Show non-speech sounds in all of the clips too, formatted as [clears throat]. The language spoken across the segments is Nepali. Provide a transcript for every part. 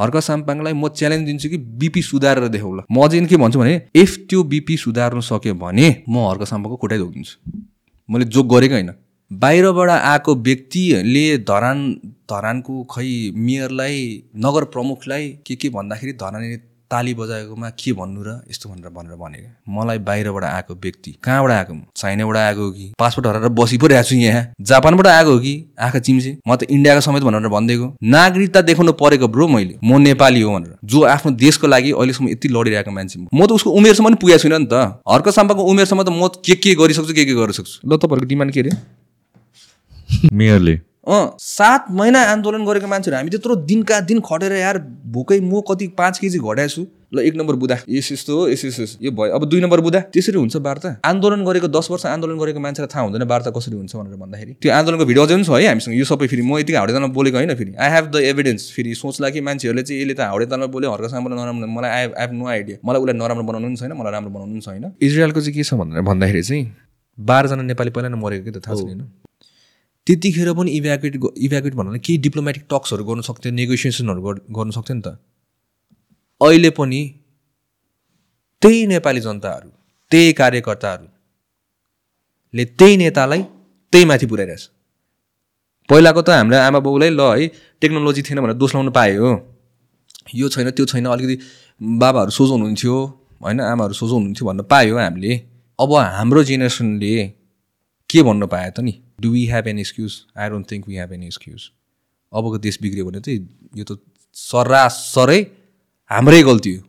हर्क साम्पाङलाई म च्यालेन्ज दिन्छु कि बिपी सुधारेर देखाउ ल। म चाहिँ के भन्छु भने इफ त्यो बिपी सुधार्नु सक्यो भने म हर्क साम्पाङको खुट्टै धोकिदिन्छु। मैले जोक गरेको होइन। बाहिरबाट आएको व्यक्तिले धरान धरानको खै मेयरलाई नगर प्रमुखलाई के के भन्दाखेरि धरानले ताली बजाएकोमा के भन्नु र यस्तो भनेर भनेर भनेको। मलाई बाहिरबाट आएको व्यक्ति कहाँबाट आएको? चाइनाबाट आएको हो कि? पासपोर्ट हराएर बसी पो छु यहाँ। जापानबाट आएको हो कि? आँखा चिम्से। म त इन्डियाको समेत भनेर भनिदिएको नागरिकता देखाउनु परेको ब्रो मैले। म नेपाली हो भनेर। जो आफ्नो देशको लागि अहिलेसम्म यति लडिरहेको मान्छे म त उसको उमेरसम्म पनि पुगेको छुइनँ नि त। हर्क साम्पाको उमेरसम्म त म के के गरिसक्छु के के गर्न सक्छु ल तपाईँहरूको डिमान्ड के अरे? मेयरले। अँ सात महिना आन्दोलन गरेको मान्छेहरू हामी त्यत्रो दिनका दिन खटेर यार भोकै म कति पाँच केजी घटाएको छु ल एक नम्बर बुधा यस यस्तो हो यस यस यो भयो। अब दुई नम्बर बुधा त्यसरी हुन्छ वार्ता। आन्दोलन गरेको दस वर्ष आन्दोलन गरेको मान्छेलाई थाहा हुँदैन वार्ता कसरी हुन्छ भनेर भन्दाखेरि। त्यो आन्दोलनको भिडियो अझै पनि छ है हामीसँग। यो सबै फेरि म यतिकै हाउडे तालमा बोलेको होइन फेरि। आई हेभ द एभिडेन्स फेरि सोच्ला कि मान्छेहरूले चाहिँ यसले त हाउडे तालमा बोल्यो हर्क सामले नराम्रो मलाई I I have no idea मलाई उसलाई नराम्रो बनाउनु पनि छैन मलाई राम्रो बनाउनु पनि छैन। इजरायलको चाहिँ के छ भनेर भन्दाखेरि चाहिँ बाह्रजना नेपाली पहिला नै मरेको कि त थाहा छैन त्यतिखेर पनि इभ्याकुएट इभ्याकुएट भन्नाले केही डिप्लोमेटिक टक्सहरू गर्नु सक्थ्यो नेगोसिएसनहरू गर्नु सक्थ्यो नि त। अहिले पनि त्यही नेपाली जनताहरू त्यही कार्यकर्ताहरूले त्यही नेतालाई त्यही माथि पुऱ्याइरहेछ। पहिलाको त हाम्रो आमा बाउलाई ल है टेक्नोलोजी थिएन भनेर दोष लाउनु पायो यो छैन त्यो छैन अलिकति बाबाहरू सोझो हुनुहुन्थ्यो होइन आमाहरू सोझो हुनुहुन्थ्यो भन्न पायो हामीले। अब हाम्रो जेनेरेसनले के भन्नु पायो त नि? Do we have an excuse I don't think we have an excuse अबको देश बिग्रियो भने चाहिँ यो त सरासरै हाम्रै गल्ती हो।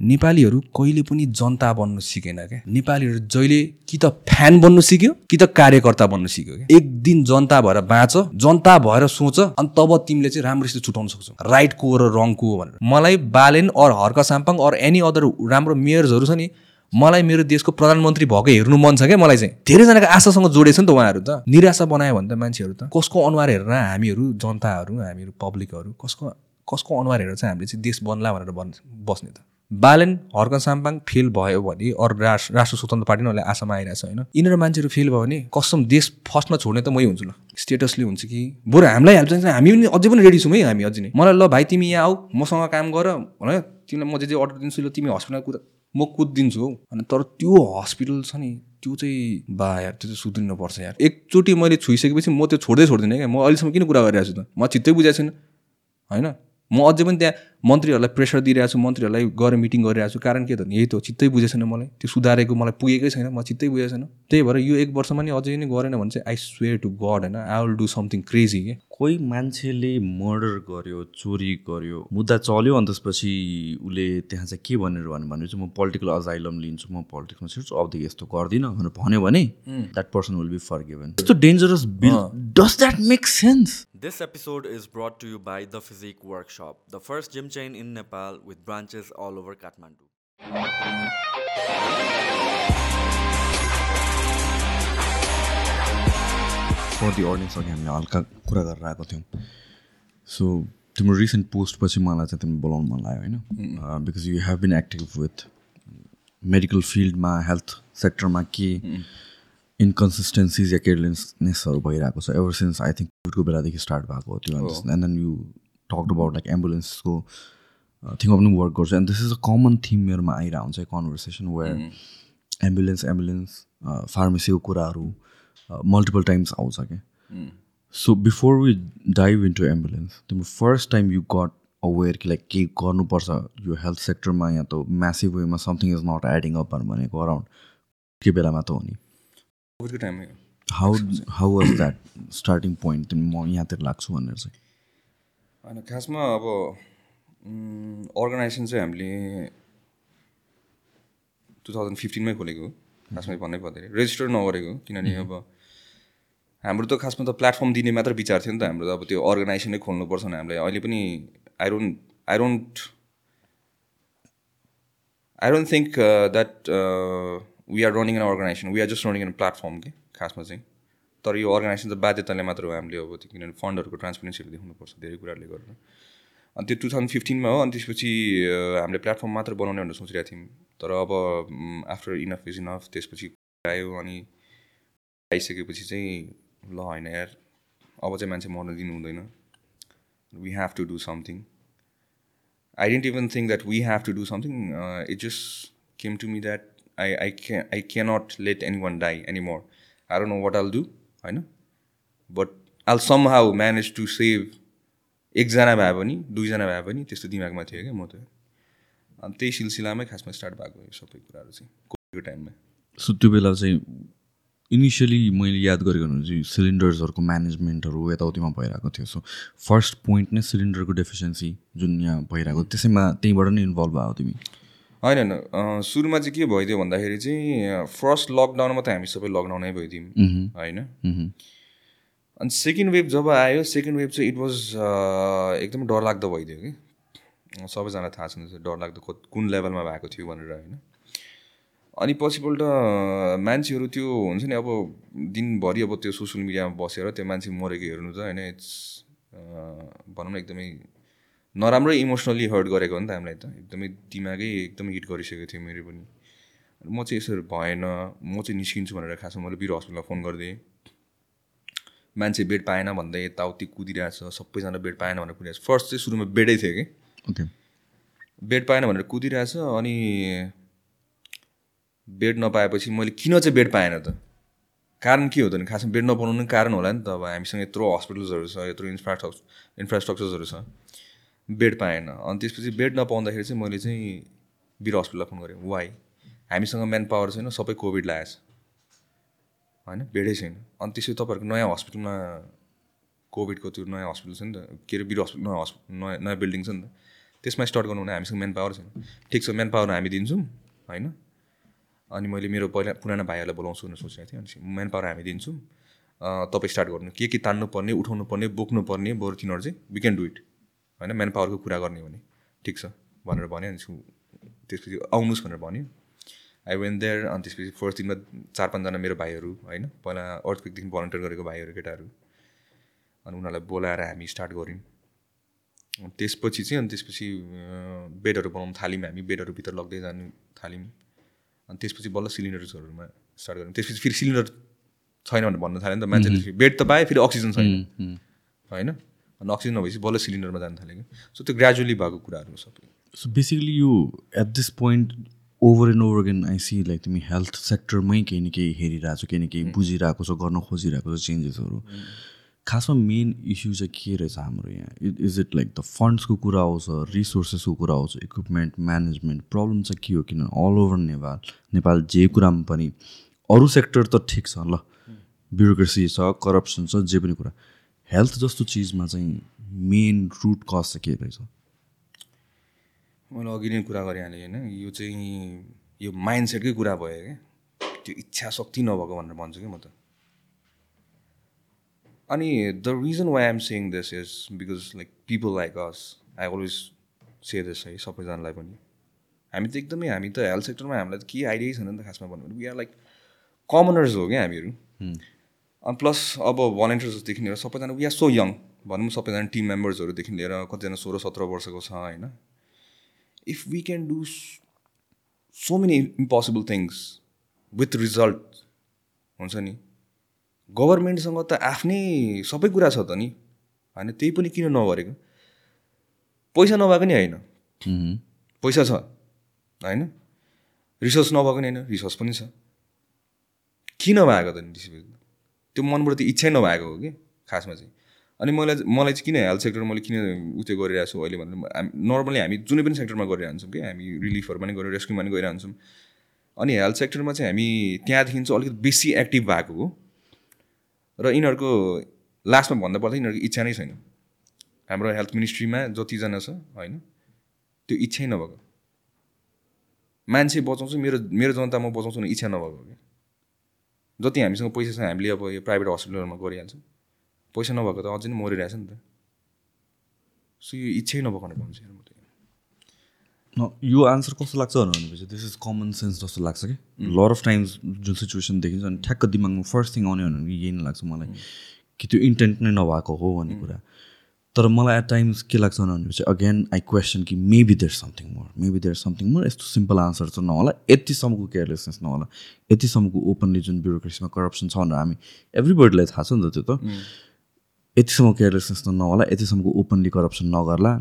नेपालीहरू कहिले पनि जनता बन्नु सिकेन क्या। नेपालीहरू जहिले कि त फ्यान बन्नु सिक्यो कि त कार्यकर्ता बन्नु सिक्यो क्या। एक दिन जनता भएर बाँच जनता भएर सोच अनि तब तिमीले चाहिँ राम्रोसित छुटाउन सक्छौ। राइटको र रङको भनेर। मलाई Balen or Harka Sampang or any other राम्रो मेयर्सहरू छ नि मलाई मेरो देशको प्रधानमन्त्री भएको हेर्नु मन छ क्या। मलाई चाहिँ धेरैजनाको आशासँग जोडेछ नि त उहाँहरू त। निराशा बनायो भने त मान्छेहरू त। कसको अनुहार हेरेर हामीहरू जनताहरू हामीहरू पब्लिकहरू कसको कसको अनुहार हेरेर चाहिँ हामीले चाहिँ देश बन्ला भनेर बस्ने त। बालेन हर्क साम्पाङ फेल भयो भने अरू राष्ट्र राष्ट्र स्वतन्त्र पार्टी नै आशामा आइरहेको छ होइन। यिनीहरू मान्छेहरू फेल भयो भने कसम देश फर्स्टमा छोड्ने त मै हुन्छु ल। स्टेटसले हुन्छ कि। बरु हामीलाई हेल्प चाहिन्छ। हामी पनि अझै पनि रेडी छौँ है हामी अझै नै। मलाई ल भाइ तिमी यहाँ आऊ। मसँग काम गर। होइन तिमीलाई म जे जे अर्डर दिन्छु ल तिमी हस्पिटल कुद म कुदिदिन्छु हौ। अनि तर त्यो हस्पिटल छ नि त्यो चाहिँ बा यार त्यो चाहिँ सुध्रिनुपर्छ यार। एकचोटि मैले छोइसकेपछि म त्यो छोड्दै छोड्दिनँ क्या। म अहिलेसम्म किन कुरा गरिरहेको छु त? म चित्तै बुझाएको छैन। होइन? म अझै पनि त्यहाँ मन्त्रीहरूलाई प्रेसर दिइरहेको छु मन्त्रीहरूलाई गएर मिटिङ गरिरहेको छु। कारण के त? यही त चित्तै बुझेको छैन मलाई। त्यो सुधारेको मलाई पुगेकै छैन म चित्तै बुझेको छैन त्यही भएर यो एक वर्षमा नि अझै नै गरेन भने चाहिँ आई स्वेयर टु गड होइन? I will do something crazy के? कोही मान्छेले मर्डर गर्यो चोरी गर्यो मुद्दा चल्यो अनि त्यसपछि उसले त्यहाँ चाहिँ के भनेर भन्यो भने चाहिँ म पोलिटिकल अजाइलम लिन्छु म पोलिटिक्समा छिर्छु अबदेखि यस्तो गर्दिनँ भनेर भन्यो भने that person will be forgiven यस्तो dangerous bill does that make sense This episode is brought to you by The Physique Workshop, the first gym chain in Nepal with branches all over Kathmandu. For the audience अघि हामीले हल्का कुरा गरेर आएको थियौँ सो तिम्रो रिसेन्ट पोस्टपछि मलाई चाहिँ तिमी बोलाउनु मन लाग्यो होइन because you have been active with medical फिल्डमा हेल्थ सेक्टरमा के इन्कन्सिस्टेन्सिज या केयरलेसनेसहरू भइरहेको छ. एभर सिन्स आई थिङ्क कोभिडको बेलादेखि स्टार्ट भएको हो त्यो and then you talk about like एम्बुलेन्सको थिङमा पनि वर्क गर्छु and this is a common theme मेरोमा आइरहेको हुन्छ कन्भर्सेसन वेयर एम्बुलेन्स एम्बुलेन्स फार्मेसीको कुराहरू मल्टिपल टाइम्स आउँछ क्या so before we dive into ambulance तिम्रो first time you got aware कि लाइक केही गर्नुपर्छ यो हेल्थ सेक्टरमा या त म्यासिभ वेमा something is not adding up भनेको अराउन्ड के बेलामा त हो नि? How how was that starting point म यहाँतिर लाग्छु भनेर चाहिँ। होइन खासमा अब अर्गनाइजेसन चाहिँ हामीले टु थाउजन्ड फिफ्टिनमै खोलेको हो। खासमा भन्नै पर्दाखेरि रेजिस्टर नगरेको किनभने अब हाम्रो त खासमा त प्लेटफर्म दिने मात्र विचार थियो नि त हाम्रो त। अब त्यो अर्गनाइजेसनै खोल्नुपर्छ भने हामीलाई अहिले पनि I don't I don't I don't think that we are running an organization we are just running an platform के खासमा चाहिँ तर यो अर्गनाइजेसन त बाध्यताले मात्र हो हामीले अब त्यो किनभने फन्डहरूको ट्रान्सपेरेन्सीहरू देखाउनुपर्छ धेरै कुराहरूले गरेर अनि त्यो टु थाउजन्ड फिफ्टिनमा हो अनि त्यसपछि हामीले प्लेटफर्म मात्र बनाउने भनेर सोचिरहेको थियौँ। तर अब आफ्टर इनफ इज इनफ त्यसपछि आयो अनि आइसकेपछि चाहिँ ल होइन यार अब चाहिँ मान्छे मर्न दिनु हुँदैन। We have to do something I didn't even think that we have to do something. Uh, it just came to that I, I, can, I cannot let anyone die anymore. I don't know what I'll do, I know. But I'll somehow manage to save एकजना भए पनि दुईजना भए पनि त्यस्तो दिमागमा थियो क्या म त अनि त्यही सिलसिलामै खासमा स्टार्ट भएको यो सबै कुराहरू चाहिँ कोभिडको टाइममा सो त्यो बेला चाहिँ इनिसियली मैले याद गरेको चाहिँ सिलिन्डर्सहरूको म्यानेजमेन्टहरू यताउतिमा भइरहेको थियो सो फर्स्ट पोइन्ट नै सिलिन्डरको डेफिसियन्सी जुन यहाँ भइरहेको त्यसैमा त्यहीँबाट नै इन्भल्भ भयो तिमी होइन होइन। सुरुमा चाहिँ के भइदियो भन्दाखेरि चाहिँ फर्स्ट लकडाउनमा त हामी सबै लकडाउनै भइदियौँ होइन। अनि सेकेन्ड वेभ जब आयो सेकेन्ड वेभ चाहिँ इट वाज एकदमै डरलाग्दो भइदियो कि। सबैजना थाहा छ डरलाग्दो कुन लेभलमा भएको थियो भनेर होइन। अनि पछिपल्ट मान्छेहरू त्यो हुन्छ नि अब दिनभरि अब त्यो सोसियल मिडियामा बसेर त्यो मान्छे मरेको हेर्नु त होइन इट्स भनौँ न एकदमै नराम्रै इमोसनली हर्ट गरेको हो नि त हामीलाई त। एकदमै दिमागै एकदमै हिट गरिसकेको थियो मेरो पनि। म चाहिँ यसरी भएन म चाहिँ निस्किन्छु भनेर खासमा मैले बिरो हस्पिटलमा फोन गरिदिएँ मान्छे बेड पाएन भन्दै यताउति कुदिरहेछ सबैजना बेड पाएन भनेर कुदिरहेछ। फर्स्ट चाहिँ सुरुमा बेडै थियो कि। ओके। बेड पाएन भनेर कुदिरहेछ अनि बेड नपाएपछि मैले किन चाहिँ बेड पाएन त? कारण के हो त नि? खासमा बेड नपाउनु नि कारण होला नि त अब हामीसँग यत्रो हस्पिटल्सहरू छ यत्रो इन्फ्रास्ट्रक्चर इन्फ्रास्ट्रक्चर्सहरू छ। बेड पाएन। अनि त्यसपछि बेड नपाउँदाखेरि चाहिँ मैले चाहिँ वीर हस्पिटललाई फोन गरेँ। वाइ हामीसँग म्यान पावर छैन सबै कोभिड लागेछ। होइन? बेडै छैन। अनि त्यसपछि तपाईँहरूको नयाँ हस्पिटलमा कोभिडको त्यो नयाँ हस्पिटल छ नि त। के अरे वीर हस्पिटल नयाँ हस्पिटल नयाँ नयाँ बिल्डिङ छ नि त। त्यसमा स्टार्ट गर्नु भने हामीसँग म्यान पावर छैन। ठिक छ म्यान पावर हामी दिन्छौँ होइन? अनि मैले मेरो पहिला पुरानो भाइहरूलाई बोलाउँछु भनेर सोचेको थिएँ। अनि म्यान पावर हामी दिन्छौँ। तपाईँ स्टार्ट गर्नु। के के तान्नु पर्ने उठाउनु पर्ने बोक्नु पर्ने बरु तिनीहरू चाहिँ वी क्यान डु इट होइन म्यान पावरको कुरा गर्ने भने। ठिक छ भनेर भन्यो अनि त्यसपछि आउनुहोस् भनेर भन्यो। आई वेन देयर अनि त्यसपछि फर्स्ट दिनमा चार पाँचजना मेरो भाइहरू होइन पहिला अर्थक्विकदेखि भलन्टियर गरेको भाइहरू केटाहरू। अनि उनीहरूलाई बोलाएर हामी स्टार्ट गऱ्यौँ। अनि त्यसपछि चाहिँ अनि त्यसपछि बेडहरू बनाउनु थाल्यौँ हामी बेडहरू भित्र लग्दै जानु थाल्यौँ। अनि त्यसपछि बल्ल सिलिन्डर्सहरूमा स्टार्ट गऱ्यौँ। त्यसपछि फेरि सिलिन्डर छैन भनेर भन्न थाल्यो नि त मान्छेले बेड त पायो फेरि अक्सिजन छैन। होइन? अनि अक्सिजन नभएपछि बल्ल सिलिन्डरमा जानु थाल्यो कि सो त्यो ग्रेजुअली भएको कुराहरू हो सबै। सो बेसिकली यो at this point over and over again I see like तिमी हेल्थ सेक्टरमै केही न केही हेरिरहेको छौ केही न केही बुझिरहेको छौ गर्न खोजिरहेको छौ चेन्जेसहरू खासमा मेन इस्यु चाहिँ के रहेछ हाम्रो यहाँ? इज इट लाइक द फन्ड्सको कुरा आउँछ रिसोर्सेसको कुरा आउँछ इक्विपमेन्ट म्यानेजमेन्ट प्रब्लम चाहिँ के हो? किन अल ओभर नेपाल नेपाल जे कुरामा पनि अरू सेक्टर त ठिक छ ल। ब्युरोक्रेसी छ करप्सन छ जे पनि कुरा। हेल्थ जस्तो चिजमा चाहिँ मेन रुट कज चाहिँ के रहेछ? मैले अघि नै कुरा गरिहालेँ होइन यो चाहिँ यो माइन्ड सेटकै कुरा भयो क्या। त्यो इच्छा शक्ति नभएको भनेर भन्छु कि म त। अनि the reason why I'm saying this is because like people like us I always say this है सबैजनालाई पनि। हामी त एकदमै हामी त हेल्थ सेक्टरमा हामीलाई त केही आइडियै छैन नि त खासमा भन्नु भने वी आर लाइक कमनर्स हो क्या हामीहरू। अनि प्लस अब भलेन्टियर्सदेखि लिएर सबैजना वी आर सो यङ भनौँ सबैजना टिम मेम्बर्सहरूदेखि लिएर कतिजना सोह्र सत्र वर्षको छ होइन? If we can do so many impossible things with result हुन्छ नि? गभर्मेन्टसँग त आफ्नै सबै कुरा छ त नि होइन? त्यही पनि किन नगरेको? पैसा नभएको नि होइन। पैसा छ होइन? रिसोर्स नभएको नि होइन रिसोर्स पनि छ। किन भएको त नि त्यसपछि त्यो मनबाट त्यो इच्छै नभएको हो कि खासमा चाहिँ। अनि मलाई मलाई चाहिँ किन हेल्थ सेक्टर मैले किन उ त्यो गरिरहेको छु अहिले भन्दा हामी नर्मली हामी जुनै पनि सेक्टरमा गरिरहन्छौँ कि हामी रिलिफहरू पनि गरेर रेस्क्युमा पनि गइरहन्छौँ अनि हेल्थ सेक्टरमा चाहिँ हामी त्यहाँदेखि चाहिँ अलिकति बेसी एक्टिभ भएको हो। र यिनीहरूको लास्टमा भन्दा पर्दा यिनीहरूको इच्छा नै छैन। हाम्रो हेल्थ मिनिस्ट्रीमा जतिजना छ होइन त्यो इच्छै नभएको। मान्छे बचाउँछु मेरो मेरो जनता म बचाउँछु भने इच्छा नभएको कि। जति हामीसँग पैसा छ हामीले अब यो प्राइभेट हस्पिटलहरूमा गरिहाल्छौँ। पैसा नभएको त अझै नै मरिरहेछ नि त। सो यो इच्छै नभएको भन्छु म त न यो आन्सर कस्तो लाग्छ भनेपछि दिस इज कमन सेन्स जस्तो लाग्छ कि? लर अफ टाइम्स जुन सिचुएसन देखिन्छ अनि ठ्याक्क दिमागमा फर्स्ट थिङ आउने भनेको यही नै लाग्छ मलाई कि त्यो इन्टेन्ट नै नभएको हो भन्ने कुरा। तर मलाई एट टाइम्स के लाग्छ भनेपछि अगेन आई क्वेसन कि maybe there something more maybe there something more यस्तो सिम्पल आन्सर चाहिँ नहोला। यतिसम्मको केयरलेसनेस नहोला। यतिसम्मको ओपनली जुन ब्युरोक्रेसीमा करप्सन छ भनेर हामी एभ्रीबडीलाई थाहा छ नि त त्यो त। यतिसम्म केयरलेसनेस त नहोला। यतिसम्मको ओपनली करप्सन नगर्ला।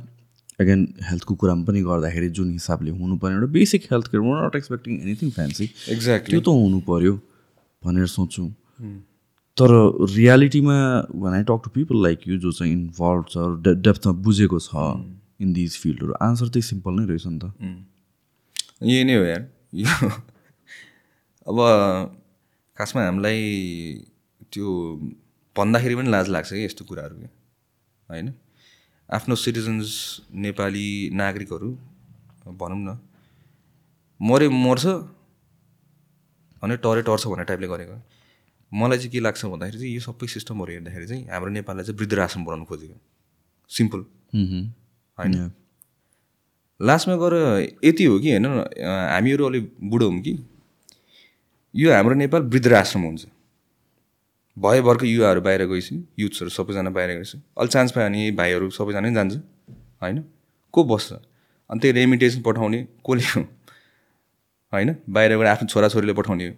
एगेन हेल्थको कुरामा पनि गर्दाखेरि जुन हिसाबले हुनुपर्ने एउटा basic health care not expecting anything fancy exactly त्यो त हुनु पऱ्यो भनेर सोच्छु। तर रियालिटीमा when I talk to people like you जो चाहिँ इन्भल्भ छ डेप्थमा बुझेको छ इन दिज फिल्डहरू आन्सर त्यही सिम्पल नै रहेछ नि त। यही नै हो यार। यो [laughs] अब खासमा हामीलाई त्यो भन्दाखेरि पनि लाज लाग्छ कि यस्तो कुराहरू क्या होइन? आफ्नो सिटिजन्स नेपाली नागरिकहरू भनौँ न मरे मर्छ अनि टरे टर्छ भन्ने टाइपले गरेको। मलाई चाहिँ के लाग्छ भन्दाखेरि चाहिँ यो सबै सिस्टमहरू हेर्दाखेरि चाहिँ हाम्रो नेपाललाई चाहिँ वृद्धाश्रम बनाउनु खोजेको। सिम्पल। होइन? लास्टमा गएर यति हो कि होइन हामीहरू अलिक बुढो हौँ कि यो हाम्रो नेपाल वृद्धाश्रम हुन्छ। भयभरको युवाहरू बाहिर गएपछि युथ्सहरू सबैजना बाहिर गएपछि अलिक चान्स पायो भने भाइहरू सबैजना नै जान्छ होइन? को बस्छ? अनि त्यही रेमिटेसन पठाउने कसले हो? होइन? बाहिरबाट आफ्नो छोराछोरीले पठाउने हो।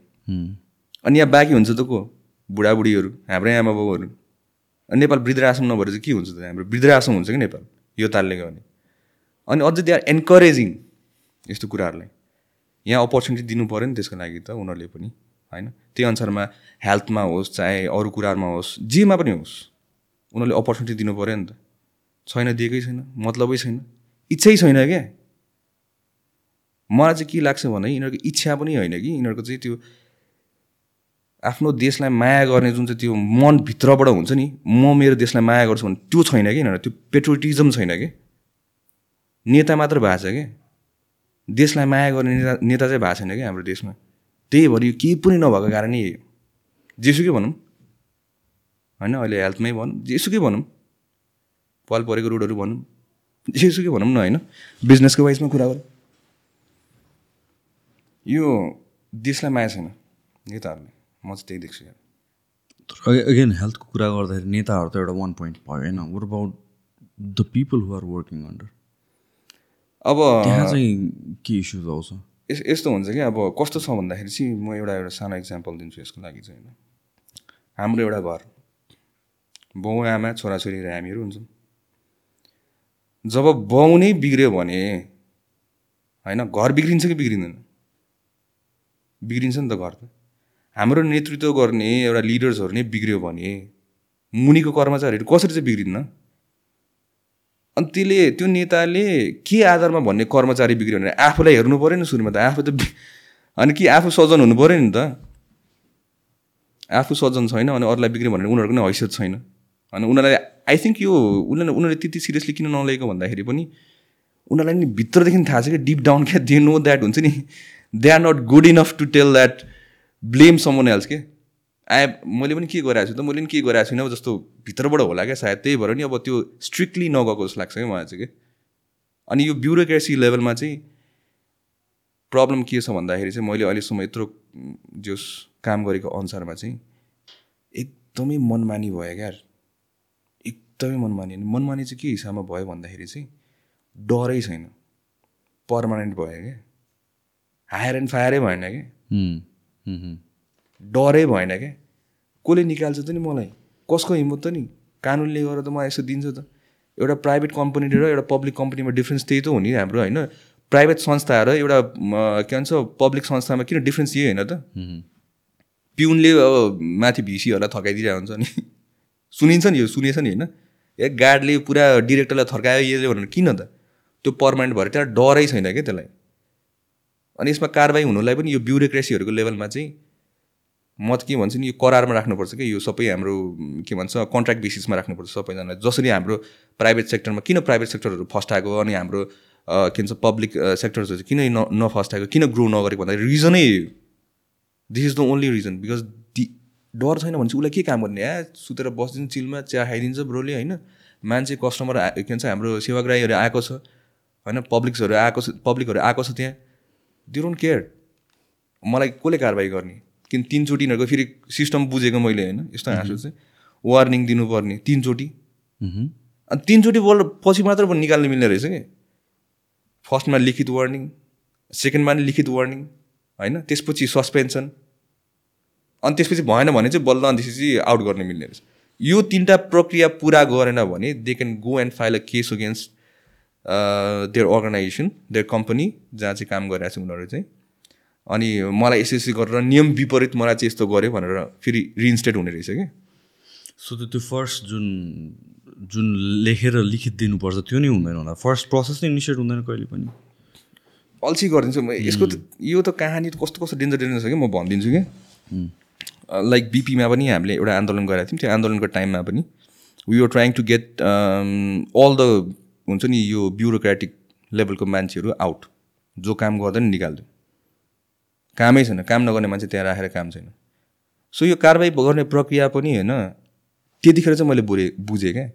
अनि यहाँ बाँकी हुन्छ त को? बुढाबुढीहरू हाम्रै बाउहरू। अनि नेपाल वृद्धाश्रम नभएर चाहिँ के हुन्छ त हाम्रो वृद्धाश्रम हुन्छ कि नेपाल? यो तालले गयो भने अनि अझै दे आर एन्करेजिङ यस्तो कुराहरूलाई। यहाँ अपर्च्युनिटी दिनु पऱ्यो नि त्यसको लागि त उनीहरूले पनि होइन? त्यही अनुसारमा हेल्थमा होस् चाहे अरू कुराहरूमा होस् जेमा पनि होस् उनीहरूले अपर्च्युनिटी दिनु पऱ्यो नि त। छैन दिएकै छैन मतलबै छैन। इच्छै छैन क्या। मलाई चाहिँ के लाग्छ भने यिनीहरूको इच्छा पनि होइन कि यिनीहरूको चाहिँ त्यो आफ्नो देशलाई माया गर्ने जुन चाहिँ त्यो मनभित्रबाट हुन्छ नि म मेरो देशलाई माया गर्छु भने त्यो छैन कि यिनीहरू त्यो पेट्रोटिजम छैन कि? नेता मात्र भएको छ क्या देशलाई माया गर्ने नेता नेता चाहिँ भएको छैन क्या हाम्रो देशमा? त्यही भएर यो केही पनि नभएको कारण हो जेसुकै भनौँ। होइन अहिले हेल्थमै भनौँ जेसुकै भनौँ। पाल परेको रोडहरू भनौँ। जेसुकै भनौँ न होइन? बिजनेसको वाइजमा कुरा गरौँ। यो देशलाई माया छैन। नेताहरूले। म चाहिँ त्यही देख्छु। तर अगेन हेल्थको कुरा गर्दाखेरि नेताहरू त एउटा वान पोइन्ट भयो होइन? But about the people who are working under अब त्यहाँ चाहिँ के इस्युज आउँछ? यस यस्तो हुन्छ कि अब कस्तो छ भन्दाखेरि चाहिँ म एउटा एउटा सानो इक्जाम्पल दिन्छु यसको लागि चाहिँ होइन? हाम्रो एउटा घर बाउ आमा छोराछोरी र हामीहरू हुन्छौँ जब बाउ नै बिग्रियो भने होइन घर बिग्रिन्छ कि बिग्रिँदैन? बिग्रिन्छ नि त घर त। हाम्रो नेतृत्व गर्ने एउटा लिडर्सहरू नै बिग्रियो भने मुनिको कर्मचारीहरू कसरी चाहिँ बिग्रिन्न? अनि त्यसले त्यो नेताले के आधारमा भन्ने कर्मचारी बिग्रियो भने आफूलाई हेर्नु पऱ्यो नि सुरुमा त। आफू त अनि कि आफू सजन हुनु पऱ्यो नि त। आफू सजन छैन अनि अरूलाई बिग्रियो भने उनीहरूको पनि हैसियत छैन। अनि उनीहरूलाई आई थिङ्क यो उनीहरूले उनीहरूले त्यति सिरियसली किन नलिएको भन्दाखेरि पनि उनीहरूलाई नि भित्रदेखि थाहा छ कि डिप डाउन क्या दे नो द्याट हुन्छ नि। They are not good enough to tell that blame someone else के? आए मैले पनि के गरेको छु त? मैले पनि के गरेको छुइनँ। जस्तो भित्रबाट होला क्या सायद त्यही भएर नि अब त्यो स्ट्रिक्टली नगएको जस्तो लाग्छ क्या मलाई चाहिँ कि? अनि यो ब्युरोक्रेसी लेभलमा चाहिँ प्रब्लम के छ भन्दाखेरि चाहिँ मैले अहिलेसम्म यत्रो जस काम गरेको अनुसारमा चाहिँ एकदमै मनमानी भयो क्या एकदमै मनमानी। अनि मनमानी चाहिँ के हिसाबमा भयो भन्दाखेरि चाहिँ डरै छैन। पर्मानेन्ट भयो क्या। हायर एन्ड फायरै भएन क्या। डरै भएन क्या कसले निकाल्छ त नि मलाई? कसको हिम्मत त नि? कानुनले गरेर त मलाई यसो दिन्छ त। एउटा प्राइभेट कम्पनी र एउटा पब्लिक कम्पनीमा डिफ्रेन्स त्यही त हो नि हाम्रो होइन? प्राइभेट संस्था र एउटा म, के भन्छ पब्लिक संस्थामा किन डिफ्रेन्स यही होइन त? पिउनले अब माथि भिसीहरूलाई थकाइदिरहेको हुन्छ नि। सुनिन्छ नि यो सुनेछ नि होइन? ए गार्डले पुरा डिरेक्टरलाई थर्कायो यसले भनेर किन त? त्यो पर्मानेन्ट भएर त्यहाँ डरै छैन क्या त्यसलाई? अनि यसमा कारवाही हुनुलाई पनि यो ब्युरोक्रेसीहरूको लेभलमा चाहिँ म त के भन्छु नि यो करारमा राख्नुपर्छ कि? यो सबै हाम्रो के भन्छ कन्ट्र्याक्ट बेसिसमा राख्नुपर्छ सबैजनालाई। जसरी हाम्रो प्राइभेट सेक्टरमा किन प्राइभेट सेक्टरहरू फस्टाएको अनि हाम्रो के भन्छ पब्लिक चाहिँ किन न नफस्टाएको किन ग्रो नगरेको भन्दाखेरि रिजनै this is the only reason because the डर छैन भने चाहिँ उसलाई के काम गर्ने? ए सुतेर बसिदिन्छ चिलमा चिया खाइदिन्छ ब्रोले होइन? मान्छे कस्टमर के भन्छ हाम्रो सेवाग्राहीहरू आएको छ होइन? पब्लिक्सहरू आएको छ पब्लिकहरू आएको छ त्यहाँ। दे डोन्ट केयर मलाई कसले कारवाही गर्ने? किन तिनचोटि यिनीहरूको फेरि सिस्टम बुझेको मैले होइन यस्तो हाँसो चाहिँ। वार्निङ दिनुपर्ने तिनचोटि। अनि तिनचोटि बोल पछि मात्र निकाल्नु मिल्ने रहेछ कि? फर्स्टमा लिखित वार्निङ सेकेन्डमा नि लिखित वार्निङ होइन? त्यसपछि सस्पेन्सन अनि त्यसपछि भएन भने चाहिँ बल्ल अनि त्यसपछि आउट गर्न मिल्ने रहेछ। यो तिनवटा प्रक्रिया पुरा गरेन भने they can go and file a case against their organization their company जहाँ चाहिँ काम गरिरहेको छ उनीहरू चाहिँ। अनि मलाई यसो यसो गरेर नियम विपरीत मलाई चाहिँ यस्तो गऱ्यो भनेर फेरि रिइन्स्टेट हुने रहेछ कि। सो त्यो त्यो फर्स्ट जुन जुन लेखेर लिखित दिनुपर्छ त्यो नै हुँदैन होला। फर्स्ट प्रोसेस नै इनिसिएट हुँदैन कहिले पनि। अल्छी गरिदिन्छु। म यसको त यो त कहानी कस्तो कस्तो डेन्जर डेन्जर छ कि म भनिदिन्छु कि। लाइक बिपीमा पनि हामीले एउटा आन्दोलन गरेका थियौँ। त्यो आन्दोलनको टाइममा पनि we are trying to get all the हुन्छ नि यो ब्युरोक्रेटिक लेभलको मान्छेहरू आउट जो काम गर्दैन निकालिदियो कामै छैन। काम नगर्ने मान्छे त्यहाँ राखेर काम छैन। सो यो कारवाही गर्ने प्रक्रिया पनि होइन त्यतिखेर चाहिँ मैले बुझेँ बुझेँ क्या।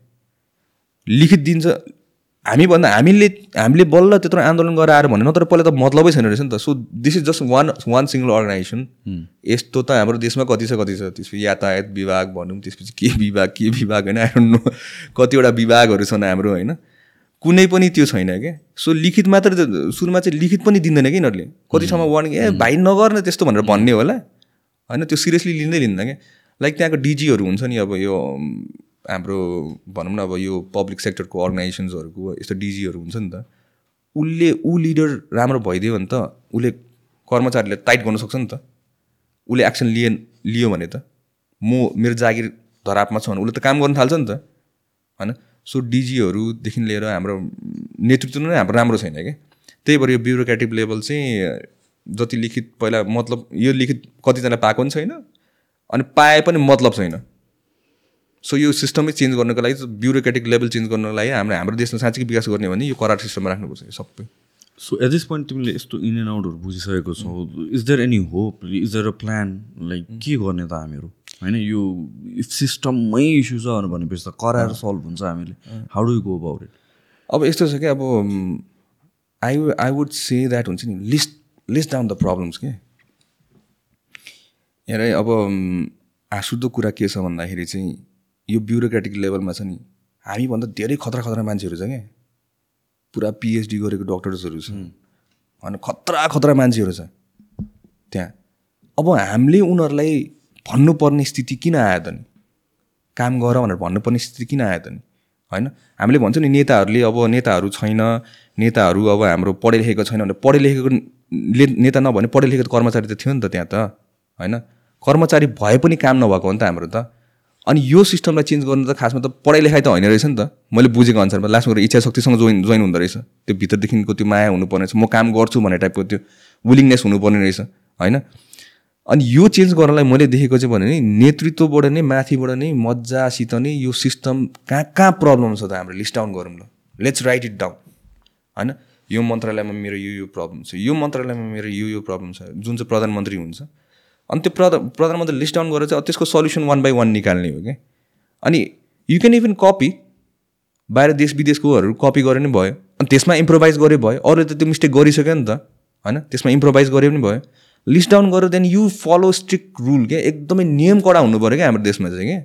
लिखित दिन्छ। हामीभन्दा हामीले हामीले बल्ल त्यत्रो आन्दोलन गरेर आएर भने नत्र पहिला त मतलबै छैन रहेछ नि त। So this is just one one single organization यस्तो त हाम्रो देशमा कति छ कति छ? त्यसपछि यातायात विभाग भनौँ त्यसपछि के विभाग के विभाग होइन? आई नो कतिवटा विभागहरू छन् हाम्रो होइन? कुनै पनि त्यो छैन क्या सो लिखित मात्र त- सुरुमा चाहिँ लिखित पनि दिँदैन कि यिनीहरूले? कति ठाउँमा वार्निङ ए भाइ नगर्ने त्यस्तो भनेर भन्ने होला। होइन त्यो सिरियसली लिँदै लिँदैन क्या लाइक त्यहाँको डिजीहरू हुन्छ नि अब यो हाम्रो भनौँ न अब यो पब्लिक सेक्टरको अर्गनाइजेसन्सहरूको यस्तो डिजीहरू हुन्छ नि त। उसले ऊ लिडर राम्रो भइदियो भने त उसले कर्मचारीले टाइट गर्न सक्छ नि त। उसले एक्सन लिए लियो भने त। म मेरो जागिर धरापमा छ भने उसले त काम गर्न थाल्छ नि त। होइन? सो डिजीहरूदेखि लिएर हाम्रो नेतृत्व नै हाम्रो राम्रो छैन क्या त्यही भएर यो ब्युरोक्रेटिक लेभल चाहिँ जति लिखित पहिला मतलब यो लिखित कतिजना पाएको पनि छैन अनि पाए पनि मतलब छैन। सो यो सिस्टमै चेन्ज गर्नको लागि ब्युरोक्रेटिक लेभल चेन्ज गर्नको लागि हाम्रो हाम्रो देशमा साँच्चै विकास गर्ने भने यो करार सिस्टममा राख्नुपर्छ यो सबै। सो एट दिस पोइन्ट तिमीले यस्तो इन एन्ड आउटहरू बुझिसकेको छौ। Is there any hope is there a plan like के गर्ने त हामीहरू? होइन यो इफ सिस्टममै इस्यु छ भनेपछि त कराएर सल्भ हुन्छ हामीले। How do go about it अब यस्तो छ कि अब I I would say that हुन्छ नि list list down the problems के। हेर अब हाँसउठ्दो कुरा के छ भन्दाखेरि चाहिँ यो ब्युरोक्रेटिक लेभलमा छ नि हामीभन्दा धेरै खतरा खतरा मान्छेहरू छ क्या पुरा पिएचडी गरेको डक्टर्सहरू छ। होइन खतरा खतरा मान्छेहरू छ। त्यहाँ। अब हामीले उनीहरूलाई भन्नुपर्ने स्थिति किन आयो त नि? काम गर भनेर भन्नुपर्ने स्थिति किन आयो त नि? होइन? हामीले भन्छौँ नि नेताहरूले अब नेताहरू छैन नेताहरू अब हाम्रो पढे लेखेको छैन भने पढे लेखेको नेता नभने पढे लेखेको कर्मचारी त थियो नि त त्यहाँ त होइन? कर्मचारी भए पनि काम नभएको हो नि त हाम्रो त। अनि यो सिस्टमलाई चेन्ज गर्नु त खासमा त पढाइ लेखाइ त होइन रहेछ नि त। मैले बुझेको अनुसारमा लास्टमा गएर इच्छा शक्तिसँग जोइन जोइन हुँदो रहेछ। त्यो भित्रदेखिको त्यो माया हुनुपर्ने रहेछ। म काम गर्छु भन्ने टाइपको त्यो विलिङनेस हुनुपर्ने रहेछ। होइन? अनि यो चेन्ज गर्नलाई मैले देखेको चाहिँ भने नि नेतृत्वबाट नै माथिबाट नै मजासित नै यो सिस्टम कहाँ कहाँ प्रब्लम छ त हाम्रो? लिस्ट डाउन गरौँ ल। लेट्स राइट इट डाउन होइन? यो मन्त्रालयमा मेरो यो यो प्रब्लम छ। यो मन्त्रालयमा मेरो यो यो प्रब्लम छ। जुन चाहिँ प्रधानमन्त्री हुन्छ अनि त्यो प्रधान प्रधानमन्त्री लिस्ट डाउन गरेर चाहिँ त्यसको सल्युसन वान बाई वान निकाल्ने हो क्या अनि यु क्यान इभन कपी बाहिर देश विदेशकोहरू कपी गरे नि भयो। अनि त्यसमा इम्प्रोभाइज गरे भयो। अरूले त त्यो मिस्टेक गरिसक्यो नि त। होइन? त्यसमा इम्प्रोभाइज गरे पनि भयो। लिस्ट डाउन गरेर then you follow strict rule क्या? एकदमै नियम कडा हुनु पऱ्यो क्या हाम्रो देशमा चाहिँ क्या?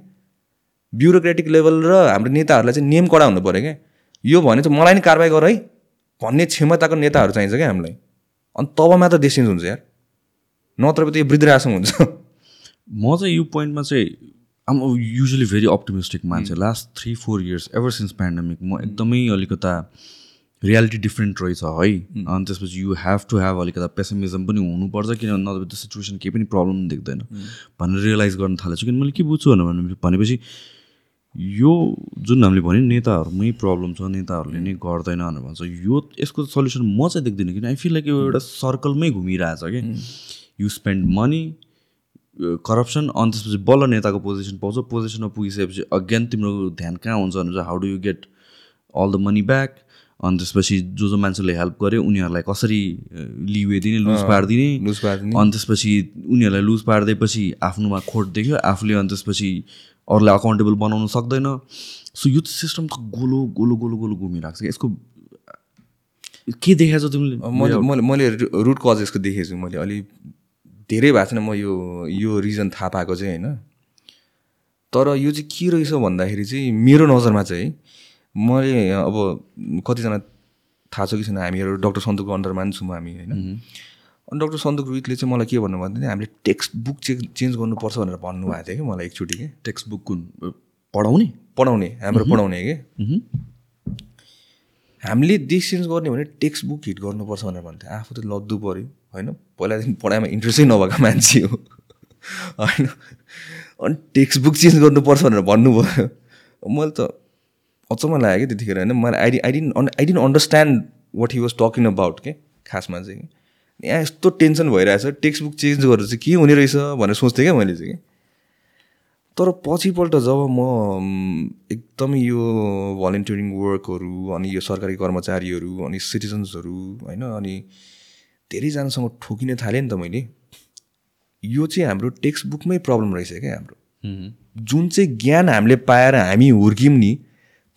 ब्युरोक्रेटिक लेभल र हाम्रो नेताहरूलाई चाहिँ नियम कडा हुनु पऱ्यो क्या? यो भने चाहिँ मलाई नि कारवाही गर है भन्ने क्षमताको नेताहरू चाहिन्छ क्या हामीलाई। अनि तब मात्र देश चेन्ज हुन्छ यार। नत्र त यो वृद्धाश्रम हुन्छ। [laughs] म चाहिँ यो पोइन्टमा चाहिँ आम युजली भेरी अप्टिमिस्टिक मान्छे। Last three four years ever since pandemic म एकदमै अलिकता रियालिटी डिफ्रेन्ट रहेछ है? अनि त्यसपछि यु हेभ टु हेभ अलिकता पेसिमिजम पनि हुनुपर्छ किनभने नभए त्यो सिचुएसन केही पनि प्रब्लम देख्दैन। भनेर रियलाइज गर्न थालेछु किन मैले के बुझ्छु भने भनेपछि यो जुन हामीले भन्यो नेताहरूमै प्रब्लम छ नेताहरूले नै गर्दैन भनेर भन्छ। यो यसको सल्युसन म चाहिँ देख्दिनँ किन आई फिल लाइक यो एउटा सर्कलमै घुमिरहेछ कि यु स्पेन्ड मनी करप्सन अनि त्यसपछि बल्ल नेताको पोजिसन पाउँछ। पोजिसनमा पुगिसकेपछि अगेन तिम्रो ध्यान कहाँ हुन्छ भने चाहिँ how do you get all the money back अनि त्यसपछि जो जो मान्छेले हेल्प गर्यो उनीहरूलाई कसरी लिवे दिने लुज पारिदिने लुज पारिदिने। अनि त्यसपछि उनीहरूलाई लुज पारिदिएपछि आफ्नोमा खोट देख्यो आफूले अनि त्यसपछि अरूलाई अकाउन्टेबल बनाउन सक्दैन। सो यो सिस्टम त गोलो गोलो गोलो गोलो घुमिरहेको छ। यसको के देखाएको छ तिमीले? मैले मैले मैले रुट कज यसको देखेको छु। मैले अलि धेरै भएको छैन। म यो यो रिजन थाहा पाएको चाहिँ होइन। तर यो चाहिँ के रहेछ भन्दाखेरि चाहिँ मेरो नजरमा चाहिँ मैले अब कतिजना थाहा छ कि छैन हामीहरू डक्टर सन्तुकको अन्डरमा पनि छौँ हामी होइन? अनि डक्टर सन्तुक रोहितले चाहिँ मलाई के भन्नुभयो भने हामीले टेक्स्ट बुक चाहिँ चेन्ज गर्नुपर्छ भनेर भन्नुभएको थियो कि मलाई एकचोटि कि? टेक्स्ट बुक कुन? पढाउने? पढाउने हाम्रो पढाउने कि? हामीले डिसिजन्स गर्ने भने टेक्स्ट बुक हिट गर्नुपर्छ भनेर भन्थ्यो आफू त लद्दु पऱ्यो होइन? पहिलादेखि पढाइमा इन्ट्रेस्टै नभएको मान्छे हो होइन? अनि टेक्स्ट बुक चेन्ज गर्नुपर्छ भनेर भन्नुभयो। मैले त अचम्म लाग्यो कि त्यतिखेर होइन। मलाई idea I didn't I didn't understand what he was talking about के? खासमा चाहिँ यहाँ यस्तो टेन्सन भइरहेछ टेक्स्ट बुक चेन्ज गरेर चाहिँ के हुने रहेछ भनेर सोच्थेँ क्या मैले चाहिँ कि? तर पछिपल्ट जब म, एकदमै यो भलिन्टियरिङ वर्कहरू अनि यो सरकारी कर्मचारीहरू अनि सिटिजन्सहरू होइन अनि धेरैजनासँग ठोकिन थालेँ नि त मैले। यो चाहिँ हाम्रो टेक्स्ट बुकमै प्रब्लम रहेछ क्या हाम्रो। जुन चाहिँ ज्ञान हामीले पाएर हामी हुर्क्यौँ नि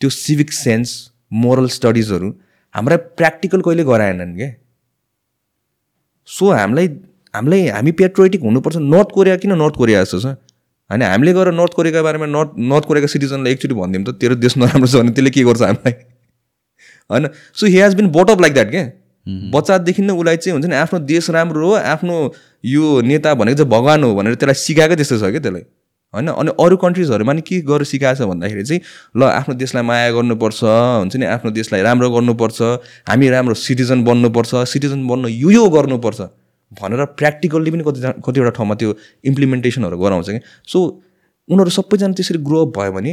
त्यो सिभिक सेन्स मोरल स्टडिजहरू हाम्रा प्र्याक्टिकल कहिले गराएनन् क्या सो हामीलाई हामीलाई हामी पेट्रोइटिक हुनुपर्छ नर्थ कोरिया किन नर्थ कोरिया जस्तो छ? होइन हामीले गएर नर्थ कोरियाको बारेमा नर्थ नर्थ कोरियाको सिटिजनलाई एकचोटि भनिदिउँ त तेरो देश नराम्रो छ भने त्यसले के गर्छ हामीलाई? होइन? So he has been brought up like that क्या बच्चादेखि नै उसलाई चाहिँ हुन्छ नि आफ्नो देश राम्रो हो आफ्नो यो नेता भनेको चाहिँ भगवान् हो भनेर त्यसलाई सिकाएकै त्यस्तो छ क्या त्यसलाई? होइन? अनि अरू कन्ट्रिजहरूमा नि के गरेर सिकाएको छ भन्दाखेरि चाहिँ ल आफ्नो देशलाई माया गर्नुपर्छ हुन्छ नि? आफ्नो देशलाई राम्रो गर्नुपर्छ हामी राम्रो सिटिजन बन्नुपर्छ सिटिजन बन्न यो यो गर्नुपर्छ भनेर प्र्याक्टिकल्ली पनि कति कतिवटा ठाउँमा त्यो इम्प्लिमेन्टेसनहरू गराउँछ कि? सो उनीहरू सबैजना त्यसरी ग्रो अप भयो भने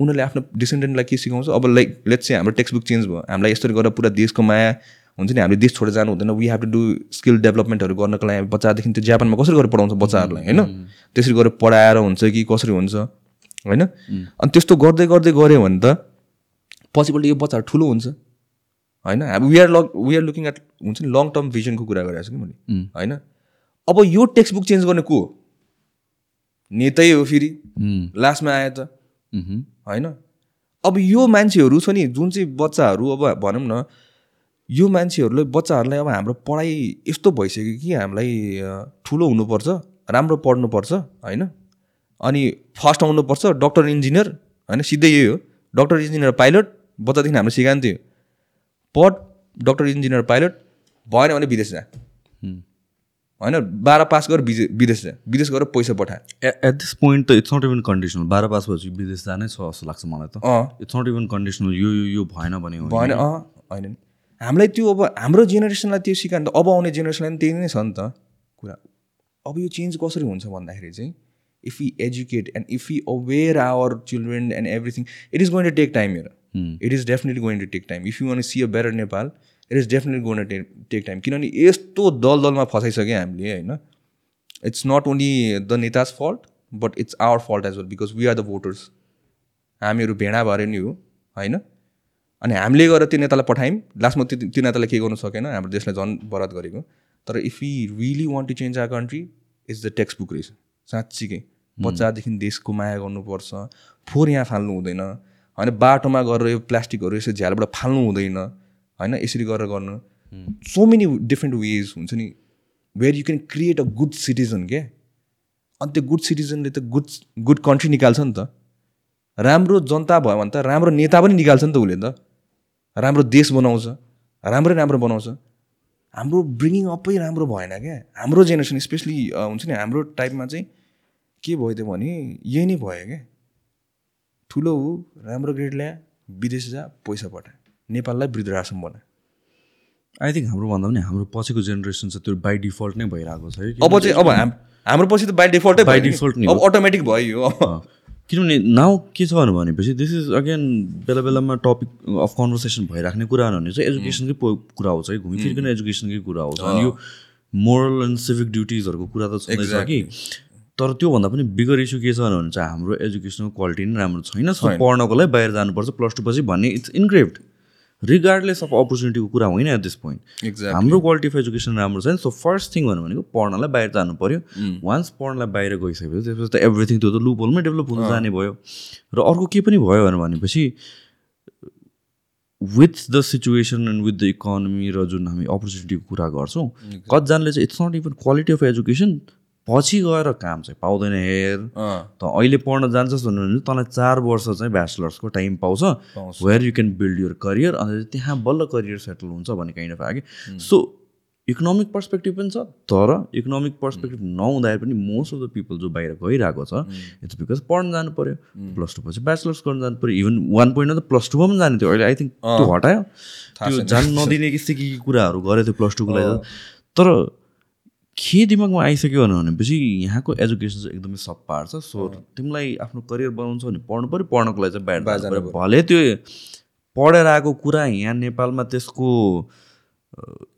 उनीहरूले आफ्नो डिसेन्डेन्टलाई के सिकाउँछ? अब लाइक लेट्स चाहिँ हाम्रो टेक्स्ट बुक चेन्ज भयो हामीलाई यसरी गरेर पुरा देशको माया हुन्छ नि हामीले देश छोडेर जानु हुँदैन। We have to do skill डेभलपमेन्टहरू गर्नको लागि बच्चादेखि त्यो जापानमा कसरी गरेर पढाउँछ बच्चाहरूलाई होइन? त्यसरी गरेर पढाएर हुन्छ कि कसरी हुन्छ होइन? अनि त्यस्तो गर्दै गर्दै गऱ्यो भने त पछिपल्ट यो बच्चाहरू ठुलो हुन्छ होइन? We are lock we are looking at हुन्छ नि लङ टर्म भिजनको कुरा गरिरहेको छु कि मैले होइन? अब यो टेक्स्ट बुक चेन्ज गर्ने को हो? नेतै हो फेरि लास्टमा आयो त होइन? अब यो मान्छेहरू छ नि जुन चाहिँ बच्चाहरू अब भनौँ न यो मान्छेहरूलाई बच्चाहरूलाई अब हाम्रो पढाइ यस्तो भइसक्यो कि हामीलाई ठुलो हुनुपर्छ राम्रो पढ्नुपर्छ होइन? अनि फर्स्ट आउनुपर्छ डक्टर इन्जिनियर होइन? सिधै यही हो। डक्टर इन्जिनियर पाइलट बच्चादेखि हाम्रो सिकान्थ्यो पढ डक्टर इन्जिनियर पाइलट भएन भने विदेश जा। होइन? बाह्र पास गर विजे- विदेश जा। विदेश गएर पैसा पठा एट दिस पोइन्ट त इट्स नट इभन कन्डिसनल बाह्र पास भएपछि विदेश जानै छ जस्तो लाग्छ मलाई त। इट्स नट इभन कन्डिसनल यो यो भएन भने भएन अँ। होइन। हामीलाई त्यो अब हाम्रो जेनेरेसनलाई त्यो सिकायो भने त अब आउने जेनेरेसनलाई पनि त्यही नै छ नि त कुरा। अब यो चेन्ज कसरी हुन्छ भन्दाखेरि चाहिँ if you educate and if you aware our children and everything it is going to take time हेर it is definitely going to take time if you want see a better Nepal it is definitely going to take time किनभने यस्तो दल दलमा फसाइसक्यो हामीले होइन? It's not only the नेताज fault but it's our fault as well because we are the voters हामीहरू भेडा भएर नि हो होइन? अनि हामीले गएर त्यो नेतालाई पठायौँ। लास्टमा त्यो त्यो नेतालाई के गर्नु सकेन हाम्रो देशलाई झन् बराद गरेको। तर if you really want to change our country it's the textbook रहेछ साँच्चीकै बच्चादेखि देशको माया गर्नुपर्छ। फोहोर यहाँ फाल्नु हुँदैन। होइन बाटोमा गरेर यो प्लास्टिकहरू यसो झ्यालबाट फाल्नु हुँदैन। होइन यसरी गरेर गर्नु। सो मेनी डिफ्रेन्ट वेज हुन्छ नि। Where you can create a good citizen के अनि त्यो गुड सिटिजनले त गुड गुड कन्ट्री निकाल्छ नि त। राम्रो जनता भयो भने त राम्रो नेता पनि निकाल्छ नि त उसले त। राम्रो देश बनाउँछ राम्रै राम्रो बनाउँछ। हाम्रो ब्रिङिङ अपै राम्रो भएन क्या। हाम्रो जेनेरेसन स्पेसली हुन्छ नि हाम्रो टाइपमा चाहिँ के भयो त्यो भने यही नै भयो क्या। ठुलो हो राम्रो ग्रेड ल्या विदेश जा पैसा पठा नेपाललाई वृद्धाश्रम बना आई थिङ्क हाम्रो भन्दा पनि हाम्रो पछिको जेनेरेसन छ त्यो बाई डिफल्ट नै भइरहेको छ है। अब चाहिँ अब हाम हाम्रो पछि त बाई डिफल्टै default नि अब अटोमेटिक भयो। किनभने नाउ के छ भनेपछि दिस इज अगेन बेला बेलामा टपिक अफ कन्भर्सेसन भइराख्ने कुरा भने चाहिँ एजुकेसनकै कुरा आउँछ है घुमिफिरिकन एजुकेसनकै कुरा आउँछ। अनि यो मोरल एन्ड सिभिक ड्युटिजहरूको कुरा त छँदैछ कि। तर त्योभन्दा पनि बिगर इस्यु के छ भने चाहिँ हाम्रो एजुकेसनको क्वालिटी नै राम्रो छैन। पढ्नको लागि बाहिर जानुपर्छ प्लस टू पछि भन्ने इट्स इन्क्रेप्ड रिगार्डलेस अफ अपर्च्युनिटीको कुरा होइन एट दिस पोइन्ट Exactly. हाम्रो क्वालिटी अफ एजुकेसन राम्रो छैन सो फर्स्ट थिङ भन्नु भनेको पढ्नलाई बाहिर जानु पऱ्यो वान्स पढ्नलाई बाहिर गइसकेपछि त्यसपछि त एभ्रिथिङ त्यो त लुपोलमै डेभलप हुन जाने भयो। र अर्को के पनि भयो भनेपछि with the situation and with the economy र जुन हामी अपर्च्युनिटीको कुरा गर्छौँ कतिजनाले चाहिँ it's not even quality of education पछि गएर काम चाहिँ पाउँदैन हेर। त अहिले पढ्न जान्छस् भन्यो भने तँलाई चार वर्ष चाहिँ ब्याचलर्सको टाइम पाउँछ। Where you can build your career अन्त त्यहाँ बल्ल करियर सेटल हुन्छ भन्ने काइन्ड अफ आयो कि सो इकोनोमिक पर्सपेक्टिभ पनि छ तर इकोनोमिक पर्सपेक्टिभ नहुँदाखेरि पनि मोस्ट अफ द पिपल जो बाहिर गइरहेको छ इट्स बिकज पढ्न जानु पऱ्यो प्लस टू पछि ब्याचलर्स गर्न जानु पऱ्यो इभन वान पोइन्टमा त प्लस टूमा पनि जाने थियो। अहिले आई थिङ्क त्यो हटायो। त्यो जानु नदिने कि के कुराहरू गरेको थियो प्लस टूको लागि। तर के दिमागमा आइसक्यो भनेपछि यहाँको एजुकेसन चाहिँ एकदमै सप्पार छ। सो तिमीलाई आफ्नो करियर बनाउँछ भने पढ्नु पऱ्यो पढ्नको लागि चाहिँ बाहिर भले त्यो पढेर आएको कुरा यहाँ नेपालमा त्यसको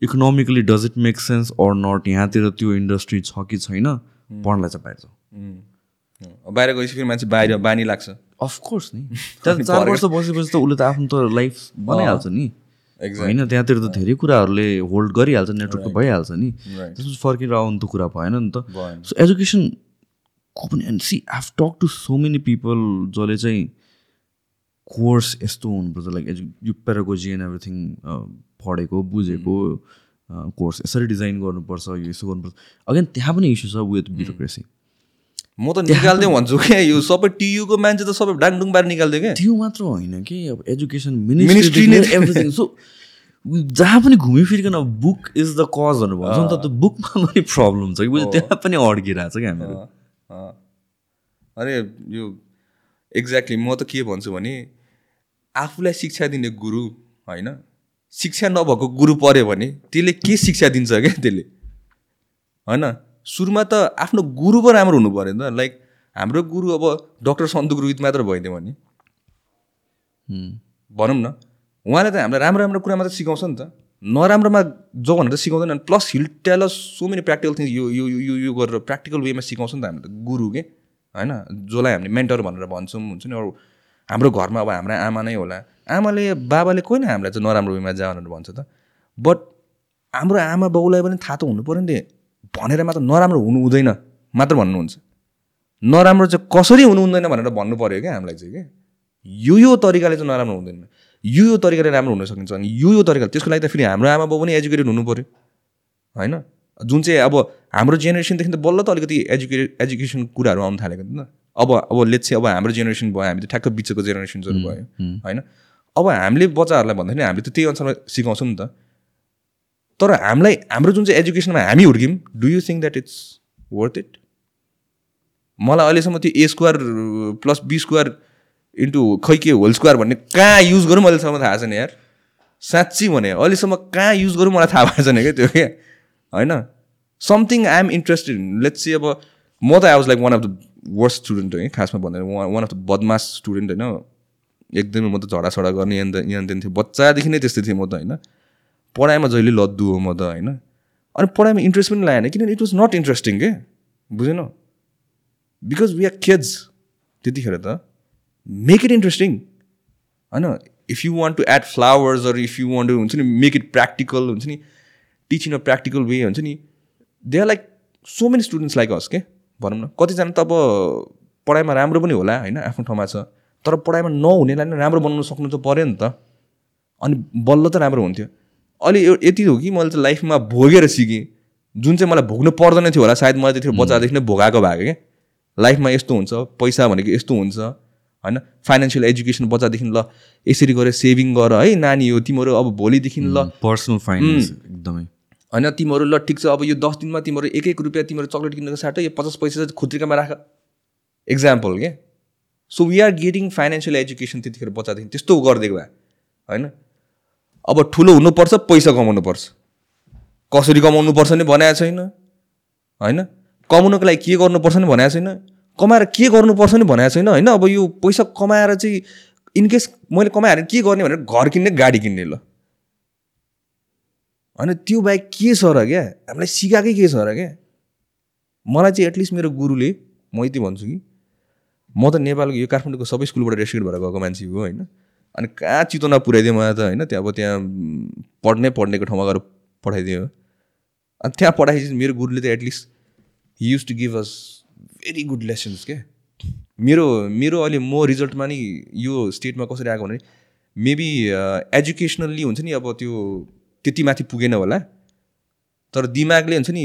economically does it make sense or not यहाँतिर त्यो इन्डस्ट्री छ कि छैन पढ्नलाई चाहिँ बाहिर अब बाहिर गएपछि फेरि मान्छे बाहिर बानी लाग्छ। अफकोर्स नि। [laughs] त्यहाँ चार वर्ष बसेपछि त उसले त आफ्नो त लाइफ बनाइहाल्छ नि। होइन त्यहाँतिर त धेरै कुराहरूले होल्ड गरिहाल्छ नेटवर्क त भइहाल्छ नि। त्यसपछि फर्केर आउनु त कुरा भएन नि त। सो एजुकेसनको पनि and see I've talk to so many people जसले चाहिँ कोर्स यस्तो हुनुपर्छ लाइक एजु यो पेरागोजी एन्ड एभ्रिथिङ पढेको बुझेको कोर्स यसरी डिजाइन गर्नुपर्छ यो यसो गर्नुपर्छ। अगेन त्यहाँ पनि इस्यु छ विथ ब्युरोक्रेसी म त निकाल्दै भन्छु क्या यो सबै टियुको मान्छे त सबै डाङडुङ बार निकाल्दियो क्या त्यो मात्र होइन कि अब एजुकेसन मिनिस्ट्री सो जहाँ पनि घुमिफिरिकन बुक इज द कज भनेर भन्छ नि त त्यो बुकमा पनि प्रब्लम छ कि? बुझ्यो त्यहाँ पनि अड्किरहेको छ कि हामीहरू अँ। अरे यो एक्ज्याक्टली म त के भन्छु भने आफूलाई शिक्षा दिने गुरु होइन शिक्षा नभएको गुरु पऱ्यो भने त्यसले के शिक्षा दिन्छ क्या त्यसले? होइन? सुरुमा त आफ्नो गुरु पो राम्रो हुनु पऱ्यो नि त। लाइक हाम्रो गुरु अब डक्टर सन्तु गुरुहित मात्र भइदियो भने। भनौँ न उहाँले त हामीलाई राम्रो राम्रो कुरा मात्रै सिकाउँछ नि त। नराम्रोमा जो भनेर सिकाउँदैन। Plus he'll tell so many practical things यो यो यो यो गरेर प्र्याक्टिकल वेमा सिकाउँछ नि त हामीले त गुरु के? होइन? जसलाई हामीले मेन्टर भनेर भन्छौँ हुन्छ नि? अरू हाम्रो घरमा अब हाम्रो आमा नै होला। आमाले बाबाले कोही न हामीलाई चाहिँ नराम्रो वेमा जा भनेर भन्छ त। बट हाम्रो आमा बाउलाई पनि थाहा त हुनु पऱ्यो नि त। भनेर मात्र नराम्रो हुनु हुँदैन मात्र भन्नुहुन्छ। नराम्रो चाहिँ कसरी हुनु हुँदैन भनेर भन्नु पऱ्यो क्या हामीलाई चाहिँ क्या यो यो तरिकाले चाहिँ नराम्रो हुँदैन। यो यो तरिकाले राम्रो हुन सकिन्छ अनि यो यो तरिकाले त्यसको लागि त फेरि हाम्रो आमा बाउ पनि एजुकेटेड हुनु पऱ्यो होइन? जुन चाहिँ अब हाम्रो जेनेरेसनदेखि त बल्ल त अलिकति एजुकेटेड एजुकेसन कुराहरू आउनु थालेको नि त। अब अब लेट्स चाहिँ अब हाम्रो जेनेरेसन भयो हामी त ठ्याक्क बिचको जेनेरेसन्सहरू भयो। होइन? अब हामीले बच्चाहरूलाई भन्दाखेरि हामीले त त्यही अनुसारमा सिकाउँछौँ नि त। तर हामीलाई हाम्रो जुन चाहिँ एजुकेसनमा हामी हुर्क्यौँ do you think that it's worth it मलाई अहिलेसम्म त्यो A square plus B square into खै के होल स्क्वायर भन्ने कहाँ युज गरौँ अहिलेसम्म थाहा छैन यार। साँच्ची भने अहिलेसम्म कहाँ युज गरौँ मलाई थाहा भएको छैन क्या त्यो क्या होइन? Something I am interested in let's चाहिँ अब म त I was like one of the worst student है खासमा भन्दा वान अफ द बदमास स्टुडेन्ट होइन। एकदमै म त झडासडा गर्ने यहाँ यहाँ थियो बच्चादेखि नै त्यस्तै थिएँ म त होइन? पढाइमा जहिले लद्दु हो म त होइन? अनि पढाइमा इन्ट्रेस्ट पनि लागेन किनभने इट वाज नट इन्ट्रेस्टिङ के? बुझेन? बिकज वी आर किड्स त्यतिखेर त। मेक इट इन्ट्रेस्टिङ होइन? If you want to add flowers or if you want हुन्छ नि मेक इट प्र्याक्टिकल हुन्छ नि teach in a practical way हुन्छ नि they are like so many students like हस् के भनौँ न। कतिजना त अब पढाइमा राम्रो पनि होला होइन? आफ्नो ठाउँमा छ। तर पढाइमा नहुनेलाई नै राम्रो बनाउनु सक्नु त पऱ्यो नि त। अनि बल्ल त राम्रो हुन्थ्यो। अहिले यो यति हो कि मैले चाहिँ लाइफमा भोगेर सिकेँ। जुन चाहिँ मलाई भोग्नु पर्दैन थियो होला सायद मलाई त्यतिखेर बच्चादेखि नै भोगाएको भएको क्या लाइफमा यस्तो हुन्छ पैसा भनेको यस्तो हुन्छ होइन? फाइनेन्सियल एजुकेसन बच्चादेखि ल यसरी गरेर सेभिङ गर है नानी हो तिमीहरू अब भोलिदेखि ल। पर्सनल फाइनेन्स एकदमै। होइन तिमीहरू ल ठिक छ अब यो दस दिनमा तिमीहरू एक एक रुपियाँ तिमीहरू चक्लेट किन्नुको साटो यो पचास पैसा चाहिँ खुत्रिकामा राख। इक्जाम्पल के? So we are getting financial education त्यतिखेर बच्चादेखि त्यस्तो गरिदिएको भए होइन? अब ठुलो हुनुपर्छ पैसा कमाउनु पर्छ कसरी कमाउनु पर्छ नि भनेको छैन। होइन? कमाउनुको लागि के गर्नुपर्छ नि भनेको छैन। कमाएर के गर्नुपर्छ नि भनेको छैन। होइन? अब यो पैसा कमाएर चाहिँ इनकेस मैले कमाएर के गर्ने भनेर घर किन्ने गाडी किन्ने ल। होइन? त्यो बाहेक के छ र क्या? हामीलाई सिकाएकै के छ र क्या? मलाई चाहिँ एटलिस्ट मेरो गुरुले म यति भन्छु कि म त नेपालको यो काठमाडौँको सबै स्कुलबाट रेस्क्युट भएर गएको मान्छे हो होइन? अनि कहाँ चितवनमा पुऱ्याइदियो मलाई त होइन? त्यहाँ अब त्यहाँ पढ्नै पढ्नेको ठाउँमा गएर पठाइदियो अनि त्यहाँ पढाएपछि मेरो गुरुले त at least he used to give us very good lessons के? मेरो मेरो अहिले म रिजल्टमा नि यो स्टेटमा कसरी आएको भने मेबी एजुकेसनल्ली हुन्छ नि अब त्यो त्यति माथि पुगेन होला। तर दिमागले हुन्छ नि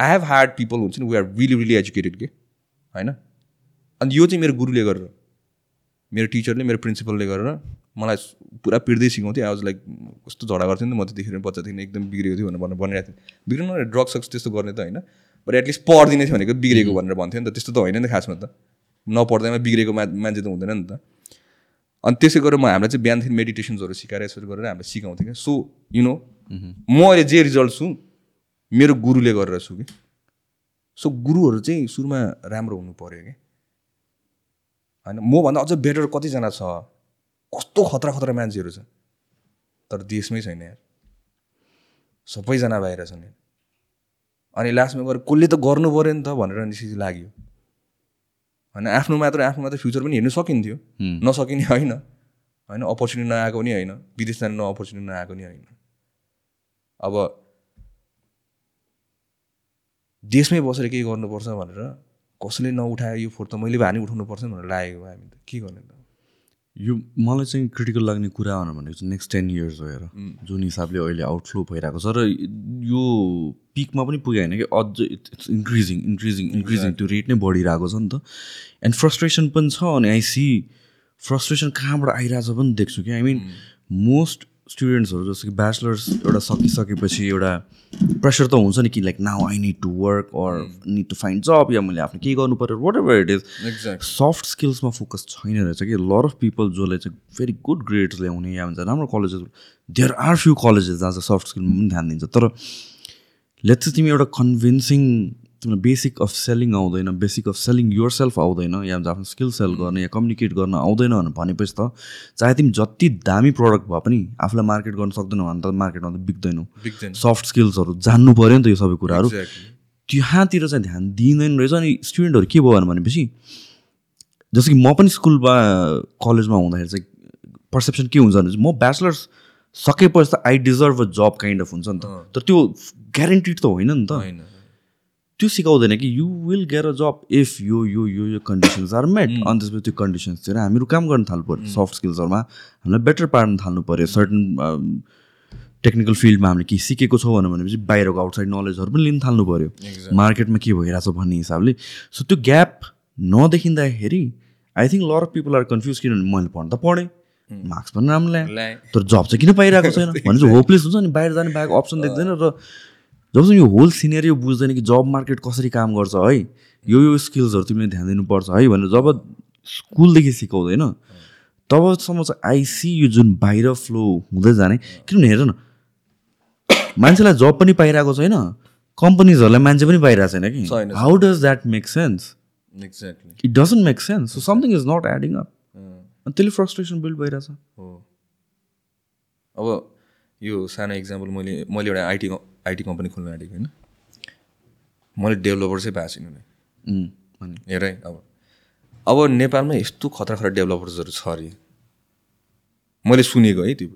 आई हेभ हार्ड पिपल हुन्छ नि we are really really educated के? होइन? अनि यो चाहिँ मेरो गुरुले गरेर मेरो टिचरले मेरो प्रिन्सिपलले गरेर मलाई पुरा पिट्दै सिकाउँथेँ आज लाइक कस्तो झगडा गर्थेँ नि त म त्यतिखेर बच्चादेखि एकदम बिग्रेको थियो भनेर भनेर भनिरहेको थिएँ। बिग्रिनु ड्रग सक्स त्यस्तो गर्ने त होइन। बट एटलिस्ट पढिदिने थियो भनेको बिग्रेको भनेर भन्थ्यो नि त। त्यस्तो त होइन नि त खासमा त। नपढ्दैमा बिग्रेको मा मान्छे त हुँदैन नि त। अनि त्यसै गरेर म हामीलाई चाहिँ बिहानदेखि मेडिटेसन्सहरू सिकाएर यसरी गरेर हामीलाई सिकाउँथेँ क्या। सो यु नो म अहिले जे रिजल्ट छु मेरो गुरुले गरेर छु कि। सो गुरुहरू चाहिँ सुरुमा राम्रो हुनु पऱ्यो कि होइन मभन्दा अझ बेटर कतिजना छ कस्तो खतरा खतरा मान्छेहरू छ तर देशमै छैन यार सबैजना बाहिर छन् अनि लास्टमा गएर कसले त गर्नु पऱ्यो नि त भनेर निस्कि लाग्यो होइन आफ्नो मात्र आफ्नो मात्र फ्युचर पनि हेर्नु सकिन्थ्यो नसकिने होइन होइन अपर्च्युनिटी नआएको पनि होइन विदेश जानु न अपर्च्युनिटी नआएको नि होइन अब देशमै बसेर केही गर्नुपर्छ भनेर कसैले नउठायो यो फोटो त मैले भए नि उठाउनुपर्छ भनेर लागेको हामी त। के गर्ने त? यो मलाई चाहिँ क्रिटिकल लाग्ने कुरा भनेको चाहिँ नेक्स्ट टेन इयर्स भएर जुन हिसाबले अहिले आउटफ्लो भइरहेको छ र यो पिकमा पनि पुग्यो होइन कि अझ इट्स इन्क्रिजिङ इन्क्रिजिङ इन्क्रिजिङ त्यो रेट नै बढिरहेको छ नि त। एन्ड फ्रस्ट्रेसन पनि छ अनि आई सी फ्रस्ट्रेसन कहाँबाट आइरहेछ पनि देख्छु कि आई मिन मोस्ट स्टुडेन्ट्सहरू जस्तो कि ब्याचलर्स एउटा सकिसकेपछि एउटा प्रेसर त हुन्छ नि कि like now I need to work or need to find job या मैले आफ्नो केही गर्नु पऱ्यो whatever it is exact soft स्किल्समा focus छैन रहेछ कि। लर अफ पिपल जसले चाहिँ भेरी गुड ग्रेड्स ल्याउने या भन्छ राम्रो colleges there are few colleges जहाँ चाहिँ सफ्ट स्किलमा पनि ध्यान दिन्छ। तर लेट्स चाहिँ तिमी एउटा कन्भिन्सिङ तिमीलाई बेसिक अफ सेलिङ आउँदैन basic of selling yourself आउँदैन या आफ्नो स्किल सेल गर्ने या कम्युनिकेट गर्न आउँदैन भनेपछि त चाहे तिमी जति दामी प्रडक्ट भए पनि आफूलाई मार्केट गर्न सक्दैनौ भने त मार्केटमा त बिग्दैनौ। सफ्ट स्किल्सहरू जान्नु पऱ्यो नि त यो सबै कुराहरू। त्यहाँतिर चाहिँ ध्यान दिँदैन रहेछ अनि स्टुडेन्टहरू के भयो भनेपछि जस्तो कि म पनि स्कुलमा कलेजमा हुँदाखेरि चाहिँ पर्सेप्सन के हुन्छ भने म ब्याचलर्स सकेपछि त I deserve a job kind of हुन्छ नि त। तर त्यो ग्यारेन्टिड त होइन नि त। होइन। त्यो सिकाउँदैन कि you will get a job if यो यो यो यो कन्डिसन्स आर मेट अनि त्यसपछि त्यो कन्डिसन्सतिर हामीहरू काम गर्न थाल्नु पऱ्यो सफ्ट स्किल्सहरूमा हामीलाई बेटर पार्न थाल्नु पऱ्यो सर्टन टेक्निकल फिल्डमा हामीले केही सिकेको छौँ भनेर भनेपछि बाहिरको आउटसाइड नलेजहरू पनि लिन थाल्नु पऱ्यो मार्केटमा के भइरहेछ भन्ने हिसाबले। सो त्यो gap नदेखिँदाखेरि I think lot of people are confuse किनभने मैले पढ्नु त पढेँ। मार्क्स पनि राम्रो ल्याएँ। ल्याएँ। तर जब चाहिँ किन पाइरहेको छैन? भने चाहिँ होपलेस हुन्छ नि बाहिर जाने बाहेक अप्सन देख्दैन र जबसम्म यो होल सिनेरियो बुझ्दैन कि जब मार्केट कसरी काम गर्छ है यो यो स्किल्सहरू तिमीले ध्यान दिनुपर्छ है भनेर जब स्कुलदेखि सिकाउँदैन तबसम्म चाहिँ आई सी यो जुन बाहिर फ्लो हुँदै जाने। किनभने हेर न मान्छेलाई जब पनि पाइरहेको छैन कम्पनीजहरूलाई मान्छे पनि पाइरहेको छैन कि। How does that make sense exactly it doesn't make sense so something is not adding up अनि त्यसले फ्रस्ट्रेसन बिल्ड भइरहेछ। हो। अब यो सानो इक्जाम्पल मैले मैले एउटा आइटी आइटी कम्पनी खोल्नु आँटेको होइन। मैले डेभलपर चाहिँ भने। हेर है अब। अब नेपालमा यस्तो खतरा खतरा डेभलपर्सहरू छ अरे। मैले सुनेको है त्यो।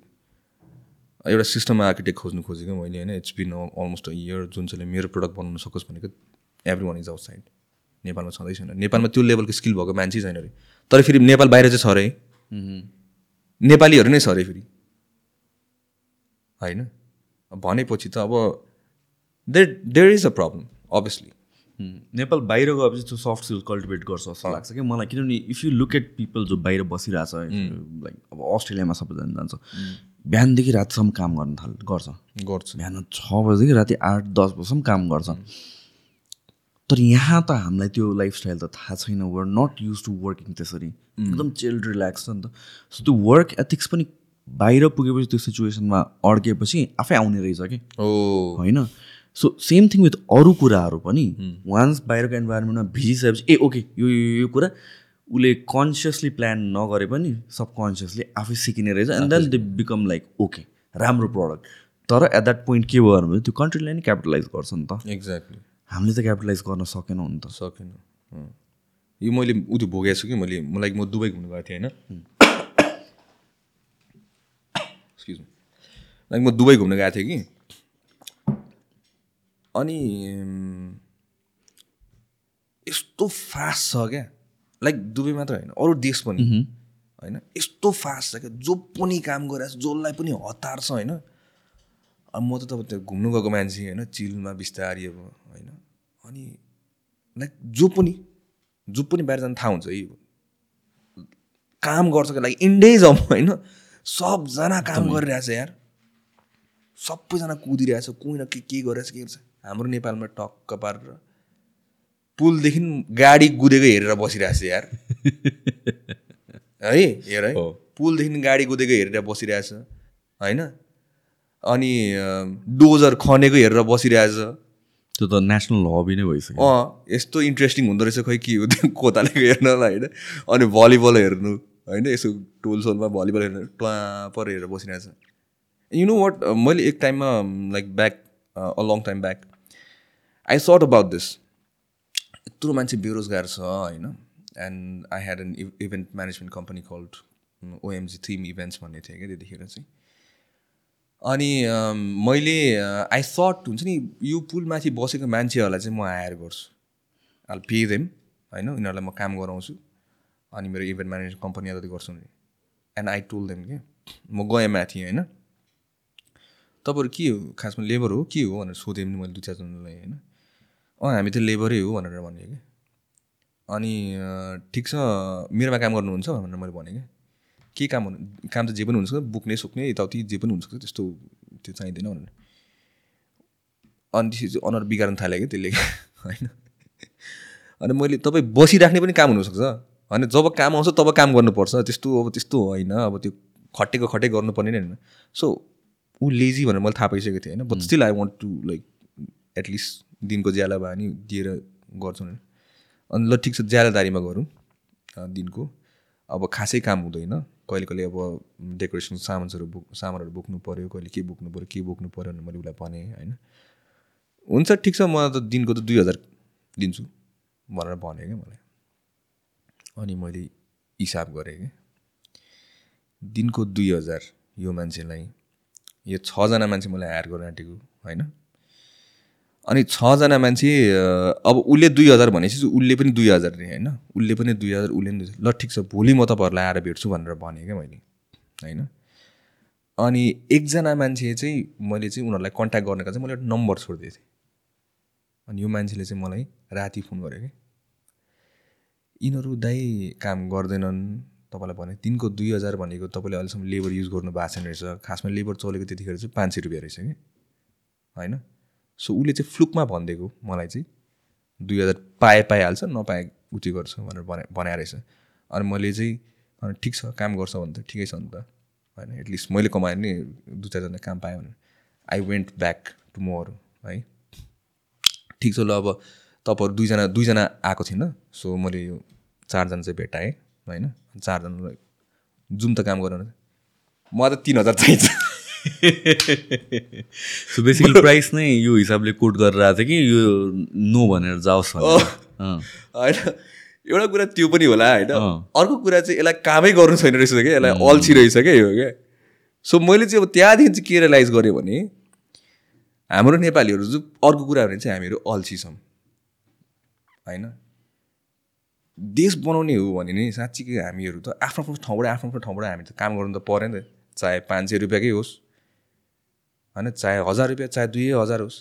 एउटा सिस्टम आर्किटेक्ट खोज्नु खोजेको मैले होइन। It's been almost a year जुन चाहिँले मेरो प्रडक्ट बनाउन सकोस् भनेको everyone is outside नेपालमा छँदै छैन। नेपालमा त्यो लेभलको स्किल भएको मान्छे छैन अरे। तर फेरि नेपाल बाहिर चाहिँ छ अरे। नेपालीहरू नै छ अरे फेरि। होइन? भनेपछि त अब there there is a problem obviously Nepal बाहिर गएपछि त्यो सफ्ट स्किल कल्टिभेट गर्छ जस्तो लाग्छ कि मलाई। किनभने if you look at people जो बाहिर बसिरहेछ लाइक अब अस्ट्रेलियामा सबैजना जान्छ। बिहानदेखि रातिसम्म काम गर्न थाल गर्छ। गर्छ। बिहान छ बजीदेखि राति आठ दस बजीसम्म काम गर्छ। तर यहाँ त हामीलाई त्यो लाइफस्टाइल त थाहा छैन। Were not used to working त्यसरी। एकदम चिल्ड रिल्याक्स छ नि त। सो त्यो वर्क एथिक्स पनि बाहिर पुगेपछि त्यो सिचुएसनमा अड्केपछि आफै आउने रहेछ कि? होइन? सो सेम थिङ विथ अरू कुराहरू पनि। वान्स बाहिरको इन्भाइरोमेन्टमा भिजिसकेपछि ए ओके यो यो कुरा उसले कन्सियसली प्लान नगरे पनि सबकन्सियसली आफै सिकिने रहेछ and then they become like okay राम्रो प्रडक्ट तर एट द्याट पोइन्ट के भयो भने त्यो कन्ट्रीले नै क्यापिटलाइज गर्छ नि त। एक्ज्याक्टली हामीले त क्यापिटलाइज गर्न सकेनौँ नि त। सकेन। यो मैले उ त्यो भोगेको छु कि मैले मलाई म दुबई घुम्नु गएको थिएँ होइन एक्सक्युज लाइक म दुबई घुम्नु गएको थिएँ कि। अनि यस्तो फास्ट छ क्या। लाइक दुबई मात्र होइन अरू देश पनि। होइन यस्तो फास्ट छ क्या जो पनि काम गरिरहेको छ जसलाई पनि हतार छ होइन। अब म त तपाईँ त्यो घुम्नु गएको मान्छे होइन चिलमा बिस्तारी अब होइन। अनि लाइक जो पनि जो पनि बाहिर जानु थाहा हुन्छ है काम गर्छ लागि इन्डेज अब होइन सबजना काम गरिरहेछ यार। सबैजना कुदिरहेछ कोही न के के गरिरहेछ के गर्छ हाम्रो नेपालमा टक्क पारेर पुलदेखि गाडी कुदेको हेरेर बसिरहेछ यार। है हेर है। पुलदेखि गाडी कुदेको हेरेर बसिरहेछ होइन? अनि डोजर खनेको हेरेर बसिरहेछ। त्यो त नेसनल हबी नै भइसक्यो। अँ यस्तो इन्ट्रेस्टिङ हुँदो रहेछ खै के हो त्यो कोतालेको हेर्नलाई होइन? अनि भलिबल हेर्नु होइन? यसो टोल सोलमा भलिबल हेर्नु ट्वा पर हेरेर बसिरहेछ। यु नो वाट मैले एक टाइममा like back a long time back I short about this यत्रो मान्छे बेरोजगार छ होइन and I had an event management company called OMG theme events भन्ने थिएँ क्या त्यतिखेर चाहिँ। अनि अम, मैले आई सट हुन्छ नि यो पुलमाथि बसेको मान्छेहरूलाई चाहिँ म हायर गर्छु। आई पे देम होइन? यिनीहरूलाई म काम गराउँछु। अनि मेरो इभेन्ट म्यानेजमेन्ट कम्पनी जति गर्छु। एन्ड आई टोल देम के म गएँ माथि होइन? तपाईँहरू के हो? खासमा लेबर हो? के हो भनेर सोधेँ पनि मैले दुई चारजनालाई होइन? अँ हामी त लेबरै हो भनेर भने कि। अनि ठिक छ मेरोमा काम गर्नुहुन्छ भनेर मैले भने क्या के काम हुनु काम त जे पनि हुनसक्छ बोक्ने सोक्ने यताउति जे पनि हुनसक्छ त्यस्तो त्यो चाहिँदैन भनेर। अनि त्यसपछि अनुहार बिगार्न थाल्यो क्या त्यसले [laughs] होइन? अनि मैले तपाईँ बसिराख्ने पनि काम हुनसक्छ। होइन जब काम आउँछ तब काम गर्नुपर्छ। त्यस्तो अब त्यस्तो होइन अब त्यो खटेको खटे गर्नुपर्ने नै होइन। सो ऊ लेजी भनेर मैले थाहा पाइसकेको थिएँ होइन? But still I want to like at least दिनको ज्याला भए नि दिएर गर्छु अनि ल ठिक छ ज्यालादारीमा गरौँ दिनको। अब खासै काम हुँदैन। कहिले कहिले अब डेकोरेसन सामानहरू बोक सामानहरू बोक्नु पऱ्यो कहिले के बोक्नु पऱ्यो के बोक्नु पऱ्यो भनेर मैले उसलाई भनेँ होइन? हुन्छ ठिक छ म त दिनको त दुई हजार दिन्छु भनेर भने क्या मलाई। अनि मैले हिसाब गरेँ क्या। दिनको दुई हजार यो मान्छेलाई यो छजना मान्छे मलाई हायर गर्न आँटेको होइन? अनि छजना मान्छे अब उसले दुई हजार भनेपछि उसले पनि दुई हजार नि होइन? उसले पनि दुई हजार उसले पनि ल ठिक छ भोलि म तपाईँहरूलाई आएर भेट्छु भनेर भनेँ क्या मैले होइन? अनि एकजना मान्छे चाहिँ मैले चाहिँ उनीहरूलाई कन्ट्याक्ट गर्नेको चाहिँ मैले एउटा नम्बर छोडिदिएको थिएँ। अनि यो मान्छेले चाहिँ मलाई राति फोन गर्यो कि यिनीहरू दाइ काम गर्दैनन्। तपाईँलाई भने दिनको दुई हजार भनेको तपाईँले अहिलेसम्म लेबर युज गर्नु भएको छैन रहेछ। खासमा लेबर चलेको त्यतिखेर चाहिँ पाँच सय रुपियाँ रहेछ कि? होइन? सो उसले चाहिँ फ्लुकमा भनिदिएको मलाई चाहिँ दुई हजार पाए पाइहाल्छ नपाए उति गर्छ भनेर भने बनाएर रहेछ। अनि मैले चाहिँ ठिक छ काम गर्छ भने त ठिकै छ नि त। होइन एटलिस्ट मैले कमाएँ नि दुई चारजना काम पाएँ भने। I went back to more है? ठिक छ ल अब तपाईँहरू दुईजना दुईजना आएको थिएन। सो मैले यो चारजना चाहिँ भेटाएँ होइन? चारजनालाई जुम त काम गर मलाई त तिन हजार चाहिन्छ। सो बेसिकली प्राइस नै यो हिसाबले कोट गरेर आएको थियो कि यो नो भनेर जाओस्। होइन। एउटा कुरा त्यो पनि होला होइन। अर्को कुरा चाहिँ यसलाई कामै गर्नु छैन रहेछ क्या यसलाई अल्छी रहेछ क्या यो क्या। सो मैले चाहिँ अब त्यहाँदेखि चाहिँ के रियलाइज गरेँ भने हाम्रो नेपालीहरू चाहिँ अर्को कुरा भने चाहिँ हामीहरू अल्छी छौँ। होइन। देश बनाउने हो भने नि साँच्चीकै हामीहरू त आफ्नो आफ्नो ठाउँबाट आफ्नो आफ्नो ठाउँबाट हामी त काम गर्नु त पऱ्यो नि त। चाहे पाँच सय रुपियाँकै होस् होइन? चाहे हजार रुपियाँ चाहे दुई हजार होस्।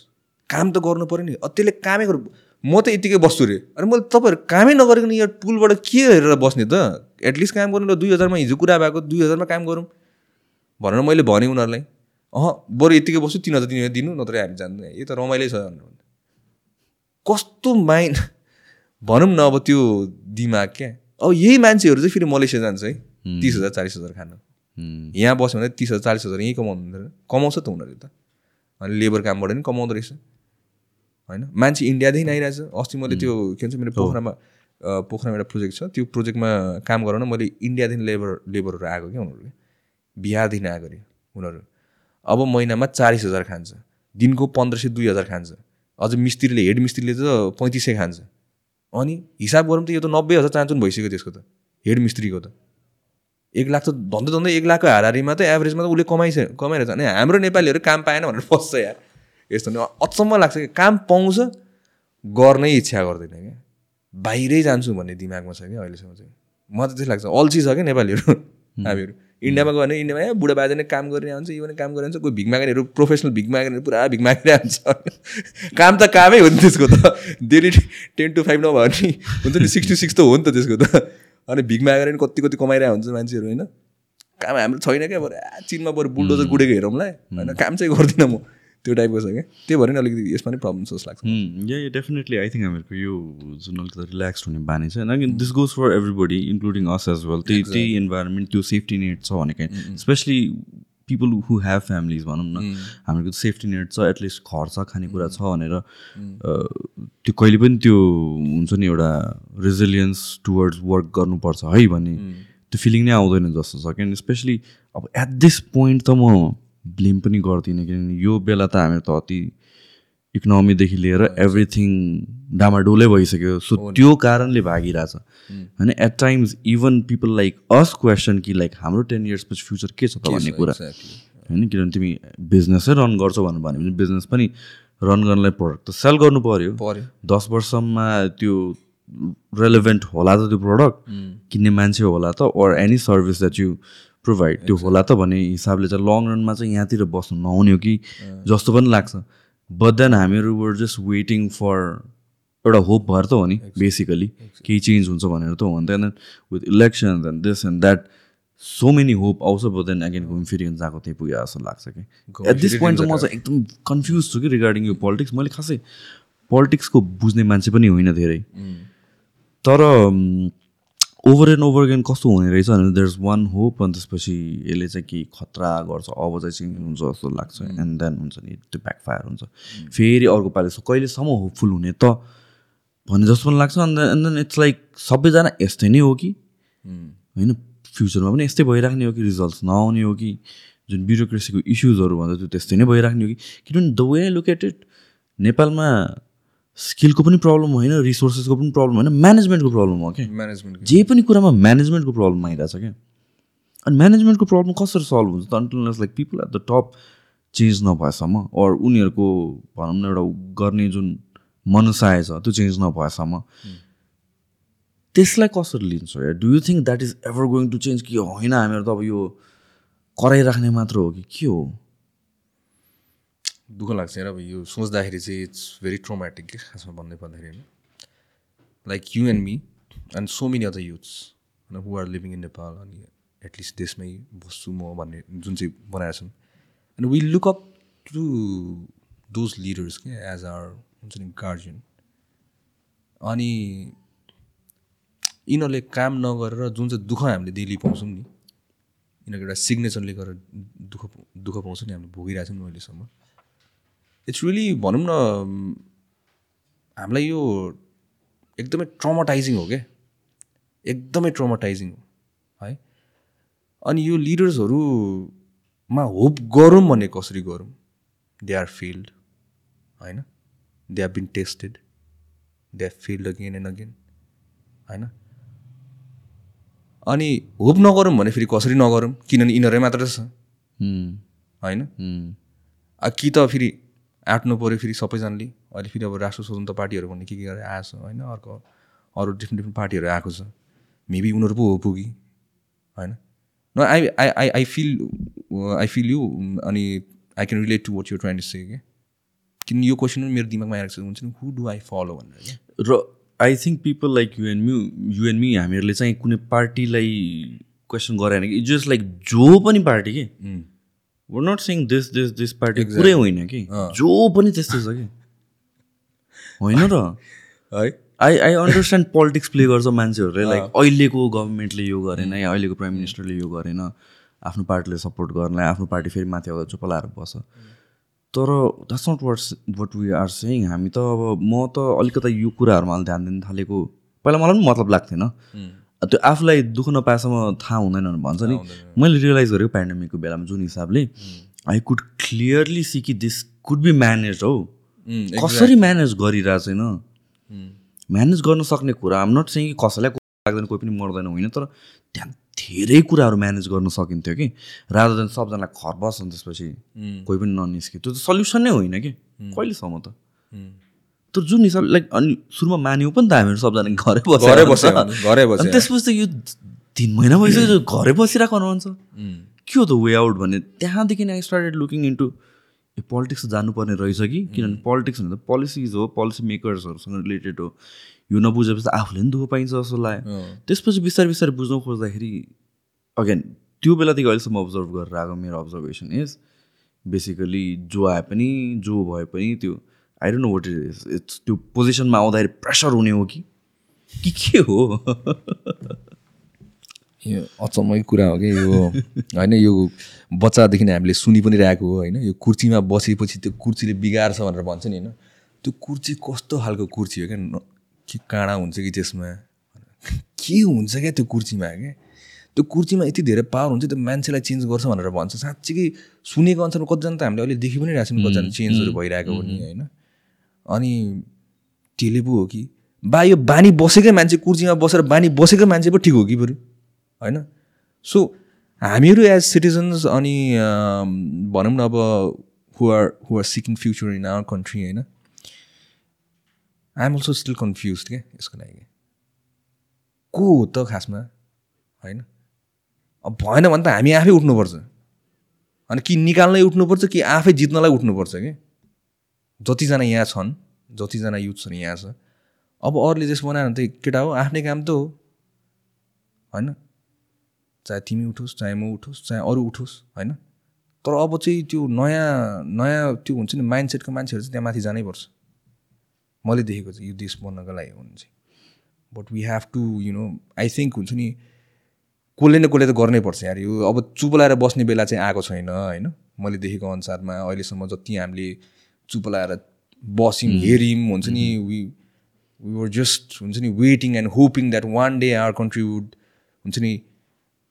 काम त गर्नु पऱ्यो नि। त्यसले कामै गर्नु म त यत्तिकै बस्छु रे। अनि मैले तपाईँहरू कामै नगरिकन यो पुलबाट के हेरेर बस्ने त? एटलिस्ट काम गर्नु ल दुई हजारमा हिजो कुरा भएको दुई हजारमा काम गरौँ। भनेर मैले भनेँ उनीहरूलाई। अह बरु यत्तिकै बस्छु तिन हजार हजार दिनु नत्र हामी जान्दैन यो त रमाइलो छ कस्तो माइन्ड भनौँ न अब त्यो दिमाग क्या अब यही मान्छेहरू चाहिँ फेरि मलेसिया जान्छ है। तिस हजार चालिस हजार खानु। यहाँ बस्यो भने तिस हजार चालिस हजार यहीँ कमाउनु हुँदैन कमाउँछ त उनीहरूले त। अनि लेबर कामबाट पनि कमाउँदो रहेछ। होइन? मान्छे इन्डियादेखि आइरहेछ। अस्ति मैले त्यो के भन्छ मेरो पोखरामा पोखरामा एउटा प्रोजेक्ट छ। त्यो प्रोजेक्टमा काम गराउन मैले इन्डियादेखि लेबर लेबरहरू आएको क्या उनीहरूले। बिहारदेखि आएको अरे उनीहरू। अब महिनामा चालिस हजार खान्छ। दिनको पन्ध्र सय दुई हजार खान्छ। अझ मिस्त्रीले हेड मिस्त्रीले त पैँतिस सय खान्छ। अनि हिसाब गरौँ त यो त नब्बे हजार चान्चुन भइसक्यो त्यसको त हेड मिस्त्रीको त। एक लाख त धन्दै धन्दै एक लाखको हाराहारीमा त एभरेजमा त उसले कमाइस कमाइरहेछ। अनि हाम्रो नेपालीहरू काम पाएन भनेर फस्छ यार। यस्तो नि अचम्म लाग्छ कि काम पाउँछ गर्नै इच्छा गर्दैन क्या। बाहिरै जान्छु भन्ने दिमागमा छ क्या अहिलेसम्म चाहिँ। म त त्यस्तो लाग्छ। अल्छी छ क्या नेपालीहरू हामीहरू। इन्डियामा गयो भने इन्डियामा ए बुढा बाजे नै काम गरिरहेको हुन्छ यो पनि काम गरिरहन्छ कोही भिख माग्नेहरू प्रोफेसनल भिख माग्नेहरू पुरा भिख मागिरहेको हुन्छ [laughs] काम त कामै हो नि त्यसको त। डेली टेन टु फाइभ नभए नि हुन्छ नि सिक्स टु सिक्स त हो नि त त्यसको त। अनि भिख मागेर नि कति कति कमाइरहेको हुन्छ मान्छेहरू होइन? काम हाम्रो छैन क्या बरु चिनमा बरु बुलडोजर गुडेको हेरौँला। होइन काम चाहिँ गर्दिनँ म। त्यो टाइपको छ क्या? त्यही भएर नि अलिकति यसमा नि प्रब्लम जस्तो लाग्छ। या डेफिनेटली आई थिङ्क हामीहरूको यो जुन अलिकति रिल्याक्स हुने बानी छ होइन this goes for everybody including us as well त्यही त्यही इन्भाइरोमेन्ट त्यो सेफ्टी नेट छ भने कहीँ। Especially people who have families भनौँ न। हामीहरूको सेफ्टी नेट छ एटलिस्ट घर छ खानेकुरा छ भनेर अ, त्यो कहिले पनि त्यो हुन्छ नि एउटा रेजिलियन्स टुवर्ड्स वर्क गर्नुपर्छ है भन्ने त्यो फिलिङ नै आउँदैन जस्तो छ किनभने स्पेसली अब एट दिस पोइन्ट त म ब्लेम पनि गर्दिनँ किनभने यो बेला त हामीहरू त अति इकोनोमीदेखि लिएर एभ्रिथिङ डामाडोलै भइसक्यो। सो त्यो कारणले भागिरहेछ। होइन at times even people like us question कि लाइक हाम्रो टेन इयर्सपछि फ्युचर के छ त भन्ने कुरा। होइन किनभने तिमी बिजनेसै रन गर्छौ भनेर भन्यो भने बिजनेस पनि रन गर्नलाई प्रडक्ट त सेल गर्नु पऱ्यो पऱ्यो दस वर्षमा त्यो रेलेभेन्ट होला त त्यो प्रडक्ट किन्ने मान्छे होला त or any service that you provide त्यो होला त भन्ने हिसाबले चाहिँ लङ रनमा चाहिँ यहाँतिर बस्नु नहुने हो कि जस्तो पनि लाग्छ। बट देन हामीहरू वर जस्ट वेटिङ फर एउटा होप भएर त हो नि बेसिकली केही चेन्ज हुन्छ भनेर त हो। नि त with election and this and that so many hope आउँछ बट देन अगेन घुम फेरि जहाँको त्यही पुग्यो जस्तो लाग्छ कि। एट दिस पोइन्ट चाहिँ म चाहिँ एकदम कन्फ्युज छु कि रिगार्डिङ यो पोलिटिक्स मैले खासै पोलिटिक्सको बुझ्ने मान्छे पनि होइन धेरै। तर ओभर एन्ड ओभर अगेन कस्तो हुने रहेछ भने देयर इज वान होप अनि त्यसपछि यसले चाहिँ के खतरा गर्छ अब चाहिँ चेन्ज हुन्छ जस्तो लाग्छ एन्ड देन हुन्छ नि त्यो ब्याकफायर हुन्छ। फेरि अर्को पालि कहिलेसम्म होपफुल हुने त भन्ने जस्तो पनि लाग्छ अन्त एन्ड देन इट्स लाइक सबैजना यस्तै नै हो कि? होइन फ्युचरमा पनि यस्तै भइराख्ने हो कि रिजल्ट्स नआउने हो कि जुन ब्युरोक्रेसीको इस्युजहरू भन्छ त्यो त्यस्तै नै भइराख्ने हो कि? किनभने the way look at it नेपालमा स्किलको पनि प्रब्लम होइन रिसोर्सेसको पनि प्रब्लम होइन म्यानेजमेन्टको प्रब्लम हो क्या म्यानेजमेन्ट जे पनि कुरामा म्यानेजमेन्टको प्रब्लम आइरहेछ क्या अनि म्यानेजमेन्टको प्रब्लम कसरी सल्भ हुन्छ? त unless like people at the top change नभएसम्म अर उनीहरूको भनौँ न एउटा गर्ने जुन मनसाय छ त्यो चेन्ज नभएसम्म। त्यसलाई कसरी लिन्छ? या do you think that is ever going to change कि होइन हामीहरू त अब यो कराइराख्ने मात्र हो कि? के हो? दुःख लाग्छ यार अब यो सोच्दाखेरि चाहिँ इट्स भेरी ट्रोमेटिक के खासमा भन्दै पर्दाखेरि होइन। Like you and me and so many other youths होइन who are living in Nepal अनि एटलिस्ट देशमै बस्छु म भन्ने जुन चाहिँ बनाएका छन्। अनि we look up to those leaders के एज आवर हुन्छ नि गार्जियन अनि यिनीहरूले काम नगरेर जुन चाहिँ दुःख हामीले डेली पाउँछौँ नि यिनीहरूको एउटा सिग्नेचरले गरेर दुःख दुःख पाउँछौँ नि हामीले भोगिरहेको छौँ अहिलेसम्म। इट्स रियली भनौँ न हामीलाई यो एकदमै ट्रमाटाइजिङ हो क्या? एकदमै ट्रमाटाइजिङ हो है? अनि यो लिडर्सहरूमा होप गरौँ भन्ने कसरी गरौँ? दे आर फिल्ड होइन? They have been tested they have failed again and again होइन? अनि होप नगरौँ भने फेरि कसरी नगरौँ? किनभने यिनीहरू मात्र छ. होइन? कि त फेरि आँट्नु पऱ्यो फेरि सबैजनाले। अहिले फेरि अब राष्ट्र स्वतन्त्र पार्टीहरू भन्ने के के गरेर आएको छ होइन? अर्को अरू डिफ्रेन्ट डिफ्रेन्ट पार्टीहरू आएको छ। मेबी उनीहरू पो हो पुगी होइन? न I I I I feel I feel you अनि I can relate to what you trying say क्या किन यो क्वेसन पनि मेरो दिमागमा आएको छ हुन्छ नि? हु डु आई फलो भनेर र I think people like you and me you and me हामीहरूले चाहिँ कुनै पार्टीलाई क्वेसन गरेन कि? जस्ट लाइक जो पनि पार्टी कि were not seeing this this this party पुरै होइन कि जो पनि त्यस्तै छ कि होइन र है I I understand politics play गर्छ मान्छेहरूले लाइक अहिलेको गभर्मेन्टले यो गरेन या अहिलेको प्राइम मिनिस्टरले यो गरेन आफ्नो पार्टीले सपोर्ट गर्नलाई आफ्नो पार्टी फेरि माथि आउँदा चुप लाएर बस्छ तर that's not what what we are saying हामी त अब म त अलिकति यो कुराहरूमा ध्यान दिन थालेको पहिला मलाई पनि मतलब लाग्थेन त्यो आफूलाई दुःख नपाएसम्म थाहा हुँदैन भन्छ नि। मैले रियलाइज गरेको पेन्डेमिकको बेलामा जुन हिसाबले आई कुड क्लियरली सी कि दिस कुड बी म्यानेज हौ। कसरी म्यानेज गरिरहेको छैन म्यानेज गर्न सक्ने कुरा आम नट चाहिँ कसैलाई लाग्दैन कोही पनि मर्दैन होइन तर त्यहाँ धेरै कुराहरू म्यानेज गर्न सकिन्थ्यो कि। रादर देन सबजनालाई घर बस्छ अनि त्यसपछि कोही पनि ननिस्क्यो त्यो त सल्युसन नै होइन कि। कहिलेसम्म त? तर जुन हिसाबले लाइक अनि सुरुमा मान्यौँ पनि त हामीहरू सबजना घरै बसेर घरै भने, घरै। अनि त्यसपछि त यो तिन महिना भइसक्यो घरै बसिरहेको रहन्छ के हो त वे आउट भन्ने? त्यहाँदेखि I started looking into a politics जानुपर्ने रहेछ कि? किनभने पोलिटिक्स भने त पोलिसिज हो पोलिसी मेकर्सहरूसँग रिलेटेड हो। यो नबुझेपछि त आफूले पनि दुःख पाइन्छ जस्तो लाग्यो। त्यसपछि बिस्तारै बिस्तारै बुझ्न खोज्दाखेरि अगेन त्यो बेलादेखि अहिलेसम्म अब्जर्भ गरेर आएको मेरो अब्जर्भेसन इज बेसिकली जो आए पनि जो भए पनि त्यो I don't know what is it's त्यो पोजिसनमा आउँदाखेरि प्रेसर हुने हो कि? कि के हो? यो अचम्मकै कुरा हो कि यो [laughs] होइन यो बच्चादेखि हामीले सुनि पनि रहेको हो होइन। यो कुर्सीमा बसेपछि त्यो कुर्सीले बिगार्छ भनेर भन्छ नि होइन। त्यो कुर्सी कस्तो खालको कुर्सी हो क्या? के काँडा हुन्छ कि त्यसमा? के हुन्छ क्या त्यो कुर्सीमा क्या त्यो कुर्सीमा यति धेरै पावर हुन्छ त्यो मान्छेलाई चेन्ज गर्छ भनेर भन्छ। साँच्चीकै सुनेको अनुसारमा कतिजना त हामीले अहिले देखि पनि रहेको छौँ कतिजना चेन्जहरू भइरहेको हो नि होइन। अनि त्यसले पो हो कि? बा यो बानी बसेकै मान्छे कुर्सीमा बसेर बानी बसेकै मान्छे पो ठिक हो कि बरु? होइन? सो हामीहरू एज सिटिजन्स अनि भनौँ न अब who are who are seeking future in our country होइन? आइएम अल्सो स्टिल कन्फ्युज क्या यसको लागि? को हो त खासमा? होइन? अब भएन भने त हामी आफै उठ्नुपर्छ। अनि कि निकाल्नै उठ्नुपर्छ कि आफै जित्नलाई उठ्नुपर्छ कि जतिजना यहाँ छन् जतिजना युथ छन् यहाँ छ अब अरूले जस बनायो भने त केटा हो आफ्नै काम त हो। होइन? चाहे तिमी उठोस् चाहे म उठोस् चाहे अरू उठोस् होइन? तर अब चाहिँ त्यो नयाँ नयाँ त्यो हुन्छ नि माइन्ड सेटको मान्छेहरू चाहिँ त्यहाँ माथि जानैपर्छ मैले देखेको चाहिँ यो देश बन्नको लागि हो चाहिँ। But we have to you know I think हुन्छ नि कसले न कसले त गर्नै पर्छ यार। यो अब चुप लाएर बस्ने बेला चाहिँ आएको छैन होइन? मैले देखेको अनुसारमा अहिलेसम्म जति हामीले चुप लाएर बस्यौँ हेऱ्यौँ हुन्छ नि वी वी वर जस्ट हुन्छ नि waiting and hoping that one day our country would हुन्छ नि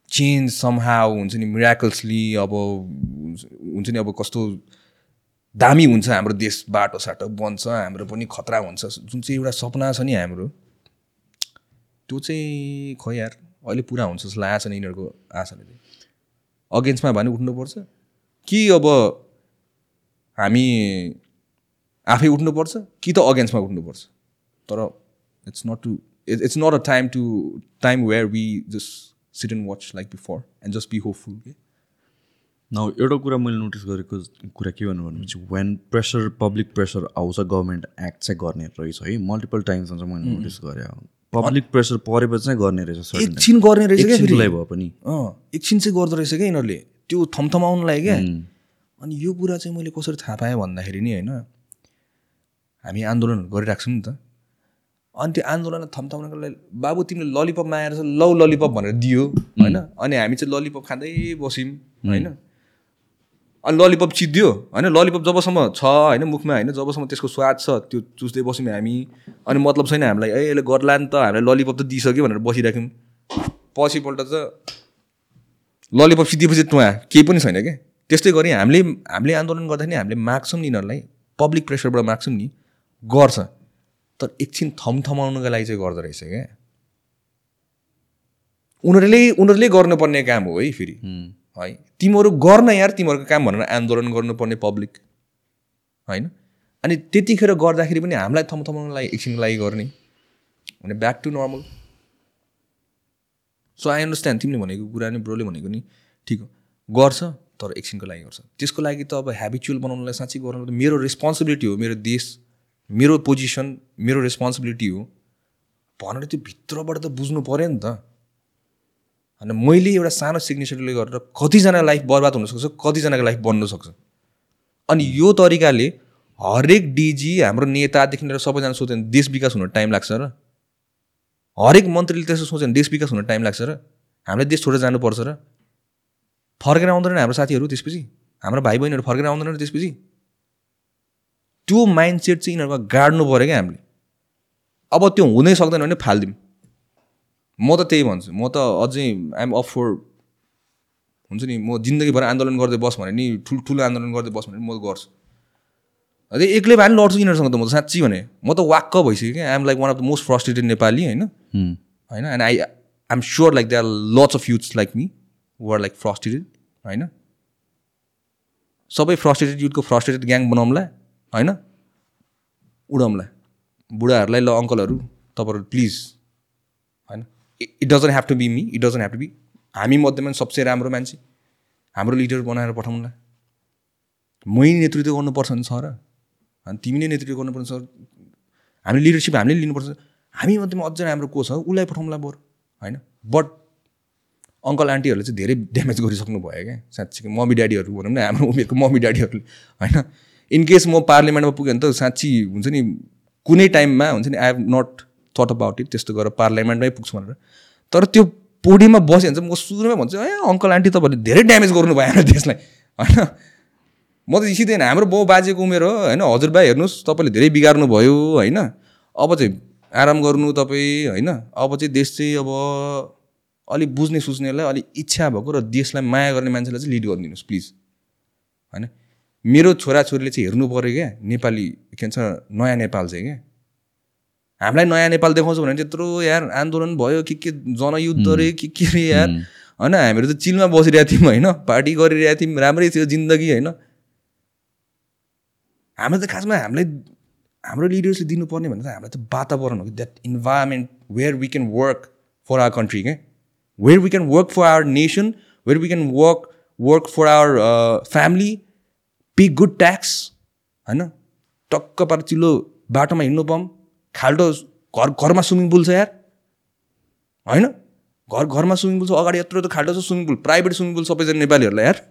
चेन्ज समहाउ हुन्छ नि मिराकल्सली अब हुन्छ नि अब कस्तो दामी हुन्छ हाम्रो देश बाटो साटो बन्छ हाम्रो पनि खतरा हुन्छ जुन चाहिँ एउटा सपना छ नि हाम्रो त्यो चाहिँ खै यार अहिले पुरा हुन्छ जस्तो लागेको छ नि यिनीहरूको आशाले चाहिँ। अगेन्स्टमा भने उठ्नुपर्छ। कि अब हामी आफै उठ्नुपर्छ कि त अगेन्स्टमा उठ्नुपर्छ। तर it's not to it's not a time to time where we just sit and watch like before and just be hopeful के न एउटा कुरा मैले नोटिस गरेको कुरा के भन्नु भनेपछि वेन प्रेसर पब्लिक प्रेसर आउँछ गभर्मेन्ट एक्ट चाहिँ गर्ने रहेछ है? मल्टिपल टाइम्समा चाहिँ मैले नोटिस गरेँ। पब्लिक प्रेसर परेपछि चाहिँ गर्ने रहेछ. एकछिन गर्ने रहेछ क्या भए पनि। अँ एकछिन चाहिँ गर्दो रहेछ क्या यिनीहरूले। त्यो थमथमाउनुलाई क्या। अनि यो कुरा चाहिँ मैले कसरी थाहा पाएँ भन्दाखेरि नि होइन? हामी आन्दोलनहरू गरिरहेको छौँ नि त। अनि त्यो आन्दोलन थम्थाउनको लागि बाबु तिमीले ललिपप मागेर चाहिँ लौ ललिपप भनेर दियो होइन? अनि हामी चाहिँ ललिपप खाँदै बस्यौँ होइन? अनि ललिपप चिद्यो होइन? ललिपप जबसम्म छ होइन? मुखमा होइन? जबसम्म त्यसको स्वाद छ त्यो चुस्दै बस्यौँ हामी। अनि मतलब छैन हामीलाई ए यसले गर्ला नि त हामीलाई ललिपप त दिइसक्यो भनेर बसिराख्यौँ। पछिपल्ट त ललिपप सिद्धिएपछि टुवा केही पनि छैन क्या त्यस्तै गरी हामीले हामीले आन्दोलन गर्दाखेरि हामीले माग्छौँ नि यिनीहरूलाई। पब्लिक प्रेसरबाट माग्छौँ नि। गर्छ। तर एकछिन थमथमाउनुको लागि चाहिँ गर्दो रहेछ क्या। उनीहरूले उनीहरूले गर्नुपर्ने काम हो है फेरि। है। तिमीहरू गर्न यार तिमीहरूको काम भनेर आन्दोलन गर्नुपर्ने पब्लिक होइन? अनि त्यतिखेर गर्दाखेरि पनि हामीलाई थमथमाउनुको लागि एकछिनको लागि गर्ने। भने back to normal so I understand तिमीले भनेको कुरा नि ब्रोले भनेको नि ठिक हो। गर्छ तर एकछिनको लागि गर्छ। त्यसको लागि त अब हेबिचुअल बनाउनलाई साँच्चै गर्नु मेरो रेस्पोन्सिबिलिटी हो मेरो देश। मेरो पोजिसन मेरो रेस्पोन्सिबिलिटी हो भनेर त्यो भित्रबाट त बुझ्नु पऱ्यो नि त। होइन मैले एउटा सानो सिग्नेचरले गरेर कतिजना लाइफ बर्बाद हुनसक्छ कतिजनाको लाइफ बन्नु सक्छ। अनि यो तरिकाले हरेक डिजी हाम्रो नेतादेखि लिएर सबैजना सोध्यो भने देश विकास हुन टाइम लाग्छ र। हरेक मन्त्रीले त्यसो सोच्यो भने देश विकास हुन टाइम लाग्छ र। हामीले देश छोडेर जानुपर्छ र। फर्केर आउँदैन हाम्रो साथीहरू त्यसपछि। हाम्रो भाइ बहिनीहरू फर्केर आउँदैन त्यसपछि। त्यो माइन्ड सेट चाहिँ यिनीहरूको गाड्नु पऱ्यो क्या हामीले। अब त्यो हुनै सक्दैन भने फालिदिउँ। म त त्यही भन्छु। म त अझै आइएम अफ फोर हुन्छ नि म जिन्दगीभर आन्दोलन गर्दै बस भने नि ठुल्ठुलो आन्दोलन गर्दै बस भने म गर्छु। अझै एक्लै भए पनि लड्छु यिनीहरूसँग त म त साँच्ची भने। म त वाक्क भइसक्यो क्या। I'm like one of the most frustrated Nepali होइन. होइन? And I I'm sure like they are lots of youths like me were like frustrated होइन? सबै फ्रस्ट्रेटेड युथको फ्रस्ट्रेटेड ग्याङ बनाउँला होइन? उडाउँला बुढाहरूलाई ल अङ्कलहरू तपाईँहरू प्लिज होइन? It doesn't have to be me it doesn't have to be हामी मध्येमा सबसे राम्रो मान्छे। हाम्रो लिडर बनाएर पठाउँला मै नेतृत्व गर्नुपर्छ नि छ र अनि तिमी नै नेतृत्व गर्नुपर्छ सर। हामीले लिडरसिप हामीले लिनुपर्छ। हामी मध्येमा अझै राम्रो को छ? उसलाई पठाउँला बरु होइन? बट अङ्कल आन्टीहरूले चाहिँ धेरै ड्यामेज गरिसक्नु भयो क्या। साँच्चीको मम्मी ड्याडीहरू भनौँ न हाम्रो उमेरको मम्मी ड्याडीहरूले होइन? इनकेस म पार्लियामेन्टमा पुगेँ भने त साँच्ची हुन्छ नि कुनै टाइममा हुन्छ नि I have not thought about it त्यस्तो गरेर पार्लियामेन्टमै पुग्छु भनेर तर त्यो पोडियममा बस्यो भने चाहिँ म सुरुमै भन्छु ए अङ्कल आन्टी तपाईँहरूले धेरै ड्यामेज गर्नुभयो हाम्रो देशलाई. होइन? म त सिधै हाम्रो बाउ बाजेको उमेर हो होइन? हजुरबा हेर्नुहोस् तपाईँले धेरै बिगार्नु भयो होइन? अब चाहिँ आराम गर्नु तपाईँ होइन? अब चाहिँ देश चाहिँ अब अलिक बुझ्ने सुझ्नेलाई अलिक इच्छा भएको र देशलाई माया गर्ने मान्छेलाई चाहिँ लिड गरिदिनुहोस् प्लिज। होइन? मेरो छोराछोरीले चाहिँ हेर्नु पऱ्यो क्या नेपाली के भन्छ नयाँ नेपाल चाहिँ क्या। हामीलाई नयाँ नेपाल देखाउँछ भने त्यत्रो यार आन्दोलन भयो के के जनयुद्ध रे के के रे यार। होइन हामीहरू त चिलमा बसिरहेको थियौँ होइन। पार्टी गरिरहेको थियौँ राम्रै थियो जिन्दगी होइन। हाम्रो त खासमा हामीलाई हाम्रो लिडर्सले दिनुपर्ने भने त हामीलाई त वातावरण हो कि। That environment where we can work for our country क्या where we can work for our nation where we can work work for our family pay good tax होइन? टक्क पार चिल्लो बाटोमा हिँड्नु पाऊँ खाल्टो घर घरमा स्विमिङ पुल छ यार। होइन? घर घरमा स्विमिङ पुल छ। अगाडि यत्रो त खाल्टो छ swimming pool private swimming pool सबैजना नेपालीहरूलाई यार।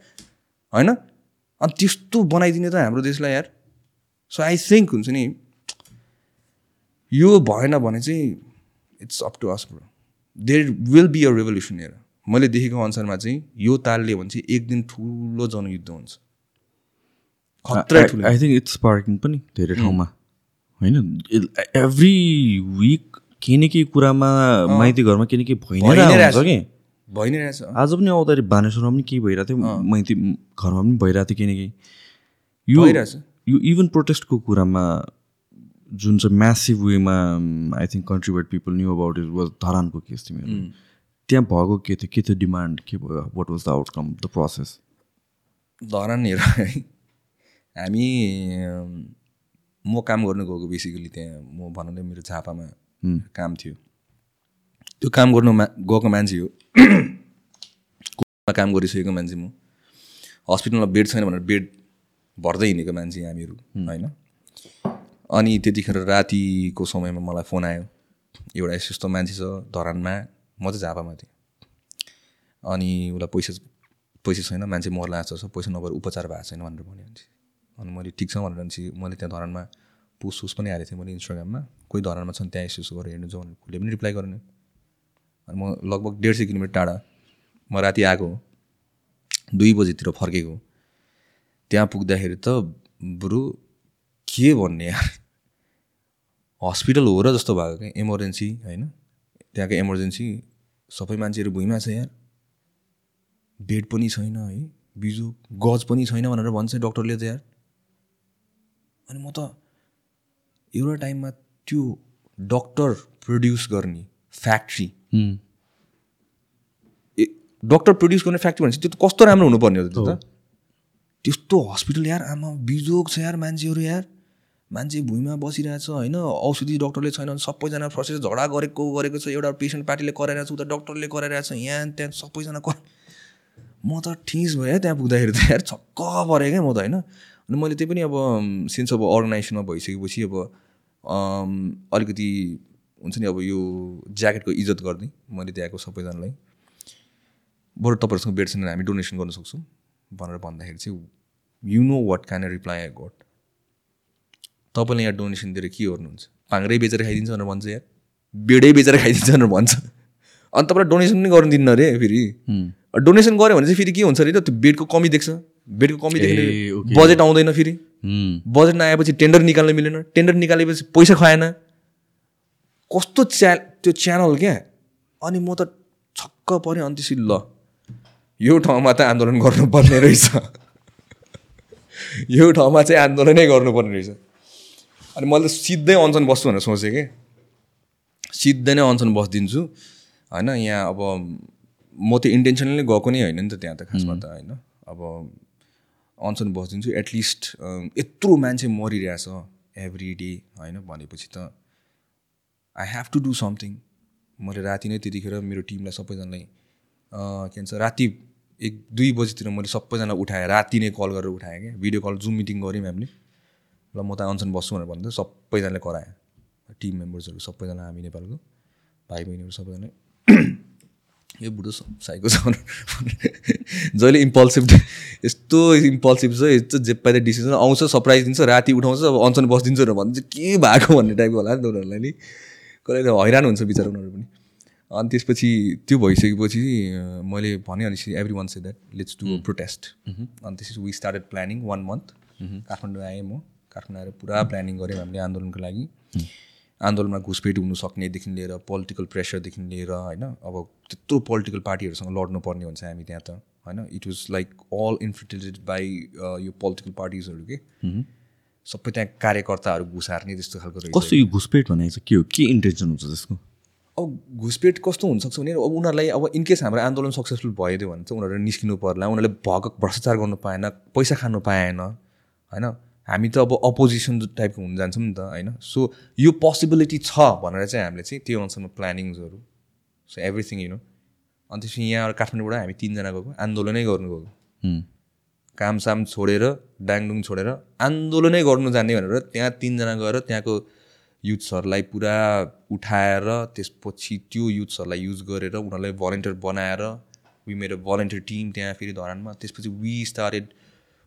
होइन? अनि त्यस्तो बनाइदिने त हाम्रो देशलाई यार। सो आई थिङ्क हुन्छ नि यो भएन भने चाहिँ it's up to us bro there will be a revolution हेर मैले देखेको अनुसारमा चाहिँ यो तालले भने चाहिँ एक दिन ठुलो जनयुद्ध हुन्छ। खतरा ठुलो। आई थिङ्क इट्स स्पार्किङ पनि धेरै ठाउँमा। होइन एभ्री विक केही न केही कुरामा माइती घरमा केही न केही भइ नै रहेको हुन्छ कि? भइ नै रहेछ। आज पनि आउँदाखेरि बानेश्वरमा पनि केही भइरहेको थियो। माइती घरमा पनि भइरहेको थियो केही न केही। यो भइरहेछ। यो इभन प्रोटेस्टको कुरामा जुन चाहिँ म्यासिभ वेमा I think contribute people knew about it was धरानको case थियो मेरो। त्यहाँ भएको के थियो? के थियो? डिमान्ड के भयो? What was the outcome the process Dharan हेर हामी म काम गर्नु गएको बेसिकली त्यहाँ म भनौँ न मेरो झापामा काम थियो। त्यो काम गर्नु मा गएको मान्छे हो। कोमा [coughs] काम गरिसकेको मान्छे म। हस्पिटलमा बेड छैन भनेर बेड भर्दै हिँडेको मान्छे हामीहरू होइन? अनि त्यतिखेर रातिको समयमा मलाई फोन आयो। एउटा यस्तो यस्तो मान्छे छ धरानमा म चाहिँ झापामा थिएँ। अनि उसलाई पैसा पैसा छैन मान्छे मर्ला जस्तो छ पैसा नभएर उपचार भएको छैन भनेर भन्यो अनि मैले ठिक छ भनेर चाहिँ मैले त्यहाँ धरानमा पोस्ट सोस्ट पनि हालेको थिएँ मैले इन्स्टाग्राममा। कोही धरानमा छन् त्यहाँ यसो गरेर हेर्नु जाउँ कसले पनि रिप्लाई गरेन। अनि म लगभग डेढ सय किलोमिटर टाढा। म राति आएको दुई बजीतिर फर्केको। त्यहाँ पुग्दाखेरि त बरु के भन्ने यार? हस्पिटल हो र जस्तो भएको क्या इमर्जेन्सी होइन? त्यहाँको इमर्जेन्सी सबै मान्छेहरू भुइँमा छ यार। बेड पनि छैन है बिजु गज पनि छैन भनेर भन्छ डक्टरले त यार। अनि म त एउटा टाइममा त्यो डक्टर प्रड्युस गर्ने फ्याक्ट्री ए डक्टर प्रड्युस गर्ने फ्याक्ट्री भनेपछि त्यो त कस्तो राम्रो हुनुपर्ने हो त्यो त? त्यस्तो हस्पिटल यार आमा बिजोग छ यार मान्छेहरू यार। मान्छे भुइँमा बसिरहेछ होइन? औषधि डक्टरले छैन सबैजना फ्रस्ट्रेट झगडा गरेको गरेको छ एउटा पेसेन्ट पार्टीले कराइरहेको छ उता डक्टरले कराइरहेको छ यहाँ त्यहाँ सबैजना म त ठिस भयो त्यहाँ पुग्दाखेरि त यार छक्क परेँ क्या म त होइन? अनि मैले त्यही पनि अब सिन्स अब अर्गनाइजेसनमा भइसकेपछि अब अलिकति हुन्छ नि अब यो ज्याकेटको इज्जत गरिदिएँ मैले त्यहाँको सबैजनालाई। बरु तपाईँहरूसँग बेड छैन भने हामी डोनेसन गर्न सक्छौँ भनेर भन्दाखेरि चाहिँ you know what kind reply I got तपाईँले यहाँ डोनेसन दिएर के गर्नुहुन्छ? पाङ्रै बेचेर खाइदिन्छ भनेर भन्छ यार। बेडै बेचेर खाइदिन्छ भनेर भन्छ। अनि तपाईँलाई डोनेसन पनि गर्नु दिन्न अरे फेरि। डोनेसन गऱ्यो भने चाहिँ फेरि के हुन्छ अरे? त त्यो बेडको कमी देख्छ। बेडको कमी देख्ने. बजेट आउँदैन फेरि। बजेट नआएपछि टेन्डर निकाल्न मिलेन। टेन्डर निकालेपछि पैसा खुवाएन। कस्तो च्या त्यो च्यानल क्या? अनि म त छक्क परेँ अनि त्यसरी ल। यो ठाउँमा त आन्दोलन गर्नुपर्ने रहेछ। यो ठाउँमा चाहिँ आन्दोलनै गर्नुपर्ने रहेछ। अनि मैले त सिधै अनसन बस्छु भनेर सोचेँ कि। सिधै नै अनसन बसिदिन्छु। होइन यहाँ अब म त इन्टेन्सनली गएको नै होइन नि त त्यहाँ त खासमा त होइन। अब अनसन बसिदिन्छु एटलिस्ट यत्रो मान्छे मरिरहेछ एभ्री डे होइन? भनेपछि त I have to do something मैले राति नै त्यतिखेर मेरो टिमलाई सबैजनालाई के भन्छ राति एक दुई बजीतिर मैले सबैजना उठाएँ। राति नै कल गरेर उठाएँ क्या। भिडियो कल जुम मिटिङ गऱ्यौँ हामीले। ल म त अनसन बस्छु भनेर भन्दा सबैजनाले कराएँ। टिम मेम्बर्सहरू सबैजना हामी नेपालको भाइ बहिनीहरू सबैजना। यो बुढो साइको छ [laughs] जहिले इम्पल्सिभ यस्तो इम्पल्सिभ छ यस्तो जे पाइदा डिसिजन आउँछ सरप्राइज दिन्छ राति उठाउँछ अब अनसन बसिदिन्छ भनेर भन्छ के भएको भन्ने टाइपको होला नि त उनीहरूलाई नि। कहिले हैरान हुन्छ बिचरा उनीहरू पनि। अनि त्यसपछि त्यो भइसकेपछि मैले भने अनि everyone say that let's do protest अनि त्यसपछि we started planning one month Kathmandu आएँ म। काठमाडौँ आएर पुरा प्लानिङ गऱ्यौँ हामीले आन्दोलनको लागि। आन्दोलनमा घुसपेट हुनु सक्नेदेखि लिएर पोलिटिकल प्रेसरदेखि लिएर होइन अब त्यत्रो पोलिटिकल पार्टीहरूसँग लड्नु पर्ने हुन्छ हामी त्यहाँ त होइन? It was like all infiltrated by यो पोलिटिकल पार्टिजहरू के? सबै त्यहाँ कार्यकर्ताहरू घुसार्ने त्यस्तो खालको रहेछ। कस्तो यो घुसपेट भनेको चाहिँ के हो? के इन्टेन्सन हुन्छ त्यसको? अब घुसपेट कस्तो हुनसक्छ भने अब उनीहरूलाई अब इनकेस हाम्रो आन्दोलन सक्सेसफुल भइदियो भने चाहिँ उनीहरू निस्किनु पर्ला उनीहरूले भग भ्रष्टाचार गर्नु पाएन पैसा खानु पाएन होइन? हामी त अब अपोजिसन टाइपको हुन जान्छौँ नि त होइन? सो यो पोसिबिलिटी छ भनेर चाहिँ हामीले चाहिँ त्यो अनुसारमा प्लानिङ्सहरू सो एभ्रिथिङ यु नो अनि त्यसपछि यहाँ काठमाडौँबाट हामी तिनजना गएको आन्दोलनै गर्नु गएको। कामसाम छोडेर डाङडुङ छोडेर आन्दोलनै गर्नु जाने भनेर त्यहाँ तिनजना गएर त्यहाँको युथ्सहरूलाई पुरा उठाएर त्यसपछि त्यो युथ्सहरूलाई युज गरेर उनीहरूलाई भलेन्टियर बनाएर वी मेरो भलेन्टियर टिम त्यहाँ फेरि धरानमा त्यसपछि वी स्टार्टेड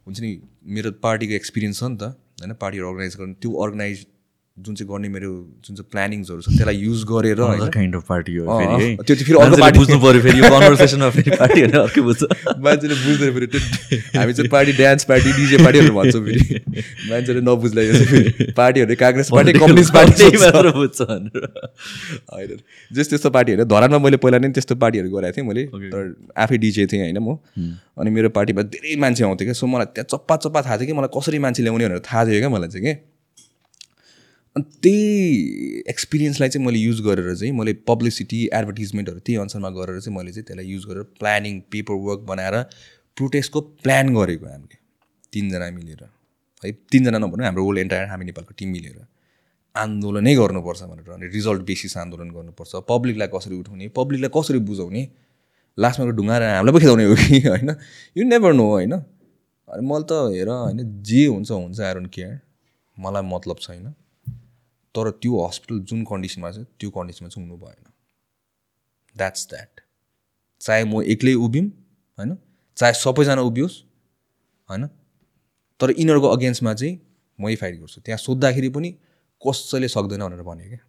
हुन्छ नि मेरो पार्टीको एक्सपिरियन्स छ नि त होइन पार्टीहरू अर्गनाइज गर्नु त्यो अर्गनाइज जुन चाहिँ गर्ने मेरो जुन चाहिँ प्लानिङ्सहरू छ त्यसलाई युज गरेर होइन। काइन्ड अफ पार्टी हो त्यो चाहिँ फेरि अर्को party- बुझ्नु पऱ्यो फेरि कन्भर्सेसनमा फेरि पार्टी भने अर्कै बुझ्छ। मान्छेले बुझ्दैन फेरि हामी चाहिँ पार्टी डान्स पार्टी डिजे पार्टीहरू भन्छौँ फेरि। मान्छेले नबुझ्ला पार्टीहरू काङ्ग्रेस पार्टी कम्युनिस्ट पार्टी। मात्र बुझ्छ होइन जस्तो त्यस्तो पार्टीहरू धरानमा मैले पहिला नै त्यस्तो पार्टीहरू गराएको थिएँ मैले। तर आफै डिजे थिएँ होइन म। अनि मेरो पार्टीमा धेरै मान्छे आउँथ्यो क्या। सो मलाई त्यहाँ चप्पा चप्पा थाहा थियो कि मलाई कसरी मान्छे ल्याउने भनेर थाहा थियो क्या मलाई चाहिँ कि। अनि त्यही एक्सपिरियन्सलाई चाहिँ मैले युज गरेर चाहिँ मैले पब्लिसिटी एडभर्टिजमेन्टहरू त्यही अनुसारमा गरेर चाहिँ मैले चाहिँ त्यसलाई युज गरेर प्लानिङ पेपर वर्क बनाएर प्रोटेस्टको प्लान गरेको हामीले तिनजना मिलेर। है तिनजना नभनौँ हाम्रो होल एन्टायर हामी नेपालको टिम मिलेर। आन्दोलनै गर्नुपर्छ भनेर अनि रिजल्ट बेसिस आन्दोलन गर्नुपर्छ। पब्लिकलाई कसरी उठाउने पब्लिकलाई कसरी बुझाउने लास्टमा एउटा ढुङ्गा हामीलाई पो खेदाउने हो कि [laughs] होइन? यु नेभर नो होइन? अनि मैले त हेर होइन जे हुन्छ हुन्छ डोन्ट केयर मलाई मतलब छैन। तर त्यो हस्पिटल जुन कन्डिसनमा छ त्यो कन्डिसनमा चाहिँ हुनु भएन। द्याट्स द्याट चाहे म एक्लै उभिउँ होइन? चाहे सबैजना उभियोस् होइन? तर यिनीहरूको अगेन्स्टमा चाहिँ मै फाइट गर्छु। त्यहाँ सोद्धाखेरि पनि कसैले सक्दैन भनेर भन्यो क्या।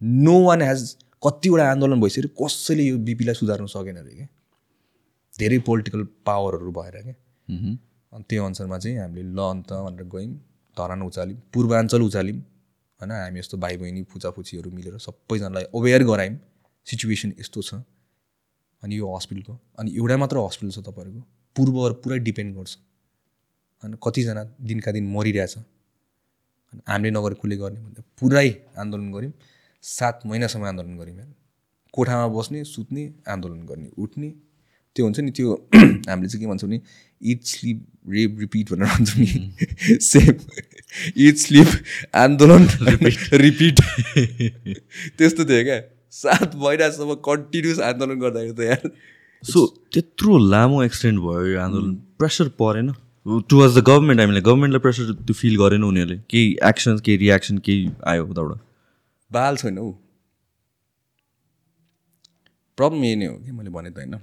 नो वान हेज कतिवटा आन्दोलन भइसक्यो कसैले यो बिपीलाई सुधार्नु सकेन अरे क्या। धेरै पोलिटिकल पावरहरू भएर क्या। अनि त्यो अनुसारमा चाहिँ हामीले ल अन्त भनेर गयौँ धरान उचाल्यौँ पूर्वाञ्चल उचाल्यौँ होइन हामी यस्तो भाइ बहिनी फुचाफुचीहरू मिलेर सबैजनालाई अवेर गरायौँ सिचुएसन यस्तो छ अनि यो हस्पिटलको अनि एउटा मात्र हस्पिटल छ तपाईँहरूको। पूर्वहरू पुरै डिपेन्ड गर्छ। होइन कतिजना दिनका दिन मरिरहेछ। अनि हामीले नगरे कसले गर्ने भन्दा पुरै आन्दोलन गऱ्यौँ। सात महिनासम्म आन्दोलन गऱ्यौँ यार। कोठामा बस्ने सुत्ने आन्दोलन गर्ने उठ्ने त्यो हुन्छ नि त्यो [clears throat] हामीले चाहिँ के भन्छौँ नि इट स्लिप रेप रिपिट भनेर भन्छौँ नि। सेम [laughs] इट स्लिप आन्दोलन रिपिट त्यस्तो थियो क्या। सात महिनासम्म कन्टिन्युस आन्दोलन गर्दाखेरि त यार। सो त्यत्रो लामो एक्सटेन्ड भयो यो आन्दोलन। प्रेसर परेन। टुवर्ड्स द गभर्मेन्ट हामीले गभर्मेन्टलाई प्रेसर त्यो फिल गरेन उनीहरूले। केही एक्सन केही रियाक्सन केही आयो उताबाट। बाल छैन हौ। प्रब्लम यही नै हो कि मैले भने त होइन।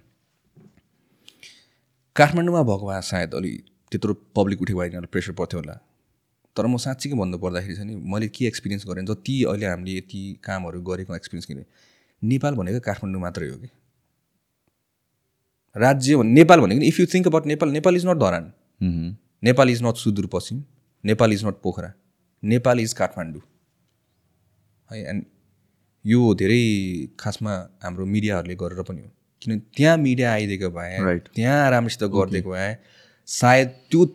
काठमाडौँमा भएको भए सायद अलि त्यत्रो पब्लिक उठेको भए प्रेसर पर्थ्यो होला। तर म साँच्चीकै भन्नु पर्दाखेरि चाहिँ नि मैले के एक्सपिरियन्स गरेँ जति अहिले हामीले यति कामहरू गरेको एक्सपिरियन्स किने नेपाल भनेको काठमाडौँ मात्रै हो कि? राज्य भने नेपाल भनेको if you think about Nepal Nepal is not Dharan. Nepal is not Sudurpaschim Nepal is not Pokhara Nepal is Kathmandu. है एन्ड यो धेरै खासमा हाम्रो मिडियाहरूले गरेर पनि हो। किनभने त्यहाँ मिडिया आइदिएको भए. त्यहाँ राम्रोसित गरिदिएको भए सायद त्यो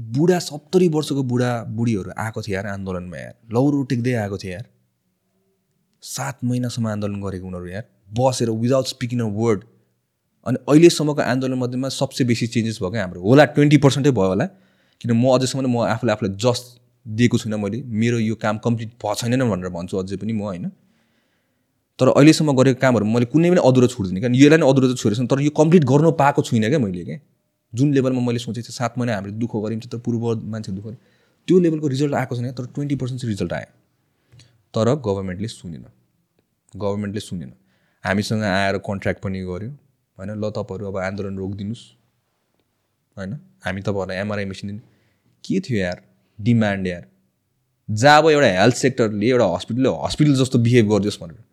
बुढा सत्तरी वर्षको बुढा बुढीहरू आएको थियो यार आन्दोलनमा यार। लौरो टेक्दै आएको थियो यार। सात महिनासम्म आन्दोलन गरेको उनीहरू यार। बसेर विदाउट स्पिकिङ अ वर्ड अनि अहिलेसम्मको आन्दोलन मध्येमा सबसे बेसी चेन्जेस भएको हाम्रो। होला ट्वेन्टी पर्सेन्टै भयो होला। किन म अझैसम्म म आफूले आफूलाई जस्ट दिएको छुइनँ मैले। मेरो यो काम कम्प्लिट भएको छैन भनेर भन्छु अझै पनि म होइन। तर अहिलेसम्म गरेको कामहरू मैले कुनै पनि अधुरो छोड्दिनँ। क्या यसलाई नै अधुरो चाहिँ छोडेको छ तर यो कम्प्लिट गर्नु पाएको छुइनँ क्या मैले क्या। जुन लेभलमा मैले सोचेको थिएँ सात महिना हामीले दुःख गऱ्यौँ तर पूर्व मान्छे दुःख गऱ्यो। त्यो लेभलको रिजल्ट आएको छैन तर ट्वेन्टी पर्सेन्ट चाहिँ रिजल्ट आयो। तर गभर्मेन्टले सुनेन। गभर्मेन्टले सुनेन। हामीसँग आएर कन्ट्र्याक्ट पनि गऱ्यो। होइन ल तपाईँहरू अब आन्दोलन रोकिदिनुहोस्। होइन हामी तपाईँहरूलाई एमआरआई मेसिन दिने। के थियो यार? डिमान्ड यार। जहाँ अब एउटा हेल्थ सेक्टरले एउटा हस्पिटलले हस्पिटल जस्तो बिहेभ गरिदियोस् भनेर।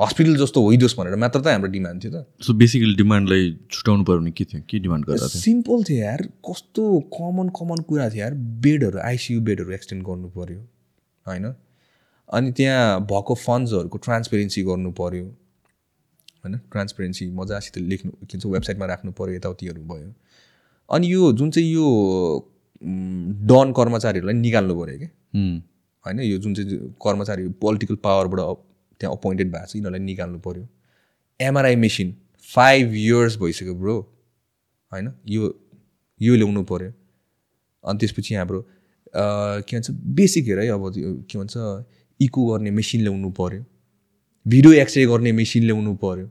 हस्पिटल जस्तो होइदियोस् भनेर मात्र त हाम्रो डिमान्ड थियो त। सो बेसिकली डिमान्डलाई छुट्याउनु पऱ्यो भने के थियो? के डिमान्ड गर्दा सिम्पल थियो? यार। कस्तो कमन कमन कुरा थियो यार। बेडहरू आइसियु बेडहरू एक्सटेन्ड गर्नु पऱ्यो होइन? अनि त्यहाँ भएको फन्ड्सहरूको ट्रान्सपेरेन्सी गर्नु पऱ्यो होइन? ट्रान्सपेरेन्सी मजासित लेख्नु के भन्छ वेबसाइटमा राख्नु पऱ्यो यताउतिहरू भयो। अनि यो जुन चाहिँ यो डन कर्मचारीहरूलाई निकाल्नु पऱ्यो कि हुँ। होइन? यो जुन चाहिँ कर्मचारी पोलिटिकल पावरबाट त्यहाँ अपोइन्टेड भएको छ यिनीहरूलाई निकाल्नु पऱ्यो एमआरआई मेसिन फाइभ इयर्स भइसक्यो ब्रो होइन? यो यो ल्याउनु पऱ्यो अनि त्यसपछि हाम्रो के भन्छ बेसिक हेर है अब के भन्छ इको गर्ने मेसिन ल्याउनु पऱ्यो भिडियो एक्सरे गर्ने मेसिन ल्याउनु पऱ्यो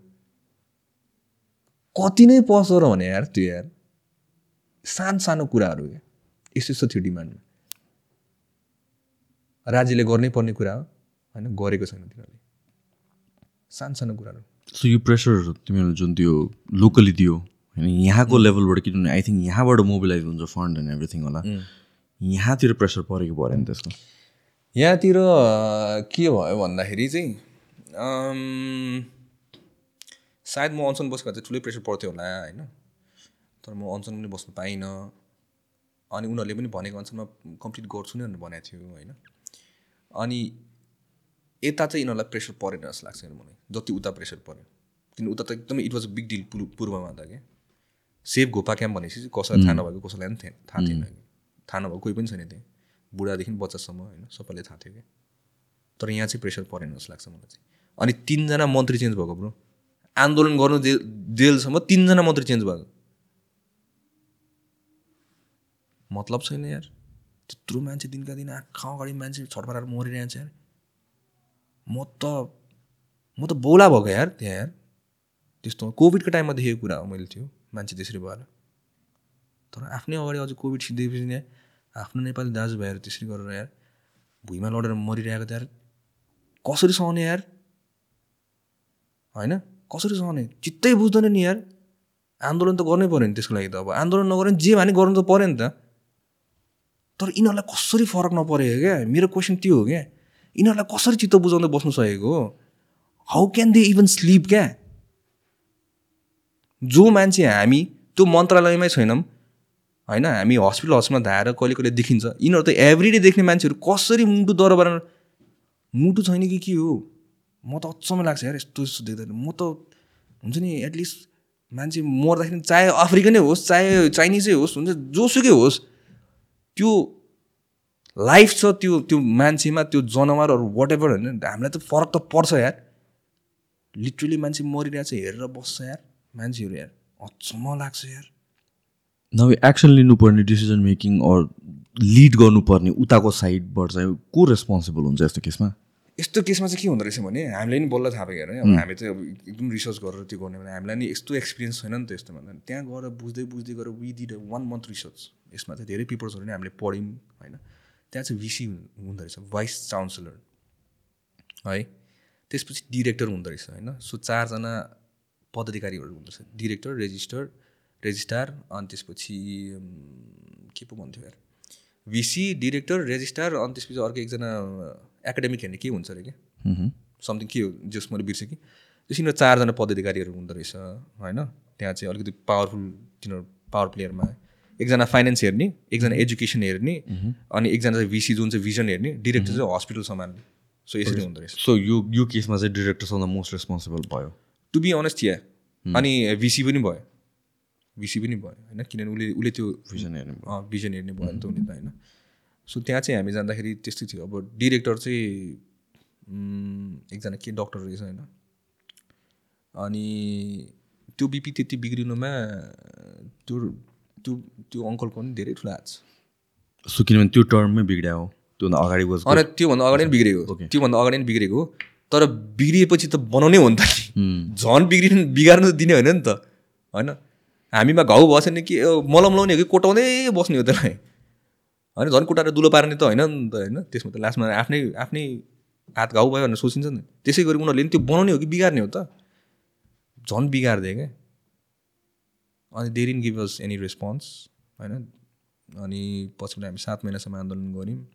कति नै पर्छ र भने यार त्यो यार। सानो सानो कुराहरू क्या। यस्तो यस्तो थियो डिमान्डमा राज्यले गर्नै पर्ने कुरा हो होइन? गरेको छैन तिनीहरूले। सानो सानो कुराहरू। सो यो प्रेसर तिमीहरूले जुन त्यो लोकली दियो होइन? यहाँको लेभलबाट किनभने आई थिङ्क यहाँबाट मोबिलाइज हुन्छ फन्ड एन्ड एभ्रिथिङ होला। यहाँतिर प्रेसर परेको परेन त्यसको। यहाँतिर के भयो भन्दाखेरि चाहिँ सायद म अनसन बसेको चाहिँ ठुलै प्रेसर पर्थ्यो होला होइन? तर म अनसन पनि बस्नु पाइनँ। अनि उनीहरूले पनि भनेको अनुसारमा कम्प्लिट गर्छु नै भनेको थियो होइन? अनि यता चाहिँ यिनीहरूलाई प्रेसर परेन जस्तो लाग्छ मलाई जति उता प्रेसर पऱ्यो किन उता त एकदमै it was a big deal पूर्वमा त क्या सेफ घोपा क्याम्प भनेपछि कसैलाई थाहा नभएको कसैलाई पनि थिएन। थाहा थिएन कि। थाहा नभएको कोही पनि छैन त्यहाँ। बुढादेखि बच्चासम्म होइन सबैलाई थाहा थियो क्या तर यहाँ चाहिँ प्रेसर परेन जस्तो लाग्छ मलाई चाहिँ। अनि तिनजना मन्त्री चेन्ज भएको ब्रो। आन्दोलन गर्नु जे जेलसम्म तिनजना मन्त्री चेन्ज भएको। मतलब छैन यार। त्यत्रो मान्छे दिनका दिन आँखा अगाडि मान्छे छटपटाएर मरिरहेको छ यार। म त म त बोला भएको यार त्यहाँ। यार त्यस्तो कोभिडको टाइममा देखेको कुरा हो मैले त्यो मान्छे त्यसरी भएर। तर आफ्नै अगाडि अझ कोभिड सिद्धिएपछि नि आफ्नो नेपाली दाजुभाइहरू त्यसरी गरेर यार भुइँमा लडेर मरिरहेको त यार कसरी सहने यार? होइन? कसरी सहने? चित्तै बुझ्दैन नि यार। आन्दोलन त गर्नै पऱ्यो नि त्यसको लागि त अब। आन्दोलन नगऱ्यो भने जे भने गर्नु त पऱ्यो नि त। तर यिनीहरूलाई कसरी फरक नपरेको क्या? मेरो क्वेसन त्यो हो क्या। यिनीहरूलाई कसरी चित्त बुझाउँदै बस्नु सकेको? How can they even slip क्या? जो मान्छे हामी त्यो मन्त्रालयमै छैनौँ होइन? हामी हस्पिटल हस्पिटलमा धाएर कहिले कहिले देखिन्छ। यिनीहरू त एभ्रिडे देख्ने मान्छेहरू कसरी मुटु दर बनाएर मुटु छैन कि के हो? म त अचम्म लाग्छ यार यस्तो यस्तो देख्दैन म त हुन्छ नि एटलिस्ट मान्छे मर्दाखेरि चाहे अफ्रिकनै होस् चाहे चाइनिजै होस् हुन्छ जोसुकै होस् त्यो लाइफ छ त्यो त्यो मान्छेमा त्यो जनावरहरू वाट एभर होइन हामीलाई त फरक त पर्छ यार। लिटरली मान्छे मरिरहेको छ हेरेर बस्छ यार। मान्छेहरू यार अचम्म लाग्छ यार। नभए एक्सन लिनुपर्ने डिसिजन मेकिङ अर लिड गर्नुपर्ने उताको साइडबाट चाहिँ को रेस्पोन्सिबल हुन्छ यस्तो केसमा? यस्तो केसमा चाहिँ के हुँदो रहेछ भने हामीले नि बल्ल थाहा पायो हेर हामी चाहिँ अब एकदम रिसर्च गरेर त्यो गर्ने भने हामीलाई नि यस्तो एक्सपिरियन्स छैन नि त यस्तोमा त त्यहाँ गएर बुझ्दै बुझ्दै गएर we did one month research यसमा चाहिँ धेरै पेपर्सहरू नि हामीले पढ्यौँ होइन। त्यहाँ चाहिँ भिसी हुँदो रहेछ भाइस चान्सलर है? त्यसपछि डिरेक्टर हुँदो रहेछ होइन? सो चारजना पदाधिकारीहरू हुँदो रहेछ डिरेक्टर रेजिस्टर रेजिस्ट्रार अनि त्यसपछि के पो भन्थ्यो यार? भिसी डिरेक्टर रेजिस्ट्रार अनि त्यसपछि अर्को एकजना एकाडेमिक हेर्ने के हुन्छ अरे कि? समथिङ के हो जस मैले बिर्सेँ कि? त्यस यिनीहरू चारजना पदाधिकारीहरू हुँदो रहेछ होइन? त्यहाँ चाहिँ अलिकति पावरफुल तिनीहरू पावर प्लेयरमा एकजना फाइनेन्स हेर्ने एकजना एजुकेसन हेर्ने अनि एकजना चाहिँ भिसी जुन चाहिँ भिजन हेर्ने डिरेक्टर चाहिँ हस्पिटल सम्हाल्ने। सो यसरी हुँदो रहेछ। सो यो यो केसमा चाहिँ डिरेक्टरसँग मोस्ट रेस्पोन्सिबल भयो। टु बी अनेस्ट या अनि भिसी पनि भयो। भिसी पनि भयो होइन? किनभने उसले उसले त्यो भिजन हेर्ने अँ भिजन हेर्ने भयो नि त उसले त होइन? सो त्यहाँ चाहिँ हामी जाँदाखेरि त्यस्तै थियो। अब डिरेक्टर चाहिँ एकजना के डक्टर रहेछ होइन? अनि त्यो बिपी त्यति बिग्रिनुमा त्यो त्यो त्यो अङ्कलको पनि धेरै ठुलो हात छ। सो किनभने त्यो टर्ममै बिग्रिया हो त्योभन्दा अगाडि अनि त्योभन्दा अगाडि नै बिग्रेको त्योभन्दा अगाडि नै बिग्रेको तर बिग्रिएपछि त बनाउनै हो नि त नि झन् बिग्रिनु बिगार्नु त दिने होइन नि त। होइन? हामीमा घाउ भएछ नि कि मलम लाउने हो कि कोटाउँदै बस्ने हो त्यसलाई। होइन? झन् कुटाएर दुलो पार्ने त होइन नि त होइन? त्यसमा त लास्टमा आफ्नै आफ्नै हात घाउ भयो भनेर सोचिन्छ नि। त्यसै गरी उनीहरूले नि त्यो बनाउने हो कि बिगार्ने हो त? झन् बिगारिदियो क्या अनि देरिन गिभ अस एनी रेस्पोन्स होइन? अनि पछिबाट हामी सात महिनासम्म आन्दोलन गऱ्यौँ।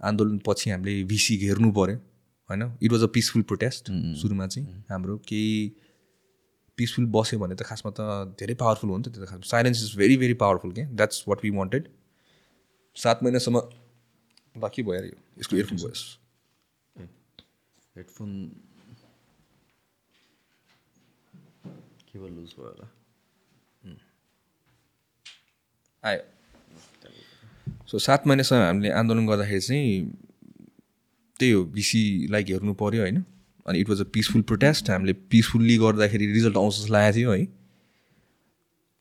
आन्दोलन पछि हामीले भिसी घेर्नु पऱ्यो होइन? It was a peaceful protest सुरुमा चाहिँ हाम्रो केही पिसफुल बस्यो भने त खासमा त धेरै पावरफुल हो नि त त्यो त खासमा silence is very very powerful क्या द्याट्स वाट वी वान्टेड सात महिनासम्म बाँकी भयो अरे यसको इयरफोन भयो। हेडफोन केबल लुज भयो होला? आयो। सो सात महिनासम्म हामीले आन्दोलन गर्दाखेरि चाहिँ त्यही हो बिसीलाई घेर्नु पऱ्यो होइन। अनि it was a peaceful protest हामीले पिसफुल्ली गर्दाखेरि रिजल्ट आउँछ जस्तो लागेको थियो है।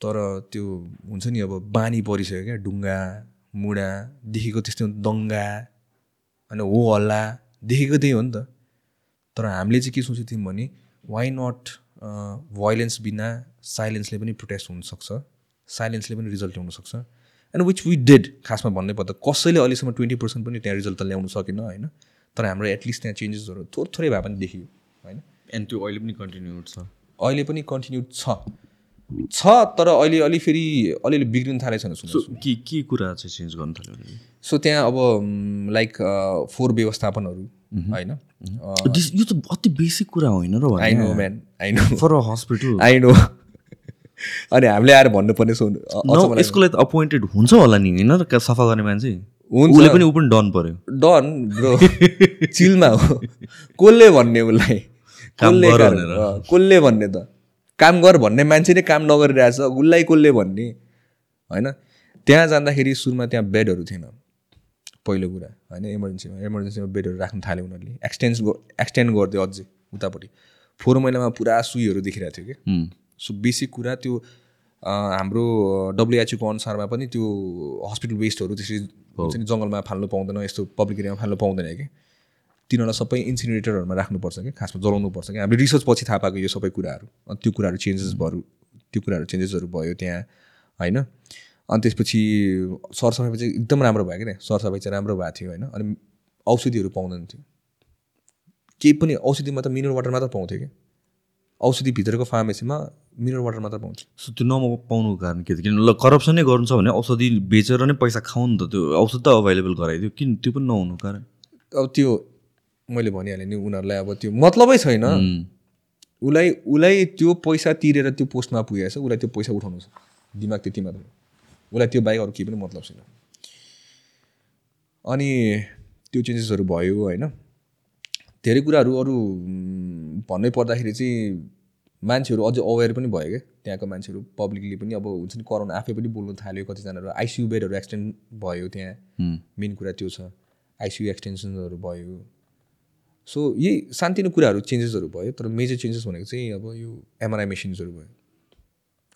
तर त्यो हुन्छ नि अब बानी परिसक्यो क्या ढुङ्गा मुढा देखेको त्यस्तै दङ्गा होइन हो हल्ला देखेको त्यही हो नि त। तर हामीले चाहिँ के सोचेको थियौँ भने वाइ नट भोइलेन्स बिना साइलेन्सले पनि प्रोटेस्ट हुनसक्छ। साइलेन्सले पनि रिजल्ट ल्याउनसक्छ एन्ड विच वी डेड खासमा भन्नै पर्दा कसैले अहिलेसम्म ट्वेन्टी पर्सेन्ट पनि त्यहाँ रिजल्ट त ल्याउनु सकेन होइन? तर हाम्रो एटलिस्ट त्यहाँ चेन्जेसहरू थोर थोरै भए पनि देखियो होइन? एन्ड त्यो अहिले पनि कन्टिन्यू छ। अहिले पनि कन्टिन्यू छ। छ तर अहिले अलि फेरि अलिअलि बिग्रिनु थालेको छैन सुन्नु के के कुरा चाहिँ चेन्ज गर्न थाल्यो सो त्यहाँ अब लाइक फोहोर व्यवस्थापनहरू होइन? This- यो त अति बेसिक कुरा होइन र I know man I know for a hospital I know अनि हामीले आएर भन्नुपर्ने यसको लागि त अपोइन्टेड हुन्छ होला नि होइन? सफा गर्ने मान्छे। उसले पनि ऊ पनि डन पर्यो डन ब्रो। चिलमा हो। कसले भन्ने उसलाई? कसले कसले भन्ने त? काम गर भन्ने मान्छे नै काम नगरिरहेछ। उसलाई कसले भन्ने? होइन? त्यहाँ जाँदाखेरि सुरुमा त्यहाँ बेडहरू थिएन। पहिलो कुरा होइन? इमर्जेन्सीमा इमर्जेन्सीमा बेडहरू राख्न थाल्यो उनीहरूले। एक्सटेन्स एक्सटेन्ड गरिदियो अझै उतापट्टि। फोहोर महिनामा पुरा सुईहरू देखिरहेको थियो कि? सो बेसिक कुरा त्यो हाम्रो डब्लुएचओको अनुसारमा पनि त्यो हस्पिटल वेस्टहरू त्यसरी हुन्छ नि जङ्गलमा फाल्नु पाउँदैन यस्तो पब्लिक एरियामा फाल्नु पाउँदैन कि तिनीहरूलाई सबै इन्सिनेटरहरूमा राख्नुपर्छ कि खासमा जलाउनुपर्छ कि हामीले रिसर्च पछि थाहा पाएको यो सबै कुराहरू। अनि त्यो कुराहरू चेन्जेस भयो त्यो कुराहरू चेन्जेसहरू भयो त्यहाँ होइन? अनि त्यसपछि सरसफाइ चाहिँ एकदम राम्रो भयो कि सरसफाइ चाहिँ राम्रो भएको थियो होइन? अनि औषधिहरू पाउँदैन थियो। केही पनि औषधिमा त मिनरल वाटर मात्र पाउँथ्यो कि औषधि भित्रको फार्मेसीमा मिनरल वाटर मात्र पाउँथ्यो सो त्यो नपाउनुको कारण के थियो? किन ल करप्सनै गर्नु छ भने औषधि बेचेर नै पैसा खाऊ नि त त्यो औषध त अभाइलेबल गराइदियो। किन? त्यो पनि नहुनु कारण। अब त्यो मैले भनिहालेँ नि उनीहरूलाई अब त्यो मतलबै छैन। उसलाई उसलाई त्यो पैसा तिरेर त्यो पोस्टमा पुगेको छ उसलाई त्यो पैसा उठाउनु छ। दिमाग त्यति मात्र। उसलाई त्यो बाहेक अरू केही पनि मतलब छैन। अनि त्यो चेन्जेसहरू भयो होइन। धेरै कुराहरू अरू भन्नै पर्दाखेरि चाहिँ मान्छेहरू अझै अवेर पनि भयो क्या त्यहाँको मान्छेहरू पब्लिकली पनि अब हुन्छ नि करोना आफै पनि बोल्नु थाल्यो कतिजनाहरू आइसियु बेडहरू एक्सटेन्ड भयो त्यहाँ। मेन कुरा त्यो छ। आइसियु एक्सटेन्सनहरू भयो। सो यही सानोतिनो कुराहरू चेन्जेसहरू भयो तर मेजर चेन्जेस भनेको चाहिँ अब यो एमआरआई मेसिन्सहरू भयो।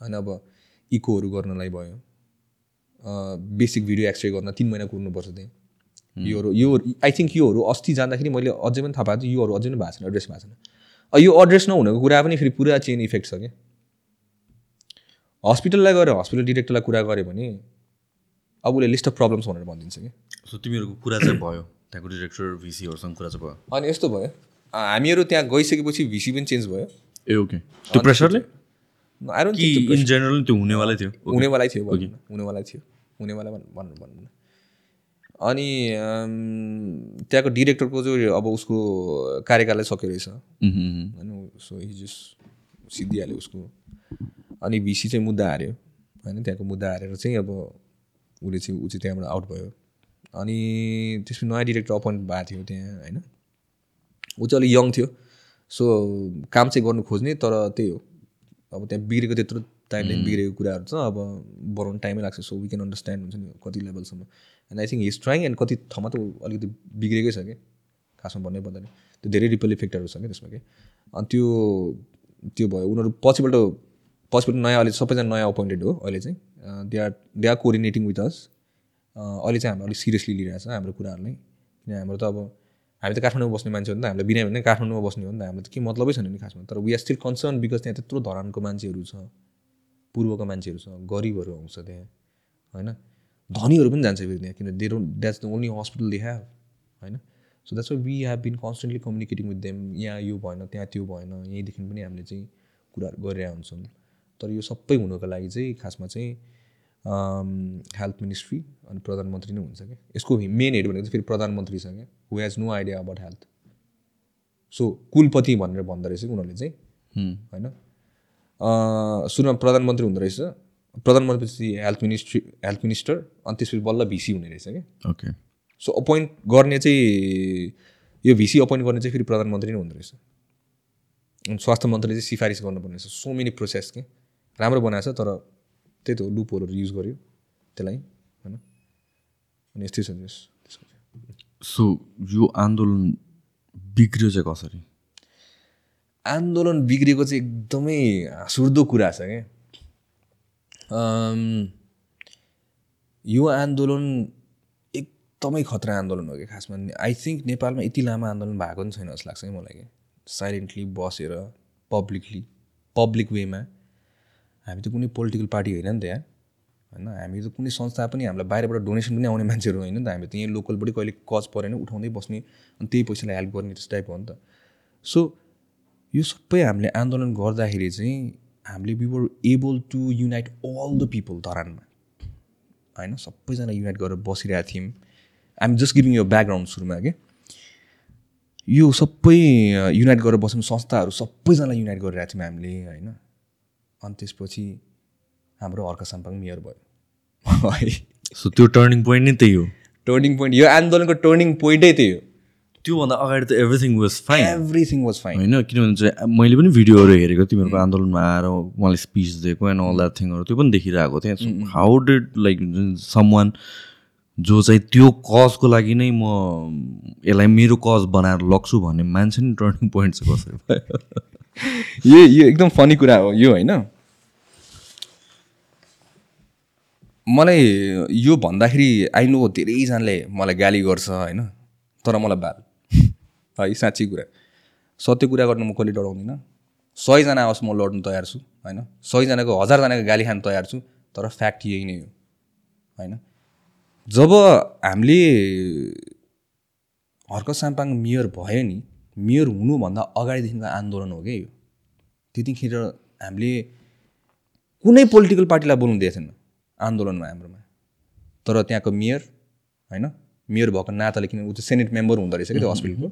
होइन अब इकोहरू गर्नलाई भयो। बेसिक भिडियो एक्सरे गर्न तिन महिना कुर्नुपर्छ त्यहाँ। योहरू यो आई थिङ्क योहरू अस्ति जाँदाखेरि मैले अझै पनि थाहा पाएको छु योहरू अझै पनि भएको छैन एड्रेस भएको छैन। यो एड्रेस नहुनेको कुरा पनि फेरि पुरा चेन इफेक्ट छ क्या। हस्पिटललाई गएर हस्पिटल डिरेक्टरलाई कुरा गऱ्यो भने अब उसले लिस्ट अफ प्रब्लम्स भनेर भनिदिन्छ कि सो तिमीहरूको कुरा चाहिँ भयो। त्यहाँको डिरेक्टर भिसीहरूसँग कुरा चाहिँ भयो। अनि यस्तो भयो। हामीहरू त्यहाँ गइसकेपछि भिसी पनि चेन्ज भयो। ए ओके त्यो प्रेसरले इन जेनरल त्यो हुनेवालै थियो? हुनेवालै थियो हुनेवालै थियो। हुनेवाला भन्- भन्नु भन्नु अनि त्यहाँको डिरेक्टरको जो अब उसको कार्यकाललाई सक्यो रहेछ। होइन सो हिजो सिद्धिहाल्यो उसको अनि भिसी चाहिँ मुद्दा हार्यो। होइन त्यहाँको मुद्दा हारेर चाहिँ अब उसले चाहिँ ऊ चाहिँ त्यहाँबाट आउट भयो। अनि त्यसपछि नयाँ डिरेक्टर अपोइन्ट भएको थियो त्यहाँ होइन। ऊ चाहिँ अलिक यङ थियो। सो काम चाहिँ गर्नु खोज्ने तर त्यही हो। अब त्यहाँ बिग्रेको त्यत्रो टाइमले बिग्रेको कुराहरू छ अब बनाउनु टाइमै लाग्छ सो वी क्यान अन्डरस्ट्यान्ड हुन्छ नि कति लेभलसम्म and I think he's trying and कति ठाउँमा त अलिकति बिग्रेकै छ कि खासमा भन्नै पर्दैन त्यो धेरै रिपल इफेक्टहरू छ क्या त्यसमा कि अनि त्यो त्यो भयो उनीहरू पछिबाट पछिबाट नयाँ अहिले सबैजना नयाँ अपोइन्टेड हो अहिले चाहिँ they are they are coordinating with us अहिले चाहिँ हाम्रो अलिक सिरियसली लिइरहेको छ हाम्रो कुराहरूलाई किन हाम्रो त अब हामी त काठमाडौँमा बस्ने मान्छे हो नि त हामीलाई बिना भने काठमाडौँमा बस्ने हो नि त हामीलाई त केही मतलबै छैन नि खासमा तर we are still concern because त्यहाँ त्यत्रो धरानको मान्छेहरू छ पूर्वका मान्छेहरू छ गरिबहरू आउँछ त्यहाँ होइन? धनीहरू पनि जान्छ फेरि त्यहाँ किन they don't that's the only hospital they have होइन? So that's we have been constantly communicating with them यहाँ यो भएन त्यहाँ त्यो भएन यहीँदेखि पनि हामीले चाहिँ कुराहरू गरिरहेका हुन्छौँ। तर यो सबै हुनुको लागि चाहिँ खासमा चाहिँ हेल्थ मिनिस्ट्री अनि प्रधानमन्त्री नै हुन्छ क्या। यसको मेन हेड भनेको चाहिँ फेरि प्रधानमन्त्री छ क्या who has no idea about health so कुलपति भनेर भन्दो रहेछ कि उनीहरूले चाहिँ होइन? सुरुमा प्रधानमन्त्री हुँदो रहेछ। प्रधानमन्त्री हेल्थ मिनिस्ट्री हेल्थ मिनिस्टर अनि त्यसपछि बल्ल भिसी हुने रहेछ क्या। ओके। सो अपोइन्ट गर्ने चाहिँ यो भिसी अपोइन्ट गर्ने चाहिँ फेरि प्रधानमन्त्री नै हुँदो रहेछ। अनि स्वास्थ्य मन्त्रीले चाहिँ सिफारिस गर्नुपर्ने रहेछ। सो मेनी प्रोसेस के। राम्रो बनाएको छ तर त्यही त हो लुपहरू युज गर्यो। त्यसलाई होइन। अनि यस्तै छ। सो यो आन्दोलन बिग्रियो चाहिँ कसरी? आन्दोलन बिग्रेको चाहिँ एकदमै हाँसउठ्दो कुरा छ क्या यो आन्दोलन एकदमै खतरा आन्दोलन हो कि? खासमा आई थिङ्क नेपालमा यति लामो आन्दोलन भएको पनि छैन जस्तो लाग्छ कि मलाई कि? साइलेन्टली बसेर पब्लिकली पब्लिक वेमा हामी त कुनै पोलिटिकल पार्टी होइन नि त यहाँ होइन हामी त कुनै संस्था पनि हामीलाई बाहिरबाट डोनेसन पनि आउने मान्छेहरू होइन नि त हामी त यहीँ लोकलबाटै कहिले कज परेन उठाउँदै बस्ने अनि त्यही पैसालाई हेल्प गर्ने त्यस्तो टाइपको हो नि त। सो यो सबै हामीले आन्दोलन गर्दाखेरि चाहिँ हामीले we were able to unite all the people धरानमा होइन? सबैजना युनाइट गरेर बसिरहेको थियौँ। आइम जस्ट गिभिङ यो ब्याकग्राउन्ड सुरुमा के यो सबै युनाइट गरेर बस्यौँ संस्थाहरू सबैजना युनाइट गरिरहेको थियौँ हामीले होइन? अनि त्यसपछि हाम्रो हर्क साम्पाङ मेयर भयो। [laughs] है। सो त्यो टर्निङ पोइन्ट नै त्यही हो। टर्निङ पोइन्ट यो आन्दोलनको टर्निङ पोइन्टै त्यही हो। त्योभन्दा अगाडि त everything was fine everything was fine होइन किनभने चाहिँ मैले पनि भिडियोहरू हेरेको तिमीहरूको आन्दोलनमा आएर उहाँले स्पिच दिएको एन्ड अल द्याट थिङहरू त्यो पनि देखिरहेको थिएँ। How did like someone जो चाहिँ त्यो कजको लागि नै म यसलाई मेरो कज बनाएर लग्छु भन्ने मान्छे नि टर्निङ पोइन्ट चाहिँ कसरी भयो? [laughs] यो यो एकदम फनी कुरा हो यो होइन। मलाई यो भन्दाखेरि आई नो धेरैजनाले मलाई गाली गर्छ होइन? तर मलाई बाल है साँच्ची कुरा। सत्य कुरा गर्न म कहिले डराउँदिनँ। सयजना आओस् म लड्नु तयार छु होइन? सयजनाको हजारजनाको गाली खान तयार छु तर फ्याक्ट यही नै हो होइन? जब हामीले हर्क साम्पाङ मेयर भयो नि मेयर हुनुभन्दा अगाडिदेखिको आन्दोलन हो क्या यो। त्यतिखेर हामीले कुनै पोलिटिकल पार्टीलाई बोल्नु दिएको छैन आन्दोलनमा हाम्रोमा। तर त्यहाँको मेयर होइन? मेयर भएको नाताले किन ऊ चाहिँ सेनेट मेम्बर हुँदो रहेछ कि त्यो हस्पिटलको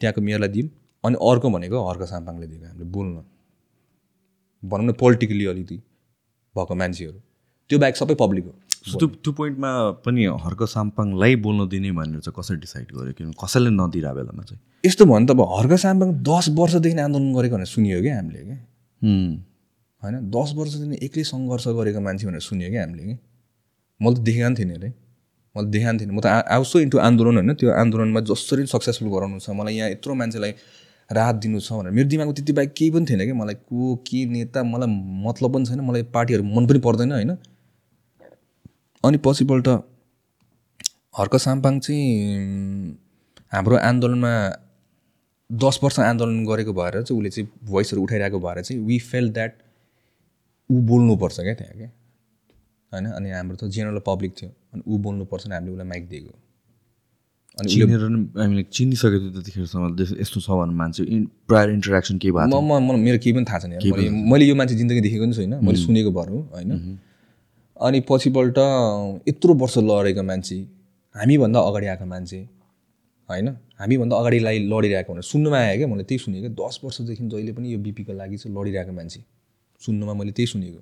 त्यहाँको मेयरलाई दियौँ अनि अर्को भनेको हर्क साम्पाङले दिएको हामीले बोल्न। भनौँ न पोलिटिकली अलिकति भएको मान्छेहरू। त्यो बाहेक सबै पब्लिक हो। त्यो त्यो पोइन्टमा पनि हर्क साम्पाङलाई बोल्न दिने भनेर चाहिँ कसरी डिसाइड गर्यो? किनभने कसैले नदिएर बेलामा चाहिँ। यस्तो भयो भने त अब हर्क साम्पाङ दस वर्षदेखि आन्दोलन गरेको भनेर सुनियो क्या हामीले क्या। होइन? दस वर्षदेखि एक्लै सङ्घर्ष गरेको मान्छे भनेर सुन्यो क्या हामीले कि? मैले त देखेको पनि थिएन अरे मैले देखाएको थिएन म त आउँछु इन्टु आन्दोलन होइन त्यो आन्दोलनमा जसरी सक्सेसफुल गराउनु छ मलाई यहाँ यत्रो मान्छेलाई राहत दिनु छ भनेर। मेरो दिमागमा त्यति बाहेक केही पनि थिएन कि मलाई को के नेता मलाई मतलब पनि छैन मलाई पार्टीहरू मन पनि पर्दैन होइन। अनि पछिपल्ट हर्क साम्पाङ चाहिँ हाम्रो आन्दोलनमा दस वर्ष आन्दोलन गरेको भएर चाहिँ उसले चाहिँ भोइसहरू उठाइरहेको भएर चाहिँ वी फेल द्याट ऊ बोल्नुपर्छ क्या त्यहाँ क्या? होइन? अनि हाम्रो त जेनरल पब्लिक थियो। अनि ऊ बोल्नुपर्छ नि हामीले उसलाई माइक दिएको। अनि चिनेर नि हामीले चिनिसकेको थियो त्यतिखेरसम्म यस्तो छ भने मान्छे। प्रायर इन्टरेक्सन केही भएको म म मेरो केही पनि थाहा छैन। मैले यो मान्छे जिन्दगी देखेको पनि छैन। मैले सुनेको भर हो होइन। अनि पछिपल्ट यत्रो वर्ष लडेको मान्छे हामीभन्दा अगाडि आएको मान्छे होइन। हामीभन्दा अगाडिलाई लडिरहेको भनेर सुन्नुमा आयो क्या मैले त्यही सुनेको। दस वर्षदेखि जहिले पनि यो बिपीको लागि चाहिँ लडिरहेको मान्छे। सुन्नुमा मैले त्यही सुनेको।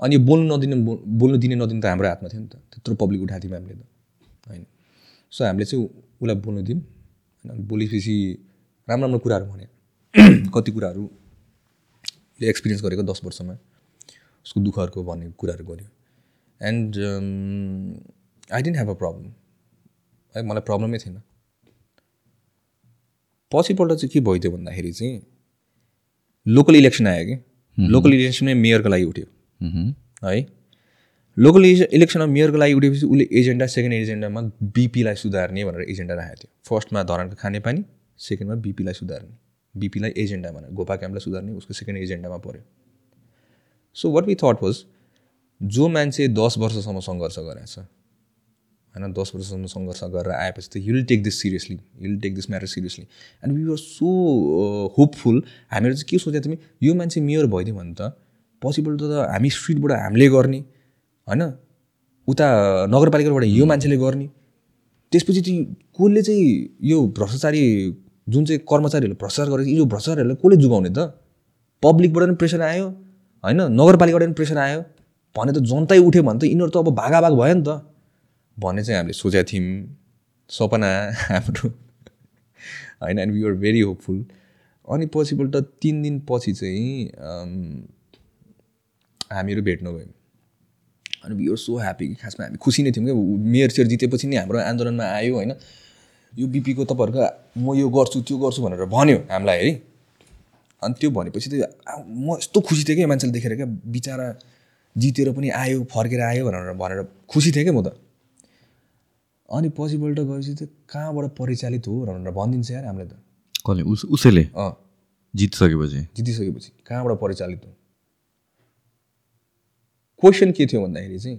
अनि यो बोल्नु नदिने बोल्नु दिने नदिने त हाम्रो हातमा थियो नि त। त्यत्रो पब्लिक उठाएको थियौँ हामीले त होइन। सो हामीले चाहिँ उसलाई बोल्नु दियौँ। होइन बोलेपछि राम्रो राम्रो कुराहरू भने [clears throat] कति कुराहरू एक्सपिरियन्स गरेको दस वर्षमा उसको दुःखहरूको भन्ने कुराहरू गर्यो। And I didn't have a problem है मलाई प्रब्लमै थिएन। पछिपल्ट चाहिँ के भइदियो भन्दाखेरि चाहिँ लोकल इलेक्सन आयो कि? लोकल इलेक्सनमै मेयरको लागि उठ्यो। है। लोकल इले- इलेक्सनमा मेयरको लागि उठेपछि उसले एजेन्डा सेकेन्ड एजेन्डामा बिपीलाई सुधार्ने भनेर एजेन्डा राखेको थियो। फर्स्टमा धरानको खानेपानी सेकेन्डमा बिपीलाई सुधार्ने। बिपीलाई एजेन्डा भनेर गोपा क्याम्पलाई सुधार्ने उसको सेकेन्ड एजेन्डामा पऱ्यो so what we thought was जो मान्छे दस वर्षसम्म सङ्घर्ष गरेको छ होइन दस वर्षसम्म सङ्घर्ष गरेर आएपछि त you'll take this seriously you'll take this matter seriously and we are so hopeful हामीहरू चाहिँ के सोचेको थियौँ यो मान्छे मेयर भइदियो भने त पसिबल त हामी स्ट्रिटबाट हामीले गर्ने होइन? उता नगरपालिकाबाट यो मान्छेले गर्ने। त्यसपछि चाहिँ कसले चाहिँ यो भ्रष्टाचारी जुन चाहिँ कर्मचारीहरूले भ्रष्टाचार गरेको यो भ्रष्टाचारीहरूलाई कसले जुगाउने त? पब्लिकबाट पनि प्रेसर आयो होइन? नगरपालिकाबाट पनि प्रेसर आयो। भने त जनतै उठ्यो भने त यिनीहरू त अब भागाभाग भयो नि त। भन्ने चाहिँ हामीले सोचेका थियौँ। सपना हाम्रो होइन? And we are very hopeful अनि पछिपल्ट तिन दिनपछि चाहिँ हामीहरू भेट्नु भयो। अनि वी आर सो ह्याप्पी कि खासमा हामी खुसी नै थियौँ क्या मेयर सेयर जितेपछि नि हाम्रो आन्दोलनमा आयो होइन। यो बिपीको तपाईँहरूको म यो गर्छु त्यो गर्छु भनेर भन्यो हामीलाई है। अनि त्यो भनेपछि त म यस्तो खुसी थिएँ क्या यो मान्छेले देखेर क्या। बिचरा जितेर पनि आयो फर्केर आयो भनेर भनेर खुसी थिएँ क्या म त। अनि पछिपल्ट गएपछि त कहाँबाट परिचालित हो भनेर भनिदिन्छ यार हामीलाई त। कसले? उस उसैले? अँ। जितिसकेपछि? जितिसकेपछि कहाँबाट परिचालित हो? क्वेसन के थियो भन्दाखेरि चाहिँ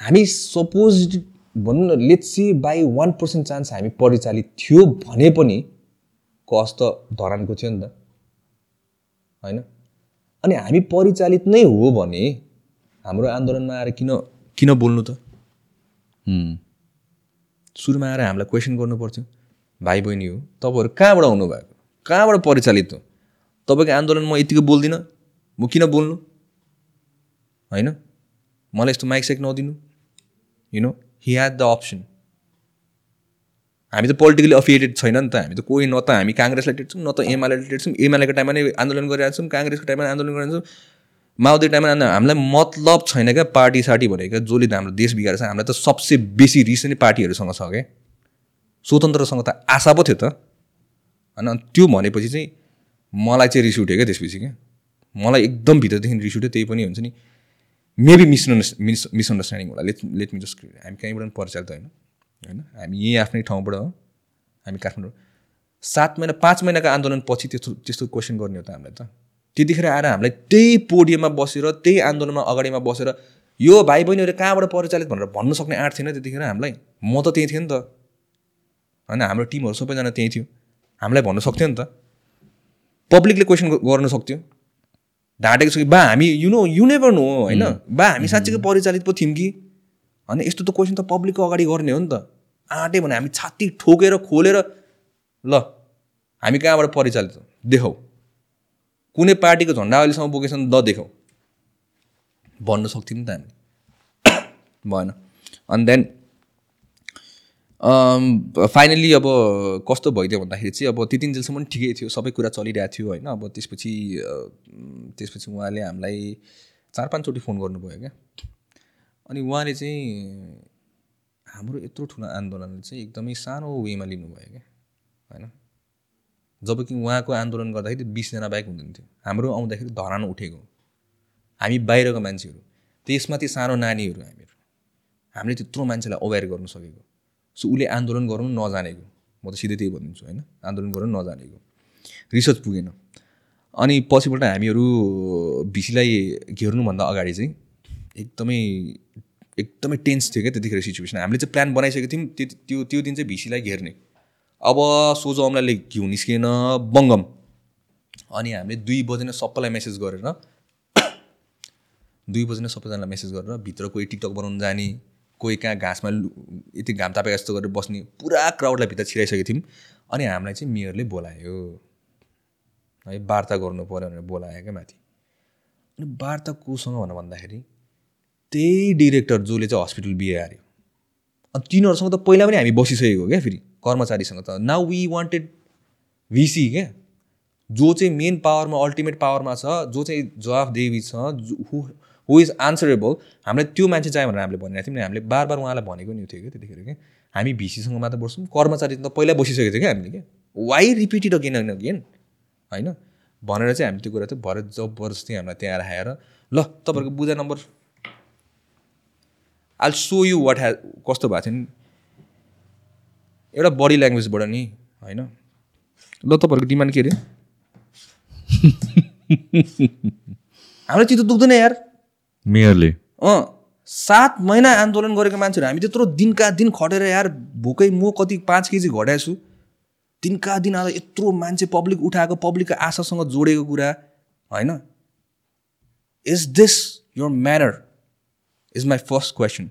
हामी सपोज भनौँ न let's see by one percent chance हामी परिचालित थियो भने पनि कस त धरानको थियो नि त होइन? अनि हामी परिचालित नै हो भने हाम्रो आन्दोलनमा आएर किन किन बोल्नु त? सुरुमा आएर हामीलाई क्वेसन गर्नु पर्थ्यो भाइ बहिनी हो तपाईँहरू कहाँबाट आउनुभएको? कहाँबाट परिचालित हो? तपाईँको आन्दोलन म यतिको बोल्दिनँ म किन बोल्नु? होइन? मलाई यस्तो माइक सेक नदिनु। You know he had the option हामी त पोलिटिकली अफिएटेड छैन नि त। हामी त कोही न त हामी काङ्ग्रेसलाई टेट्छौँ न त एमालेलाई टेट्छौँ। एमालेको टाइममा नै आन्दोलन गरिरहेको छौँ काङ्ग्रेसको टाइममा आन्दोलन गरिरहेको छौँ। माओवादीको टाइममा हामीलाई मतलब छैन क्या पार्टी सार्टी भनेको। जसले त हाम्रो देश बिगारेको छ हामीलाई त सबसे बेसी रिस नै पार्टीहरूसँग छ क्या। स्वतन्त्रसँग त आशा पो थियो त। होइन त्यो भनेपछि चाहिँ मलाई चाहिँ रिस उठ्यो क्या त्यसपछि क्या। मलाई एकदम भित्रदेखि रिस उठ्यो त्यही पनि हुन्छ नि। मेबी मिसअन्डर्स मिस मिसअन्डरस्ट्यान्डिङ होला. लेट लेट मी जस्ट हामी कहीँबाट पनि परिचालित होइन। होइन? हामी यहीँ आफ्नै ठाउँबाट हो। हामी काठमाडौँ। सात महिना पाँच महिनाको आन्दोलन पछि त्यस्तो त्यस्तो क्वेसन गर्ने हो त हामीलाई त। त्यतिखेर आएर हामीलाई त्यही पोडियममा बसेर त्यही आन्दोलनमा अगाडिमा बसेर यो भाइ बहिनीहरू कहाँबाट परिचालित भनेर भन्नु सक्ने आँट थिएन त्यतिखेर हामीलाई। म त त्यहीँ थिएँ नि त। होइन? हाम्रो टिमहरू सबैजना त्यहीँ थियो। हामीलाई भन्नु सक्थ्यो नि त। पब्लिकले क्वेसन गर्न सक्थ्यो। ढाँटेको छ कि बा हामी you know you never know होइन? बा हामी साँच्चीकै परिचालित पो थियौँ कि? होइन यस्तो त क्वेसन त पब्लिकको अगाडि गर्ने हो नि त। आँट्यो भने हामी छाती ठोकेर खोलेर ल हामी कहाँबाट परिचालित हो देखाउ कुनै पार्टीको झन्डा अहिलेसम्म बोकेछ भने ल देखाउ भन्न सक्थ्यौँ नि त हामी। [coughs] भएन। अनि देन फाइनली अब कस्तो भइदियो भन्दाखेरि चाहिँ अब त्यति जेलसम्म ठिकै थियो सबै कुरा चलिरहेको थियो होइन। अब त्यसपछि त्यसपछि उहाँले हामीलाई चार पाँचचोटि फोन गर्नुभयो क्या। अनि उहाँले चाहिँ हाम्रो यत्रो ठुलो आन्दोलनले चाहिँ एकदमै सानो वेमा लिनुभयो क्या होइन। जब कि उहाँको आन्दोलन गर्दाखेरि बिसजना बाइक हुँदैन थियो हाम्रो आउँदाखेरि धरान उठेको। हामी बाहिरको मान्छेहरू। त्यसमाथि सानो नानीहरू हामीहरू। हामीले त्यत्रो मान्छेलाई अवेर गर्नु सकेको। सो उसले आन्दोलन गर्नु नजानेको म त सिधै त्यही भनिदिन्छु होइन आन्दोलन गर्नु नजानेको रिसर्च पुगेन अनि पछिबाट हामीहरू भिसीलाई घेर्नुभन्दा अगाडि चाहिँ एकदमै एकदमै टेन्स थियो क्या त्यतिखेर सिचुएसन हामीले चाहिँ प्लान बनाइसकेको थियौँ त्यो त्यो त्यो दिन चाहिँ भिसीलाई घेर्ने अब सोझो अमलाले घिउ निस्किएन बङ्गम अनि हामीले दुई बजे नै सबैलाई मेसेज गरेर दुई बजी नै सबैजनालाई मेसेज गरेर भित्र कोही टिकटक बनाउनु जाने कोही कहाँ घाँसमा यति घाम तापेको जस्तो गरेर बस्ने पुरा क्राउडलाई भित्र छिराइसकेको थियौँ। अनि हामीलाई चाहिँ मेयरले बोलायो। है वार्ता गर्नु पऱ्यो भनेर बोलायो क्या माथि। अनि वार्ता कोसँग भनेर भन्दाखेरि त्यही डिरेक्टर जसले चाहिँ हस्पिटल बिहे हार्यो। अनि तिनीहरूसँग त पहिला पनि हामी बसिसकेको क्या फेरि कर्मचारीसँग त। नाउ वी वान्टेड भिसी क्या। जो चाहिँ मेन पावरमा अल्टिमेट पावरमा छ जो चाहिँ जवाफदेवी छ हु हु इज आन्सरेबल हामीलाई त्यो मान्छे चाहियो भनेर हामीले भनिरहेको थियौँ नि। हामीले बार बार उहाँलाई भनेको नि थियो क्या त्यतिखेर क्या हामी भिसीसँग मात्र बस्छौँ कर्मचारी त पहिला बसिसकेको थियो क्या हामीले क्या why repeated again and again होइन? भनेर चाहिँ हामी त्यो कुरा चाहिँ भरे जबरजस्ती हामीलाई त्यहाँ राखेर ल तपाईँहरूको बुझा number. Also you what ह्या कस्तो भएको थियो नि। एउटा बडी ल्याङ्ग्वेजबाट नि होइन? ल तपाईँहरूको डिमान्ड के अरे? [laughs] हाम्रो चित्त दुख्दैन यार। मेयरले अँ सात महिना आन्दोलन गरेको मान्छेहरू हामी त्यत्रो दिनका दिन खटेर यार भोकै म कति पाँच केजी घटाएको छु दिनका दिन आज यत्रो मान्छे पब्लिक उठाएको पब्लिकको आशासँग जोडेको कुरा होइन? Is this your manner is my first question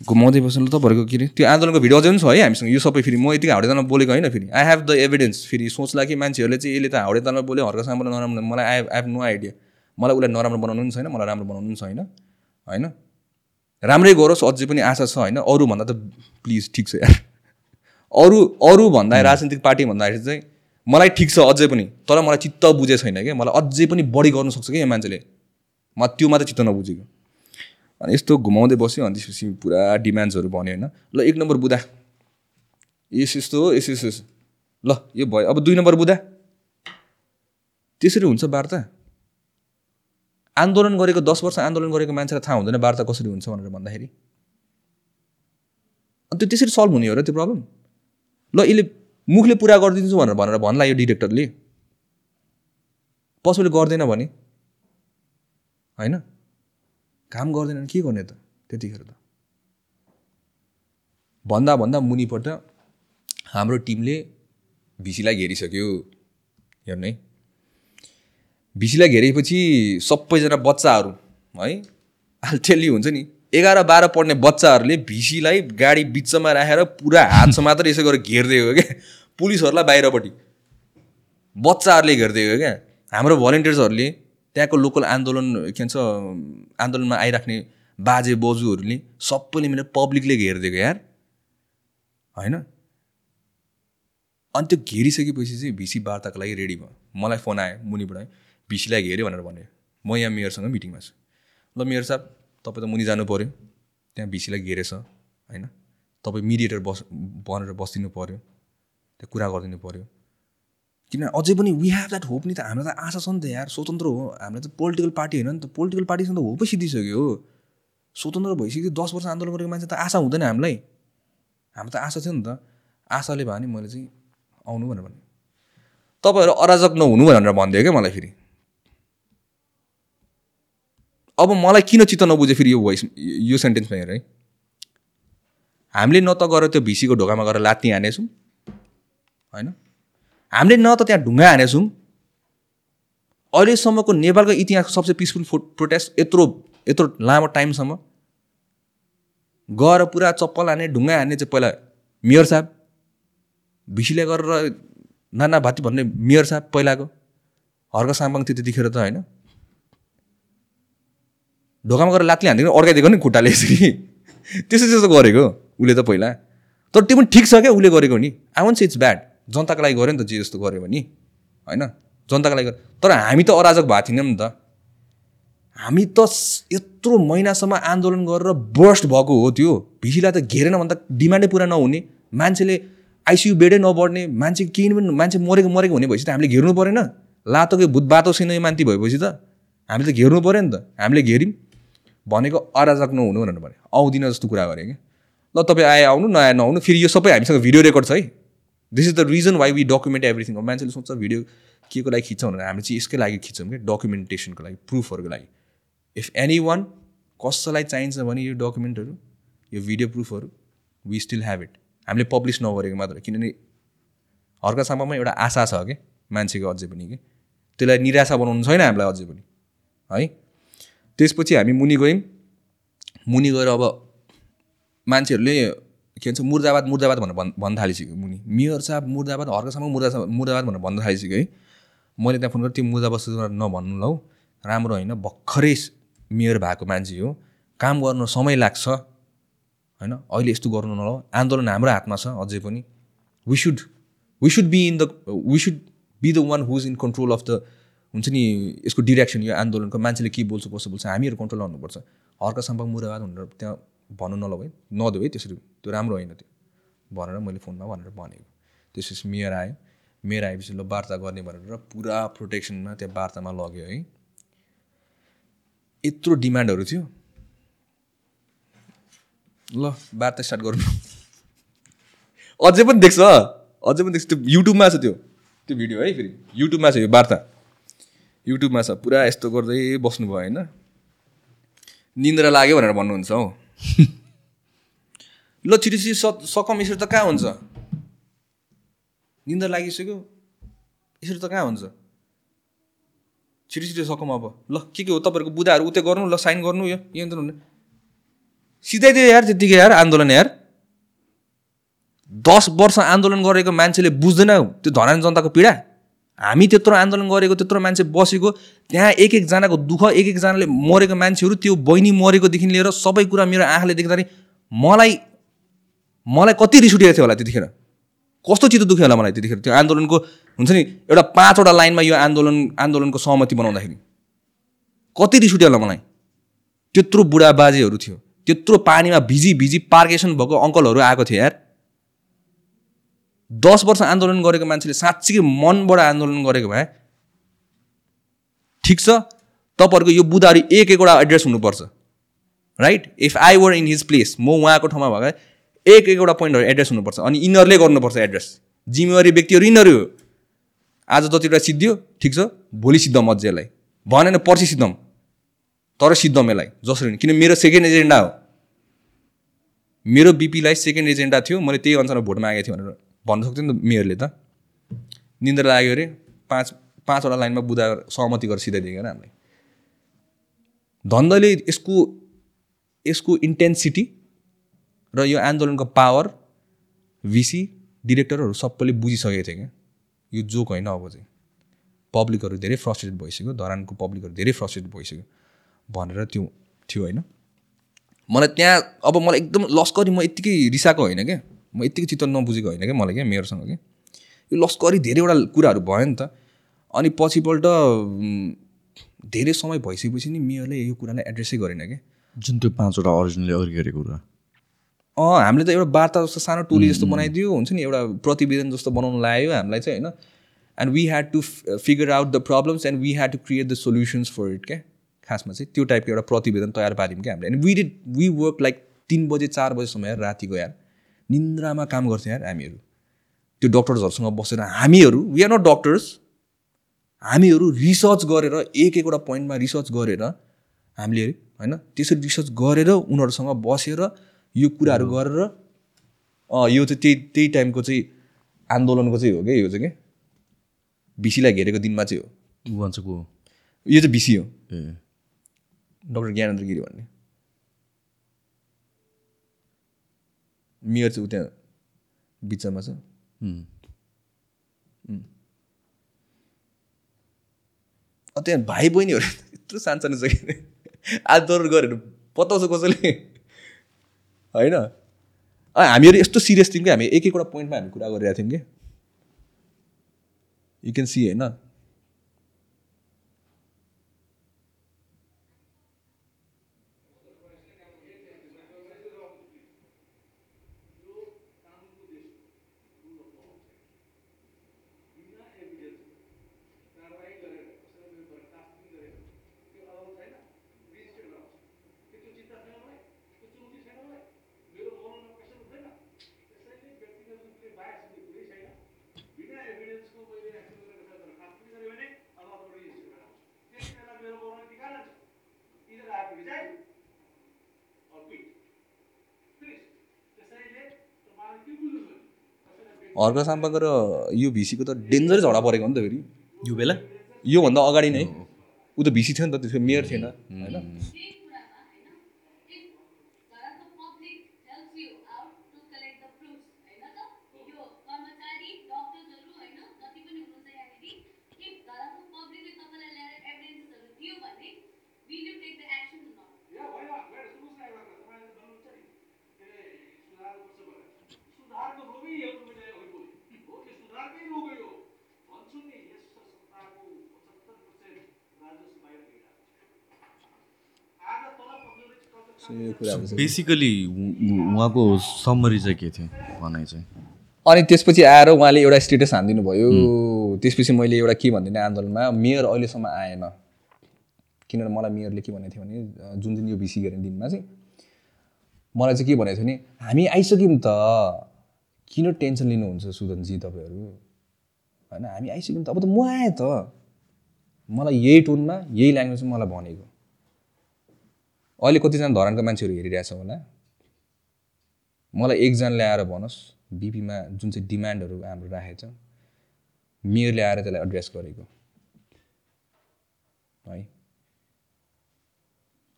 घुमाउँदै बस्नु तपाईँहरूको के अरे? त्यो आन्दोलनको भिडियो अझै पनि छ है हामीसँग। यो सबै फेरि म यतिकै हाउडे तालमा बोलेको होइन फेरि। आई हेभ द एभिडेन्स फेरि सोच्ला कि मान्छेहरूले चाहिँ यसले त हाउडे तालमा बोल्यो हर्का नराम्रो। मलाई आई हेभ नो आइडिया मलाई उसलाई नराम्रो बनाउनु पनि छैन मलाई राम्रो बनाउनु पनि छैन होइन? राम्रै गरोस् अझै पनि आशा छ होइन? अरूभन्दा त प्लिज ठिक छ यार। अरू अरू भन्दा राजनीतिक पार्टी भन्दाखेरि चाहिँ मलाई ठिक छ अझै पनि तर मलाई चित्त बुझे छैन क्या। मलाई अझै पनि बढी गर्नु सक्छ कि यो मान्छेले। म त्यो मात्रै चित्त नबुझेको। अनि यस्तो घुमाउँदै बस्यो अनि त्यसपछि पुरा डिमान्ड्सहरू भन्यो होइन? ल एक नम्बर बुधा यस यस्तो हो यस यस यस। ल यो भयो। अब दुई नम्बर बुधा त्यसरी हुन्छ वार्ता। आन्दोलन गरेको दस वर्ष आन्दोलन गरेको मान्छेलाई थाहा हुँदैन वार्ता कसरी हुन्छ भनेर भन्दाखेरि। त्यो त्यसरी सल्भ हुने हो र त्यो प्रब्लम ल यसले मुखले पुरा गरिदिन्छु भनेर भनेर भन्ला यो डिरेक्टरले पशुले गर्दैन भने। होइन? काम गर्दैन के गर्ने त त्यतिखेर त? भन्दा भन्दा मुनिपल्ट हाम्रो टिमले भिसीलाई घेरिसक्यो। हेर्नु। है भिसीलाई घेरेपछि सबैजना बच्चाहरू है? टेली हुन्छ नि। एघार बाह्र पढ्ने बच्चाहरूले भिसीलाई गाडी बिचमा राखेर पुरा हात समातेर यसो गरेर घेरिदिएको क्या। पुलिसहरूलाई बाहिरपट्टि। बच्चाहरूले घेरिदिएको क्या। हाम्रो भलिन्टियर्सहरूले त्यहाँको लोकल आन्दोलन के भन्छ आन्दोलनमा आइराख्ने बाजे बोजूहरूले सबैले मिलेर पब्लिकले घेरिदिएको यार। होइन? अनि त्यो घेरिसकेपछि चाहिँ भिसी वार्ताको लागि रेडी भयो। मलाई फोन आयो मुनिबाट है भिसीलाई घेऱ्यो भनेर भन्यो। म यहाँ मेयरसँग मिटिङमा छु। ल मेयर साहब तपाईँ त मुनि जानु पऱ्यो त्यहाँ भिसीलाई घेरेछ होइन? तपाईँ मिडिएटर बस बनेर बसिदिनु पऱ्यो त्यहाँ कुरा गरिदिनु पऱ्यो किन अझै पनि वी हेभ द्याट होप नि त। हाम्रो त आशा छ नि त यार। स्वतन्त्र हो। हाम्रो त पोलिटिकल पार्टी होइन नि त। पोलिटिकल पार्टीसँग त होपै सिद्धिसक्यो हो। स्वतन्त्र भइसक्यो। दस वर्ष आन्दोलन गरेको मान्छे त आशा हुँदैन हामीलाई। हाम्रो त आशा थियो नि त। आशाले भयो नि मैले चाहिँ आउनु भनेर भने तपाईँहरू अराजक नहुनु भनेर भनिदियो क्या मलाई फेरि। अब मलाई किन चित्त नबुझ्यो फेरि यो भोइस यो सेन्टेन्समा हेर है? हामीले न त गएर त्यो भिसीको ढोकामा गएर लात्ती हानेछौँ होइन? हामीले न त त्यहाँ ढुङ्गा हानेछौँ। अहिलेसम्मको नेपालको इतिहासको सबसे पिसफुल फो प्रोटेस्ट यत्रो यत्रो लामो टाइमसम्म गएर पुरा चप्पल हाने ढुङ्गा हान्ने चाहिँ पहिला मेयर साहब भिसीले गरेर नाना भाती भन्ने मेयर साहब पहिलाको हर्क साम्बाङ थियो त्यतिखेर त होइन? ढोकामा गएर लात्ली हानिदिएको अड्काइदिएको नि खुट्टाले यसरी? त्यस्तो त्यस्तो गरेको? उसले त पहिला। तर त्यो पनि ठिक छ क्या उसले गरेको नि। आई वन्ट इट्स ब्याड जनताको लागि गऱ्यो नि त जे जस्तो गऱ्यो भने। होइन? जनताको लागि तर हामी त अराजक भएको थिएनौँ नि त। हामी त यत्रो महिनासम्म आन्दोलन गरेर बर्स्ट भएको हो त्यो। भिसीलाई त घेरेन भने त डिमान्डै पुरा नहुने। मान्छेले आइसियु बेडै नबढ्ने। मान्छे केही पनि मान्छे मरेको मरेको हुने भएपछि त हामीले घेर्नु परेन। लातोकै भूत बातो यो मान्ती भएपछि त। हामीले त घेर्नु पऱ्यो नि त। हामीले घेऱ्यौँ भनेको अराजक नहुनु भनेर भने आउँदिन जस्तो कुरा गरेँ क्या ल तपाईँ आए आउनु नआए नआउनु फेरि यो सबै हामीसँग भिडियो रेकर्ड छ है। This is the reason why we document everything मान्छेले सोच्छ भिडियो के को लागि खिच्छौँ? भनेर हामी चाहिँ यसकै लागि खिच्छौँ क्या डकुमेन्टेसनको लागि प्रुफहरूको लागि। इफ एनी वान कसैलाई चाहिन्छ भने यो डकुमेन्टहरू यो भिडियो प्रुफहरू वी स्टिल ह्याभ इट हामीले पब्लिस नगरेको मात्र। किनभने हर्का साम्बामा एउटा आशा छ क्या मान्छेको अझै पनि कि। त्यसलाई निराशा बनाउनु छैन हामीलाई अझै पनि। है? त्यसपछि हामी मुनि गयौँ। मुनि गएर अब मान्छेहरूले के भन्छ मुर्दाबाद मुर्दाबाद भनेर भन् भन्न थालिसक्यो मुनि। मेयर साहब मुर्दाबाद हर्कासम्म मुर्दा मुर्दाबाद भनेर भन्न थालिसक्यो है। मैले त्यहाँ फोन गरेँ त्यो मुर्दाबाद सुर्दाबाद नभन्नु ल राम्रो होइन भर्खरै मेयर भएको मान्छे हो। काम गर्न समय लाग्छ। होइन अहिले यस्तो गर्नु नल। आन्दोलन हाम्रो हातमा छ अझै पनि। We should we should be in the we should be the one who's in control of the हुन्छ नि यसको डिरेक्सन यो आन्दोलनको मान्छेले के बोल्छ कसो बोल्छ हामीहरू कन्ट्रोल गर्नुपर्छ हर्का सम्पर्क मुराबाद भनेर त्यहाँ भन्नु नलौ है नदेऊ है त्यसरी त्यो राम्रो होइन त्यो। भनेर मैले फोनमा भनेर भनेको। त्यसपछि मेयर आयो। मेयर आएपछि ल वार्ता गर्ने भनेर पुरा प्रोटेक्सनमा त्यो वार्तामा लग्यो है। यत्रो डिमान्डहरू थियो। ल वार्ता स्टार्ट गर्नु अझै पनि देख्छ अझै पनि देख्छ। त्यो युट्युबमा छ त्यो। त्यो भिडियो है फेरि। युट्युबमा छ यो वार्ता। युट्युबमा छ पुरा यस्तो गर्दै बस्नुभयो होइन? निन्द्रा लाग्यो भनेर भन्नुहुन्छ हौ। [laughs] ल छिटो छिटो स सकम यसरी त कहाँ हुन्छ? निन्द्रा लागिसक्यो। यसरी त कहाँ हुन्छ? छिटो छिटो सकम अब। ल के के हो तपाईँहरूको बुदाहरू उतै गर्नु ल साइन गर्नु यो यहाँनिर हुने। सिधाइदियो यार त्यत्तिकै यार आन्दोलन यार। दस वर्ष आन्दोलन गरेको मान्छेले बुझ्दैन त्यो धरान जनताको पीडा। हामी त्यत्रो आन्दोलन गरेको त्यत्रो मान्छे बसेको त्यहाँ एक एकजनाको दुःख एक एकजनाले मरेको मान्छेहरू त्यो बहिनी मरेकोदेखि लिएर सबै कुरा मेरो आँखाले देख्दाखेरि मलाई मलाई कति रिस उठेको थियो होला त्यतिखेर। कस्तो चित्त दुख्यो होला मलाई त्यतिखेर? त्यो आन्दोलनको हुन्छ नि एउटा पाँचवटा लाइनमा यो आन्दोलन आन्दोलनको सहमति बनाउँदाखेरि। कति रिस उठ्यो होला मलाई? त्यत्रो बुढा बाजेहरू थियो। त्यत्रो पानीमा भिजी भिजी पार्केसन भएको अङ्कलहरू आएको थियो यार। दस वर्ष आन्दोलन गरेको मान्छेले साँच्चीकै मनबाट आन्दोलन गरेको भए ठिक छ? तपाईँहरूको यो बुदाहरू एक एकवटा एड्रेस हुनुपर्छ right if I were in his place म उहाँको ठाउँमा भए एक एकवटा पोइन्टहरू एड्रेस हुनुपर्छ अनि यिनीहरूले गर्नुपर्छ एड्रेस जिम्मेवारी व्यक्तिहरू यिनीहरू हो। आज जतिवटा सिद्धियो ठिक छ? भोलि सिद्धम मजालाई भनेन पर्सि सिद्धम। तर सिद्धम यसलाई जसरी किन मेरो सेकेन्ड एजेन्डा हो। मेरो बिपीलाई सेकेन्ड एजेन्डा थियो मैले त्यही अनुसार भोट मागेको थिएँ भनेर भन्न सक्थ्यो नि त मेयरले त। निन्द्रा लाग्यो अरे पाँच पाँचवटा लाइनमा बुधा सहमति गरेर सिधाइदियो क्या हामीलाई। धन्दले यसको यसको इन्टेन्सिटी र यो आन्दोलनको पावर भिसी डिरेक्टरहरू सबैले बुझिसकेको थियो क्या। यो जोक होइन अब चाहिँ। पब्लिकहरू धेरै फ्रस्ट्रेटेड भइसक्यो धरानको पब्लिकहरू धेरै फ्रस्ट्रेटेड भइसक्यो भनेर त्यो थियो होइन। मलाई त्यहाँ अब मलाई एकदम लस्करी म यत्तिकै रिसाएको होइन क्या। म यत्तिकै चित्त नबुझेको होइन क्या मलाई क्या मेयरसँग क्या यो लस्करी धेरैवटा कुराहरू भयो नि त। अनि पछिपल्ट धेरै समय भइसकेपछि नि मेयरले यो कुरालाई एड्रेसै गरेन क्या जुन त्यो पाँचवटा अरिजिनली अघि गरेको कुरा। अँ हामीले त एउटा वार्ता जस्तो सानो टोली जस्तो बनाइदियो हुन्छ नि एउटा प्रतिवेदन जस्तो बनाउनु लाग्यो हामीलाई चाहिँ होइन। And we had to figure out the problems and we had to create the solutions for it क्या। खासमा चाहिँ त्यो टाइपको एउटा प्रतिवेदन तयार पार्यौँ क्या हामीले। And we did we work like तिन बजे चार बजीसम्म रातिको यार। निन्द्रामा काम गर्थ्यौँ यार हामीहरू। त्यो डक्टर्सहरूसँग बसेर हामीहरू वी आर नट डक्टर्स हामीहरू रिसर्च गरेर एक एकवटा पोइन्टमा रिसर्च गरेर हामीले होइन त्यसरी रिसर्च गरेर उनीहरूसँग बसेर यो कुराहरू गरेर यो चाहिँ त्यही त्यही टाइमको चाहिँ आन्दोलनको चाहिँ हो क्या यो चाहिँ क्या भिसीलाई घेरेको दिनमा चाहिँ हो। भन्छ को यो चाहिँ भिसी हो। ए। डक्टर ज्ञानेन्द्र गिरी भन्ने। मेयर चाहिँ ऊ त्यहाँ बिचमा छ त्यहाँ भाइ बहिनीहरू [laughs] यत्रो सानसानो छ कि? आदर गरेर पताउँछ कसैले? होइन? हामीहरू यस्तो सिरियस थियौँ कि हामी एक एकवटा पोइन्टमा हामी कुरा गरिरहेको थियौँ कि? यु क्यान सी होइन? हर्क साम्पाको र यो भिसीको त डेन्जरै झगडा परेको हो नि त फेरि। यो बेला? योभन्दा अगाडि नै। ऊ त भिसी थियो नि त त्यसको मेयर थिएन होइन if धराको public help you out to collect the proofs होइन त यो कर्मचारी डक्टर्सहरू होइन जति पनि हुनुहुन्छ यहाँनिर if धराको पब्लिकले तपाईँलाई ल्याएर एभिडेन्सेसहरू दियो भने will you take the action not सुधारको रोगै एउटा मैले अघि बोलेँ हो यो सुधारकै रोगै हो भन्छु नि यस संस्थाको पचहत्तर पर्सेन्ट राजस्व बाहिर गइरहेको छ आज तल कमजोरी यो कुराहरू चाहिँ बेसिकली उहाँको समरी चाहिँ के थियो भनाइ चाहिँ? अनि त्यसपछि आएर उहाँले एउटा स्टेटस हानिदिनु भयो त्यसपछि मैले एउटा के भनिदिने आन्दोलनमा मेयर अहिलेसम्म आएन। किनभने मलाई मेयरले के भनेको थियो भने जुन दिन यो भिसी गर्ने दिनमा चाहिँ मलाई चाहिँ के भनेको थियो भने हामी आइसक्यौँ त। किन टेन्सन लिनुहुन्छ सुदनजी तपाईँहरू? होइन हामी आइसक्यौँ त। अब त म आएँ त। मलाई यही टोनमा यही ल्याङ्ग्वेजमा मलाई भनेको। अहिले कतिजना धरानका मान्छेहरू हेरिरहेछ होला। मलाई एकजनाले आएर भनोस् बिपीमा जुन चाहिँ डिमान्डहरू हाम्रो राखेको छ मेयरले आएर त्यसलाई एड्रेस गरेको। है।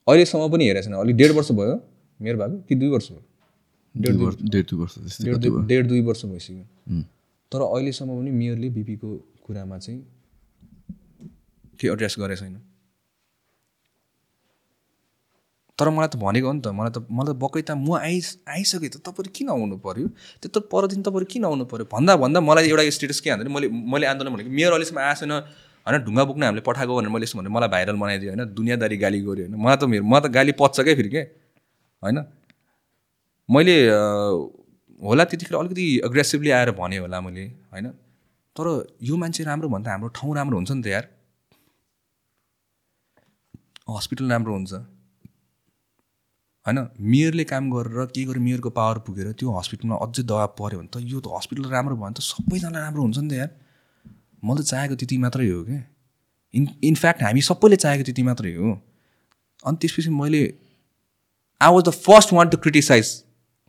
अहिलेसम्म पनि हेरेको छैन अलिक डेढ वर्ष भयो मेयर भएको कि दुई वर्ष भयो? डेढ दुई वर्ष डेढ दुई भयो? डेढ दुई वर्ष भइसक्यो। तर अहिलेसम्म पनि मेयरले बिपीको कुरामा चाहिँ केही एड्रेस गरेको छैन। तर मलाई त भनेको हो नि त मलाई त मलाई त बकै त म आइस आइसकेँ त तपाईँहरू किन आउनु पऱ्यो त्यो त पर दिन तपाईँहरू किन आउनु पऱ्यो भन्दा भन्दा मलाई एउटा स्टेटस के भन्दाखेरि मैले मैले आन्दोलन भनेको मेयर अहिलेसम्म आएको छैन होइन ढुङ्गा बोक्न हामीले पठाएको भनेर मैले यसो भने मलाई भाइरल बनाइदियो होइन दुनियाँदारी गाली गऱ्यो होइन मलाई त मेरो मलाई त गाली पच्छ क्या फेरि के? होइन? मैले होला त्यतिखेर अलिकति एग्रेसिभली आएर भने होला मैले होइन? तर यो मान्छे राम्रो भन्दा हाम्रो ठाउँ राम्रो हुन्छ नि त यार। हस्पिटल राम्रो हुन्छ। होइन मेयरले काम गरेर के गरेर मेयरको पावर पुगेर त्यो हस्पिटलमा अझै दबाब पऱ्यो भने त यो त हस्पिटल राम्रो भयो भने त सबैजना राम्रो हुन्छ नि त यार। मैले चाहेको त्यति मात्रै हो क्या इन इनफ्याक्ट हामी सबैले चाहेको त्यति मात्रै हो। अनि त्यसपछि मैले I was the first one to criticize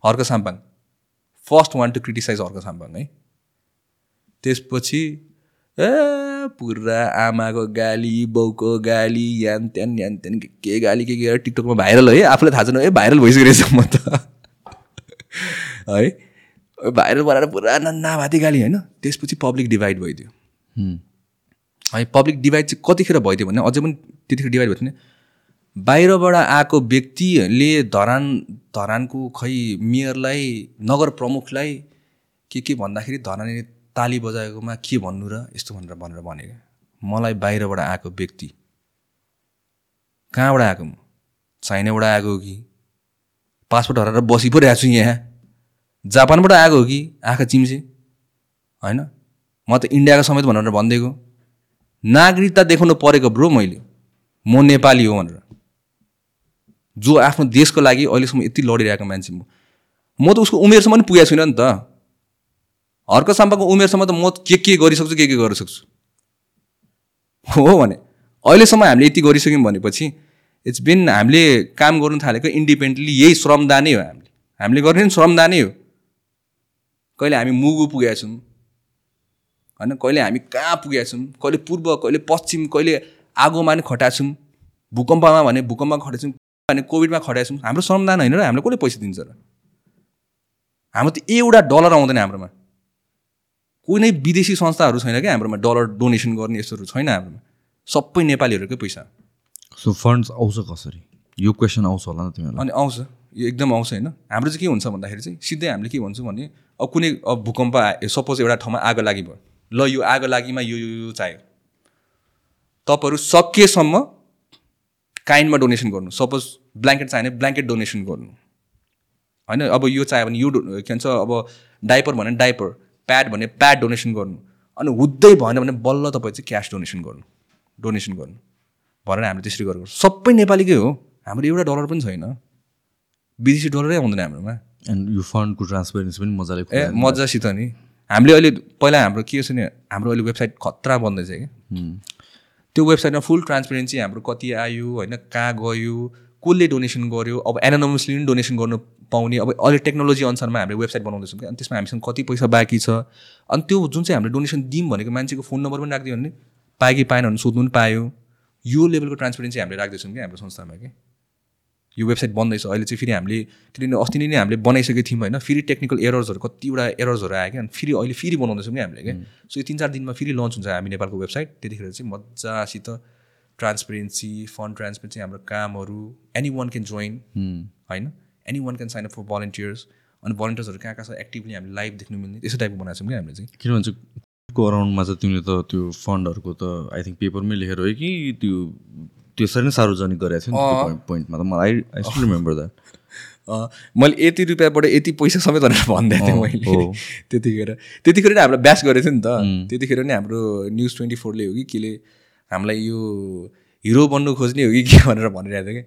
Harka Sampang. First one to criticize Harka Sampang है। त्यसपछि ए पुरा आमाको गाली बाउको गाली यान त्यान यान त्यान के के गाली के के गरेर टिकटकमा भाइरल है। आफूलाई थाहा छैन है भाइरल भइसकेको रहेछ म त। है? भाइरल बनाएर पुरा नन्नाभाती गाली होइन? त्यसपछि पब्लिक डिभाइड भइदियो। हुँ। पब्लिक डिभाइड चाहिँ कतिखेर भइदियो भने अझै पनि त्यतिखेर डिभाइड भएको थियो भने। बाहिरबाट आएको व्यक्तिले धरान धरानको खै मेयरलाई नगर प्रमुखलाई के के भन्दाखेरि धरानले ताली बजाएकोमा के भन्नु र यस्तो भनेर भनेर भने क्या। मलाई बाहिरबाट आएको व्यक्ति। कहाँबाट आएको म? चाइनाबाट आएको हो कि? पासपोर्ट हराएर बसी पो रहेको छु यहाँ। जापानबाट आएको हो कि? आँखा चिम्से। होइन? म त इन्डियाको समेत भनेर भनिदिएको नागरिकता देखाउनु परेको ब्रो मैले। म नेपाली हो भनेर। जो आफ्नो देशको लागि अहिलेसम्म यति लडिरहेको मान्छे म। म त उसको उमेरसम्म पनि पुगेको छुइनँ नि त। हर्क साम्पाको उमेरसम्म त म के के गरिसक्छु के के गर्न सक्छु हो भने अहिलेसम्म हामीले यति गरिसक्यौँ भनेपछि इट्स बिन हामीले काम गर्नु थालेको इन्डिपेन्डेन्टली यही श्रमदानै हो हामीले। हामीले गर्ने नि श्रमदानै हो। कहिले हामी मुगु पुगेका छौँ होइन? कहिले हामी कहाँ पुगेका छौँ? कहिले पूर्व कहिले पश्चिम कहिले आगोमा नि खटाएको छौँ। भूकम्पमा भने भूकम्पमा खटाएको छौँ भने कोभिडमा खटाएको छौँ। हाम्रो श्रमदान होइन र हामीलाई कसले पैसा दिन्छ र? हाम्रो त एउटा डलर आउँदैन हाम्रोमा। कुनै विदेशी संस्थाहरू छैन क्या हाम्रोमा डलर डोनेसन गर्ने यस्तोहरू छैन हाम्रोमा। सबै नेपालीहरूकै पैसा। सो फन्ड्स आउँछ कसरी? यो क्वेसन आउँछ होला नि तिमीहरूलाई। अनि आउँछ। यो एकदम आउँछ होइन। हाम्रो चाहिँ के हुन्छ भन्दाखेरि चाहिँ सिधै हामीले के भन्छौँ भने अब कुनै अब भूकम्प सपोज एउटा ठाउँमा आगो लागि भयो। ल यो आगो लागिमा यो यो चाहियो। तपाईँहरू सकेसम्म काइन्डमा डोनेसन गर्नु। सपोज ब्ल्याङ्केट चाहियो भने ब्ल्याङ्केट डोनेसन गर्नु। होइन अब यो चाहियो भने यो के भन्छ अब डाइपर भने डाइपर प्याड भने प्याड डोनेसन गर्नु। अनि हुँदै भएन भने बल्ल तपाईँ चाहिँ क्यास डोनेसन गर्नु। डोनेसन गर्नु। भनेर हामीले त्यसरी गरेको सबै नेपालीकै हो। हाम्रो एउटा डलर पनि छैन। विदेशी डलरै आउँदैन हाम्रोमा। एन्ड यो फन्डको ट्रान्सपेरेन्सी पनि मजाले ए। मजासित नि। हामीले अहिले पहिला हाम्रो के छ नि हाम्रो अहिले वेबसाइट खतरा बन्दैछ कि। त्यो वेबसाइटमा फुल ट्रान्सपेरेन्सी हाम्रो कति आयो होइन कहाँ गयो कसले डोनेसन गर्यो? अब एनानोमसली पनि डोनेसन गर्नु पाउने। अब अहिले टेक्नोलोजी अनुसारमा हामीले वेबसाइट बनाउँदैछौँ कि अनि त्यसमा हामीसँग कति पैसा बाँकी छ? अनि त्यो जुन चाहिँ हामीले डोनेसन दिउँ भनेको मान्छेको फोन नम्बर पनि राखिदियो भने पायो कि पाएन भने सोध्नु पनि पायो। यो लेभलको ट्रान्सपेरेन्सी हामीले राख्दैछौँ कि हाम्रो संस्थामा कि। यो वेबसाइट बन्दैछ। अहिले चाहिँ फेरि हामीले किनभने अस्ति नै नै हामीले बनाइसकेको थियौँ होइन। फेरि टेक्निकल एरर्सहरू कतिवटा एरर्सहरू आयो कि अनि फेरि अहिले फेरि बनाउँदैछौँ कि हामीले क्या सो यो तिन चार दिनमा फेरि लन्च हुन्छ हामी नेपालको वेबसाइट त्यतिखेर चाहिँ मजासित ट्रान्सपेरेन्सी फन्ड ट्रान्सपेरेन्सी हाम्रो कामहरू एनी वान क्यान जोइन। होइन? Anyone can sign up for volunteers अनि भलन्टियर्सहरू कहाँ कहाँ छ? एक्टिभली हामीले लाइभ देख्नु मिल्ने। त्यस्तो टाइपको बनाएको छौँ कि हामीले चाहिँ। किनभने चाहिँ को अराउन्डमा चाहिँ तिमीले त त्यो फन्डहरूको त आई थिङ्क पेपरमै लेखेर हो कि त्यो त्यसरी नै सार्वजनिक गरेको थियो नि पोइन्टमा त? मलाई आई स्टिल रिमेम्बर द्याट मैले यति रुपियाँबाट यति पैसा समेत भनेर भनिदिएको थिएँ मैले। [laughs] त्यतिखेर त्यतिखेर नै हामीलाई ब्यास गरेको थियो नि त। त्यतिखेर नै हाम्रो न्युज ट्वेन्टी फोरले हो कि केले हामीलाई यो हिरो बन्नु खोज्ने हो कि के भनेर भनिरहेको थियो कि?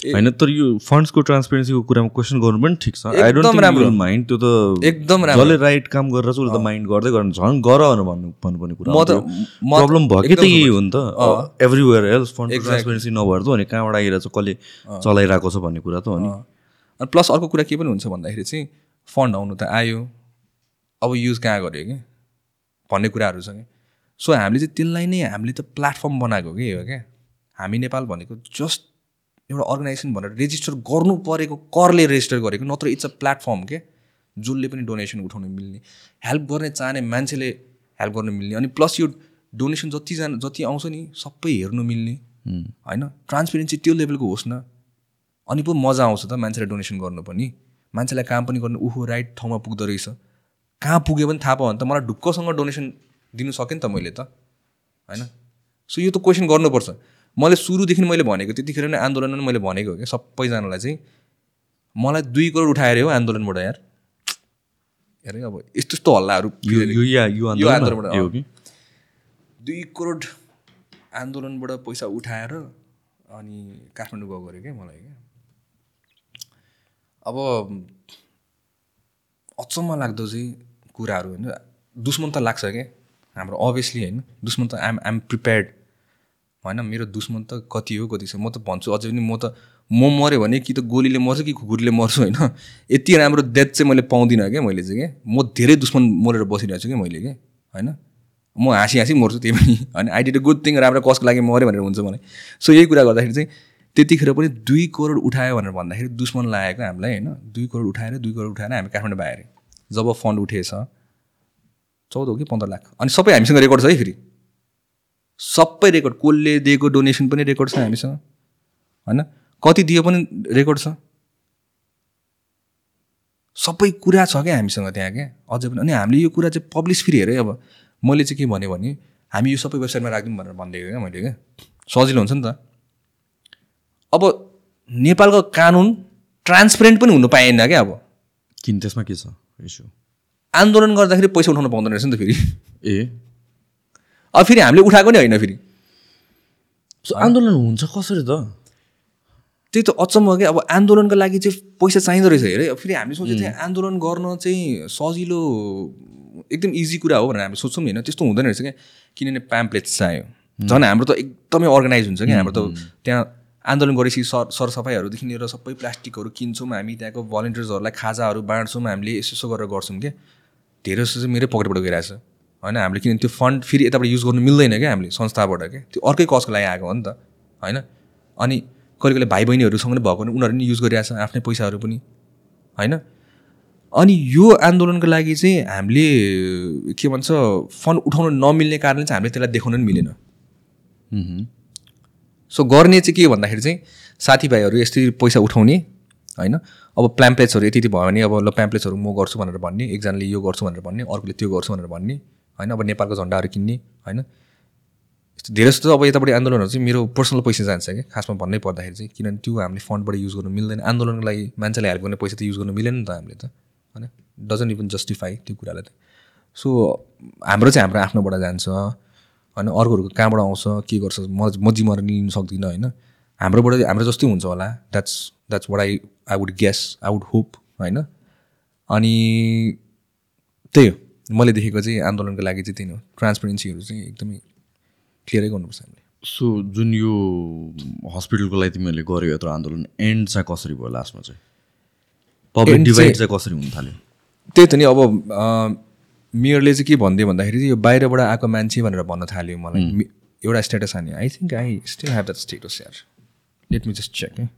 होइन तर यो फन्ड्सको ट्रान्सपेरेन्सीको कुरामा क्वेसन गर्नु पनि ठिक छ। आई एकदम डोन्ट राम्रो। माइन्ड त्यो त एकदम राम्रो। जसले राइट काम गरेर चाहिँ उसले त माइन्ड गर्दै गर्नु झन् गर भनेर भन्नु भन्नुपर्ने कुरा म त- हो। प्रब्लम भयो कि त यही हो नि त। एभ्रिवेयर एल्स फन्ड ट्रान्सपेरेन्सी नभएर त भने कहाँबाट आइरहेको छ कसले चलाइरहेको छ भन्ने कुरा त हो नि। अनि प्लस अर्को कुरा के पनि हुन्छ भन्दाखेरि चाहिँ फन्ड आउनु त आयो अब युज कहाँ गर्यो कि? भन्ने कुराहरू छ कि। सो हामीले चाहिँ त्यसलाई नै हामीले त प्लेटफर्म बनाएको कि हो क्या? हामी नेपाल भनेको जस्ट एउटा अर्गनाइजेसन भनेर रेजिस्टर गर्नु परेको करले रेजिस्टर गरेको नत्र इट्स अ प्लेटफर्म के? जसले पनि डोनेसन उठाउनु मिल्ने हेल्प गर्ने चाहने मान्छेले हेल्प गर्नु मिल्ने अनि प्लस यो डोनेसन जतिजना जति आउँछ नि सबै हेर्नु मिल्ने। होइन? ट्रान्सपेरेन्सी त्यो लेभलको होस् न। अनि पो मजा आउँछ त मान्छेलाई डोनेसन गर्नु पनि। मान्छेलाई काम पनि गर्नु उहो राइट ठाउँमा पुग्दो रहेछ। कहाँ पुग्यो पनि थाहा पायो भने त मलाई ढुक्कसँग डोनेसन दिनु सकेँ नि त मैले त। होइन? सो यो त क्वेसन गर्नुपर्छ। मैले सुरुदेखि मैले भनेको त्यतिखेर नै आन्दोलनमा नै मैले भनेको हो क्या। सबैजनालाई चाहिँ मलाई दुई करोड उठाएर हो आन्दोलनबाट यार। हेर अब यस्तो यस्तो हल्लाहरू यो यो या यो यो आन्दोलन आन्दोलनबाट, दुई करोड आन्दोलनबाट पैसा उठाएर अनि काठमाडौँ गएको अरे क्या मलाई क्या। अब अचम्म लाग्दो चाहिँ कुराहरू होइन। दुश्मन त लाग्छ क्या। हाम्रो अभियसली होइन दुश्मन त आइम आइम प्रिपेयर्ड होइन मेरो दुश्मन त कति हो कति छ म त भन्छु अझै पनि म त म मऱ्यो भने कि त गोलीले मर्छु कि कुकुरले मर्छु होइन? यति राम्रो डेथ चाहिँ मैले पाउँदिनँ क्या मैले चाहिँ क्या म धेरै दुश्मन मरेर बसिरहेको छु कि मैले क्या होइन? म हाँसी हाँसी मर्छु त्यही पनि होइन? I did a good thing राम्रो कसको लागि मऱ्यो भनेर हुन्छ मलाई। सो यही कुरा गर्दाखेरि चाहिँ त्यतिखेर पनि दुई करोड उठायो भनेर भन्दाखेरि दुश्मन लागेको हामीलाई होइन? दुई करोड उठाएर दुई करोड उठाएर हामी काठमाडौँ बाहिर जब फन्ड उठेछ चौध हो कि पन्ध्र लाख। अनि सबै हामीसँग रेकर्ड छ है फेरि। सबै रेकर्ड कसले दिएको डोनेसन पनि रेकर्ड छ हामीसँग। होइन? कति दियो पनि रेकर्ड छ। सबै कुरा छ क्या हामीसँग त्यहाँ क्या। अझै पनि। अनि हामीले यो कुरा चाहिँ पब्लिस फेरि हेरेँ अब। मैले चाहिँ के भने भने हामी यो सबै वेबसाइटमा राखिदिउँ भनेर भनिदिएको क्या मैले क्या। सजिलो हुन्छ नि त। अब नेपालको कानुन ट्रान्सपेरेन्ट पनि हुनु पाएन क्या अब। किन? त्यसमा के छ इस्यु आन्दोलन गर्दाखेरि पैसा उठाउनु पाउँदैन रहेछ नि त फेरि। [laughs] ए। अब फेरि हामीले उठाएको नि होइन फेरि। सो आन्दोलन हुन्छ कसरी त? त्यही त अचम्म हो कि? अब आन्दोलनको लागि चाहिँ पैसा चाहिँदो रहेछ हेरे अब फेरि हामीले सोचेको थियौँ आन्दोलन गर्न चाहिँ सजिलो एकदम इजी कुरा हो भनेर हामी सोच्छौँ नि होइन। त्यस्तो हुँदैन रहेछ क्या किनभने प्याम्पलेट चाहियो। झन् हाम्रो त एकदमै अर्गनाइज हुन्छ कि? हाम्रो त त्यहाँ आन्दोलन गरेपछि सर सरसफाइहरूदेखि लिएर सबै प्लास्टिकहरू किन्छौँ हामी त्यहाँको भलिन्टियर्सहरूलाई खाजाहरू बाँड्छौँ हामीले यसो यसो गरेर गर्छौँ क्या धेरै जस्तो चाहिँ मेरै पकेटबाट गइरहेछ। होइन हामीले किनभने त्यो फन्ड फेरि यताबाट युज गर्नु मिल्दैन क्या हामीले संस्थाबाट क्या। त्यो अर्कै कसको लागि आएको हो नि त होइन? अनि कहिले कहिले भाइ बहिनीहरूसँग पनि भएको उनीहरू पनि युज गरिरहेछ आफ्नै पैसाहरू पनि होइन? अनि यो आन्दोलनको लागि चाहिँ हामीले के भन्छ फन्ड उठाउन नमिल्ने कारणले चाहिँ हामीले त्यसलाई देखाउन पनि मिलेन। सो गर्ने चाहिँ के भन्दाखेरि चाहिँ साथीभाइहरू यस्तै पैसा उठाउने होइन? अब प्लाम्प्लेट्सहरू यति यति भयो भने अब ल प्याम्प्लेट्सहरू म गर्छु भनेर भन्ने एकजनाले यो गर्छु भनेर भन्ने अर्कोले त्यो गर्छु भनेर भन्ने होइन? अब नेपालको झन्डाहरू किन्ने होइन? धेरै जस्तो अब यतापट्टि आन्दोलनहरू चाहिँ मेरो पर्सनल पैसा जान्छ कि खासमा भन्नै पर्दाखेरि चाहिँ किनभने त्यो हामीले फन्डबाट युज गर्नु मिल्दैन। आन्दोलनको लागि मान्छेलाई हेल्प गर्ने पैसा त युज गर्नु मिलेन नि त हामीले त होइन? डजन्ट इभन जस्टिफाई त्यो कुरालाई त। सो हाम्रो चाहिँ हाम्रो आफ्नोबाट जान्छ होइन? अर्कोहरूको कहाँबाट आउँछ के गर्छ म म जिम्मेवारी लिन सक्दिनँ होइन? हाम्रोबाट हाम्रो जस्तै हुन्छ होला। That's that's what I I would guess I would hope होइन? अनि त्यही हो। मैले देखेको चाहिँ आन्दोलनको लागि चाहिँ त्यही हो। ट्रान्सपेरेन्सीहरू चाहिँ एकदमै क्लियरै गर्नुपर्छ हामीले। सो जुन यो हस्पिटलको लागि तिमीहरूले गर्यो यत्रो आन्दोलन एन्ड चाहिँ कसरी भयो लास्टमा चाहिँ? पब्लिक डिभाइड चाहिँ- कसरी हुन थाल्यो? त्यही त नि अब मेयरले चाहिँ के भनिदियो भन्दाखेरि चाहिँ यो बाहिरबाट आएको मान्छे भनेर भन्न थाल्यो मलाई। एउटा status हान्यो। I think I still have that status यार। लेट मी जस्ट चेक है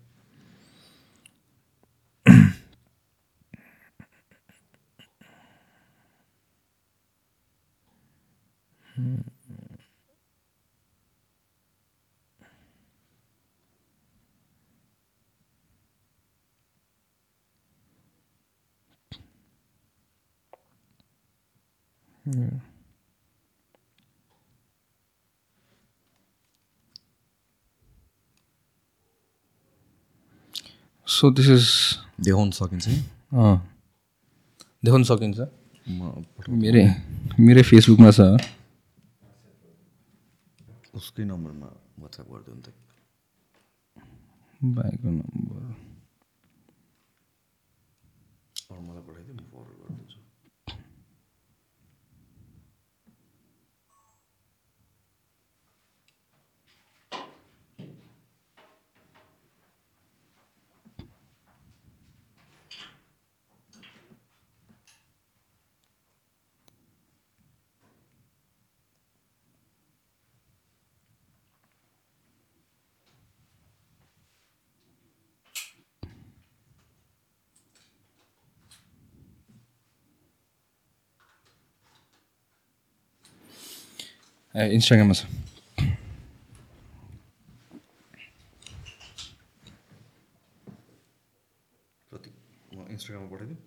सो दिस इज देखाउन सकिन्छ? देखाउन सकिन्छ। मेरै मेरै फेसबुकमा छ। उसकै नम्बरमा वाट्सएप गरिदियो नि त। भाइको नम्बर। मलाई पठाइदियो म फरवर्ड गरिदिन्छु। इन्स्टाग्राममा छ इन्स्टाग्राममा पठाइदिउँ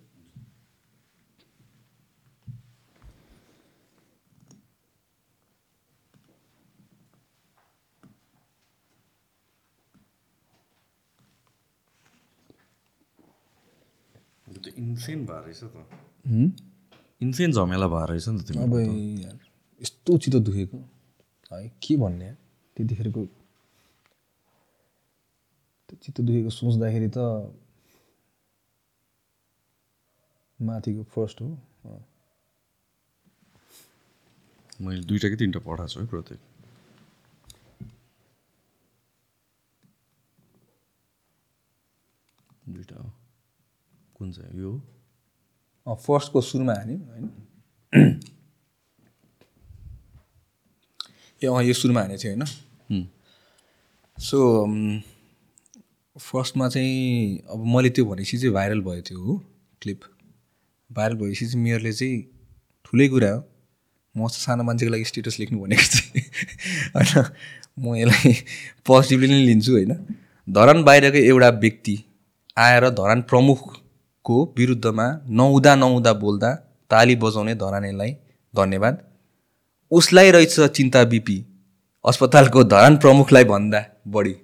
इन्सेन भएर रहेछ त इन्सेन झमेला भएर रहेछ नि त अब यस्तो चित्त दुखेको। है के भन्ने? त्यतिखेरको त्यो चित्त दुखेको सोच्दाखेरि त माथिको फर्स्ट हो। मैले दुइटा कि तिनवटा पठाएको छु है प्रत्येक। दुइटा हो। कुन चाहिँ यो फर्स्टको सुरुमा हान्यो होइन? ए अँ यो सुरुमा हानेको थियो होइन। सो फर्स्टमा चाहिँ अब मैले त्यो भनेपछि चाहिँ भाइरल भयो त्यो हो क्लिप भाइरल भएपछि चाहिँ मेयरले चाहिँ ठुलै कुरा हो। म जस्तो सानो मान्छेको लागि स्टेटस लेख्नु भनेको चाहिँ [laughs] होइन म यसलाई पोजिटिभली नै लिन्छु होइन। धरान बाहिरको एउटा व्यक्ति आएर धरान प्रमुखको विरुद्धमा नहुँदा नहुँदा बोल्दा ताली बजाउने धरानेलाई धन्यवाद। उसलाई रहेछ चिन्ता बिपी। अस्पतालको धरान प्रमुखलाई भन्दा बढी।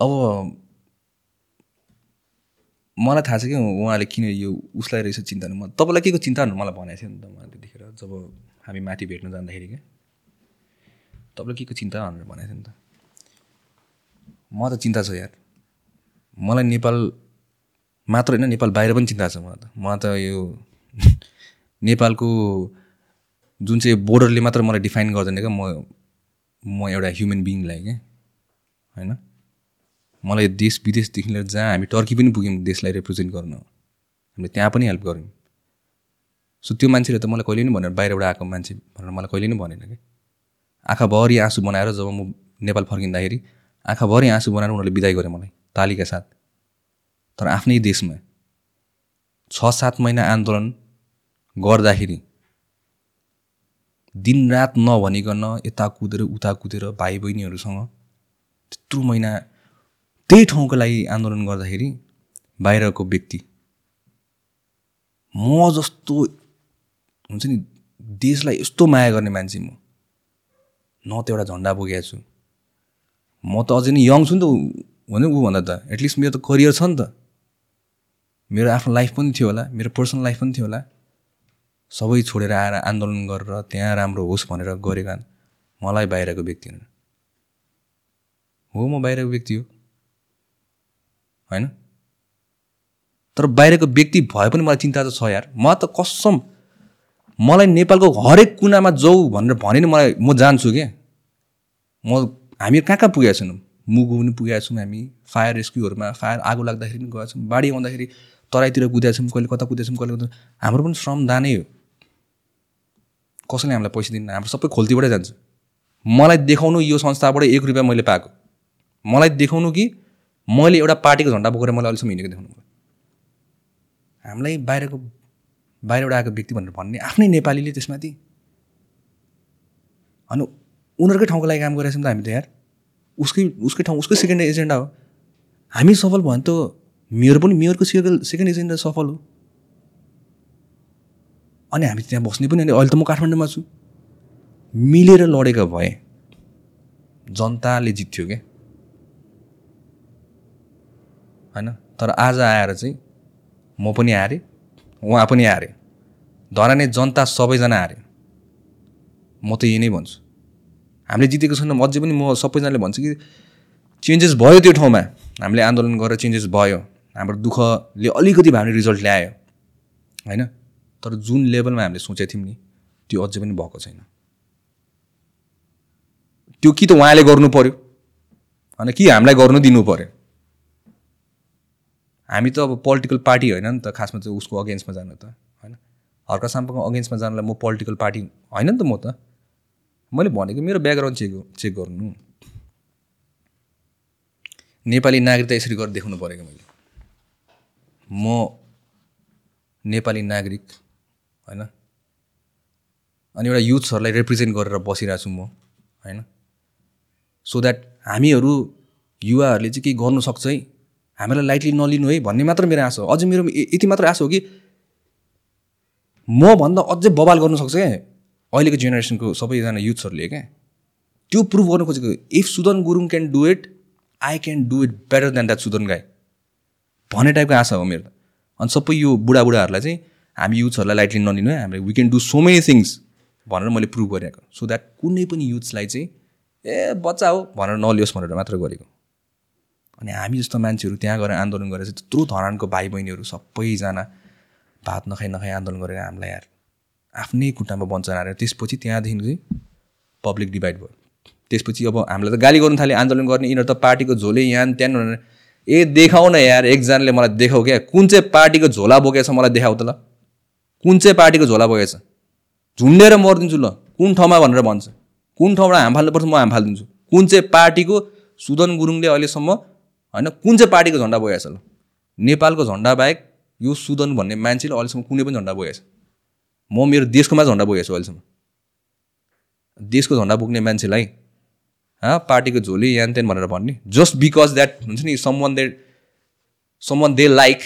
अब मलाई थाहा छ कि उहाँले किन यो उसलाई रहेछ चिन्ता म तपाईँलाई के को चिन्ता मलाई भनेको थियो नि त मलाई त्यतिखेर जब हामी माथि भेट्न जाँदाखेरि क्या तपाईँलाई के को चिन्ता भनेर भनेको थियो नि त? म त चिन्ता छ यार। मलाई नेपाल मात्र होइन नेपाल बाहिर पनि चिन्ता छ मलाई त। मलाई त यो नेपालको जुन चाहिँ बोर्डरले मात्र मलाई डिफाइन गर्दैन क्या म म एउटा ह्युमन बिइङलाई क्या होइन? मलाई देश विदेशदेखि लिएर जहाँ हामी टर्की पनि पुग्यौँ देशलाई रिप्रेजेन्ट गर्न। हामीले त्यहाँ पनि हेल्प गऱ्यौँ। सो त्यो मान्छेले त मलाई कहिले पनि भनेर बाहिरबाट आएको मान्छे भनेर मलाई कहिले पनि भनेन कि आँखाभरि आँसु बनाएर जब म नेपाल फर्किँदाखेरि आँखाभरि आँसु बनाएर उनीहरूले बिदाई गरे मलाई तालीका साथ। तर आफ्नै देशमा छ सात महिना आन्दोलन गर्दाखेरि दिनरात नभनिकन यता कुदेर उता कुदेर भाइ बहिनीहरूसँग त्यत्रो महिना त्यही ठाउँको लागि आन्दोलन गर्दाखेरि बाहिरको व्यक्ति म जस्तो हुन्छ नि देशलाई यस्तो माया गर्ने मान्छे म। न त एउटा झन्डा बोकेको छु। म त अझै नै यङ छु नि त भने ऊभन्दा त एटलिस्ट मेरो त करियर छ नि त। मेरो आफ्नो लाइफ पनि थियो होला मेरो पर्सनल लाइफ पनि थियो होला। सबै छोडेर आएर आन्दोलन गरेर त्यहाँ राम्रो होस् भनेर गरेका मलाई बाहिरको व्यक्ति हुन्। हो म बाहिरको व्यक्ति हो। होइन? तर बाहिरको व्यक्ति भए पनि मलाई चिन्ता त छ यार। म त कसम मलाई नेपालको हरेक कुनामा जाऊ भनेर भने नि मलाई म जान्छु क्या म हामी कहाँ कहाँ पुगेका छौँ? मुगु पनि पुगेका छौँ हामी। फायर रेस्क्युहरूमा फायर आगो लाग्दाखेरि पनि गएका छौँ। बाढी आउँदाखेरि तराईतिर कुदेका छौँ कहिले कता कुदेका छौँ कहिले कता। हाम्रो पनि श्रमदानै हो। कसैले हामीलाई पैसा दिन्न हाम्रो सबै खोल्तीबाटै जान्छ। मलाई देखाउनु यो संस्थाबाट एक रुपियाँ मैले पाएको। मलाई देखाउनु कि मैले एउटा पार्टीको झन्डा बोकेर मैले अहिलेसम्म हिँडेको देखाउनु। हामीलाई बाहिरको बाहिरबाट आएको व्यक्ति भनेर भन्ने आफ्नै नेपालीले त्यसमाथि। अनि उनीहरूकै ठाउँको लागि काम गरिरहेछौँ त हामी त यार। उसकै उसकै ठाउँ उसकै सेकेन्ड एजेन्डा हो। हामी सफल भयो भने त मेयर पनि मेयरको सेकेन्ड सेकेन्ड एजेन्डा सफल हो। अनि हामी त्यहाँ बस्ने पनि होइन अहिले त म काठमाडौँमा छु। मिलेर लडेका भए जनताले जित्थ्यो क्या। होइन? तर आज आएर चाहिँ म पनि हारेँ उहाँ पनि हारे। धराने जनता सबैजना हारे। म त यही नै भन्छु। हामीले जितेको छैनौँ अझै पनि म सबैजनाले भन्छ कि चेन्जेस भयो त्यो ठाउँमा। हामीले आन्दोलन गरेर चेन्जेस भयो। हाम्रो दुःखले अलिकति भए रिजल्ट ल्यायो। होइन? तर जुन लेभलमा हामीले सोचेको थियौँ नि त्यो अझै पनि भएको छैन। त्यो कि त उहाँले गर्नु पर्यो होइन कि हामीलाई गर्नु दिनु पर्यो। हामी त अब पोलिटिकल पार्टी होइन नि त खासमा चाहिँ उसको अगेन्स्टमा जानु त होइन? हर्का साम्पाको अगेन्स्टमा जानलाई म पोलिटिकल पार्टी होइन नि त म त। मैले भनेको मेरो ब्याकग्राउन्ड चेक चेक गर्नु। नेपाली नागरिकता यसरी गरेर देखाउनु पऱ्यो कि मैले। म नेपाली नागरिक होइन? अनि एउटा युथ्सहरूलाई रिप्रेजेन्ट गरेर बसिरहेको छु म होइन? सो द्याट हामीहरू युवाहरूले चाहिँ केही गर्नु सक्छ है? हामीलाई लाइटली नलिनु है भन्ने मात्र मेरो आशा हो। अझै मेरो यति मात्र आशा हो कि मभन्दा अझै बवाल गर्नु सक्छ क्या। अहिलेको जेनेरेसनको सबैजना युथ्सहरूले क्या। त्यो प्रुभ गर्नु खोजेको if Sudan Gurung can do it I can do it better than that Sudan guy भन्ने टाइपको आशा हो मेरो अनि सबै यो बुढाबुढाहरूलाई चाहिँ हामी युथ्सहरूलाई लाइटली नलिनु है हामीले we can do so many things भनेर मैले प्रुभ गरिरहेको सो द्याट कुनै पनि युथ्सलाई चाहिँ ए बच्चा हो भनेर नलियोस् भनेर मात्र गरेको। अनि हामी जस्तो मान्छेहरू त्यहाँ गएर आन्दोलन गरेर चाहिँ त्यत्रो धरानको भाइ बहिनीहरू सबैजना भात नखाइ नखाइ आन्दोलन गरेर हामीलाई यार आफ्नै खुट्टामा हारेर त्यसपछि त्यहाँदेखि चाहिँ पब्लिक डिभाइड भयो। त्यसपछि अब हामीलाई त गाली गर्नु थाल्यो आन्दोलन गर्ने यिनीहरू त पार्टीको झोले यहाँ त्यहाँ भनेर ए देखाउ न यार एकजनाले मलाई देखाउ क्या। कुन चाहिँ पार्टीको झोला बोकेछ मलाई देखाउ त ल। कुन चाहिँ पार्टीको झोला बोकेछ झुन्डेर मरिदिन्छु ल। कुन ठाउँमा भनेर भन्छ? कुन ठाउँबाट हाम फाल्नुपर्छ म हाम फालिदिन्छु। कुन चाहिँ पार्टीको सुदन गुरुङले अहिलेसम्म होइन कुन चाहिँ पार्टीको झन्डा बोकेछ ल? नेपालको झन्डा बाहेक यो सुदन भन्ने मान्छेले अहिलेसम्म कुनै पनि झन्डा बोकेछ म मेरो देशकोमा झन्डा बोकेको छु अहिलेसम्म। देशको झन्डा बोक्ने मान्छेलाई हा पार्टीको झोली यान त्यान भनेर भन्ने। जस्ट बिकज द्याट हुन्छ नि someone they they like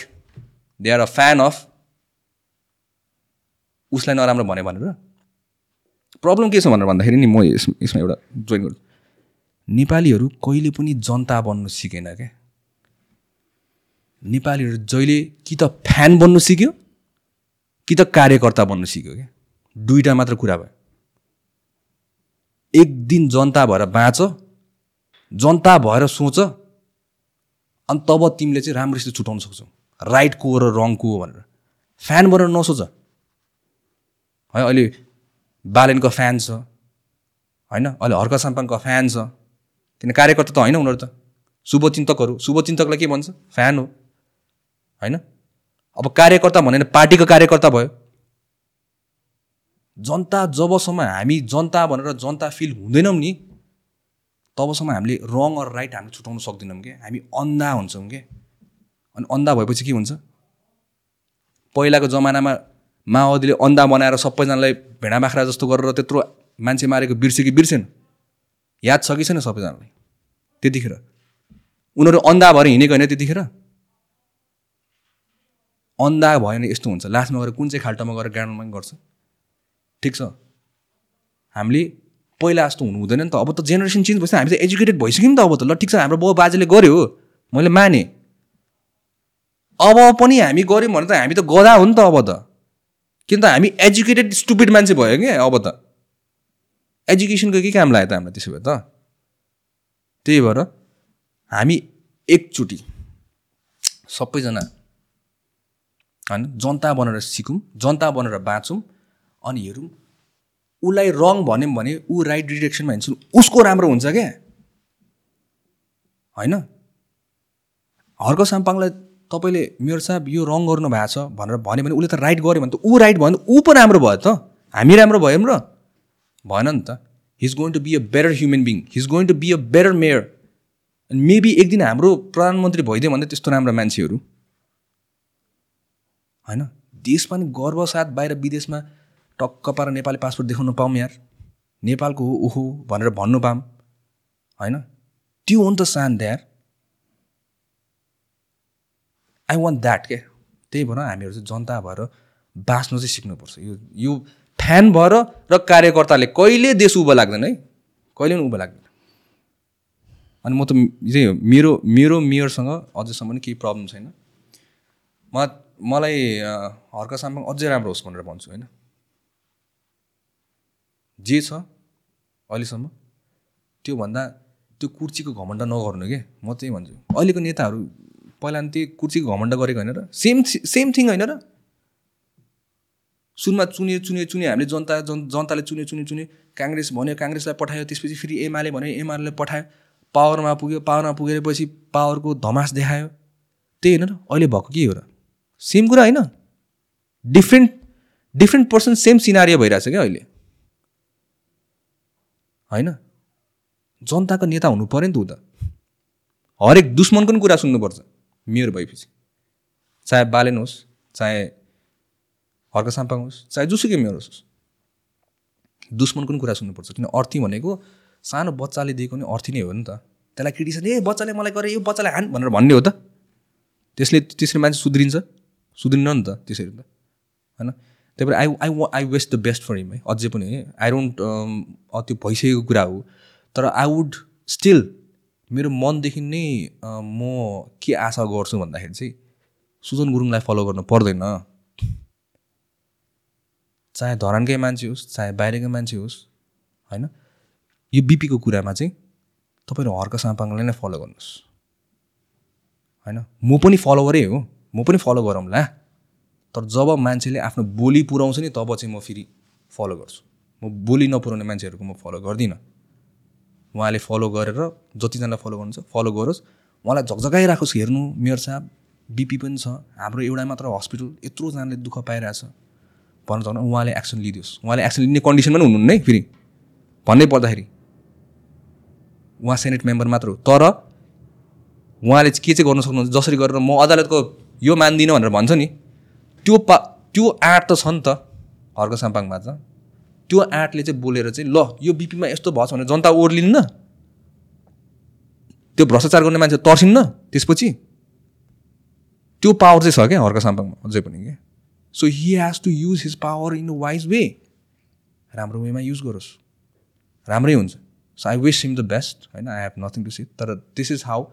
they are a fan of उसलाई नराम्रो भने भनेर? प्रब्लम के छ भनेर भन्दाखेरि नि म यस यसमा एउटा जोइन गर्छु। नेपालीहरू कहिले पनि जनता बन्नु सिकेन क्या नेपालीहरू जहिले कि त फ्यान बन्नु सिक्यो कि त कार्यकर्ता बन्नु सिक्यो क्या दुइटा मात्र कुरा भयो। एक दिन जनता भएर बाँच जनता भएर सोच अनि तब तिमीले चाहिँ राम्रोसित छुट्याउन सक्छौ। राइट को हो र रङ को हो भनेर। फ्यान भनेर नसोच। है अहिले बालेनको फ्यान छ होइन अहिले हर्क साम्पाङको फ्यान छ किन कार्यकर्ता त होइन उनीहरू त। शुभचिन्तकहरू। शुभचिन्तकलाई के भन्छ? फ्यान हो। होइन? अब कार्यकर्ता भनेर पार्टीको कार्यकर्ता भयो। जनता जबसम्म हामी जनता भनेर जनता फिल हुँदैनौँ नि तबसम्म हामीले रङ र राइट हामीले छुट्याउन सक्दैनौँ क्या हामी अन्धा हुन्छौँ क्या अनि अन्धा भएपछि के हुन्छ? पहिलाको जमानामा माओवादीले अन्धा बनाएर सबैजनालाई भेडा बाख्रा जस्तो गरेर त्यत्रो मान्छे मारेको बिर्स्यो कि बिर्सेन। याद छ कि छैन सबैजनालाई? त्यतिखेर। उनीहरू अन्धा भएर हिँडेको होइन त्यतिखेर? अन्धा भयो भने यस्तो हुन्छ। लास्टमा गएर कुन चाहिँ खाल्टोमा गएर ग्राउन्डमा गर्छ। ठिक छ। हामीले पहिला जस्तो हुनु हुँदैन नि त। अब त जेनेरेसन चेन्ज भएपछि हामी त एजुकेटेड भइसक्यौँ नि त अब त। ल ठिक छ। हाम्रो बाउ बाजेले गर्यो मैले माने। अब पनि हामी गऱ्यौँ भने त हामी त गधा हो नि त अब त। किन त हामी एजुकेटेड स्टुपिड मान्छे भयो क्या अब त? एजुकेसनको के काम लाग्यो त हामीलाई त्यसो भए त? त्यही भएर हामी एकचोटि सबैजना होइन जनता बनेर सिकौँ जनता बनेर बाँचौँ अनि हेरौँ उसलाई रङ भन्यौँ भने ऊ राइट डिरेक्सनमा हिँड्छ उसको राम्रो हुन्छ क्या? होइन? हर्क साम्पाङलाई तपाईँले मेरो साहब यो रङ गर्नु भएको छ भनेर भन्यो भने उसले त राइट गर्यो भने त ऊ राइट भयो भने ऊ पो राम्रो भयो त। हामी राम्रो भयौँ र। भएन नि त। He's going to be a better human being he's going to be a better mayor maybe एक दिन हाम्रो प्रधानमन्त्री भइदियो भने त्यस्तो राम्रो मान्छेहरू। होइन? देशमा नि गर्व साथ बाहिर विदेशमा टक्क पाएर नेपाली पासपोर्ट देखाउनु पाऊँ यार। नेपालको हो ओहो भनेर भन्नु पाऊँ। होइन? त्यो हो नि त शान्त यार। आई वान्ट द्याट के? त्यही भएर हामीहरू चाहिँ जनता भएर बाँच्नु चाहिँ सिक्नुपर्छ। यो यो फ्यान भएर र कार्यकर्ताले कहिले देश उभो लाग्दैन है? कहिले पनि उभो लाग्दैन। अनि म त चाहिँ मेरो मेरो मेयरसँग अझैसम्म पनि केही प्रब्लम छैन। म मलाई अ, हर्क साम्पाङ अझै राम्रो होस् भनेर भन्छु होइन? जे छ अहिलेसम्म त्योभन्दा त्यो कुर्चीको घमण्ड नगर्नु के? म त्यही भन्छु अहिलेको नेताहरू पहिला नि त्यही कुर्चीको घमण्ड गरेको होइन र सेम सेम थिङ होइन र सुरुमा चुन्यो चुन्यो चुन्यो हामीले जनता जन जनताले चुन्यो चुन्यो चुन्यो काङ्ग्रेस भन्यो काङ्ग्रेसलाई पठायो त्यसपछि फेरि एमाले भन्यो एमाले पठायो पावरमा पुग्यो पावरमा पुगेर पछि पावरको धमास देखायो। त्यही होइन र अहिले भएको के हो र? सेम कुरा होइन। Different different person same scenario भइरहेछ क्या अहिले। होइन? जनताको नेता हुनु पऱ्यो नि त ऊ त। हरेक दुश्मनको पनि कुरा सुन्नुपर्छ। मेयर भएपछि। चाहे बालेन होस् चाहे हर्क साम्पाङ होस् चाहे जोसुकै मेयर होस्। दुश्मनको पनि कुरा सुन्नुपर्छ। किन अर्थी भनेको सानो बच्चाले दिएको नि अर्थी नै हो नि त। त्यसलाई क्रिटिसाइज ए बच्चाले मलाई गरे यो बच्चालाई हान भनेर भन्ने हो त। त्यसले त्यसरी मान्छे सुध्रिन्छ। सुध्रिन्न नि त त्यसरी त। होइन? त्यही भएर I I I wish the best for him है। अझै पनि आई डोन्ट त्यो भइसकेको कुरा हो। तर आई वुड स्टिल मेरो मनदेखि नै म के आशा गर्छु भन्दाखेरि चाहिँ सुजन गुरुङलाई फलो गर्नु पर्दैन। चाहे धरानकै मान्छे होस् चाहे बाहिरकै मान्छे होस् होइन? यो बिपीको कुरामा चाहिँ तपाईँहरू हर्क साम्पाङलाई नै फलो गर्नुहोस्। होइन? म पनि फलोवरै हो। म पनि फलो गरौँला तर जब मान्छेले आफ्नो बोली पुऱ्याउँछ नि तब चाहिँ म फेरि फलो गर्छु। म बोली नपुऱ्याउने मान्छेहरूको म फलो गर्दिनँ। उहाँले फलो गरेर जतिजनालाई फलो गर्नुहुन्छ फलो गरोस्। उहाँलाई झकझकाइराखोस् हेर्नु मेयर साहब बिपी पनि छ। हाम्रो एउटा मात्र हस्पिटल यत्रोजनाले दुःख पाइरहेछ। भन्न चाहनु उहाँले एक्सन लिइदियोस्। उहाँले एक्सन लिने कन्डिसनमा पनि हुनुहुन्न है फेरि। भन्नै पर्दाखेरि उहाँ सेनेट मेम्बर मात्र हो। तर उहाँले के चाहिँ गर्नु सक्नुहुन्छ जसरी गरेर म अदालतको यो मान्दिनँ भनेर भन्छ नि त्यो पा त्यो आँट त छ नि त हर्क साम्पाङमा त त्यो आँटले चाहिँ बोलेर चाहिँ ल यो बिपीमा यस्तो भएछ भने जनता ओर्लिन्न त्यो भ्रष्टाचार गर्ने मान्छे तर्सिन्न। त्यसपछि त्यो पावर चाहिँ छ क्या हर्क साम्पाङमा अझै पनि क्या so he has to use his power in a wise way राम्रो वेमा युज गरोस्। राम्रै हुन्छ। So I wish him the best होइन? I have nothing to see तर दिस इज हाउ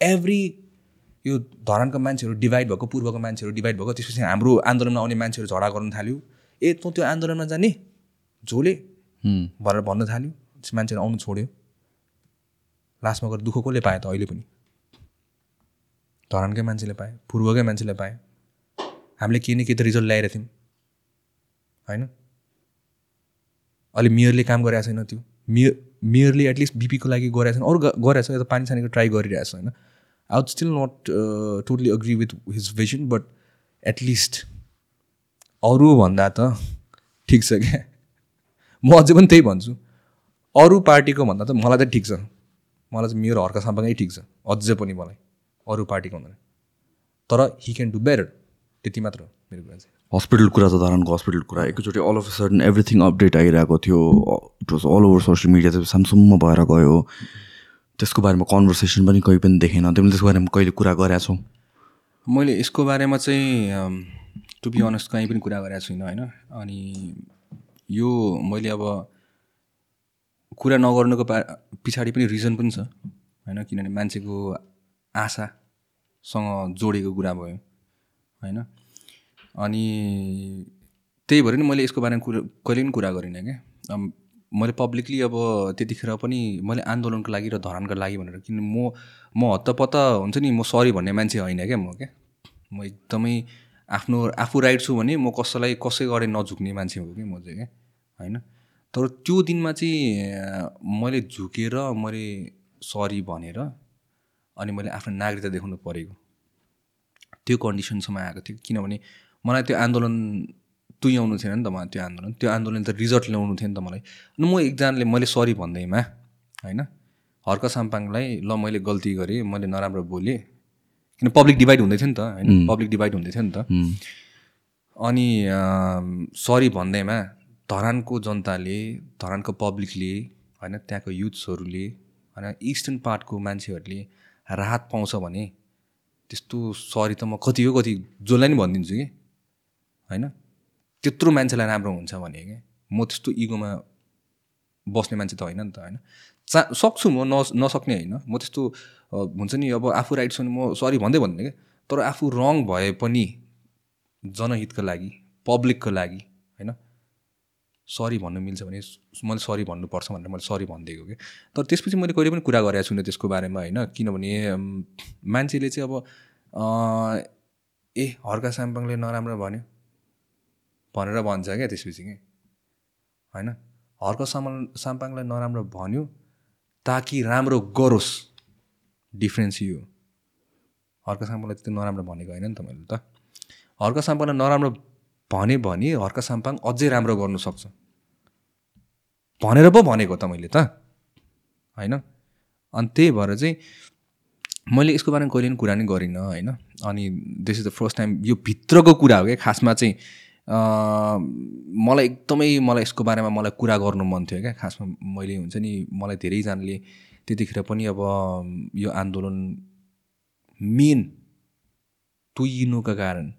एभ्री यो धरानका मान्छेहरू डिभाइड भएको पूर्वको मान्छेहरू डिभाइड भएको त्यसपछि हाम्रो आन्दोलनमा आउने मान्छेहरू झगडा गर्नु थाल्यो। ए तँ त्यो आन्दोलनमा जाने। झोले भनेर भन्न थाल्यो। मान्छेहरू आउनु छोड्यो। लास्टमा गएर दुःख कसले पायो त अहिले पनि? धरानकै मान्छेले पायो पूर्वकै मान्छेले पायो। हामीले केही न केही त रिजल्ट ल्याएर थियौँ। होइन? अहिले मेयरले काम गरिरहेको छैन त्यो। मेयर मेयरले एटलिस्ट बिपीको लागि गरिरहेको छैन। अरू ग- गरिरहेको छ यता पानी सानीको ट्राई गरिरहेको छ होइन? I would still not totally agree with his vision but at least अरूभन्दा त ठिक छ क्या। म अझै पनि त्यही भन्छु। अरू पार्टीको भन्दा त मलाई त ठिक छ। मलाई चाहिँ मेरो हर्का साम्पाङै ठिक छ। अझै पनि मलाई अरू पार्टीको भन्दा तर हि क्यान डु बेटर त्यति मात्र हो मेरो कुरा चाहिँ। हस्पिटल कुरा छ धरानको हस्पिटल कुरा। एकैचोटि all of sudden everything update आइरहेको थियो। It was all over social media चाहिँ सामसुममा भएर गयो। त्यसको बारेमा कन्भर्सेसन पनि कहीँ पनि देखेन। तिमीले त्यसको बारेमा कहिले कुरा गरेका छौ? मैले यसको बारेमा चाहिँ टु बी अनेस्ट कहीँ पनि कुरा गरेको छुइनँ होइन? अनि यो मैले अब कुरा नगर्नुको पा पछाडि पनि रिजन पनि छ। होइन? किनभने मान्छेको आशासँग जोडेको कुरा भयो। होइन? अनि त्यही भएर नि मैले यसको बारेमा कुरा कहिले पनि कुरा गरिनँ क्या। मैले पब्लिकली अब त्यतिखेर पनि मैले आन्दोलनको लागि र धरानको लागि भनेर किन म म हत्तपत्त हुन्छ नि म सरी भन्ने मान्छे होइन क्या म क्या। म एकदमै आफ्नो आफू राइट छु भने म कसैलाई कसै गरे नझुक्ने मान्छे हो कि म चाहिँ क्या? होइन? तर त्यो दिनमा चाहिँ मैले झुकेर मैले सरी भनेर अनि मैले आफ्नो नागरिकता देखाउनु परेको। त्यो कन्डिसनसम्म आएको थियो किनभने मलाई त्यो आन्दोलन तुल्याउनु थिएन नि त मलाई त्यो आन्दोलन। त्यो आन्दोलन त रिजल्ट ल्याउनु थियो नि त मलाई। अनि म एकजनाले मैले सरी भन्दैमा होइन? हर्क साम्पाङलाई ल मैले गल्ती गरेँ मैले नराम्रो बोलेँ किन पब्लिक डिभाइड हुँदै थियो नि त होइन पब्लिक डिभाइड हुँदै थियो नि त। अनि सरी भन्दैमा धरानको जनताले धरानको पब्लिकले होइन त्यहाँको युथ्सहरूले होइन इस्टर्न पार्टको मान्छेहरूले राहत पाउँछ भने त्यस्तो सरी त म कति हो कति जसलाई नि भनिदिन्छु कि होइन त्यत्रो मान्छेलाई राम्रो हुन्छ भने क्या म त्यस्तो इगोमा बस्ने मान्छे त होइन नि त होइन। चा सक्छु म न नसक्ने होइन म त्यस्तो हुन्छ नि अब आफू राइट छ भने म सरी भन्दै भन्दिनँ क्या। तर आफू रङ भए पनि जनहितको लागि पब्लिकको लागि होइन सरी भन्नु मिल्छ भने मैले सरी भन्नुपर्छ भनेर मैले सरी भनिदिएको कि तर त्यसपछि मैले कहिले पनि कुरा गरेको छुइनँ त्यसको बारेमा होइन किनभने मान्छेले चाहिँ अब ए हर्का साम्पाङले नराम्रो भन्यो भनेर भन्छ क्या त्यसपछि कि। होइन हर्क सामान साम्पाङलाई नराम्रो भन्यो ताकि राम्रो गरोस् डिफ्रेन्स यो। हर्क साम्पाङलाई त्यति नराम्रो भनेको होइन नि त मैले त। हर्क साम्पाङलाई नराम्रो भने भने हर्क साम्पाङ अझै राम्रो गर्नु सक्छ। भनेर पो भनेको त मैले त। होइन? अनि त्यही भएर चाहिँ मैले यसको बारेमा कहिले पनि कुरा नै गरिनँ होइन? अनि this is the first time यो भित्रको कुरा हो क्या। खासमा चाहिँ मलाई एकदमै मलाई यसको बारेमा मलाई कुरा गर्नु मन थियो क्या। खासमा मैले हुन्छ नि मलाई धेरैजनाले त्यतिखेर पनि अब यो आन्दोलन मेन तुइनुका कारण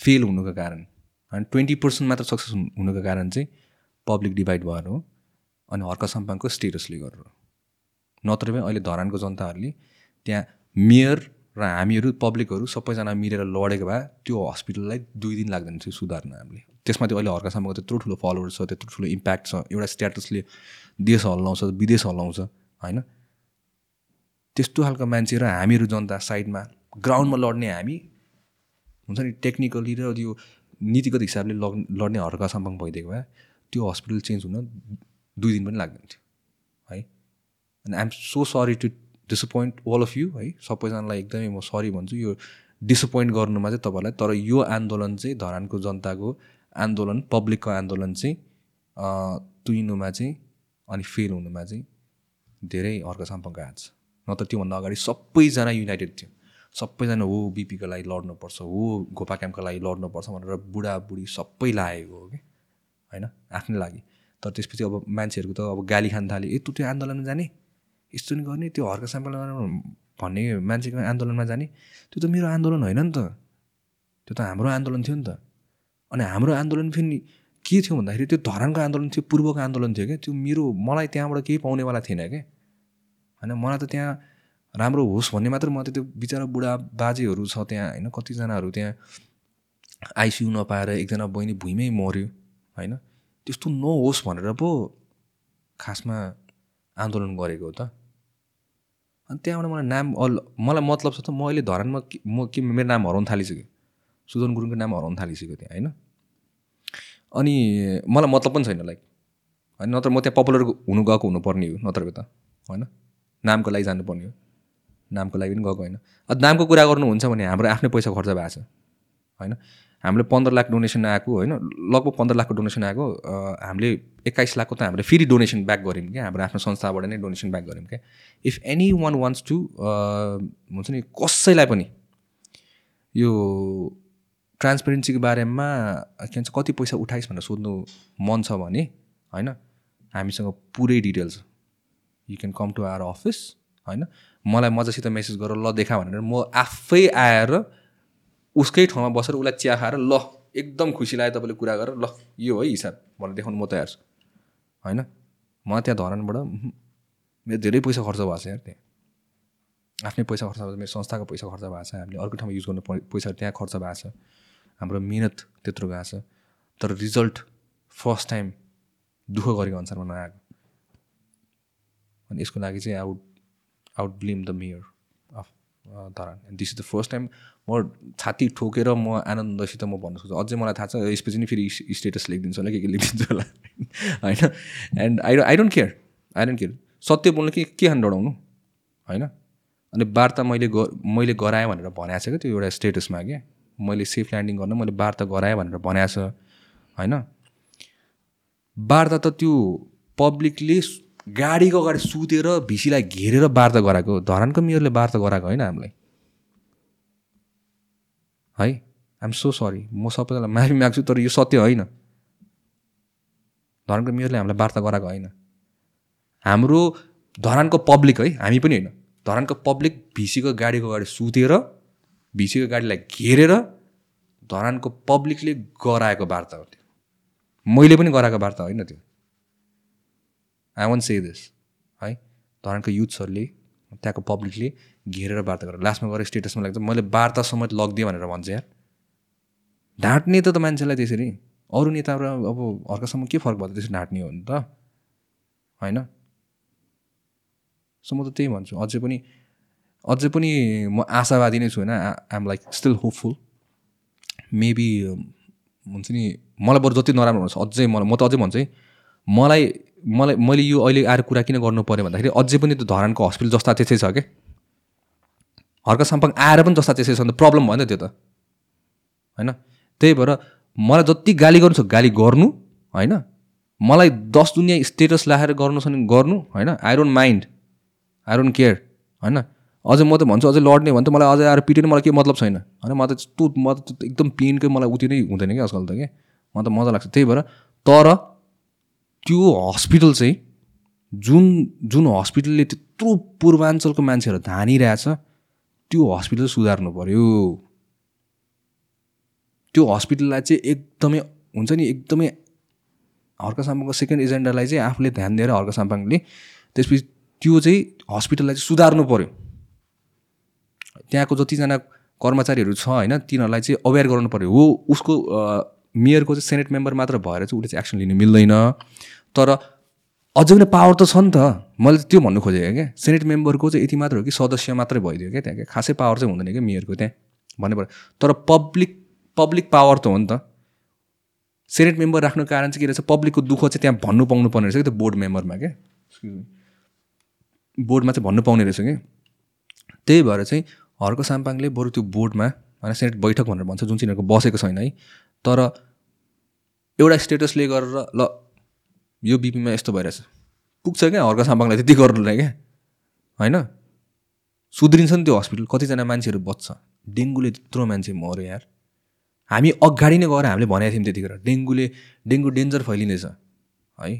फेल हुनुको कारण अनि ट्वेन्टी पर्सेन्ट मात्र सक्सेस हुनुको कारण चाहिँ पब्लिक डिभाइड भएर हो अनि हर्क सम्पाङको स्टेटसले गरेर हो। नत्र पनि अहिले धरानको जनताहरूले त्यहाँ मेयर र हामीहरू पब्लिकहरू सबैजना मिलेर लडेको भए त्यो हस्पिटललाई दुई दिन लाग्दैन थियो सुधार्न हामीले। त्यसमा त्यो अहिले हर्का सम्पाङको त्यत्रो ठुलो फलोवर्स छ त्यत्रो ठुलो इम्प्याक्ट छ एउटा स्ट्याटसले देश हल्लाउँछ विदेश हल्लाउँछ। होइन? त्यस्तो खालको मान्छे र हामीहरू जनता साइडमा ग्राउन्डमा लड्ने हामी हुन्छ नि टेक्निकली र त्यो नीतिगत हिसाबले लग लड्ने हर्का सम्पाङ भइदिएको भए त्यो हस्पिटल चेन्ज हुन दुई दिन पनि लाग्दैन थियो है? अनि I'm so sorry to disappoint all of you है? सबैजनालाई एकदमै म सरी भन्छु यो डिसपोइन्ट गर्नुमा चाहिँ तपाईँहरूलाई तर यो आन्दोलन चाहिँ धरानको जनताको आन्दोलन पब्लिकको आन्दोलन चाहिँ तुइनुमा चाहिँ अनि फेल हुनुमा चाहिँ धेरै अर्को सम्पर्क हात छ। नत्र त्योभन्दा अगाडि सबैजना युनाइटेड थियो। सबैजना हो बिपीको लागि लड्नुपर्छ हो गोपा क्याम्पको लागि लड्नुपर्छ भनेर बुढाबुढी सबै लागेको हो कि? होइन? आफ्नै लागि। तर त्यसपछि अब मान्छेहरूको त अब गाली खान थाल्यो ए तँ त्यो आन्दोलनमा जाने? यस्तो नि गर्ने त्यो हर्क स्याम्पल भन्ने मान्छेको आन्दोलनमा जाने? त्यो त मेरो आन्दोलन होइन नि त। त्यो त हाम्रो आन्दोलन थियो नि त। अनि हाम्रो आन्दोलन फेरि के थियो भन्दाखेरि त्यो धरानको आन्दोलन थियो पूर्वको आन्दोलन थियो क्या। त्यो मेरो मलाई त्यहाँबाट केही पाउनेवाला थिएन क्या। होइन मलाई त त्यहाँ राम्रो होस् भन्ने मात्र म त त्यो बिचरा बुढा बाजेहरू छ त्यहाँ होइन कतिजनाहरू त्यहाँ आइसियु नपाएर एकजना बहिनी भुइँमै मऱ्यो होइन। त्यस्तो नहोस् भनेर पो खासमा आन्दोलन गरेको हो त। अनि त्यहाँबाट मलाई नाम अल मलाई मतलब छ त म अहिले धरानमा म के मेरो नाम हराउनु थालिसक्यो। सुदन गुरुङको नाम हराउनु थालिसक्यो त्यहाँ होइन। अनि मलाई मतलब पनि छैन लाइक होइन नत्र म त्यहाँ पपुलर हुनु गएको हुनुपर्ने हो नत्रको त होइन? नामको लागि जानुपर्ने हो नामको लागि पनि गएको होइन। अब नामको कुरा गर्नुहुन्छ भने हाम्रो आफ्नै पैसा खर्च भएको छ होइन? हामीले पन्ध्र लाख डोनेसन आएको होइन? लगभग पन्ध्र लाखको डोनेसन आएको हामीले एक्काइस लाखको त हामीले फेरि डोनेसन ब्याक गऱ्यौँ क्या? हाम्रो आफ्नो संस्थाबाट नै डोनेसन ब्याक गऱ्यौँ क्या? If any one wants to हुन्छ नि कसैलाई पनि यो ट्रान्सपेरेन्सीको बारेमा के भन्छ कति पैसा उठाइस् भनेर सोध्नु मन छ भने होइन हामीसँग पुरै details you can come to our office होइन। मलाई मजासित मेसेज गरेर ल देखा भनेर म आफै आएर उसकै ठाउँमा बसेर उसलाई चिया खाएर ल एकदम खुसी लाग्यो तपाईँले कुरा गरेर ल यो है हिसाब भनेर देखाउनु म तयार छु। होइन? म त्यहाँ धरानबाट मेरो धेरै पैसा खर्च भएको छ यार त्यहाँ। आफ्नै पैसा खर्च भएको छ मेरो संस्थाको पैसा खर्च भएको छ हामीले अर्को ठाउँमा युज गर्नु पैसा त्यहाँ खर्च भएको छ। हाम्रो मिहिनेत त्यत्रो गएको छ। तर रिजल्ट फर्स्ट टाइम दुःख गरेको अनुसारमा नआएको अनि यसको लागि चाहिँ out out blame the mayor of Dharan. This is the first time म छाती ठोकेर म आनन्दसित म भन्नु सक्छु। अझै मलाई थाहा छ यसपछि नि फेरि स्टेटस लेखिदिन्छु होला के के लेखिदिन्छु होला। [laughs] होइन? And I I don't care I don't care सत्य बोल्नु के के खान डराउनु? होइन? अनि वार्ता मैले मैले गराएँ भनेर भनेको छ क्या त्यो एउटा स्टेटसमा क्या? मैले सेफ ल्यान्डिङ गर्न मैले वार्ता गराएँ भनेर भनेको छ होइन? वार्ता त त्यो पब्लिकले गाडीको अगाडि सुतेर भिसीलाई घेरेर वार्ता गराएको। धरानको मेयरले वार्ता गराएको होइन हामीलाई? है? आइएम सो सरी म सबैजनालाई माफी माग्छु तर यो सत्य होइन। धरानको मेयरले हामीलाई वार्ता गराएको होइन। हाम्रो धरानको पब्लिक है हामी पनि होइन। धरानको पब्लिक भिसीको गाडीको अगाडि सुतेर भिसीको गाडीलाई घेरेर धरानको पब्लिकले गराएको वार्ता हो त्यो। मैले पनि गराएको वार्ता होइन त्यो? आई वान्ट से दिस है? धरानको युथ्सहरूले त्यहाँको पब्लिकले घेरेर वार्ता गरेर लास्टमा गएर स्टेटसमा लाग्छ मैले वार्ता समेत लगिदिएँ भनेर भन्छ यार। ढाँट्ने त त मान्छेलाई त्यसरी। अरू नेता अब हर्कसम्म के फरक भयो त्यसरी ढाँट्ने हो नि त होइन? सो म त त्यही भन्छु। अझै पनि अझै पनि म आशावादी नै छु होइन। I'm like still hopeful maybe हुन्छ नि मलाई बरु जति नराम्रो हुन्छ अझै मलाई म त अझै भन्छु है मलाई मलाई मैले यो अहिले आएर कुरा किन गर्नु पऱ्यो भन्दाखेरि अझै पनि त्यो धरानको हस्पिटल जस्ता त्यसै छ क्या हर्क साम्पाङ आएर पनि जस्ता त्यसै छ भने प्रब्लम भयो नि त त्यो त। होइन? त्यही भएर मलाई जति गाली गर्नु छ गाली गर्नु होइन? मलाई दस दुनियाँ स्टेटस लाएर गर्नु छ भने गर्नु होइन? I don't mind I don't care होइन? अझै म त भन्छु अझै लड्ने भने त मलाई अझै आएर पिट्यो मलाई केही मतलब छैन। होइन मलाई त यस्तो म त एकदम पेनकै मलाई उति नै हुँदैन कि आजकल त कि? मलाई त मजा लाग्छ। त्यही भएर तर त्यो हस्पिटल चाहिँ जुन जुन हस्पिटलले त्यत्रो पूर्वाञ्चलको मान्छेहरू धानिरहेछ त्यो हस्पिटल सुधार्नु पऱ्यो त्यो हस्पिटललाई चाहिँ एकदमै हुन्छ नि एकदमै हर्क साम्पाङको सेकेन्ड एजेन्डालाई चाहिँ आफूले ध्यान दिएर हर्क साम्पाङले त्यसपछि त्यो चाहिँ हस्पिटललाई चाहिँ सुधार्नु पऱ्यो त्यहाँको जतिजना कर्मचारीहरू छ होइन तिनीहरूलाई चाहिँ अवेर गराउनु पऱ्यो हो उसको मेयरको चाहिँ सेनेट मेम्बर मात्र भएर चाहिँ उसले चाहिँ एक्सन लिनु मिल्दैन। तर अझै पनि पावर त छ नि त। मैले त्यो भन्नु खोजेको क्या सेनेट मेम्बरको चाहिँ यति मात्र हो कि सदस्य मात्रै भइदियो क्या त्यहाँ क्या। खासै पावर चाहिँ हुँदैन क्या मेयरको त्यहाँ भन्नु पऱ्यो। तर पब्लिक पब्लिक पावर त हो नि त। सेनेट मेम्बर राख्नु कारण चाहिँ के रहेछ? पब्लिकको दुःख चाहिँ त्यहाँ भन्नु पाउनु पर्ने रहेछ कि त्यो बोर्ड मेम्बरमा क्या। बोर्डमा चाहिँ भन्नु पाउने रहेछ कि। त्यही भएर चाहिँ हर्क साम्पाङले बरु त्यो बोर्डमा होइन सेनेट बैठक भनेर भन्छ जुन चाहिँ यिनीहरूको बसेको छैन है तर एउटा स्टेटसले गरेर ल यो बिपीमा यस्तो भइरहेछ। पुग्छ क्या हर्क साम्पाङलाई त्यति गर्नुलाई क्या होइन? सुध्रिन्छ नि त्यो हस्पिटल कतिजना मान्छेहरू बच्छ। डेङ्गुले त्यत्रो मान्छे मऱ्यो यार। हामी अगाडि नै गएर हामीले भनेको थियौँ त्यतिखेर डेङ्गुले डेङ्गु डेन्जर फैलिनेछ है?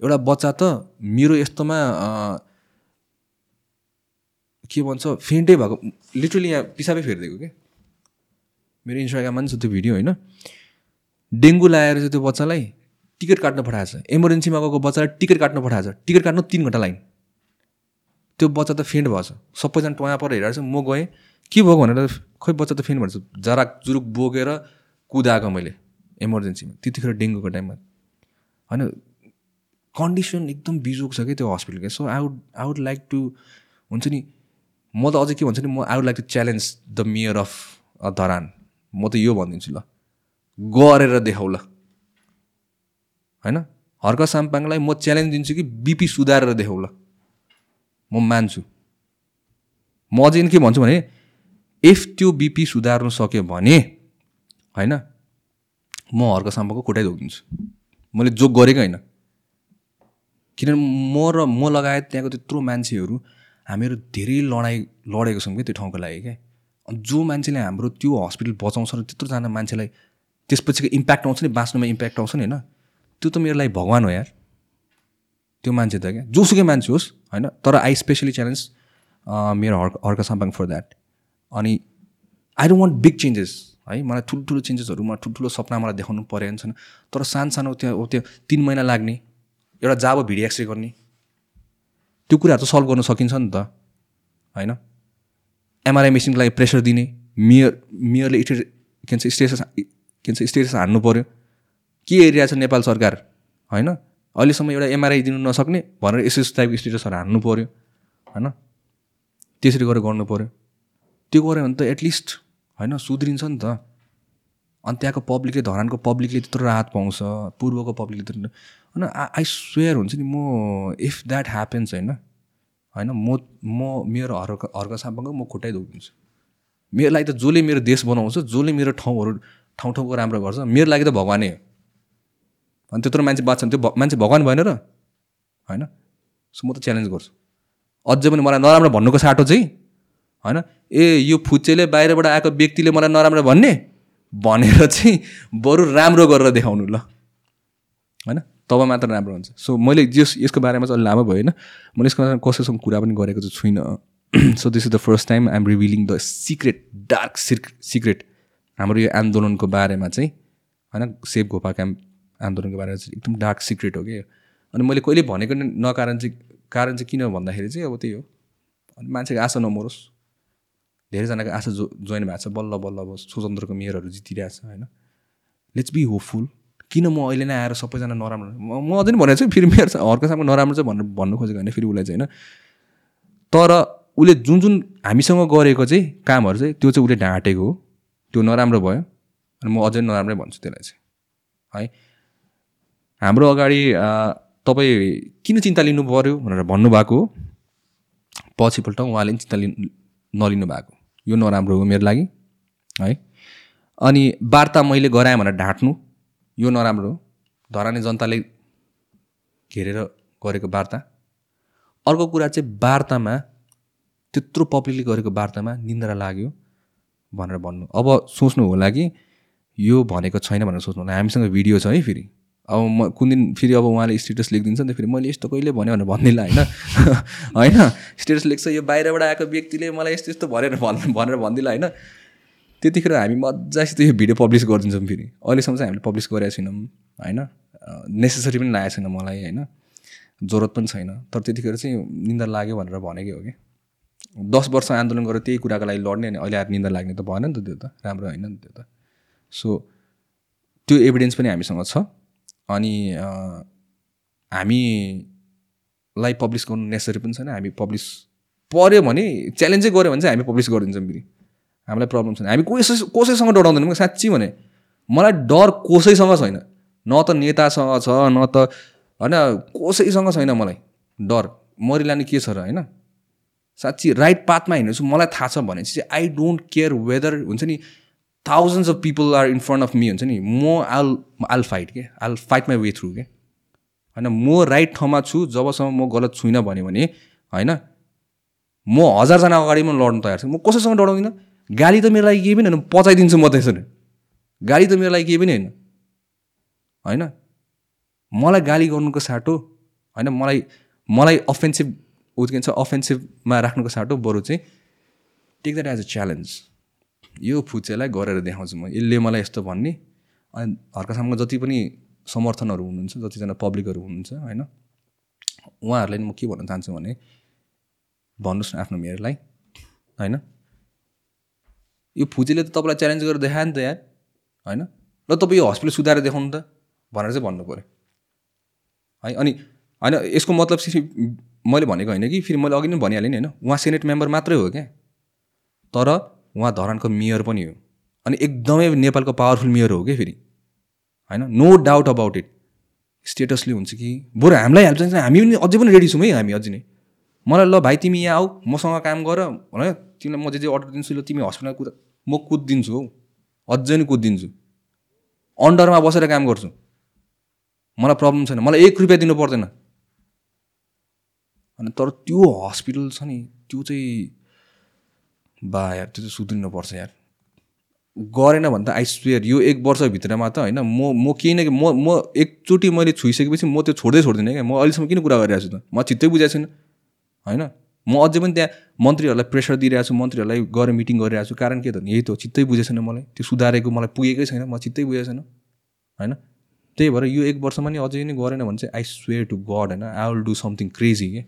एउटा बच्चा त मेरो यस्तोमा के भन्छ फेन्टै भएको लिटरली यहाँ पिसाबै फेरिदिएको क्या मेरो इन्स्टाग्राममा पनि छ त्यो भिडियो होइन। डेङ्गु लगाएर चाहिँ त्यो बच्चालाई टिकट काट्न पठाएको छ। इमर्जेन्सीमा गएको बच्चालाई टिकट काट्न पठाएको छ। टिकट काट्नु तिन घन्टा लाइन। त्यो बच्चा त फेन्ट भएछ सबैजना टोया पर हेरेर चाहिँ म गएँ। के भएको भनेर खोइ बच्चा त फेन्ट भएछ। जराक जुरुक बोकेर कुदाएको मैले इमर्जेन्सीमा त्यतिखेर डेङ्गुको टाइममा। होइन कन्डिसन एकदम बिजोक छ कि त्यो हस्पिटलको so I would I would like to हुन्छ नि म त अझै के भन्छु नि म I would like to challenge the mayor of Dharan. म त यो भनिदिन्छु ल। गरेर देखाउ ल। होइन? हर्क साम्पाङलाई म च्यालेन्ज दिन्छु कि बिपी सुधारेर देखाउ ल। म मान्छु। म अझै के भन्छु भने इफ त्यो बिपी सुधार्नु सक्यो भने होइन? म हर्क साम्पाको खुट्टै धोकिदिन्छु। मैले जोक गरेको होइन। किनभने म र म लगायत त्यहाँको त्यत्रो मान्छेहरू हामीहरू धेरै लडाइँ लडेको छौँ कि त्यो ठाउँको लागि क्या अनि जो मान्छेले हाम्रो त्यो हस्पिटल बचाउँछ र त्यत्रोजना मान्छेलाई त्यसपछिको इम्प्याक्ट आउँछ नि बाँच्नुमा इम्प्याक्ट आउँछ नि होइन? त्यो त मेरो लागि भगवान् हो यार। त्यो मान्छे त क्या जोसुकै मान्छे होस् होइन? तर आई स्पेसली च्यालेन्ज मेरो हर्क हर्क साम्पाङ फर द्याट अनि I don't want big changes है? मलाई ठुल्ठुलो चेन्जेसहरू मलाई ठुल्ठुलो सपना मलाई देखाउनु परेन छैन। तर सानो सानो त्यो त्यो तिन महिना लाग्ने एउटा जाबो भिडियो एक्सरे गर्ने त्यो कुराहरू त सल्भ गर्न सकिन्छ नि त होइन? एमआरआई मेसिनको लागि प्रेसर दिने मेयर मेयरले स्टेट के भन्छ स्टेटस के भन्छ स्टेटस हान्नु पऱ्यो के एरिया छ नेपाल सरकार होइन? अहिलेसम्म एउटा एमआरआई दिनु नसक्ने भनेर एसएस टाइपको स्टेटसहरू हान्नु पऱ्यो होइन? त्यसरी गरेर गर्नु पऱ्यो त्यो गऱ्यो भने त एटलिस्ट होइन सुध्रिन्छ नि त। अनि त्यहाँको पब्लिकले धरानको पब्लिकले त्यत्रो राहत पाउँछ पूर्वको पब्लिकले त्यत्रो होइन आई स्वेयर हुन्छ नि म इफ द्याट ह्यापन्स होइन होइन म म मेरो हर्क हर्क साम्पाङको म खुट्टै धोकिदिन्छु मेरो लागि त जसले मेरो देश बनाउँछ जसले मेरो ठाउँहरू ठाउँ ठाउँको राम्रो गर्छ मेरो लागि त भगवानै हो। अनि त्यत्रो मान्छे बाँच्छन् त्यो मान्छे भगवान् भएन र होइन? सो म त च्यालेन्ज गर्छु। अझै पनि मलाई नराम्रो भन्नुको साटो चाहिँ होइन? ए यो फुच्चेले बाहिरबाट आएको व्यक्तिले मलाई नराम्रो भन्ने? भनेर चाहिँ बरु राम्रो गरेर देखाउनु ल। होइन? तब मात्र राम्रो हुन्छ। सो मैले जस यसको बारेमा चाहिँ अलि लामो भयो होइन। मैले यसको बारेमा कसैसँग कुरा पनि गरेको चाहिँ छुइनँ। So this is the first time I'm revealing the secret dark secret हाम्रो यो आन्दोलनको बारेमा चाहिँ होइन? सेभ घोपा क्याम्प आन्दोलनको बारेमा चाहिँ एकदम डार्क सिक्रेट हो कि अनि मैले कहिले भनेको नकारण चाहिँ कारण चाहिँ किन भन्दाखेरि चाहिँ अब त्यही हो। अनि मान्छेको आशा नमरोस्। धेरैजनाको आशा जो जोइन भएको छ बल्ल बल्ल अब स्वतन्त्रको मेयरहरू जितिरहेको छ होइन? लेट्स बी होपफुल किन म अहिले नै आएर सबैजना नराम्रो? म अझै पनि भनेको छु फेरि मेरो चाहिँ हर्क सामु नराम्रो चाहिँ भनेर भन्नु खोजेको होइन फेरि उसलाई चाहिँ होइन? तर उसले जुन जुन हामीसँग गरेको चाहिँ कामहरू चाहिँ त्यो चाहिँ उसले ढाँटेको हो। त्यो नराम्रो भयो। अनि म अझै नराम्रै भन्छु त्यसलाई चाहिँ। है? हाम्रो अगाडि तपाईँ किन चिन्ता लिनु पऱ्यो भनेर भन्नुभएको हो? पछिपल्ट उहाँले पनि चिन्ता लिनु नलिनु भएको यो नराम्रो हो मेरो लागि है? अनि वार्ता मैले गराएँ भनेर ढाँट्नु यो नराम्रो हो। धराने जनताले घेरेर गरेको वार्ता। अर्को कुरा चाहिँ वार्तामा त्यत्रो पब्लिकले गरेको वार्तामा निन्द्रा लाग्यो भनेर भन्नु। अब सोच्नु होला कि यो भनेको छैन भनेर सोच्नु होला। हामीसँग भिडियो छ है फेरि। अब म कुन दिन फेरि अब उहाँले स्टेटस लेखिदिन्छ नि त फेरि मैले यस्तो कहिले भने भनेर भन्दिनँ होइन। [laughs] होइन स्टेटस लेख्छ यो बाहिरबाट आएको व्यक्तिले मलाई यस्तो यस्तो भनेर भन् भनेर भन्दिनँ होइन। त्यतिखेर हामी मजासित यो भिडियो पब्लिस गरिदिन्छौँ फेरि। अहिलेसम्म चाहिँ हामीले पब्लिस गरेका छैनौँ होइन? नेसेसरी पनि लागेको छैन मलाई होइन? जरुरत पनि छैन। तर त्यतिखेर चाहिँ निन्दा लाग्यो भनेर भनेकै हो कि। दस वर्ष आन्दोलन गरेर त्यही कुराको लागि लड्ने अनि अहिले आएर निन्दा लाग्ने त भएन नि त त्यो त। राम्रो होइन नि त्यो त। सो त्यो एभिडेन्स पनि हामीसँग छ। अनि हामीलाई पब्लिस गर्नु नेसेसरी पनि छैन। हामी पब्लिस पऱ्यो भने च्यालेन्जै गऱ्यो भने चाहिँ हामी पब्लिस गरिदिन्छौँ फेरि। हामीलाई प्रब्लम छैन। हामी कसै कसैसँग डराउँदैनौँ साँच्ची भने मलाई डर कसैसँग छैन। न त नेतासँग छ न त होइन कसैसँग छैन मलाई डर। मरिलाने के छ र होइन? साँच्ची राइट पाथमा हिँड्छु मलाई थाहा छ भने चाहिँ आई डोन्ट केयर वेदर हुन्छ नि thousands of people are in front of me हुन्छ नि? म आल आल फाइट के I'll fight my way through के होइन? म राइट ठाउँमा छु जबसम्म म गलत छुइनँ भन्यो भने होइन? म हजारजना अगाडि पनि लड्नु तयार छु। म कसैसँग डराउँदिनँ? गाली त मेरो लागि केही पनि होइन। पचाइदिन्छु म त्यसरी। गाली त मेरो लागि केही पनि होइन। होइन? मलाई गाली गर्नुको साटो होइन? मलाई मलाई अफेन्सिभ उ के भन्छ अफेन्सिभमा राख्नुको साटो बरु चाहिँ take that as a challenge यो फुचेलाई गरेर देखाउँछु म। यसले मलाई यस्तो भन्ने। अनि हर्का साममा जति पनि समर्थनहरू हुनुहुन्छ जतिजना पब्लिकहरू हुनुहुन्छ होइन? उहाँहरूलाई म के भन्न चाहन्छु भने भन्नुहोस् न आफ्नो मेयरलाई होइन? यो फुजीले त तपाईँलाई च्यालेन्ज गरेर देखायो नि त यार होइन? ल तपाईँ यो हस्पिटल सुधारेर देखाउनु त भनेर चाहिँ भन्नु पऱ्यो। है अनि होइन यसको मतलब मैले भनेको होइन कि फेरि मैले अघि नै भनिहालेँ नि होइन? उहाँ सेनेट मेम्बर मात्रै हो क्या? तर उहाँ धरानको मेयर पनि हो। अनि एकदमै नेपालको पावरफुल मेयर हो क्या फेरि। होइन? नो डाउट अबाउट इट स्टेटसले हुन्छ कि? बरु हामीलाई हेल्प चाहिन्छ। हामी पनि अझै पनि रेडी छौँ है हामी अझै नै। मलाई ल भाइ तिमी यहाँ आऊ। मसँग काम गर। होइन? तिमीलाई म जे जे अर्डर दिन्छु ल तिमी हस्पिटल कुद म कुदिदिन्छु हौ। अझै नै कुदिदिन्छु। अन्डरमा बसेर काम गर्छु। मलाई प्रब्लम छैन। मलाई एक रुपियाँ दिनु पर्दैन। अनि तर त्यो हस्पिटल छ नि त्यो चाहिँ बा यार त्यो चाहिँ सुध्रिनुपर्छ यार। गरेन भने त आई स्वेयर यो एक वर्षभित्रमा त होइन म म केही न म म एकचोटि मैले छोइसकेपछि म त्यो छोड्दै छोड्दिनँ क्या। म अहिलेसम्म किन कुरा गरिरहेको छु त? म चित्तै बुझाएको छैन। होइन? म अझै पनि त्यहाँ मन्त्रीहरूलाई प्रेसर दिइरहेको छु मन्त्रीहरूलाई गएर मिटिङ गरिरहेको छु। कारण के त? यही त हो, चित्तै बुझेको छैन मलाई। त्यो सुधारेको मलाई पुगेकै छैन म चित्तै बुझेको छैन। होइन? त्यही भएर यो एक वर्षमा नि अझै नै गरेन भने चाहिँ आई स्वेयर टु गड होइन I will do something crazy के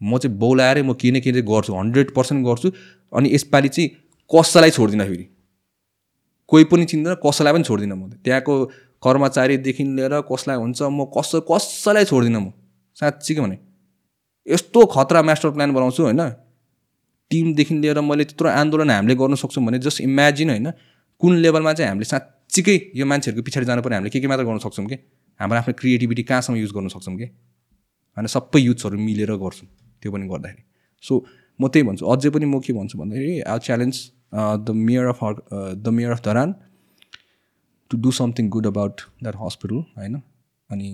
म चाहिँ बोलाएरै म के न के गर्छु हन्ड्रेड पर्सेन्ट गर्छु। अनि यसपालि चाहिँ कसैलाई छोड्दिनँ फेरि। कोही पनि चिन्दैन कसैलाई पनि छोड्दिनँ म। त्यहाँको कर्मचारीदेखि लिएर कसलाई हुन्छ म कस कसैलाई छोड्दिनँ म। साँच्चीकै भने। यस्तो खतरा मास्टर प्लान बनाउँछु होइन। टिमदेखि लिएर मैले त्यत्रो आन्दोलन हामीले गर्न सक्छौँ भने जस्ट इमेजिन होइन। कुन लेभलमा चाहिँ हामीले साँच्चीकै यो मान्छेहरूको पछाडि जानु पर्ने हामीले के के मात्र गर्न सक्छौँ कि? हाम्रो आफ्नो क्रिएटिभिटी कहाँसम्म युज गर्न सक्छौँ कि? होइन सबै युथ्सहरू मिलेर गर्छौँ। त्यो पनि गर्दाखेरि। सो म त्यही भन्छु अझै पनि म के भन्छु भन्दाखेरि I challenge the mayor of the mayor of Dharan to do something good about that hospital होइन? अनि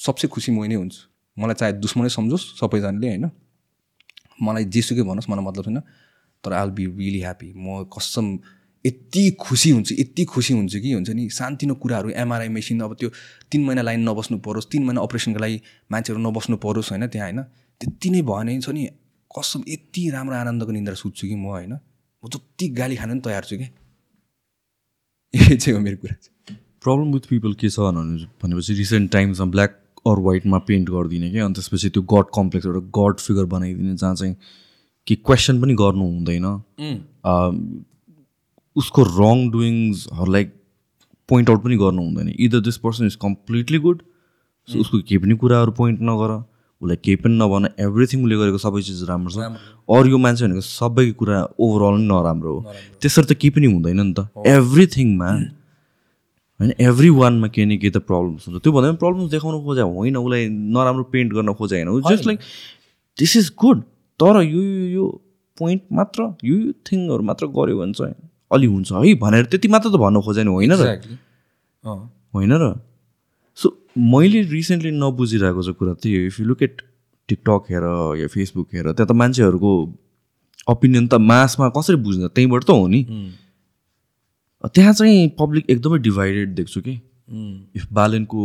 सबसे खुसी मै नै हुन्छु। मलाई चाहे दुश्मनै सम्झोस् सबैजनाले होइन? मलाई जेसुकै भनोस् मलाई मतलब छैन तर I will be really happy म कसम यति खुसी हुन्छु यति खुसी हुन्छु कि हुन्छ नि सानतिनो कुराहरू एमआरआई मेसिन अब त्यो तिन महिना लाइन नबस्नु परोस् तिन महिना अपरेसनको लागि मान्छेहरू नबस्नु परोस् होइन त्यहाँ होइन? त्यति नै भयो भने छ नि कसम यति राम्रो आनन्दको निन्द्रा सुत्छु कि म होइन? म जति गाली खान पनि तयार छु कि? यो चाहिँ हो मेरो कुरा चाहिँ। प्रब्लम विथ पिपल के छ भने- भनेपछि रिसेन्ट टाइम्समा ब्ल्याक अर वाइटमा पेन्ट गरिदिने कि? अनि त्यसपछि त्यो गड कम्प्लेक्स एउटा गड फिगर बनाइदिने जहाँ चाहिँ कि क्वेसन पनि गर्नु हुँदैन। उसको रङ डुइङ्सहरूलाई पोइन्ट आउट पनि गर्नु हुँदैन। Either this person is completely good so उसको केही पनि कुराहरू पोइन्ट नगर। उसलाई केही पनि नभन एभ्रिथिङ उसले गरेको सबै चिज राम्रो छ। अरू यो मान्छे भनेको सबै कुरा ओभरअल नै नराम्रो हो। त्यसरी त केही पनि हुँदैन नि त। एभ्रिथिङमा होइन एभ्री वानमा केही न केही त प्रब्लम्स हुन्छ। त्यो भन्दा पनि प्रब्लम्स देखाउनु खोजे होइन उसलाई नराम्रो पेन्ट गर्न खोजे होइन। Just like this is good तर यो यो पोइन्ट मात्र यो यो थिङहरू मात्र गऱ्यो भने चाहिँ अलि हुन्छ है भनेर त्यति मात्र त भन्नु खोजेन होइन र? होइन र? मैले रिसेन्टली नबुझिरहेको चाहिँ कुरा हो if you look at TikTok हेर या फेसबुक हेर त्यहाँ त मान्छेहरूको ओपिनियन त मासमा कसरी बुझ्न? त्यहीँबाट त हो नि। त्यहाँ चाहिँ पब्लिक एकदमै डिभाइडेड देख्छु कि। इफ बालनको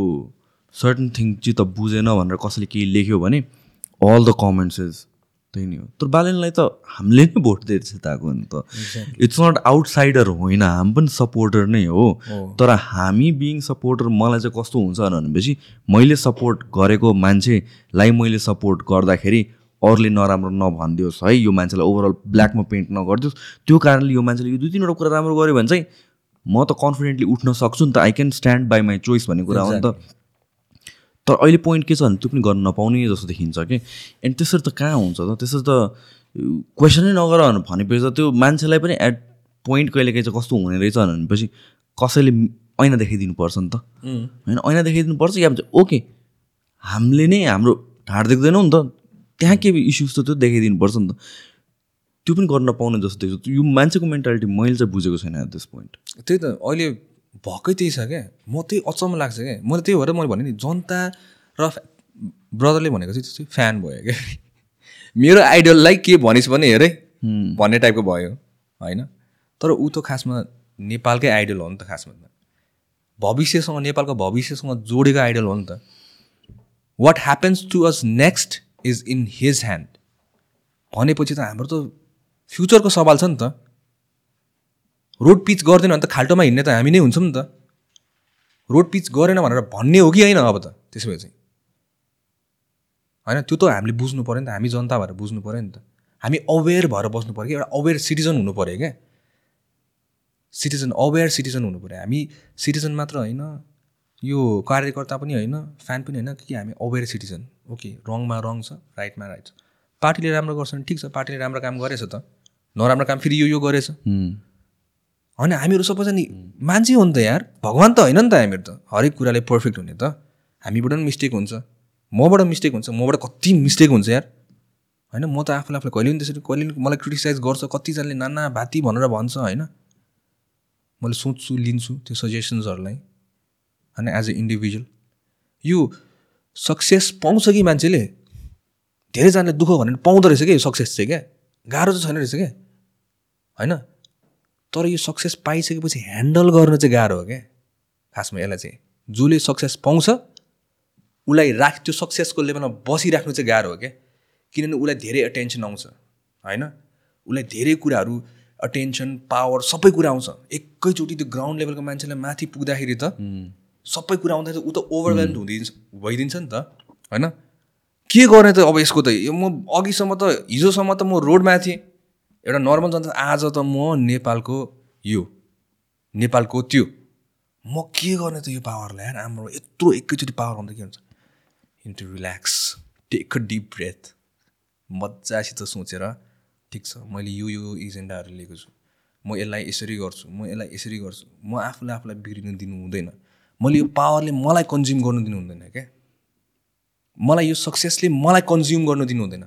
सर्टन थिङ चाहिँ त बुझेन भनेर कसैले केही लेख्यो भने अल द कमेन्ट्स इज त्यही नै हो तर बालनलाई त हामीले नै भोट दिएर जिताएको नि त। इट्स नट आउटसाइडर होइन हामी पनि सपोर्टर नै हो। तर हामी बिङ सपोर्टर मलाई चाहिँ कस्तो हुन्छ भनेपछि मैले सपोर्ट गरेको मान्छेलाई मैले सपोर्ट गर्दाखेरि अरूले नराम्रो नभनिदियोस् है। यो मान्छेलाई ओभरअल ब्ल्याकमा पेन्ट नगरिदियोस्। त्यो कारणले यो मान्छेले यो दुई तिनवटा कुरा राम्रो गर्यो भने चाहिँ म त कन्फिडेन्टली उठ्न सक्छु नि त। I can stand by my choice भन्ने कुरा हो नि त। तर अहिले पोइन्ट के छ भने त्यो पनि गर्न नपाउने जस्तो देखिन्छ कि? एन्ड त्यसरी त कहाँ हुन्छ त? त्यसरी त क्वेसनै नगर भनेपछि त त्यो मान्छेलाई पनि एट पोइन्ट कहिले काहीँ चाहिँ कस्तो हुने रहेछ भनेपछि कसैले ऐना देखाइदिनुपर्छ नि त। होइन ऐना देखाइदिनुपर्छ या ओके हामीले नै हाम्रो ढाड देख्दैनौँ नि त। त्यहाँ के इस्युज त त्यो देखाइदिनुपर्छ नि त। त्यो पनि गर्न पाउने जस्तो देख्छु यो मान्छेको मेन्टालिटी मैले चाहिँ बुझेको छैन एट दिस पोइन्ट त्यही त अहिले भएकै त्यही छ क्या म त्यही अचम्म लाग्छ क्या मैले त्यही भएर मैले भने नि जनता र ब्रदरले भनेको चाहिँ त्यो चाहिँ फ्यान भयो क्या [laughs] मेरो आइडललाई के भनिस् भने हेरे। भन्ने टाइपको भयो होइन? तर ऊ त खासमा नेपालकै आइडल हो नि त खासमा भविष्यसँग नेपालको भविष्यसँग जोडेको आइडल हो नि त। What happens to us next is in his hand भनेपछि त हाम्रो त फ्युचरको सवाल छ नि त। रोड पिच गर्दैन भने त खाल्टोमा हिँड्ने त हामी नै हुन्छौँ नि त। रोड पिच गरेन भनेर भन्ने हो कि होइन अब त त्यसो भए चाहिँ। होइन त्यो त हामीले बुझ्नु पऱ्यो नि त हामी जनता भएर बुझ्नु पऱ्यो नि त। हामी अवेर भएर बस्नु पऱ्यो कि एउटा अवेर सिटिजन हुनु पऱ्यो क्या। सिटिजन अवेर सिटिजन हुनु पऱ्यो हामी सिटिजन मात्र होइन यो कार्यकर्ता पनि होइन फ्यान पनि होइन कि हामी अवेर सिटिजन ओके रङमा रङ छ राइटमा राइट छ। पार्टीले राम्रो गर्छ भने ठिक छ पार्टीले राम्रो काम गरेछ त। नराम्रो काम फेरि यो यो गरेछ होइन हामीहरू सबैजना मान्छे हो नि त यार। भगवान् त होइन नि त हामीहरू त। हरेक कुराले पर्फेक्ट हुने त। हामीबाट पनि मिस्टेक हुन्छ। मबाट मिस्टेक हुन्छ। मबाट कति मिस्टेक हुन्छ यार। होइन म त आफूलाई आफूलाई कहिले पनि त्यसरी कहिले पनि मलाई क्रिटिसाइज गर्छ। कतिजनाले नाना भाती भनेर भन्छ होइन। मैले सोच्छु लिन्छु त्यो सजेसन्सहरूलाई होइन एज ए इन्डिभिजुअल यो सक्सेस पाउँछ कि मान्छेले? धेरैजनाले दुःख भनेर पाउँदो रहेछ क्या यो सक्सेस चाहिँ क्या? गाह्रो चाहिँ छैन रहेछ क्या होइन? तर यो सक्सेस पाइसकेपछि ह्यान्डल गर्न चाहिँ गाह्रो हो क्या। खासमा यसलाई चाहिँ जसले सक्सेस पाउँछ उसलाई राख त्यो सक्सेसको लेभलमा बसिराख्नु चाहिँ गाह्रो हो क्या। किनभने उसलाई धेरै अटेन्सन आउँछ होइन? उसलाई धेरै कुराहरू अटेन्सन पावर सबै कुरा आउँछ। एकैचोटि त्यो ग्राउन्ड लेभलको मान्छेलाई माथि पुग्दाखेरि त सबै कुरा आउँदाखेरि ऊ त ओभरवेल्म हुँदिन्छ भइदिन्छ नि त होइन? के गर्ने त अब यसको त? यो म अघिसम्म त हिजोसम्म त म रोडमा थिएँ। एउटा नर्मल जनता आज त म नेपालको यो नेपालको त्यो। म के गर्ने त यो पावरलाई यार? हाम्रो यत्रो एकैचोटि पावर आउँदा के हुन्छ? Into relax take a deep breath मजासित सोचेर ठिक छ मैले यो यो एजेन्डाहरू लिएको छु। म यसलाई यसरी गर्छु म यसलाई यसरी गर्छु। म आफूले आफूलाई बिग्रिनु दिनु हुँदैन। मैले यो पावरले मलाई कन्ज्युम गर्नु दिनु हुँदैन क्या? मलाई यो सक्सेसले मलाई कन्ज्युम गर्नु दिनु हुँदैन।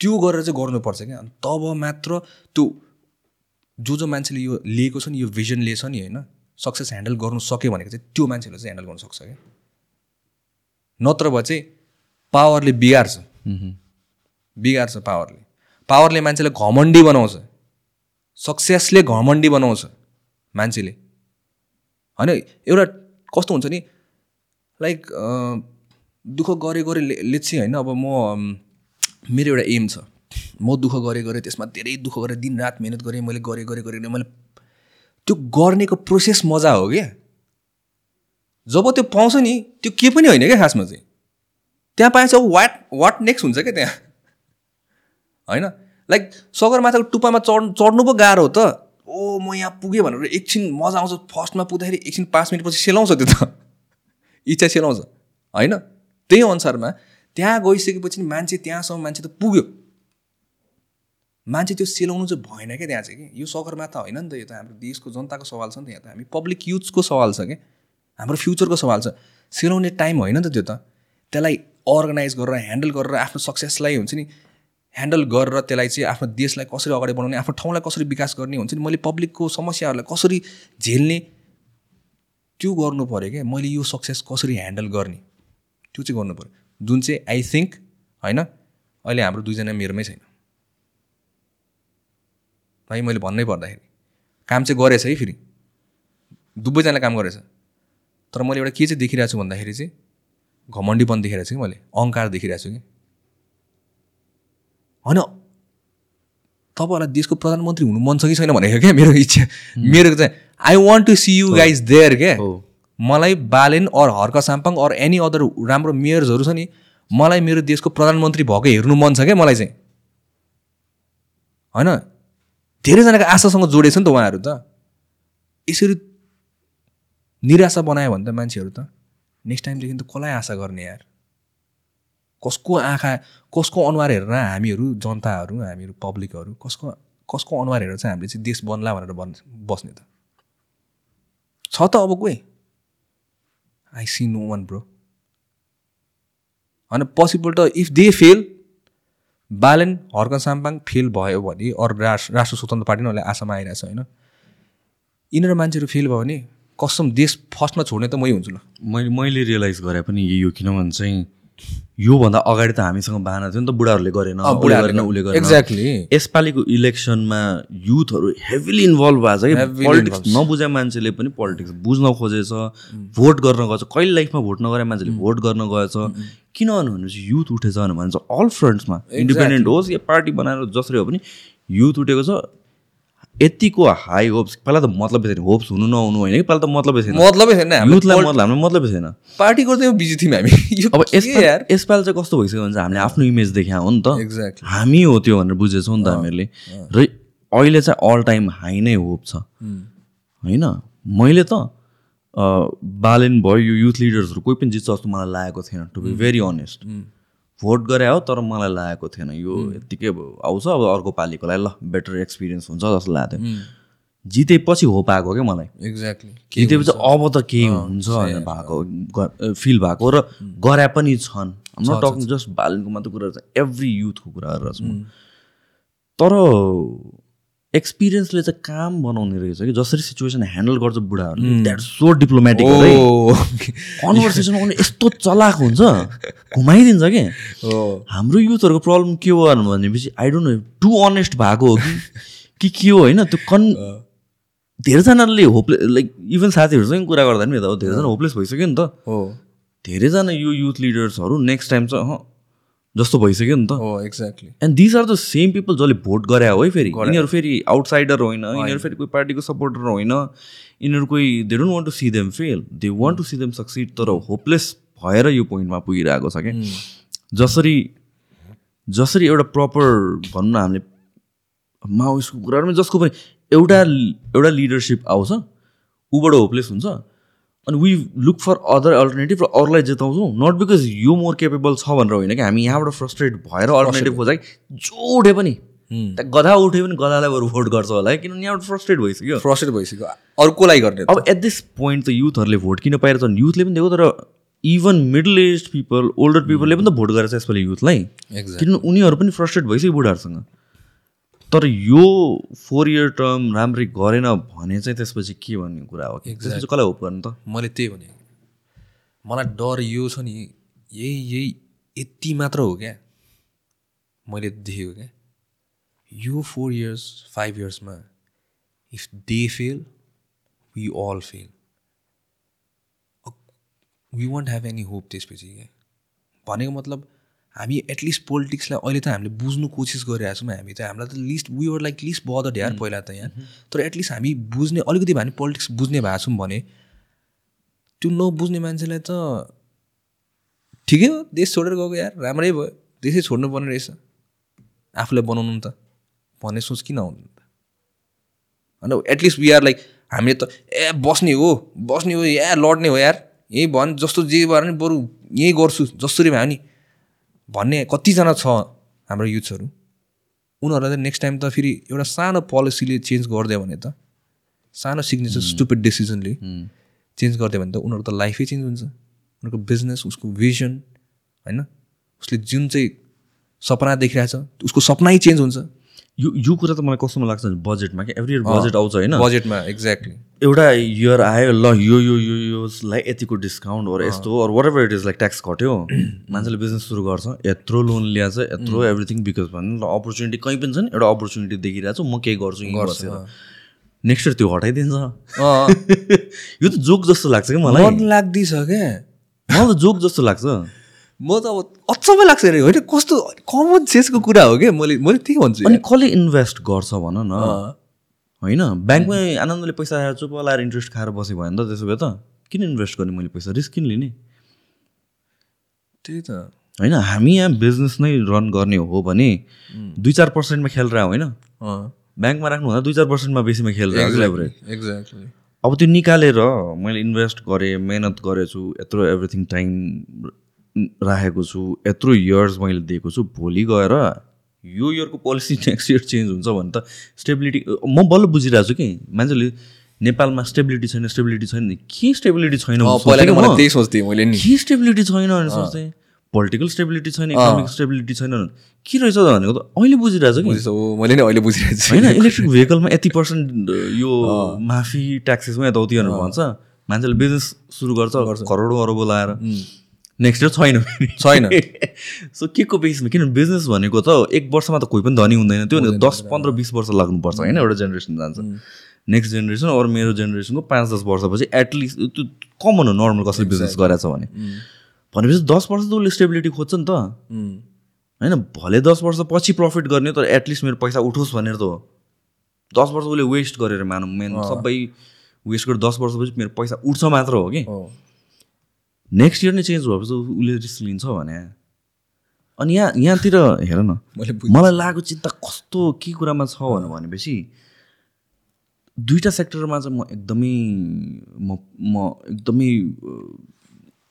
त्यो गरेर चाहिँ गर्नुपर्छ क्या। अनि तब मात्र त्यो जो जो मान्छेले यो लिएको छ नि यो भिजन लिएछ नि होइन सक्सेस ह्यान्डल गर्नु सक्यो भनेको चाहिँ त्यो मान्छेले चाहिँ ह्यान्डल गर्नु सक्छ क्या। नत्र भए चाहिँ पावरले बिगार्छ। बिगार्छ पावरले पावरले मान्छेलाई घमण्डी बनाउँछ। सक्सेसले घमण्डी बनाउँछ मान्छेले। होइन एउटा कस्तो हुन्छ नि लाइक दुःख गरे गरे लेट्सी होइन अब म मेरो एउटा एम छ। म दुःख गरेँ गरेँ त्यसमा धेरै दुःख गरेँ दिन रात मिहिनेत गरेँ मैले गरेँ गरेँ गरेँ मैले त्यो गर्नेको प्रोसेस मजा हो क्या। जब त्यो पाउँछ नि त्यो के पनि होइन क्या खासमा चाहिँ। त्यहाँ पाएछ वाट वाट नेक्स्ट हुन्छ क्या त्यहाँ? होइन? लाइक सगरमाथाको टुप्पामा चढ चढ्नु पो गाह्रो हो त। ओ म यहाँ पुगेँ भनेर एकछिन मजा आउँछ फर्स्टमा पुग्दाखेरि एकछिन पाँच मिनटपछि सेलाउँछ त्यो त। इच्छा सेलाउँछ। होइन? त्यही अनुसारमा त्यहाँ गइसकेपछि मान्छे त्यहाँसम्म मान्छे त पुग्यो। मान्छे त्यो सेलाउनु चाहिँ भएन क्या त्यहाँ चाहिँ कि? यो सगरमाथा होइन नि त यो त हाम्रो देशको जनताको सवाल छ नि त यहाँ त। हामी पब्लिक युथ्सको सवाल छ क्या हाम्रो फ्युचरको सवाल छ। सेलाउने टाइम होइन नि त त्यो त। त्यसलाई अर्गनाइज गरेर ह्यान्डल गरेर आफ्नो सक्सेसलाई हुन्छ नि ह्यान्डल गरेर त्यसलाई चाहिँ आफ्नो देशलाई कसरी अगाडि बढाउने आफ्नो ठाउँलाई कसरी विकास गर्ने हुन्छ नि मैले पब्लिकको समस्याहरूलाई कसरी झेल्ने त्यो गर्नु पऱ्यो क्या। मैले यो सक्सेस कसरी ह्यान्डल गर्ने? त्यो चाहिँ गर्नु पऱ्यो जुन चाहिँ आई थिङ्क होइन? अहिले हाम्रो दुईजना मेरोमै छैन। है मैले भन्नै पर्दाखेरि काम चाहिँ गरेछ है फेरि। दुवैजनाले काम गरेछ। तर मैले एउटा के चाहिँ देखिरहेको छु भन्दाखेरि चाहिँ घमण्डीपन देखिरहेको छु कि मैले? अहङ्कार देखिरहेको छु कि? होइन। तपाईँहरूलाई देशको प्रधानमन्त्री हुनु मन छ कि छैन भनेको क्या मेरो इच्छा। मेरो चाहिँ I want to see you guys there क्या। मलाई Balen or Harka Sampang or any other राम्रो मेयर्सहरू छ नि मलाई मेरो देशको प्रधानमन्त्री भएको हेर्नु मन छ क्या मलाई चाहिँ। होइन? धेरैजनाको आशासँग जोडेछ नि त उहाँहरू त। यसरी निराशा बनायो भने त मान्छेहरू त। नेक्स्ट टाइमदेखि त कसलाई आशा गर्ने यार? कसको आँखा कसको अनुहार हेरेर हामीहरू जनताहरू हामीहरू पब्लिकहरू कसको कसको अनुहार हेरेर चाहिँ हामीले चाहिँ देश बन्ला भनेर बन् बस्ने त। छ त अब कोही? I see no one bro होइन पोसिबल त if they fail Balen Harka Sampang fail भयो भने अरू राष्ट्र राष्ट्र स्वतन्त्र पार्टी नै आशामा आइरहेछ होइन यिनीहरू मान्छेहरू फेल भयो भने कसम देश फर्स्टमा छोड्ने त मै हुन्छु ल मैले मैले रियलाइज गरे पनि हो किनभने चाहिँ योभन्दा अगाडि त हामीसँग बाहना थियो नि त बुढाहरूले गरेन गरेन उसले गरेन। Exactly. यसपालिको इलेक्सनमा युथहरू हेभिली इन्भल्भ भएको छ कि। पोलिटिक्स. नबुझे मान्छेले पनि पोलिटिक्स बुझ्न खोजेछ भोट गर्न गएछ। कहिले लाइफमा भोट नगरे मान्छेले भोट गर्न गएछ। किनभने भनेपछि युथ उठेछ भने चाहिँ अल फ्रन्ट्समा इन्डिपेन्डेन्ट होस् या पार्टी बनाएर जसरी हो पनि युथ उठेको छ। यतिको हाई होप्स पहिला त मतलबै छैन होप्स हुनु नहुनु होइन कि? पहिला त मतलबै छैन मतलबै छैन युथलाई मतलब हाम्रो मतलबै छैन पार्टी गर्दै बिजी थियौँ हामी। [laughs] अब यसपालि यसपालि चाहिँ कस्तो भइसक्यो भने चाहिँ हामीले आफ्नो इमेज देखा हो नि त। Exactly. हामी हो त्यो भनेर बुझेछौँ नि त हामीहरूले। र अहिले चाहिँ अल टाइम हाई नै होप छ। होइन? मैले त बालेन भयो यो युथ लिडर्सहरू कोही पनि जित्छ जस्तो मलाई लागेको थिएन to be very honest vote गरे हो तर मलाई लागेको थिएन। यो यत्तिकै आउँछ अब अर्को पालिको लागि। ल बेटर एक्सपिरियन्स हुन्छ जस्तो लागेको थियो जितेपछि होप आएको क्या मलाई। एक्ज्याक्टली जितेपछि अब त केही हुन्छ भनेर भएको फिल भएको र गरे पनि छन्। हाम्रो टकिङ जस्ट बालनको मात्र कुरा एभ्री युथको कुरा गरेर छौँ तर एक्सपिरियन्सले चाहिँ काम बनाउने रहेछ कि? जसरी सिचुएसन ह्यान्डल गर्छ बुढाहरूले द्याट सो डिप्लोमेटिक है कन्भर्सेसन आउने यस्तो चलाक हुन्छ। घुमाइदिन्छ कि? हाम्रो युथहरूको प्रब्लम के हो भनेपछि I don't know to honest भएको हो कि? कि के हो होइन? त्यो कन् धेरैजनाले होपले लाइक इभन साथीहरूसँग कुरा गर्दा पनि यता धेरैजना होपलेस भइसक्यो नि त। हो। धेरैजना यो युथ लिडर्सहरू नेक्स्ट टाइम चाहिँ जस्तो भइसक्यो नि त। हो exactly and these are the same people जसले भोट गरे हो है फेरि। यिनीहरू फेरि आउटसाइडर होइन यिनीहरू फेरि कोही पार्टीको सपोर्टर होइन। यिनीहरू कोही they don't want to see them fail they want to see them succeed तर होपलेस भएर यो पोइन्टमा पुगिरहेको छ क्या। जसरी जसरी एउटा प्रपर भनौँ न हामीले माओइस्टको कुराहरूमा जसको पनि एउटा एउटा लिडरसिप आउँछ ऊबाट होपलेस हुन्छ। अनि we look for other alternative र अरूलाई जिताउँछौँ नट बिकज यो मोर केपेबल छ भनेर होइन कि हामी यहाँबाट फ्रस्ट्रेट भएर अल्टरनेटिभ खोजा जो उठे पनि। त्यहाँ गधा उठे पनि गधालाई बरु भोट गर्छ होला है किनभने यहाँबाट फ्रस्ट्रेट भइसक्यो। फ्रस्ट्रेट भइसक्यो। अरू कसलाई गर्ने? अब एट दिस पोइन्ट त युथहरूले भोट किन पाइरहेछ भने युथले पनि दिएको तर even middle age people older पिपलले पनि त भोट गरेछ यसपालि युथलाई. किनभने उनीहरू पनि फ्रस्ट्रेट भइसक्यो बुढाहरूसँग। तर यो फोर इयर टर्म राम्ररी गरेन भने चाहिँ त्यसपछि के भन्ने कुरा हो? कि कसलाई होप गर्नु त? मैले त्यही भने। मलाई डर यो छ नि यही यही यति मात्र हो क्या मैले देखेको क्या। यो four years five इयर्समा if they fail we all fail we won't have any hope त्यसपछि क्या। भनेको मतलब हामी एटलिस्ट पोलिटिक्सलाई अहिले त हामीले बुझ्नु कोसिस गरिरहेको छौँ हामी त हामीलाई त list we were like list बदर यार पहिला त यहाँ। तर एटलिस्ट हामी बुझ्ने अलिकति भए पनि पोलिटिक्स बुझ्ने भएको छौँ भने त्यो नबुझ्ने मान्छेलाई त ठिकै हो देश छोडेर गएको यार राम्रै भयो देशै छोड्नु पर्ने रहेछ। आफूलाई बनाउनु नि त भन्ने सोच किन आउनु त? होइन एटलिस्ट वी आर लाइक हामीले त ए बस्ने हो बस्ने हो ए लड्ने हो यार। यहीँ भन् जस्तो जे भएर नि बरु यहीँ गर्छु जसरी भयो नि भन्ने कतिजना छ हाम्रो युथ्सहरू उनीहरूलाई त नेक्स्ट टाइम त फेरि एउटा सानो पोलिसीले चेन्ज गरिदियो भने त सानो सिग्नेचर स्टुपिड डिसिजनले चेन्ज गरिदियो भने त उनीहरूको त लाइफै चेन्ज हुन्छ। उनीहरूको बिजनेस उसको भिजन होइन? उसले जुन चाहिँ सपना देखिरहेछ उसको सपनै चेन्ज हुन्छ। यो यो कुरा त मलाई कस्तोमा लाग्छ बजेटमा क्या? एभ्री इयर बजेट आउँछ होइन? बजेटमा एक्ज्याक्टली एउटा इयर आयो ल यो यो यो योलाई यतिको डिस्काउन्ट अरू यस्तो अरू whatever it is like tax घट्यो मान्छेले बिजनेस सुरु गर्छ यत्रो लोन ल्याएछ यत्रो एभ्रिथिङ बिकज भन्नु ल अपर्च्युनिटी कहीँ पनि छ नि एउटा अपर्च्युनिटी देखिरहेको छु म केही गर्छु बसेर। नेक्स्ट इयर त्यो हटाइदिन्छ। [laughs] यो त जोक जस्तो लाग्छ क्या मलाई। लाग्दैछ क्या? मलाई त जोक जस्तो लाग्छ। म त अब अचम्मै लाग्छ अरे। होइन कस्तो कमन सेन्सको कुरा हो क्या मैले मैले त्यही भन्छु। अनि कसले इन्भेस्ट गर्छ भन न। होइन ब्याङ्कमै आनन्दले पैसा आएर चुप लाएर इन्ट्रेस्ट खाएर बसेँ भयो नि त त्यसो भए त। किन इन्भेस्ट गर्ने मैले पैसा? रिस्क किन लिने? त्यही त। होइन हामी यहाँ बिजनेस नै रन गर्ने हो भने दुई चार पर्सेन्टमा खेलेर होइन? ब्याङ्कमा राख्नुभन्दा दुई चार पर्सेन्टमा बेसीमा खेलेर लेभरेज एक्ज्याक्टली अब त्यो निकालेर मैले इन्भेस्ट गरेँ मेहनत गरेछु यत्रो एभ्रिथिङ टाइम राखेको छु यत्रो इयर्स मैले दिएको छु भोलि गएर यो इयरको पोलिसी नेक्स्ट इयर चेन्ज हुन्छ भने त स्टेबिलिटी म बल्ल बुझिरहेको छु कि मान्छेले नेपालमा स्टेबिलिटी छैन स्टेबिलिटी छैन के स्टेबिलिटी छैन। त्यही सोच्थेँ मैले के स्टेबिलिटी छैन भनेर सोच्थेँ? पोलिटिकल स्टेबिलिटी छैन इकोनोमिक स्टेबिलिटी छैन भने के रहेछ त भनेको त अहिले बुझिरहेको छु कि? मैले नि अहिले बुझिरहेको छु। होइन इलेक्ट्रिक भेहिकलमा यति पर्सेन्ट यो माफी ट्याक्सेसमा यताउति भनेर भन्छ। मान्छेले बिजनेस सुरु गर्छ करोडौँ अरबौँ लाएर। नेक्स्ट इयर छैन। छैन। [laughs] सो के को बेसमा? किनभने बिजनेस भनेको त एक वर्षमा त कोही पनि धनी हुँदैन। त्यो भनेको दस पन्ध्र बिस वर्ष लाग्नुपर्छ होइन? एउटा जेनेरेसन जान्छ। नेक्स्ट जेनेरेसन अरू मेरो जेनेरेसनको पाँच दस वर्षपछि एटलिस्ट त्यो कमन हो नर्मल कसैले बिजनेस गरेछ भने। भनेपछि दस वर्ष त उसले स्टेबिलिटी खोज्छ नि त। होइन? भले दस वर्ष पछि प्रफिट गर्ने तर एटलिस्ट मेरो पैसा उठोस् भनेर त हो। दस वर्ष उसले वेस्ट गरेर मानौँ मेन सबै वेस्ट गरेर दस वर्षपछि मेरो पैसा उठ्छ मात्र हो कि। नेक्स्ट इयर नै चेन्ज भएपछि उसले रिस्क लिन्छ भने। अनि यहाँ यहाँतिर हेर न। मलाई लागेको चिन्ता कस्तो के कुरामा छ भनेर भनेपछि दुईवटा सेक्टरमा चाहिँ म एकदमै म म एकदमै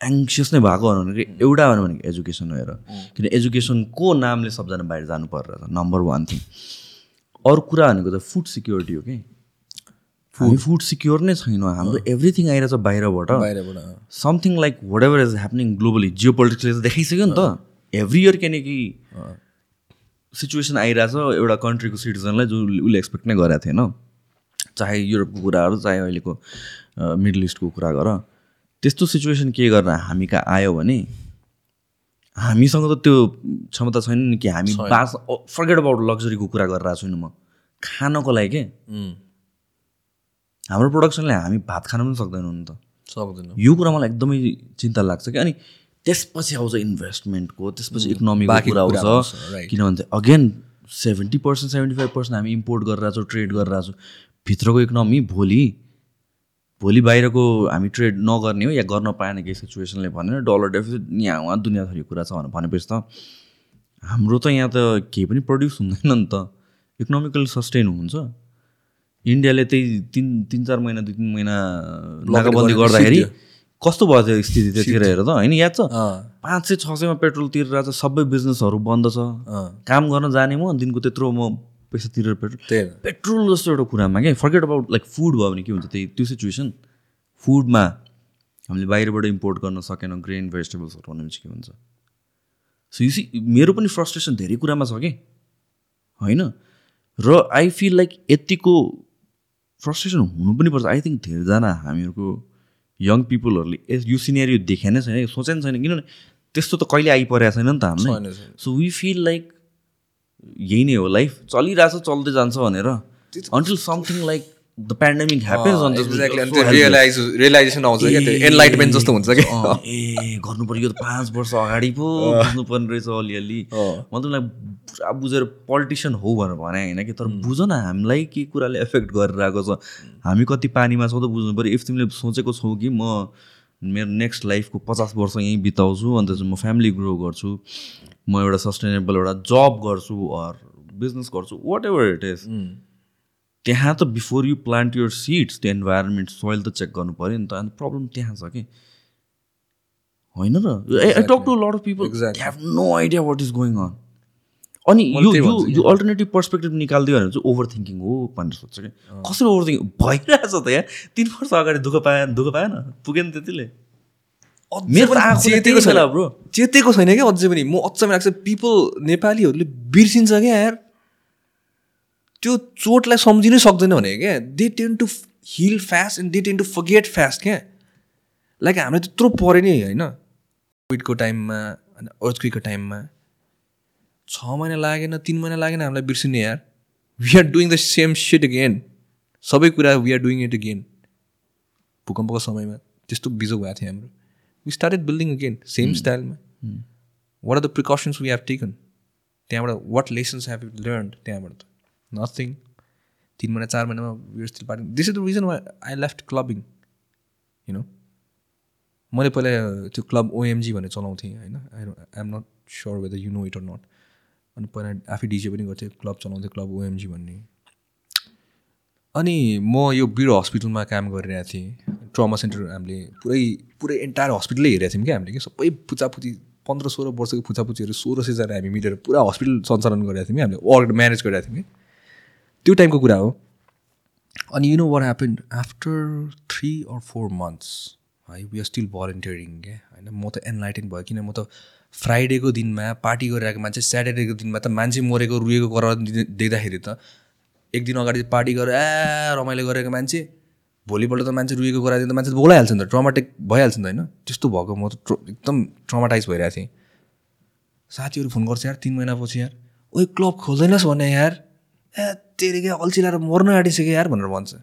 एङ्सियस नै भएको भनेको एउटा भनेको एजुकेसन हो हेर। किन एजुकेसनको नामले सबजना बाहिर जानु पर्छ नम्बर वान थिङ अरू कुरा भनेको त फुड सिक्योरिटी हो कि? हामी फुड सिक्योर नै छैन हाम्रो एभ्रिथिङ आइरहेछ बाहिरबाट। बाहिरबाट something like whatever is happening globally Jio पोलिटिक्सले त देखाइसक्यो नि त। एभ्री इयर किनकि सिचुएसन आइरहेछ एउटा कन्ट्रीको सिटिजनलाई जो उसले एक्सपेक्ट नै गरेको थिएन। चाहे युरोपको कुराहरू चाहे अहिलेको मिडल इस्टको कुरा गर। त्यस्तो सिचुएसन के गरेर हामी कहाँ आयो भने हामीसँग त त्यो क्षमता छैन नि कि हामी बास फर्गेट अबाउट लग्जरीको कुरा गरिरहेको छुइनँ म। खानको लागि के? हाम्रो प्रोडक्सनले हामी भात खान पनि सक्दैनौँ नि त। सक्दैन। यो कुरा मलाई एकदमै चिन्ता लाग्छ कि अनि त्यसपछि आउँछ इन्भेस्टमेन्टको त्यसपछि इकोनोमीको कुरा आउँछ. किनभने again seventy percent seventy five percent हामी इम्पोर्ट गरिरहेको छौँ ट्रेड गरिरहेको छौँ भित्रको इकोनोमी भोलि भोलि बाहिरको हामी ट्रेड नगर्ने हो या गर्न पाएन केही सिचुएसनले भनेर डलर डेफिसिट यहाँ उहाँ दुनियाँभरि कुरा छ भनेर भनेपछि त हाम्रो त यहाँ त केही पनि प्रड्युस हुँदैन नि त। इकोनोमिकली सस्टेन हुन्छ इन्डियाले त्यही तिन तिन चार महिना दुई तिन महिना नाकाबन्दी गर्दाखेरि। कस्तो भयो त्यो स्थिति त्यतिखेर हेर त? होइन याद छ? पाँच सय छ सयमा पेट्रोल तिरेर सबै बिजनेसहरू बन्द छ। काम गर्न जाने म दिनको त्यत्रो म पैसा तिरेर पेट्रोल। पेट्रोल जस्तो एउटा कुरामा क्या फर्गेट अबाउट लाइक फुड भयो भने के हुन्छ? त्यही त्यो सिचुएसन फुडमा हामीले बाहिरबाट इम्पोर्ट गर्न सकेनौँ ग्रेन भेजिटेबल्सहरू भनेपछि के हुन्छ? सो यु सी मेरो पनि फ्रस्ट्रेसन धेरै कुरामा छ कि। होइन? र आई फिल लाइक यतिको फ्रस्ट्रेसन हुनु पनि पर्छ। आई थिङ्क धेरैजना हामीहरूको यङ पिपलहरूले यस यो सिनेरियो देखे नै छैन सोचे नै छैन। किनभने त्यस्तो त कहिले आइपरेको छैन नि त हामीलाई। छैन। सो वी फिल लाइक यही नै हो। लाइफ चलिरहेछ चल्दै जान्छ भनेर। Until something like the pandemic happens exactly अनि त्यो रियलाइज रियलाइजेसन आउँछ क्या त्यो एनलाइटमेन्ट जस्तो हुन्छ क्या। ए गर्नु पर्यो यो त पाँच वर्ष अगाडि पो बुझ्नुपर्ने रहेछ अलिअलि। म त उसलाई पुरा बुझेर पोलिटिसियन हो भनेर भने होइन कि तर बुझ न हामीलाई के कुराले एफेक्ट गरिरहेको छ? हामी कति पानीमा छौँ त बुझ्नु पऱ्यो इफ तिमीले सोचेको छौ कि म मेरो नेक्स्ट लाइफको पचास वर्ष यहीँ बिताउँछु अन्त म फ्यामिली ग्रो गर्छु म एउटा सस्टेनेबल एउटा जब गर्छु अर बिजनेस गर्छु वाट एभर इट इज त्यहाँ त before you plant your seeds त्यो इन्भाइरोमेन्ट सोइल त चेक गर्नु पऱ्यो नि त। अन्त प्रब्लम त्यहाँ छ कि? होइन र I talk to lot of people. Have no idea what is going on अनि यो यो अल्टरनेटिभ पर्सपेक्टिभ निकालिदियो भने चाहिँ ओभर थिङ्किङ हो भनेर सोध्छ कि? कसरी ओभर थिङ्किङ भइरहेछ त यहाँ। तिन वर्ष अगाडि दुःख पाएन दुःख पाएन? पुगेन त्यतिले। मेरो चेतेको छैन। bro. चेतेको छैन क्या अझै पनि। म अचम्म लाग्छ। पिपल नेपालीहरूले बिर्सिन्छ क्या यार। त्यो चोटलाई सम्झिनै सक्दैन भने क्या they tend to heal fast and they tend to forget fast क्या। लाइक हामीलाई त्यत्रो पऱ्यो नि होइन। कोभिडको टाइममा अनि अर्थक्वेकको टाइममा छ महिना लागेन तिन महिना लागेन हामीलाई बिर्सिने यार। We are doing the same shit again सबै कुरा we are doing it again भूकम्पको समयमा त्यस्तो बिजो भएको थियो हाम्रो। We started building again same स्टाइलमा what are the precautions we have taken त्यहाँबाट what lessons have you learn त्यहाँबाट त। नथिङ तिन महिना चार महिनामा we still partying this is the reason why I left clubbing you know मैले पहिला त्यो क्लब ओएमजी भनेर चलाउँथेँ होइन? I I am not sure whether you know it or not अनि पहिला आफै डिजे पनि गर्थेँ क्लब चलाउँथेँ क्लब ओएमजी भन्ने। अनि म यो वीर हस्पिटलमा काम गरिरहेको थिएँ। ट्रमा सेन्टर हामीले पुरै पुरै एन्टायर हस्पिटलै हेरेको थियौँ क्या हामीले कि सबै फुचाफुची पन्ध्र सोह्र वर्षको फुचाफुचीहरू सोह्र सयजना हामी मिलेर पुरा हस्पिटल सञ्चालन गरेका थियौँ कि हामीले अर्ग म्यानेज गरेका थियौँ कि। त्यो टाइमको कुरा हो। अनि you know what happen after three or four months है वी आर स्टिल भलन्टियरिङ क्या होइन म त एनलाइटेन भयो किन म त फ्राइडेको दिनमा पार्टी गरिरहेको मान्छे स्याटरडेको दिनमा त मान्छे मरेको रुएको गरेर देख्दाखेरि त एक दिन अगाडि पार्टी गरेर आ रमाइलो गरेको मान्छे भोलिपल्ट त मान्छे रुएको गराइदियो त मान्छे त बोलाइहाल्छ नि त ट्रमाटिक भइहाल्छ नि त होइन? त्यस्तो भएको म त एकदम ट्रमाटाइज भइरहेको थिएँ। साथीहरू फोन गर्छ यार तिन महिनापछि यार ओइ क्लब खोल्दैनस् भने यार ए तेरि क्या अल्छी लाएर मर्न आँटिसक्यो यार भनेर भन्छ।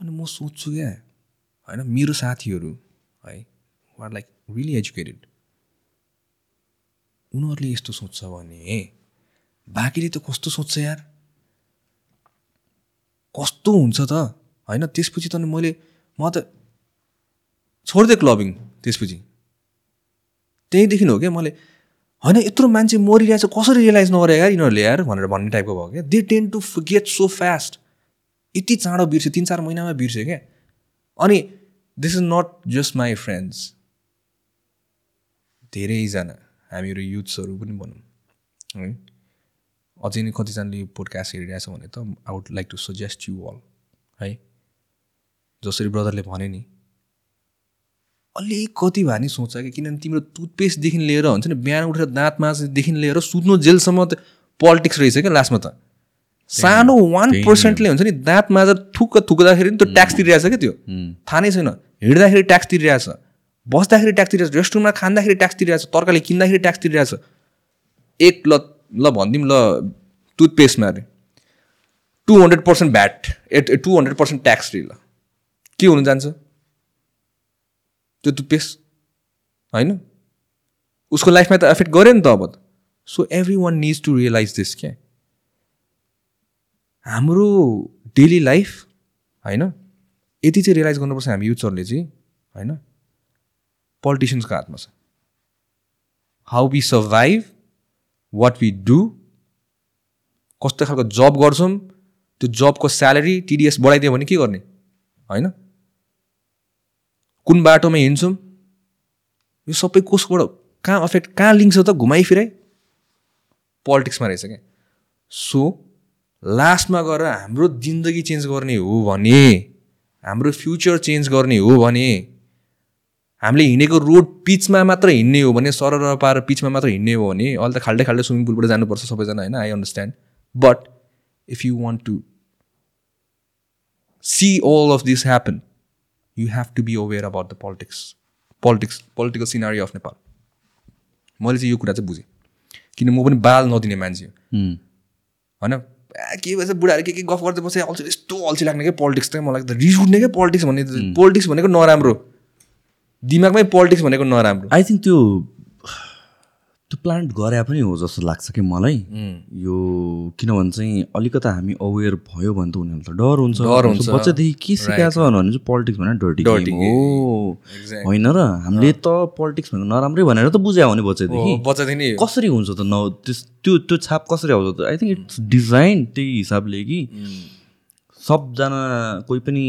अनि म सोध्छु क्या होइन मेरो साथीहरू है आर लाइक रियली एजुकेटेड उनीहरूले यस्तो सोध्छ भने बाँकीले त कस्तो सोध्छ यार? कस्तो हुन्छ त? होइन त्यसपछि त अनि मैले म त छोडिदिएँ क्लबिङ त्यसपछि। त्यहीँदेखि हो क्या मैले होइन यत्रो मान्छे मरिरहेछ कसरी रियलाइज नगरे यार यिनीहरूले यार भनेर भन्ने टाइपको भयो क्या? They tend to get so fast यति चाँडो बिर्स्यो तिन चार महिनामा बिर्स्यो क्या? अनि this is not just my friends धेरैजना हामीहरू युथ्सहरू पनि भनौँ है? अझै नै कतिजनाले पोडकास्ट हेरिरहेछ भने त I would like to suggest you all है? जसरी ब्रदरले भने नि अलिकति भए नि सोच कि किनभने तिम्रो टुथपेस्टदेखि लिएर हुन्छ नि बिहान उठेर दाँत माझदेखि लिएर सुत्नु जेलसम्म त पोलिटिक्स रहेछ क्या लास्टमा त। सानो वान पर्सेन्टले हुन्छ नि दाँत माझेर थुक्क थुक्दाखेरि नि त्यो ट्याक्स तिरिरहेछ क्या त्यो। थाहा नै छैन हिँड्दाखेरि ट्याक्स तिरिरहेछ बस्दाखेरि ट्याक्स तिरिरहेछ रेस्टुरेन्टमा खाँदाखेरि ट्याक्स तिरिरहेछ तरकारी किन्दाखेरि ट्याक्स तिरिरहेछ। एक ल ल भनिदिउँ ल टुथपेस्टमा अरे। टु हन्ड्रेड पर्सेन्ट भ्याट ए टु हन्ड्रेड पर्सेन्ट ट्याक्स रे ल। के हुनु जान्छ? त्यो टुथपेस्ट होइन? उसको लाइफमा त एफेक्ट गऱ्यो नि त अब so everyone needs to realise this क्या? हाम्रो डेली लाइफ होइन? यति चाहिँ रियलाइज गर्नुपर्छ हामी युथहरूले चाहिँ होइन? पोलिटिसियन्सको हातमा छ। How we survive what we do कस्तो खालको जब गर्छौँ त्यो जबको स्यालेरी टिडिएस बढाइदियो भने के गर्ने? होइन? कुन बाटोमा हिँड्छौँ? यो सबै कसबाट कहाँ अफेक्ट कहाँ लिङ्क छ त घुमाइफिराइ? पोलिटिक्समा रहेछ क्या। सो लास्टमा गएर हाम्रो जिन्दगी चेन्ज गर्ने हो भने हाम्रो फ्युचर चेन्ज गर्ने हो भने हामीले हिँडेको रोड पिचमा मात्र हिँड्ने हो भने सरर पाएर पिचमा मात्र हिँड्ने हो भने अहिले त खाल्टै खाल्टै स्विमिङ पुलबाट जानुपर्छ सबैजना होइन? I understand but if you want to see all of this happen you have to be aware about the politics politics political scenery of Nepal मैले चाहिँ यो कुरा चाहिँ बुझेँ। किन म पनि बाल नदिने मान्छे होइन? के भएछ बुढाहरू के के गफ गर्दै बस्छ अल्छी यस्तो अल्छी लाग्ने क्या पोलिटिक्स त? मलाई त रिस उठ्ने क्या पोलिटिक्स भन्ने पोलिटिक्स भनेको नराम्रो। दिमागमै पोलिटिक्स भनेको नराम्रो। आई थिङ्क त्यो त्यो प्लान्ट गरे पनि हो जस्तो लाग्छ कि मलाई। यो किनभने चाहिँ अलिकता हामी अवेर भयो भने त उनीहरूलाई त डर हुन्छ। डर हुन्छ। बच्चादेखि के सिकाएको छ भने चाहिँ पोलिटिक्स भनेर डर्टी गेम हो। होइन र हामीले त पोलिटिक्स भनेको नराम्रै भनेर त बुझ्यो भने बच्चादेखि। बच्चादेखि कसरी हुन्छ त न त्यो त्यो छाप कसरी आउँछ त? आई थिङ्क इट्स डिजाइन त्यही हिसाबले कि सबजना कोही पनि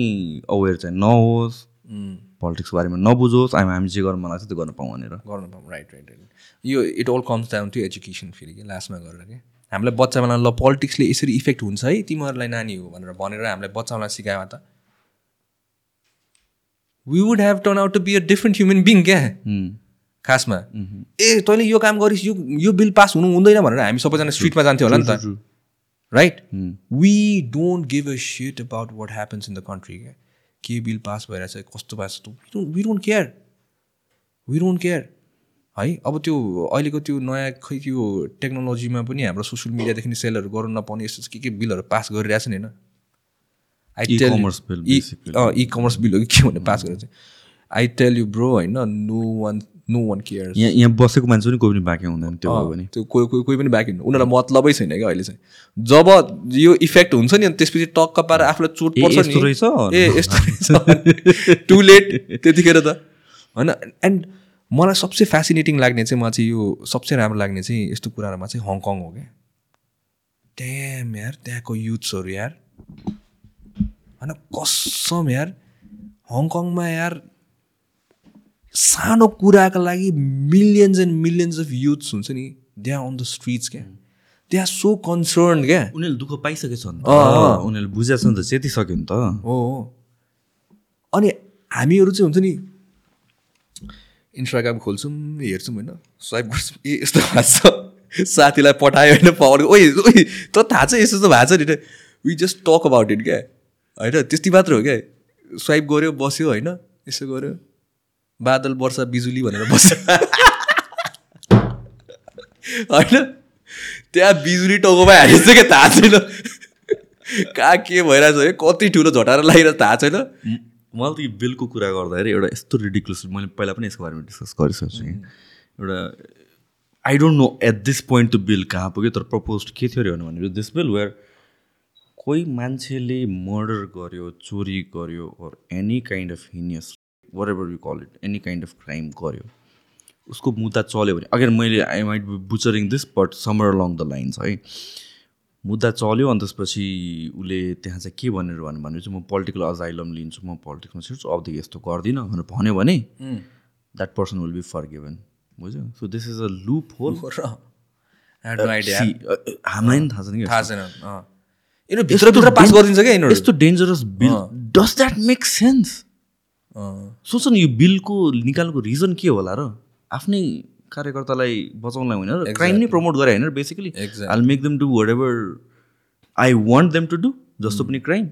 अवेर चाहिँ नहोस्। पोलिटिक्सको बारेमा नबुझोस्। हामी हामी जे गर्न मन लाग्छ त्यो गर्न पाउँ भनेर। गर्नु पाऊँ। राइट राइट राइट यो it all comes down to education फेरि कि लास्टमा गरेर कि? हामीलाई बच्चामा ल पोलिटिक्सले यसरी इफेक्ट हुन्छ है तिमीहरूलाई नानी हो भनेर भनेर हामीलाई बच्चालाई सिकायो त। We would have turn out to be a different human being क्या? खासमा। ए तैँले यो काम गरिस् यो यो बिल पास हुनु हुँदैन भनेर हामी सबैजना स्ट्रिटमा जान्थ्यो होला नि त। Right we don't give a shit about what happens in the country क्या के? बिल पास भइरहेछ कस्तो pass we don't care we don't care है? अब त्यो अहिलेको त्यो नयाँ खै त्यो टेक्नोलोजीमा पनि हाम्रो सोसियल मिडियादेखि सेलहरू गर्नु नपाउने यस्तो के के बिलहरू पास गरिरहेछ नि होइन bill, basically. E commerce bill हो कि के भने पास गरेर चाहिँ आई टेल यु ब्रो होइन no one no one cares यहाँ यहाँ बसेको मान्छे पनि कोही पनि बाँकी हुँदैन त्यो भयो भने। त्यो कोही कोही कोही पनि बाँकी हुनु उनीहरूलाई मतलबै छैन क्या अहिले चाहिँ। जब यो इफेक्ट हुन्छ नि अनि त्यसपछि टक्क पाएर आफूलाई चोट पर्छ नि। रहेछ? ए यस्तो रहेछ। [laughs] टु लेट त्यतिखेर त। होइन एन्ड मलाई सबसे फेसिनेटिङ लाग्ने चाहिँ मलाई चाहिँ यो सबसे राम्रो लाग्ने चाहिँ यस्तो कुराहरूमा चाहिँ हङकङ हो क्या। ट्याम यार त्यहाँको युथ्सहरू यार। होइन कसम यार। हङकङमा यार सानो कुराको लागि millions and millions of youths हुन्छ नि। They are on the streets क्या। दे आर सो कन्सर्न क्या। उनीहरूले दुःख पाइसकेछ नि त। अँ, अँ। उनीहरूले बुझेको छ नि त चेतिसक्यो नि त। हो हो। अनि हामीहरू चाहिँ हुन्छ नि इन्स्टाग्राम खोल्छौँ हेर्छौँ होइन स्वाइप गर्छौँ। ए यस्तो भएको छ। साथीलाई पठायो होइन पावर ओइ ओइ त थाहा छ यस्तो यस्तो भएको छ नि we just talk about it क्या? होइन त्यति मात्र हो क्या? स्वाइप गऱ्यो बस्यो होइन? यसो गऱ्यो। बादल वर्षा बिजुली भनेर बस्यो। होइन? त्यहाँ बिजुली टाउकोमा हालिन्छ क्या थाहा छैन। कहाँ के भइरहेछ कति ठुलो झटाएर लागिरहेको थाहा छैन। मलाई त यो बिलको कुरा गर्दाखेरि एउटा यस्तो रिडिकुलस मैले पहिला पनि यसको बारेमा डिस्कस गरिसकेको कि। एउटा I don't know at this point त्यो बिल कहाँ पुग्यो तर प्रपोज के थियो अरे भनेर दिस बिल वेयर कोही मान्छेले मर्डर गर्यो चोरी गर्यो or any kind of heinous whatever you call it any kind of crime गर्यो उसको मुद्दा चल्यो भने अगेन मैले I might be butchering this but somewhere along the lines है। मुद्दा चल्यो अनि त्यसपछि उसले त्यहाँ चाहिँ के भनेर भन्यो भने चाहिँ म पोलिटिकल अजाइलम लिन्छु म पोलिटिक्समा छिर्छु अबदेखि यस्तो गर्दिनँ भनेर भन्यो भने that person will be forgiven बुझ्यो? So this is a. Loophole हामीलाई थाहा छैन कि थाहा छैन यस्तो dangerous bill does that make sense. सोच न यो बिलको निकाल्नुको रिजन के होला र? आफ्नै कार्यकर्तालाई बचाउनलाई होइन र क्राइम नै प्रमोट गरे होइन basically. I make them do whatever I want them to do जस्तो पनि क्राइम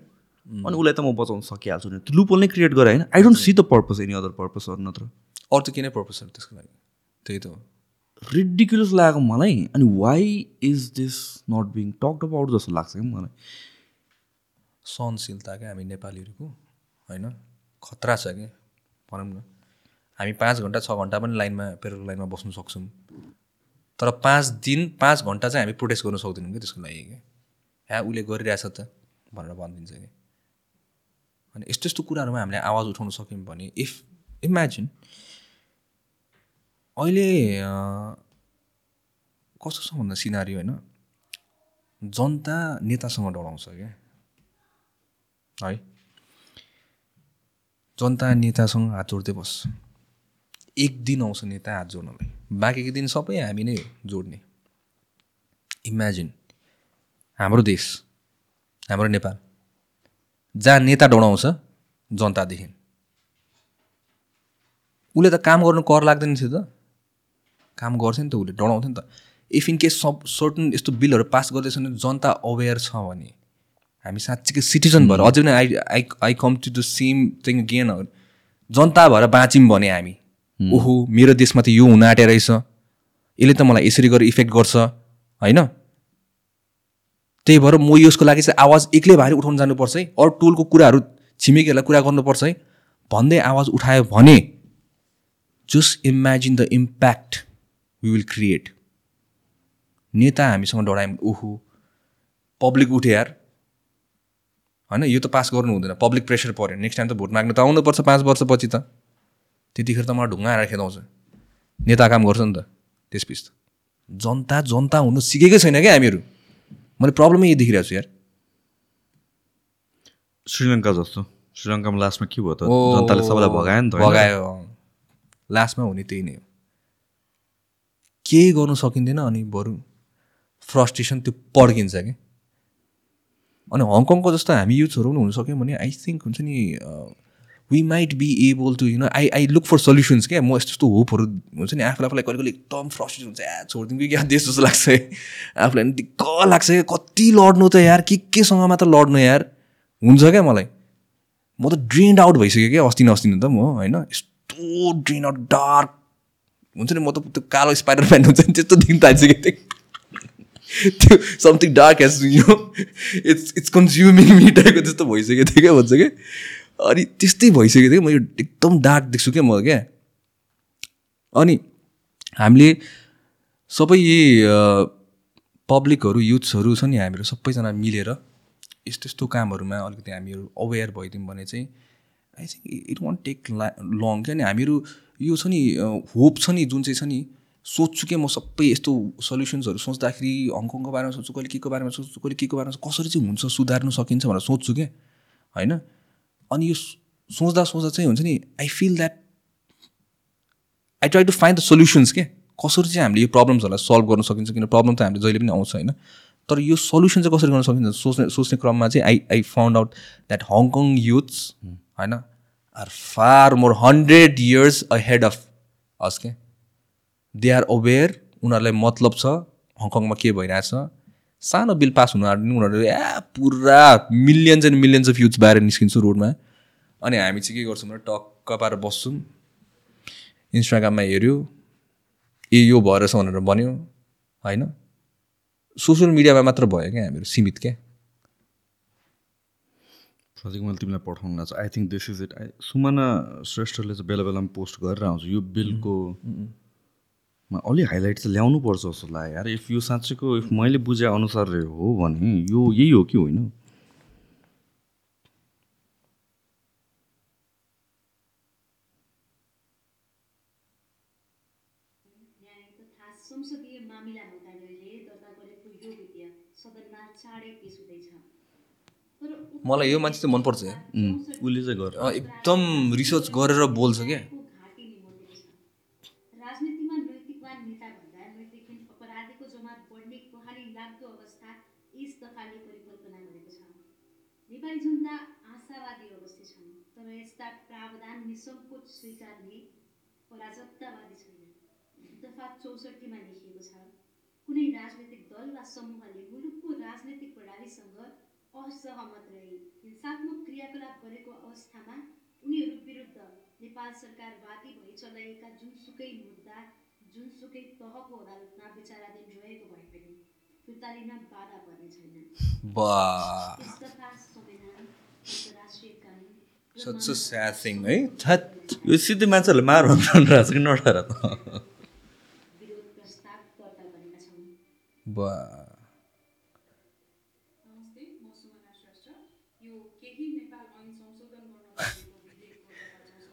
अनि उसलाई त म बचाउन सकिहाल्छु नि। त्यो लुपोल नै क्रिएट गरे होइन। I don't see the purpose any other purpose अरू नत्र अरू त किन पर्पज छ त्यसको लागि? त्यही त हो। रिडिकुलस लागेको मलाई। अनि why is this not being talked about जस्तो लाग्छ कि मलाई। सहनशीलता क्या हामी नेपालीहरूको होइन? खतरा छ कि? भनौँ न। हामी पाँच घन्टा छ घन्टा पनि लाइनमा पेट्रोल लाइनमा बस्नु सक्छौँ। तर पाँच दिन पाँच घन्टा चाहिँ हामी प्रोटेस्ट गर्नु सक्दैनौँ कि त्यसको लागि क्या। यहाँ उसले गरिरहेछ त भनेर भनिदिन्छ कि अनि यस्तो यस्तो कुराहरूमा हामीले आवाज उठाउन सक्यौँ भने इफ इमेजिन अहिले कस्तो भन्दा सिनारी होइन जनता नेतासँग डराउँछ क्या। है? जनता नेतासँग हात जोड्दै बस्छ। एक दिन आउँछ नेता हात जोड्नलाई। बाँकीको दिन सबै हामी नै जोड्ने। इमेजिन हाम्रो देश हाम्रो नेपाल जहाँ नेता डराउँछ जनतादेखि। उसले त काम गर्नु कर लाग्दैन थियो त। काम गर्थ्यो नि त उसले डराउँथ्यो नि त। If in case sub certain यस्तो बिलहरू पास गर्दैछ भने जनता अवेर छ भने हामी साँच्चीकै सिटिजन भएर अझै पनि I I I come to the same thing again जनता भएर बाँच्यौँ भने हामी। ओहो मेरो देशमा त यो हुन आँटे रहेछ। यसले त मलाई यसरी गरेर इफेक्ट गर्छ होइन? त्यही भएर म यसको लागि चाहिँ आवाज एक्लै भारी उठाउन जानुपर्छ है। अरू टोलको कुराहरू छिमेकीहरूलाई कुरा गर्नुपर्छ है। भन्दै आवाज उठायो भने just imagine the impact we will create नेता हामीसँग डरायौँ ओहो पब्लिक उठ्यो यार। होइन यो त पास गर्नु हुँदैन पब्लिक प्रेसर पऱ्यो नेक्स्ट टाइम त भोट माग्नु त आउनुपर्छ पाँच वर्षपछि त। त्यतिखेर त मलाई ढुङ्गा आएर खेदाउँछ। नेता काम गर्छ नि त त्यसपछि त। जनता जनता हुनु सिकेकै छैन क्या हामीहरू। मैले प्रब्लमै यही देखिरहेको छु यार। श्रीलङ्का जस्तो। श्रीलङ्कामा लास्टमा के भयो त? जनताले सबैलाई भगायो नि त? भगायो। लास्टमा हुने त्यही नै हो। केही गर्नु सकिँदैन अनि बरु फ्रस्ट्रेसन त्यो पड्किन्छ कि। अनि हङकङको जस्तो हामी युथहरू पनि हुन सक्यौँ भने आई थिङ्क हुन्छ नि we might be able to you know I I look for solutions क्या म यस्तो यस्तो होपहरू हुन्छ नि आफूलाई आफूलाई कहिले कहिले एकदम फ्रस्ट्रेट हुन्छ या छोडिदिउँ कि क्या देश जस्तो लाग्छ है। आफूलाई पनि दिक्क लाग्छ क्या कति लड्नु त यार के केसँग मात्र लड्नु यार? हुन्छ क्या मलाई? म त ड्रेन्ड आउट भइसक्यो क्या अस्ति न अस्ति न त म होइन? यस्तो ड्रेन आउट डार्क हुन्छ नि म त त्यो कालो स्पाइडर म्यान हुन्छ नि त्यस्तो दिन थालिसकेको थिएँ। त्यो समथिङ डार्क हेज यो इट्स इट्स कन्ज्युमिङ मी टाइपको त्यस्तो भइसकेको थियो क्या भन्छ क्या? अनि त्यस्तै भइसकेको थियो म यो एकदम डार्क देख्छु क्या म क्या। अनि हामीले सबै पब्लिकहरू युथ्सहरू छ नि हामीहरू सबैजना मिलेर यस्तो यस्तो कामहरूमा अलिकति हामीहरू अवेर भइदिउँ भने चाहिँ I think it won't take ला लङ क्या नि हामीहरू यो छ नि होप छ नि जुन चाहिँ छ नि सोध्छु क्या म सबै यस्तो सल्युसन्सहरू सोच्दाखेरि हङकङको बारेमा सोध्छु कहिले के को बारेमा सोध्छु कहिले के को बारेमा कसरी चाहिँ हुन्छ सुधार्नु सकिन्छ भनेर सोध्छु क्या। होइन? अनि यो सोच्दा सोच्दा चाहिँ हुन्छ नि I feel that I try to find the solutions के? कसरी चाहिँ हामीले यो प्रब्लम्सहरूलाई सल्भ गर्न सकिन्छ किन प्रब्लम त हामीले जहिले पनि आउँछ होइन? तर यो सल्युसन चाहिँ कसरी गर्न सकिन्छ? सोच्ने सोच्ने क्रममा चाहिँ I I found out that Hong Kong youths होइन are far more hundred years ahead of us के? दे आर अवेर उनीहरूलाई मतलब छ हङकङमा के भइरहेछ सानो बिल पास हुनु आँट्ने उनीहरू ए पुरा millions and millions of youths बाहिर निस्किन्छु रोडमा। अनि हामी चाहिँ के गर्छौँ भने टक्क पारेर बस्छौँ। इन्स्टाग्राममा हेऱ्यो। ए यो भएछ भनेर भन्यो। होइन? सोसियल मिडियामा मात्र भयो क्या हामीहरू सीमित क्या। प्रतीक मैले तिमीलाई पठाउनु लाग्छ। I think this is it I Sumana श्रेष्ठले चाहिँ बेला बेलामा पोस्ट गरेर आउँछ यो बिलको अलि हाइलाइट चाहिँ ल्याउनु पर्छ जस्तो लाग्यो। यार इफ यो साँच्चैको इफ मैले बुझे अनुसार हो भने यो यही हो कि होइन? मलाई यो मान्छे चाहिँ मनपर्छ यार उसले चाहिँ गर एकदम रिसर्च गरेर बोल्छ क्या को घाँटी निमोटेको छ राजनीतिमा नैतिकवान नेता भन्दा नैतिकहीन अपराधीको जमात बढ्ने कहानी लाग्दो अवस्था यस दफाले परिकल्पना गरेको छ नेपाली जनता आशावादी अवस्थित छन् तर यस्ता प्रावधान निसङ्कोच स्वीकार्ने अराजकतावादी छैन। दफा चौसठीमा लेखिएको छ कुनै राजनैतिक दल वा समूहले मुलुकको राजनैतिक प्रणालीसँग असहमत रही। हिंसात्मक क्रियाकलाप गरेको अवस्थामा उनीहरू विरुद्ध नेपाल सरकार वादी भई चलाइएका जुनसुकै मुद्दा जुनसुकै तहको अदालतमा विचाराधीन रहेको भए पनि फिर्ता बाधा पर्ने छैन। [laughs] सच है यो सिधै मान्छेहरूले मार भनिरहेको छ कि त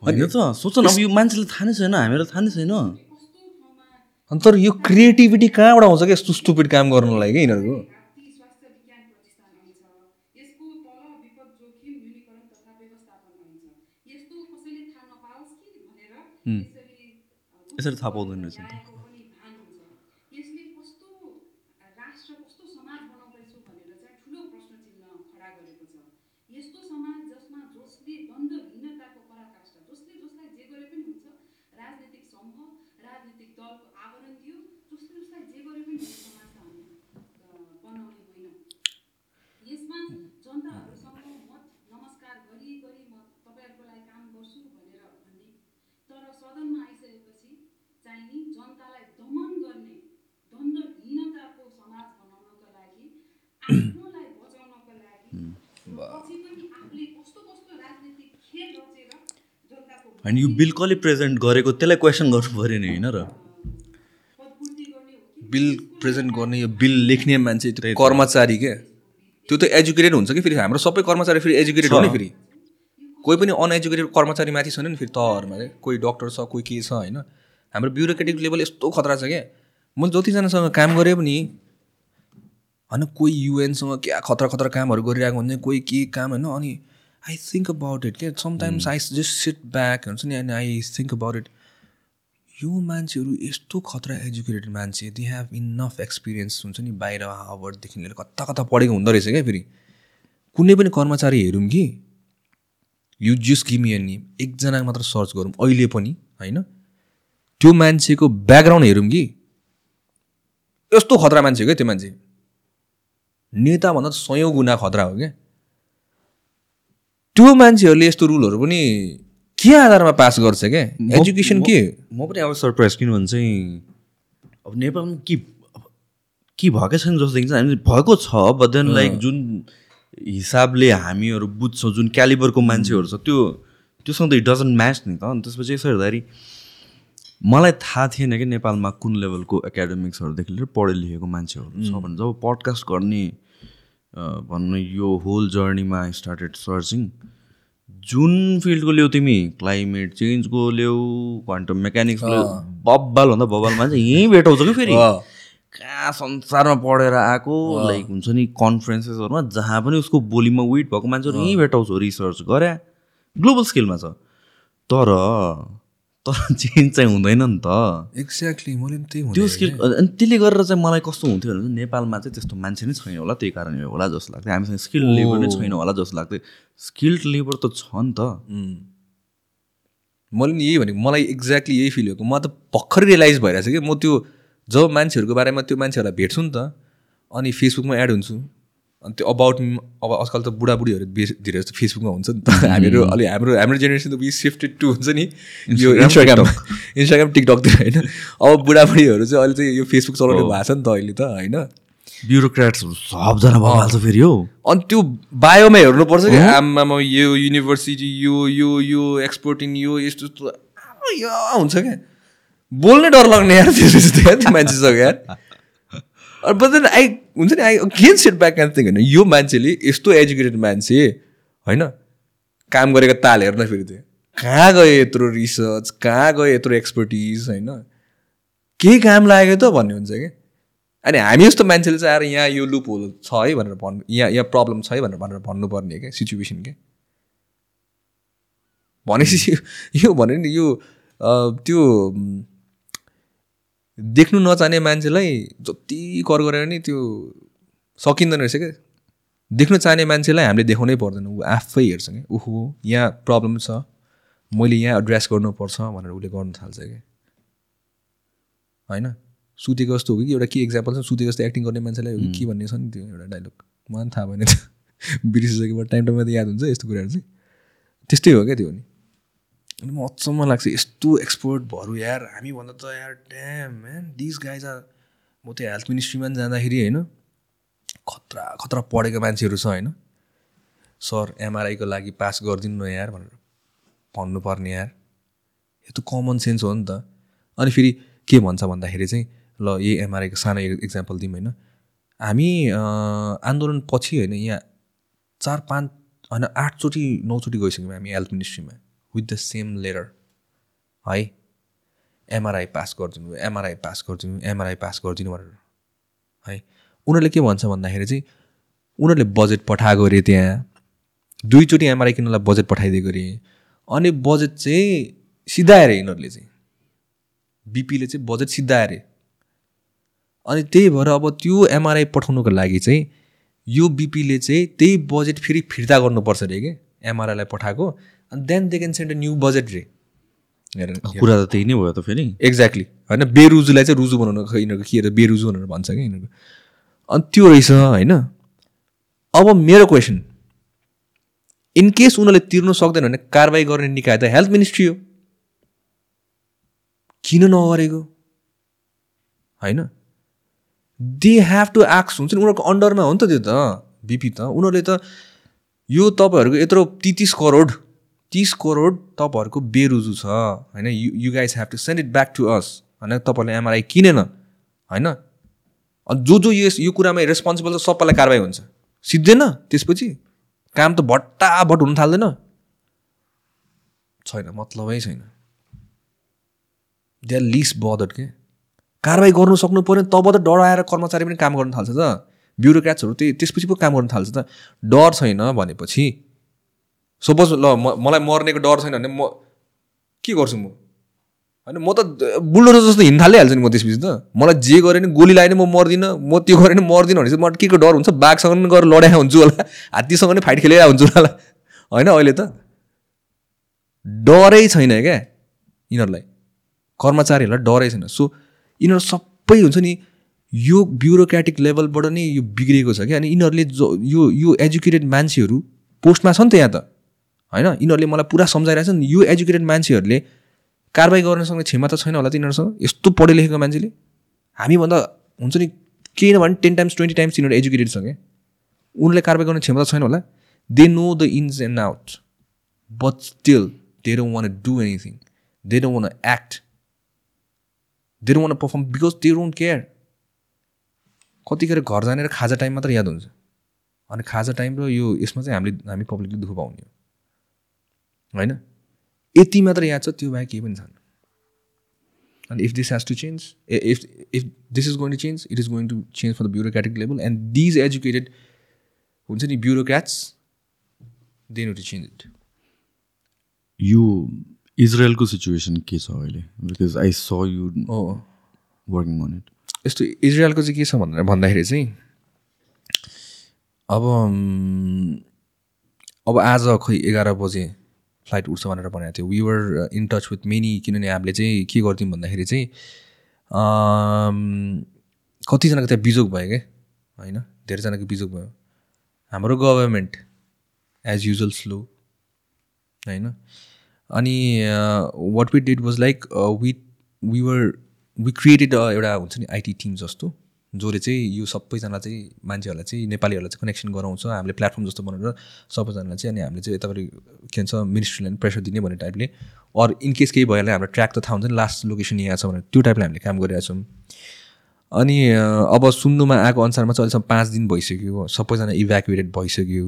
होइन त सोच न अब यो मान्छेले थाहा नै छैन हामीलाई थाहा नै छैन कस्तो ठाउँमा अनि तर यो क्रिएटिभिटी कहाँबाट आउँछ क्या यस्तो स्टुपिड काम गर्नलाई क्या यिनीहरूको राप्ती स्वास्थ्य विज्ञान प्रतिष्ठान ऐन छ यसको तल विपद जोखिम न्यूनीकरण तथा व्यवस्थापन ऐन छ यस्तो कसैले थाहा नपाओस् कि भनेर यसरी अ, यसरी थाहा पाउँदैन रहेछ नि त। ल्याएको पनि भान हुन्छ यसले कस्तो राष्ट्र कस्तो समाज बनाउँदैछु भनेर चाहिँ ठुलो प्रश्न चिन्ह खडा गरेको छ यस्तो समाज जसमा जसले द्वन्द्वहीनताको पराकाष्ठा जसले जसलाई जे गरे पनि हुन्छ राजनीतिक समूह राजनीतिक दलको आवरण दियो जसले जसलाई जे गरे पनि हुन्छ समाजलाई हामी अ, बनाउने होइन यसमा जनताहरूसँग मत नमस्कार गरी गरी म तपाईँहरूको लागि काम गर्छु भनेर भन्ने तर सदनमा आइसकेपछि चाहिँ नि जनतालाई दमन गर्ने द्वन्द्वहीनताको समाज बनाउनको लागि आफ्नोलाई बचाउनको लागि र पछि पनि आफूले कस्तो कस्तो राजनीतिक खेल रचेर होइन यो बिल कसले प्रेजेन्ट गरेको त्यसलाई क्वेसन गर्नु पऱ्यो नि होइन र? बिल प्रेजेन्ट गर्ने यो बिल लेख्ने मान्छे त्यो कर्मचारी क्या त्यो त एजुकेटेड हुन्छ कि फेरि? हाम्रो सबै कर्मचारी फेरि एजुकेटेड हो नि फेरि। कोही पनि अनएजुकेटेड कर्मचारी माथि छैन नि फेरि तहहरूमा चाहिँ कोही डक्टर छ कोही के छ होइन? हाम्रो ब्युरोक्रेटिक लेभल यस्तो खतरा छ क्या म जतिजनासँग काम गरेँ पनि होइन कोही युएनसँग क्या खतरा खतरा कामहरू गरिरहेको हुन्छ कोही के काम होइन अनि आई थिङ्क अबाउट इट क्या sometimes I just sit back हुन्छ नि अनि आई थिङ्क अबाउट इट यो मान्छेहरू यस्तो खतरा एजुकेटेड मान्छे दे हेभ इनफ एक्सपिरियन्स हुन्छ नि बाहिर हार्वर्डदेखि लिएर कता कता पढेको हुँदो रहेछ क्या फेरि। कुनै पनि कर्मचारी हेरौँ कि यु जस गिमी एनी एकजना मात्र सर्च गरौँ अहिले पनि होइन? त्यो मान्छेको ब्याकग्राउन्ड हेरौँ कि यस्तो खतरा मान्छे हो क्या त्यो मान्छे। नेताभन्दा सयौँ गुणा खतरा हो क्या। त्यो मान्छेहरूले यस्तो रुलहरू पनि के आधारमा पास गर्छ क्या? एजुकेसन के? म पनि अब सरप्राइज किनभने चाहिँ अब नेपालमा के के भएकै छैन जस्तो देखिन्छ। हामी भएको छ बट देन लाइक जुन हिसाबले हामीहरू बुझ्छौँ जुन क्यालिबरको मान्छेहरू छ त्यो त्योसँग त इट डजन्ट म्याच नि त। अनि त्यसपछि यसो हेर्दाखेरि मलाई थाहा थिएन कि नेपालमा कुन लेभलको एकाडेमिक्सहरूदेखि लिएर पढे लेखेको मान्छेहरू छ भने जब पडकास्ट गर्ने अ, भनौँ न यो होल जर्नीमा आई स्टार्टेड सर्चिङ जुन फिल्डको ल्याऊ तिमी? क्लाइमेट चेन्जको ल्याऊ क्वान्टम मेकानिक्सको ल्याऊ। बब्बाल भन्दा बब्बाल मान्छे यहीँ भेटाउँछ कि फेरि। कहाँ संसारमा पढेर आएको? लाइक हुन्छ नि कन्फरेन्सेसहरूमा जहाँ पनि उसको बोलीमा वेट भएको मान्छेहरू यहीँ भेटाउँछ रिसर्च गरे। ग्लोबल स्केलमा छ। तर तर चेन्ज चाहिँ हुँदैन नि त एक्ज्याक्टली मैले पनि त्यही त्यो स्किल अनि त्यसले गरेर चाहिँ मलाई कस्तो हुन्थ्यो भने नेपालमा चाहिँ त्यस्तो मान्छे नै छैन होला त्यही कारणले होला जस्तो लाग्थ्यो। हामीसँग स्किल लेबर नै छैन होला जस्तो लाग्थ्यो। स्किल्ड लेबर त छ नि त। मैले नि यही भनेको मलाई एक्ज्याक्टली यही फिल भएको। म त भर्खरै रियलाइज भइरहेछ कि म त्यो जब मान्छेहरूको बारेमा त्यो मान्छेहरूलाई भेट्छु नि त अनि फेसबुकमा एड हुन्छु। अनि त्यो अबाउट अब आजकल त बुढाबुढीहरू बेस धेरै जस्तो फेसबुकमा हुन्छ नि त। [laughs] हामीहरू अलि हाम्रो हाम्रो जेनेरेसन त वी सिफ्टेड टु हुन्छ नि यो इन्स्टाग्राम इन्स्टाग्राम टिकटकतिर होइन। अब बुढाबुढीहरू चाहिँ अहिले चाहिँ यो फेसबुक चलाउने भएको छ नि त अहिले त होइन। ब्युरोक्राट्सहरू सबजना भइहाल्छ फेरि हो। अनि त्यो बायोमा हेर्नुपर्छ कि आमामा यो युनिभर्सिटी यो यो यो एक्सपोर्ट इन यो यस्तो यस्तो। यो हुन्छ क्या। बोल्नै डर लाग्ने यार यार त्यो मान्छेसँग यार। [laughs] बट देन आई हुन्छ नि I again set back and thing होइन यो मान्छेले यस्तो एजुकेटेड मान्छे होइन काम गरेको ताल हेर्न फेरि त्यो कहाँ गयो यत्रो रिसर्च कहाँ गयो यत्रो एक्सपर्टिज होइन के काम लाग्यो त भन्ने हुन्छ कि? अनि हामी जस्तो मान्छेले चाहिँ आएर यहाँ यो लुप होल छ है भनेर भन्नु यहाँ यहाँ प्रब्लम छ है भनेर भनेर भन्नुपर्ने क्या सिचुएसन के भनेपछि यो भने नि यो त्यो देख्नु नचाहने मान्छेलाई जति कर गरेर नि त्यो सकिँदैन रहेछ क्या देख्नु चाहने मान्छेलाई हामीले देखाउनै पर्दैन। ऊ आफै हेर्छ क्या ओहो यहाँ प्रब्लम छ। मैले यहाँ एड्रेस गर्नुपर्छ भनेर उसले गर्नु थाल्छ क्या होइन? सुतेको जस्तो हो कि एउटा के एक्जाम्पल छ। सुतेको जस्तो एक्टिङ गर्ने मान्छेलाई हो कि के भन्ने छ नि त्यो एउटा डाइलग मलाई पनि थाहा भएन त्यो। [laughs] बिर्सिसकेको टाइम टाइममा त याद हुन्छ यस्तो कुराहरू चाहिँ। त्यस्तै हो क्या त्यो नि अनि म अचम्म लाग्छ यस्तो एक्सपोर्ट भरौँ यार। हामी भन्दा त यार damn man this guys are म त्यो हेल्थ मिनिस्ट्रीमा पनि जाँदाखेरि होइन खतरा खतरा पढेको मान्छेहरू छ होइन। सर एमआरआईको लागि पास गरिदिनु न यार भनेर भन्नुपर्ने यार। यो त कमन सेन्स हो नि त। अनि फेरि के भन्छ भन्दाखेरि चाहिँ ल यही एमआरआईको सानो इक्जाम्पल दिउँ होइन। हामी आन्दोलन पछि होइन यहाँ चार पाँच होइन आठचोटि नौचोटि गइसक्यौँ हामी हेल्थ मिनिस्ट्रीमा विथ द सेम लेटर है एमआरआई पास गरिदिनु एमआरआई पास गरिदिनु एमआरआई पास गरिदिनु भनेर। है? उनीहरूले के भन्छ भन्दाखेरि चाहिँ उनीहरूले बजेट पठाएको अरे त्यहाँ। दुईचोटि एमआरआई किन्नलाई बजेट पठाइदिएको अरे। अनि बजेट चाहिँ सिधाएर यिनीहरूले चाहिँ। बिपीले चाहिँ बजेट सिधाए अरे। अनि त्यही भएर अब त्यो एमआरआई पठाउनुको लागि चाहिँ यो बिपीले चाहिँ त्यही बजेट फेरि फिर्ता गर्नुपर्छ अरे कि? एमआरआईलाई पठाएको। अनि then they can send a new budget रे हेर कुरा त त्यही नै भयो त फेरि। एक्ज्याक्टली होइन बेरुजुलाई चाहिँ रुजु बनाउनु खै यिनीहरूको के अरे बेरुजु भनेर भन्छ क्या यिनीहरूको। अनि त्यो रहेछ होइन। अब मेरो क्वेसन इन केस उनीहरूले तिर्नु सक्दैन भने कारवाही गर्ने निकाय त हेल्थ मिनिस्ट्री हो। किन नगरेको? होइन। दे हेभ टु एक्स हुन्छ नि उनीहरूको अन्डरमा हो नि त त्यो त बिपी त। उनीहरूले त यो तपाईँहरूको यत्रो तिस करोड तिस करोड तपाईँहरूको बेरुजु छ होइन? You you guys have to send it back to us होइन? तपाईँहरूले एमआरआई किनेन होइन? जो जो यस यो कुरामा रेस्पोन्सिबल छ सबैलाई कारवाही हुन्छ। सिद्धेन त्यसपछि? काम त भट्टाभट हुन थाल्दैन। छैन मतलबै छैन। दे आर लिस्ट बदर के? कारवाही गर्नु सक्नु पऱ्यो तब त डर आएर कर्मचारी पनि काम गर्न थाल्छ त। ब्युरोक्राट्सहरू त्यही त्यसपछि पो काम गर्न थाल्छ त। डर छैन भनेपछि सपोज ल मलाई मर्नेको डर छैन भने म के गर्छु म? होइन म त बुल्डोजर जस्तो हिँड्न थालिहाल्छु नि म त्यसपछि त। मलाई जे गरेँ नि गोली लगायो नि म मर्दिनँ म त्यो गरेँ नि मर्दिनँ भने चाहिँ म के को डर हुन्छ? बाघसँग पनि गएर लडेको हुन्छु होला हात्तीसँग पनि फाइट खेलेर हुन्छु होला। होइन अहिले त? डरै छैन क्या यिनीहरूलाई। कर्मचारीहरूलाई डरै छैन। सो यिनीहरू सबै हुन्छ नि यो ब्युरोक्रेटिक लेभलबाट नै यो बिग्रिएको छ क्या। अनि यिनीहरूले जो यो यो एजुकेटेड मान्छेहरू पोस्टमा छ नि त यहाँ त। होइन? यिनीहरूले मलाई पुरा सम्झाइरहेको नि यो एजुकेटेड मान्छेहरूले कारवाही गर्न सक्ने क्षमता छैन होला त यिनीहरूसँग यस्तो पढे लेखेको मान्छेले। हामीभन्दा हुन्छ नि केही नभने टेन टाइम्स ट्वेन्टी टाइम्स यिनीहरू एजुकेटेड छ क्या उनले कारवाही गर्ने क्षमता छैन होला। They know the ins and out but still they don't want do anything they don't want act they don't want perform because they don't care कतिखेर घर जानेर खाजा टाइम मात्र याद हुन्छ। अनि खाजा टाइम र यो यसमा चाहिँ हामीले हामी पब्लिकले दुःख पाउने हो। होइन? यति मात्र याद छ त्यो बाहेक केही पनि छैन। अनि if this has to change if if this is going to change it is going to change for the bureaucratic level and these educated हुन्छ नि ब्युरोक्राट्स देन चेन्ज इट यो इजरायलको सिचुएसन के छ अहिले? Because I saw you working on it यस्तो इजरायलको चाहिँ के छ भनेर भन्दाखेरि चाहिँ अब अब आज खोइ एघार बजे फ्लाइट उठ्छ भनेर भनेको थियो। We were in touch with many किनभने हामीले चाहिँ के गर्थ्यौँ भन्दाखेरि चाहिँ कतिजनाको त्यहाँ बिजोग भयो क्या होइन? धेरैजनाको बिजोग भयो। हाम्रो गभर्मेन्ट एज युजल स्लो होइन? अनि what we did was like we we were we created एउटा हुन्छ नि आइटी टिम जस्तो। जसले चाहिँ यो सबैजना चाहिँ मान्छेहरूलाई चाहिँ नेपालीहरूलाई चाहिँ कनेक्सन गराउँछ। हामीले प्लेटफर्म जस्तो बनाएर सबैजनालाई चाहिँ अनि हामीले चाहिँ यतापट्टि के भन्छ मिनिस्ट्रीलाई पनि प्रेसर दिने भन्ने टाइपले अरू इनकेस केही भइहाल्यो हाम्रो ट्र्याक त थाहा हुन्छ नि लास्ट लोकेसन यहाँ छ भनेर। त्यो टाइपले हामीले काम गरिरहेको छौँ। अनि अब सुन्नुमा आएको अनुसारमा चाहिँ अहिलेसम्म पाँच दिन भइसक्यो। सबैजना इभ्याकुएटेड भइसक्यो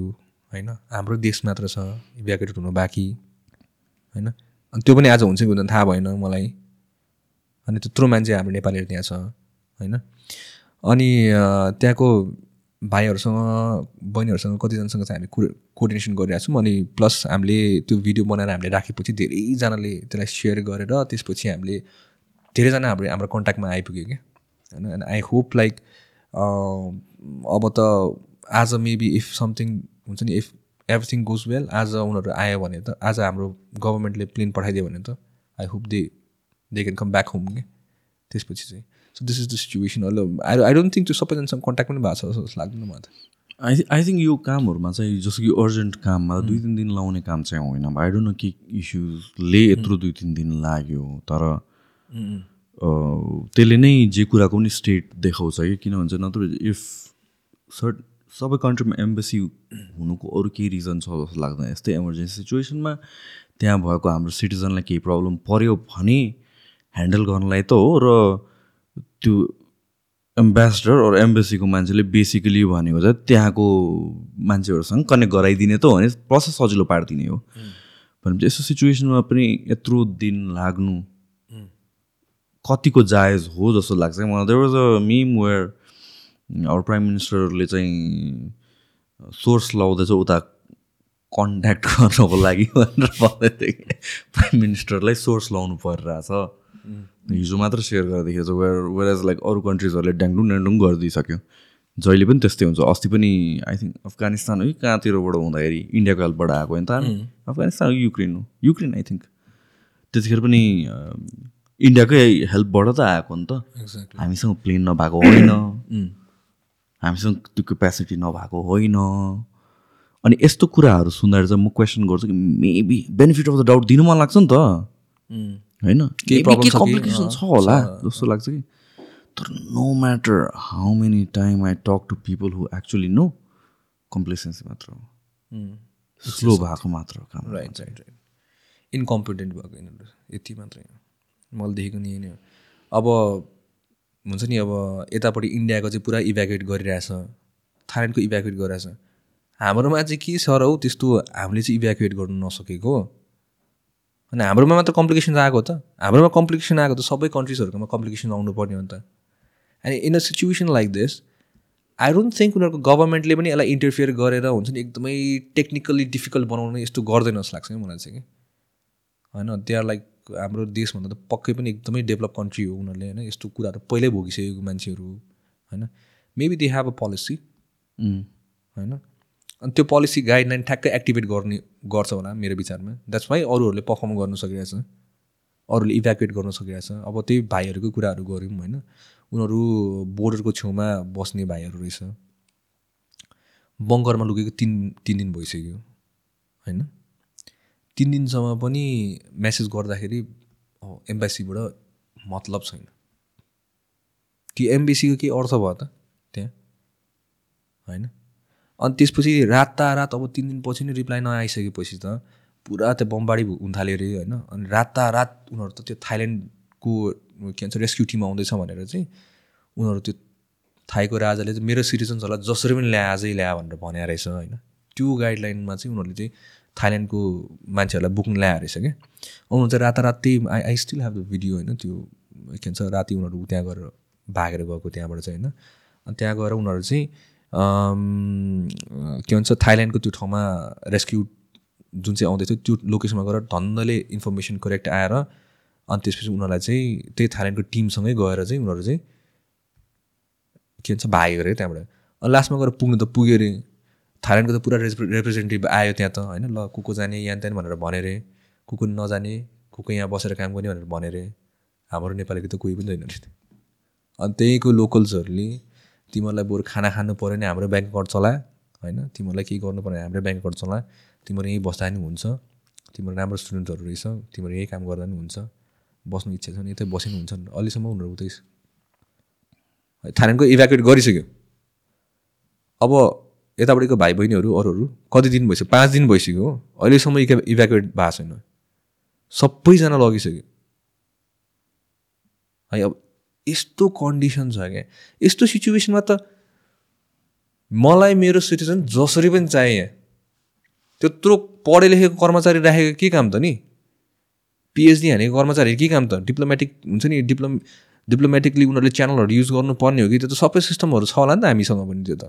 होइन? हाम्रो देश मात्र छ इभ्याकुएटेड हुनु बाँकी होइन? अनि त्यो पनि आज हुन्छ कि हुँदैन थाहा भएन मलाई। अनि त्यत्रो मान्छे हाम्रो नेपालीहरू त्यहाँ छ होइन? अनि त्यहाँको भाइहरूसँग बहिनीहरूसँग कतिजनासँग चाहिँ हामी कुर- कोअर्डिनेसन गरिरहेको छौँ। अनि प्लस हामीले त्यो भिडियो बनाएर हामीले राखेपछि धेरैजनाले त्यसलाई सेयर गरेर त्यसपछि हामीले धेरैजना हाम्रो हाम्रो कन्ट्याक्टमा आइपुग्यो क्या। होइन एन्ड आई होप लाइक अब त आज मेबी इफ समथिङ हुन्छ नि इफ एभ्रिथिङ गोज वेल आज उनीहरू आयो भने त आज हाम्रो गभर्मेन्टले प्लेन पठाइदियो भने त I hope they they can come back home क्या। त्यसपछि चाहिँ। So this is the situation अहिले आई आई डोन्ट थिङ्क त्यो सबैजनासँग कन्ट्याक्ट पनि भएको छ जस्तो लाग्दैन मलाई त आई आई थिङ्क यो कामहरूमा चाहिँ जस्तो कि अर्जेन्ट काममा दुई तिन दिन लाउने काम चाहिँ होइन आई डोन्ट नो के इस्युजले यत्रो दुई तिन दिन लाग्यो तर त्यसले नै जे कुराको पनि स्टेट देखाउँछ कि किन भन्छ नत्र इफ सर्ट सबै कन्ट्रीमा एम्बेसी हुनुको अरू केही रिजन छ जस्तो लाग्दैन यस्तै इमर्जेन्सी सिचुएसनमा त्यहाँ भएको हाम्रो सिटिजनलाई केही प्रब्लम पऱ्यो भने ह्यान्डल गर्नलाई त हो र त्यो एम्बेसडर अर एम्बेसीको मान्छेले बेसिकली भनेको चाहिँ त्यहाँको मान्छेहरूसँग कनेक्ट गराइदिने त हो भने प्रोसेस सजिलो पारिदिने हो। भनेपछि यस्तो सिचुएसनमा पनि यत्रो दिन लाग्नु कतिको जायज हो जस्तो लाग्छ। मलाई there was a meme where our prime मिनिस्टरले चाहिँ सोर्स लाउँदैछ उता कन्ट्याक्ट [laughs] गर्नको लागि भनेर भन्दै थियो कि। प्राइम मिनिस्टरलाई सोर्स लाउनु परिरहेछ। हिजो मात्र सेयर देखेको छ वेयर वेयर एज लाइक अरू कन्ट्रिजहरूले ड्याङडुङ ड्याङडुङ गरिदिइसक्यो। जहिले पनि त्यस्तै हुन्छ। अस्ति पनि आई थिङ्क अफगानिस्तान हो कहाँतिरबाट हुँदाखेरि इन्डियाको हेल्पबाट आएको होइन त अफगानिस्तान युक्रेन हो? युक्रेन आई थिङ्क त्यतिखेर पनि इन्डियाकै हेल्पबाट त आएको नि त। हामीसँग प्लेन नभएको होइन। हामीसँग त्यो क्यापेसिटी नभएको होइन। अनि यस्तो कुराहरू सुन्दाखेरि चाहिँ म क्वेसन गर्छु कि maybe benefit of the doubt दिनु मन लाग्छ नि त। होइन? केही? कम्प्लिकेसन अँ, छ होला। जस्तो लाग्छ कि। तर no matter how many time I talk to people who actually no complacency मात्र हो। स्लो भएको मात्र हो काम राइट राइट राइट इन्कम्पिटेन्ट भएको यिनीहरू यति मात्रै हो। मैले देखेको नि यही नै हो अब हुन्छ नि अब यतापट्टि इन्डियाको चाहिँ पुरा इभ्याकुएट गरिरहेछ। थाइल्यान्डको इभ्याकुएट गरिरहेछ। हाम्रोमा चाहिँ के छ र हौ त्यस्तो हामीले चाहिँ इभ्याकुएट गर्नु नसकेको। अनि हाम्रोमा मात्र कम्प्लिकेसन आएको त। हाम्रोमा कम्प्लिकेसन आएको त सबै कन्ट्रिजहरूकोमा कम्प्लिकेसन आउनु पर्ने हो नि त। And in a situation like this I don't think उनीहरूको गभर्मेन्टले पनि यसलाई इन्टरफियर गरेर हुन्छ नि एकदमै टेक्निकल्ली डिफिकल्ट बनाउनु यस्तो गर्दैन जस्तो लाग्छ कि मलाई चाहिँ कि। होइन दे आर लाइक हाम्रो देशभन्दा त पक्कै पनि एकदमै डेभलप कन्ट्री हो उनीहरूले होइन। यस्तो कुराहरू पहिल्यै भोगिसकेको मान्छेहरू होइन। Maybe they have a policy होइन। अनि त्यो पोलिसी गाइडलाइन ठ्याक्कै एक्टिभेट गर्ने गर्छ होला मेरो विचारमा. द्याट्स वाइ अरूहरूले पर्फर्म गर्नु सकिरहेछ। अरूले इभ्याकुएट गर्न सकिरहेछ। अब त्यही भाइहरूको कुराहरू गऱ्यौँ होइन। उनीहरू बोर्डरको छेउमा बस्ने भाइहरू रहेछ। बङ्करमा लुकेको तिन तिन दिन भइसक्यो होइन? तिन दिनसम्म पनि मेसेज गर्दाखेरि एम्बेसीबाट मतलब छैन। कि एम्बेसीको के अर्थ भयो त त्यहाँ? होइन? अनि त्यसपछि रातारात अब तिन दिनपछि नै रिप्लाई नआइसकेपछि त पुरा त्यो बमबाडी हुन थाल्यो अरे होइन। अनि रातारात उनीहरू त त्यो थाइल्यान्डको के भन्छ रेस्क्यु टिम आउँदैछ भनेर चाहिँ उनीहरू त्यो थाइको राजाले चाहिँ मेरो सिटिजन्सहरूलाई जसरी पनि ल्या आजै ल्या भनेर भने रहेछ होइन। त्यो गाइडलाइनमा चाहिँ उनीहरूले चाहिँ थाइल्यान्डको मान्छेहरूलाई बुक्नु ल्याएर रहेछ क्या। उनीहरू चाहिँ रातारात त्यही I I still have the video होइन त्यो के भन्छ राति उनीहरू त्यहाँ गएर भागेर गएको त्यहाँबाट चाहिँ होइन। अनि त्यहाँ गएर उनीहरू चाहिँ के भन्छ थाइल्यान्डको त्यो ठाउँमा रेस्क्यु जुन चाहिँ आउँदै थियो त्यो लोकेसनमा गएर धन्नले इन्फर्मेसन करेक्ट आएर अनि त्यसपछि उनीहरूलाई चाहिँ त्यही थाइल्यान्डको टिमसँगै गएर चाहिँ उनीहरू चाहिँ के भन्छ भाग्यो अरे त्यहाँबाट। अनि लास्टमा गएर पुग्नु त पुग्यो अरे। थाइल्यान्डको त पुरा रिप्रेजेन्टेटिभ आयो त्यहाँ त होइन? ल को को जाने यहाँ त्यहाँ भनेर भने अरे को को नजाने को को यहाँ बसेर काम गर्ने भनेर भने अरे हाम्रो नेपालीको त कोही पनि छैन अरे। अनि त्यहीँको लोकल्सहरूले तिमीहरूलाई बरु खाना खानु पऱ्यो भने हाम्रो ब्याङ्क अकाउन्ट चला होइन? तिमीहरूलाई केही गर्नु पऱ्यो भने हाम्रो ब्याङ्क अकाउन्ट चला। तिमीहरू यहीँ बस्दा पनि हुन्छ। तिम्रो राम्रो स्टुडेन्टहरू रहेछ। तिमीहरू यही काम गर्दा पनि हुन्छ। बस्नु इच्छा छ भने यतै बसिनु हुन्छ। अहिलेसम्म उनीहरू उतै थाइल्यान्डको इभ्याकुएट गरिसक्यो। अब यतापट्टिको भाइ बहिनीहरू अरूहरू कति दिन भइसक्यो? पाँच दिन भइसक्यो हो। अहिलेसम्म इभ्या इभ्याकुएट भएको छैन। सबैजना लगिसक्यो। है अब यस्तो कन्डिसन छ क्या यस्तो सिचुएसनमा त मलाई मेरो सिटिजन जसरी पनि चाहिए त्यत्रो पढे लेखेको कर्मचारी राखेको के काम त नि? पिएचडी हानेको कर्मचारी के काम त? डिप्लोमेटिक हुन्छ नि डिप्लोम डिप्लोमेटिकली उनीहरूले च्यानलहरू युज गर्नुपर्ने हो कि? त्यो त सबै सिस्टमहरू छ होला नि त हामीसँग पनि त्यो त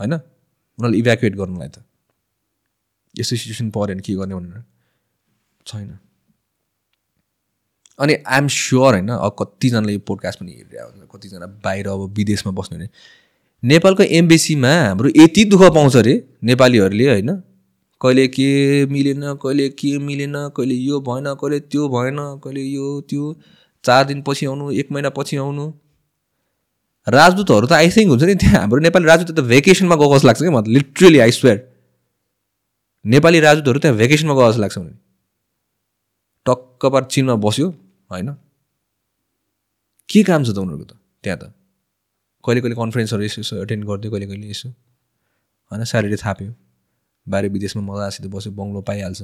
होइन? उनीहरूले इभ्याकुएट गर्नुलाई त। यस्तो सिचुएसन पऱ्यो भने के गर्ने भनेर? छैन। अनि आइएम स्योर होइन अब कतिजनाले यो पोडकास्ट पनि हेरिरहेको कतिजना बाहिर अब विदेशमा बस्नु भने नेपालको एम्बेसीमा हाम्रो यति दुःख पाउँछ अरे नेपालीहरूले होइन कहिले के मिलेन कहिले के मिलेन कहिले यो भएन कहिले त्यो भएन कहिले यो त्यो चार दिनपछि आउनु एक महिना पछि आउनु। राजदूतहरू त थिङ्क हुन्छ नि त्यहाँ हाम्रो नेपाली राजदूत त भेकेसनमा गएको जस्तो लाग्छ कि मतलब लिटरली आई स्वेयर नेपाली राजदूतहरू त्यहाँ भेकेसनमा गएको जस्तो लाग्छ भने टक्क पार चिनमा बस्यो। होइन? के काम छ त उनीहरूको त? त्यहाँ त? कहिले कहिले कन्फरेन्सहरू यसो यसो एटेन्ड गरिदियो कहिले कहिले यसो होइन? स्यालेरी थाप्यो। बाहिर विदेशमा मजासित बस्यो बङ्गलो पाइहाल्छ।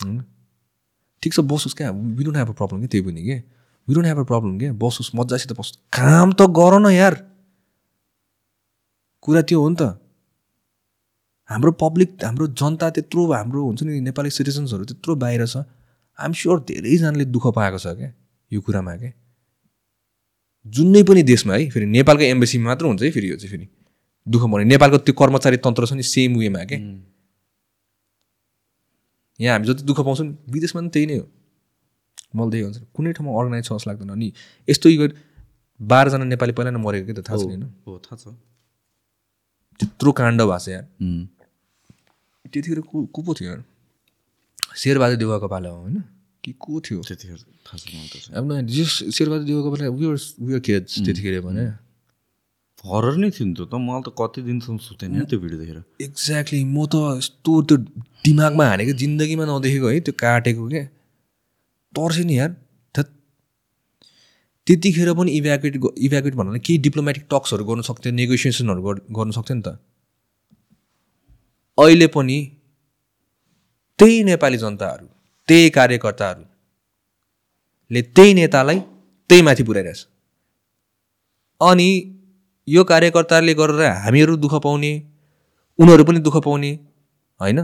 होइन? ठिक छ बसोस् क्या। We don't have a problem क्या त्यही पनि के? We don't have a problem क्या बसोस् मजासित बस् काम त गर न यार। कुरा त्यो हो नि त। हाम्रो पब्लिक हाम्रो जनता त्यत्रो हाम्रो हुन्छ नि नेपाली सिटिजन्सहरू त्यत्रो बाहिर छ। आइएम स्योर धेरैजनाले दुःख पाएको छ क्या यो कुरामा क्या। जुनै पनि देशमा है फेरि नेपालको एम्बेसीमा मात्र हुन्छ है फेरि यो चाहिँ फेरि। दुःख पाउने नेपालको त्यो कर्मचारी तन्त्र छ नि सेम वेमा क्या। यहाँ हामी जति दुःख पाउँछौँ नि विदेशमा पनि त्यही नै हो। मलाई त्यही हुन्छ। कुनै ठाउँमा अर्गनाइज छ जस्तो लाग्दैन। अनि यस्तो बाह्रजना नेपाली पहिला नै मरेको कि त थाहा छैन हो थाहा छ। त्यत्रो काण्ड भएको छ उम्, त्यतिखेर को को पो थियो? शेरबहादुर देवाको पाला हो होइन? कि को थियो त्यतिखेर थाहा छ अब न जस शेरबहादुर देवाको त्यतिखेर भने हरर नै थियो नि त्यो त मलाई त कति दिनसम्म सुतेन त्यो भिडियो देखेर एक्ज्याक्टली म त यस्तो त्यो दिमागमा हानेको जिन्दगीमा नदेखेको है त्यो काटेको क्या तर्सेँ नि यार त्यतिखेर पनि इभ्याकुएट इभ्याकुएट भन्नाले केही डिप्लोमेटिक टक्सहरू गर्नु सक्थ्यो नेगोसिएसनहरू गर्नु सक्थ्यो नि त अहिले पनि त्यही नेपाली जनताहरू त्यही कार्यकर्ताहरूले त्यही नेतालाई त्यही माथि पुऱ्याइरहेछ। अनि यो कार्यकर्ताले गरेर हामीहरू दुःख पाउने उनीहरू पनि दुःख पाउने होइन?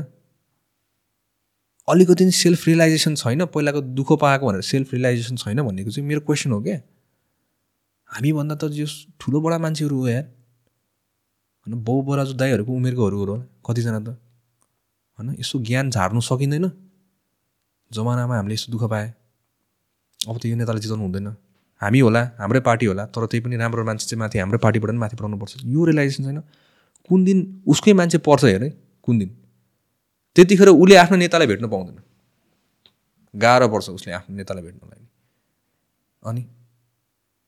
अलिकति सेल्फ रियलाइजेसन छैन पहिलाको दुःख पाएको भनेर सेल्फ रियलाइजेसन छैन भनेको चाहिँ मेरो क्वेसन हो क्या। हामीभन्दा त जो ठुलो बडा मान्छेहरू हो यार। होइन बाउ बराजु दाईहरूको उमेरकोहरू हो कतिजना त। होइन यसो ज्ञान झार्नु सकिँदैन। जमानामा हामीले यस्तो दुःख पाए। अब त यो नेताले जिताउनु हुँदैन। हामी होला हाम्रै पार्टी होला तर त्यही पनि राम्रो मान्छे चाहिँ माथि हाम्रै पार्टीबाट पनि माथि पढाउनुपर्छ यो रियलाइजेसन छैन। कुन दिन उसकै मान्छे पर्छ हेर है कुन दिन। त्यतिखेर उसले आफ्नो नेतालाई भेट्न पाउँदैन। गाह्रो पर्छ उसले आफ्नो नेतालाई भेट्नलाई अनि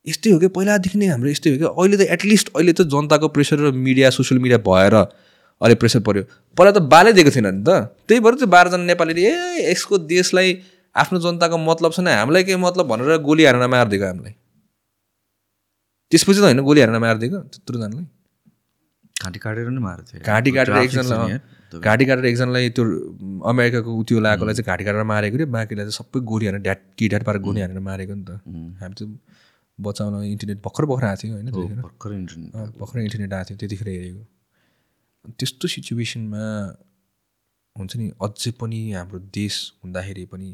यस्तै हो कि पहिलादेखि नै हाम्रो यस्तै हो कि अहिले त एटलिस्ट अहिले त जनताको प्रेसर र मिडिया सोसियल मिडिया भएर अहिले प्रेसर पऱ्यो पहिला त बालै दिएको थिएन नि त। त्यही भएर त्यो बाह्रजना नेपालीले ए यसको देशलाई आफ्नो जनताको मतलब छैन हामीलाई के मतलब? भनेर गोली हारेर मारिदिएको हामीलाई। त्यसपछि त होइन गोली हारेर मारिदिएको त्यत्रोजनालाई। घाँटी काटेर नै मारेको घाँटी काटेर एकजनालाई घाँटी काटेर एकजनालाई त्यो अमेरिकाको उत्यो लगाएकोलाई चाहिँ घाँटी काटेर मारेको रे बाँकीलाई चाहिँ सबै गोली हानेर ढ्याट कि ढ्याट पारेर गोली हानेर मारेको नि त। हामी चाहिँ बचाउन इन्टरनेट भर्खर भर्खर आएको थियो होइन भर्खरै इन्टरनेट भर्खरै इन्टरनेट आएको थियो त्यतिखेर हेरेको। त्यस्तो सिचुएसनमा हुन्छ नि अझै पनि हाम्रो देश हुँदाखेरि पनि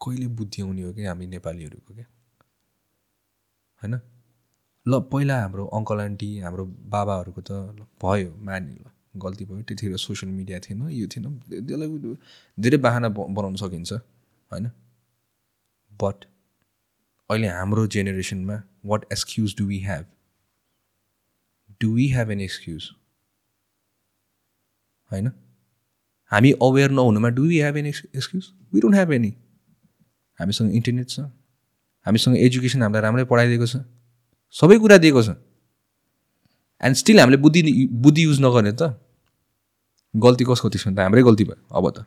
कहिले बुद्धि आउने हो कि हामी नेपालीहरूको क्या? होइन? ल पहिला हाम्रो अङ्कल आन्टी हाम्रो बाबाहरूको त भयो माने ल गल्ती भयो। त्यतिखेर सोसियल मिडिया थिएन यो थिएन त्यसलाई धेरै बाहना बनाउन सकिन्छ होइन? बट अहिले हाम्रो जेनेरेसनमा what excuse do we have do we have an excuse होइन? हामी aware नहुनुमा do we have an excuse we don't have any हामीसँग इन्टरनेट छ। हामीसँग एजुकेसन हामीलाई राम्रै पढाइदिएको छ। सबै कुरा दिएको छ। एन्ड स्टिल हामीले बुद्धि बुद्धि युज नगर्ने त। गल्ती कसको त्यसमा त? हाम्रै गल्ती भयो। अब त।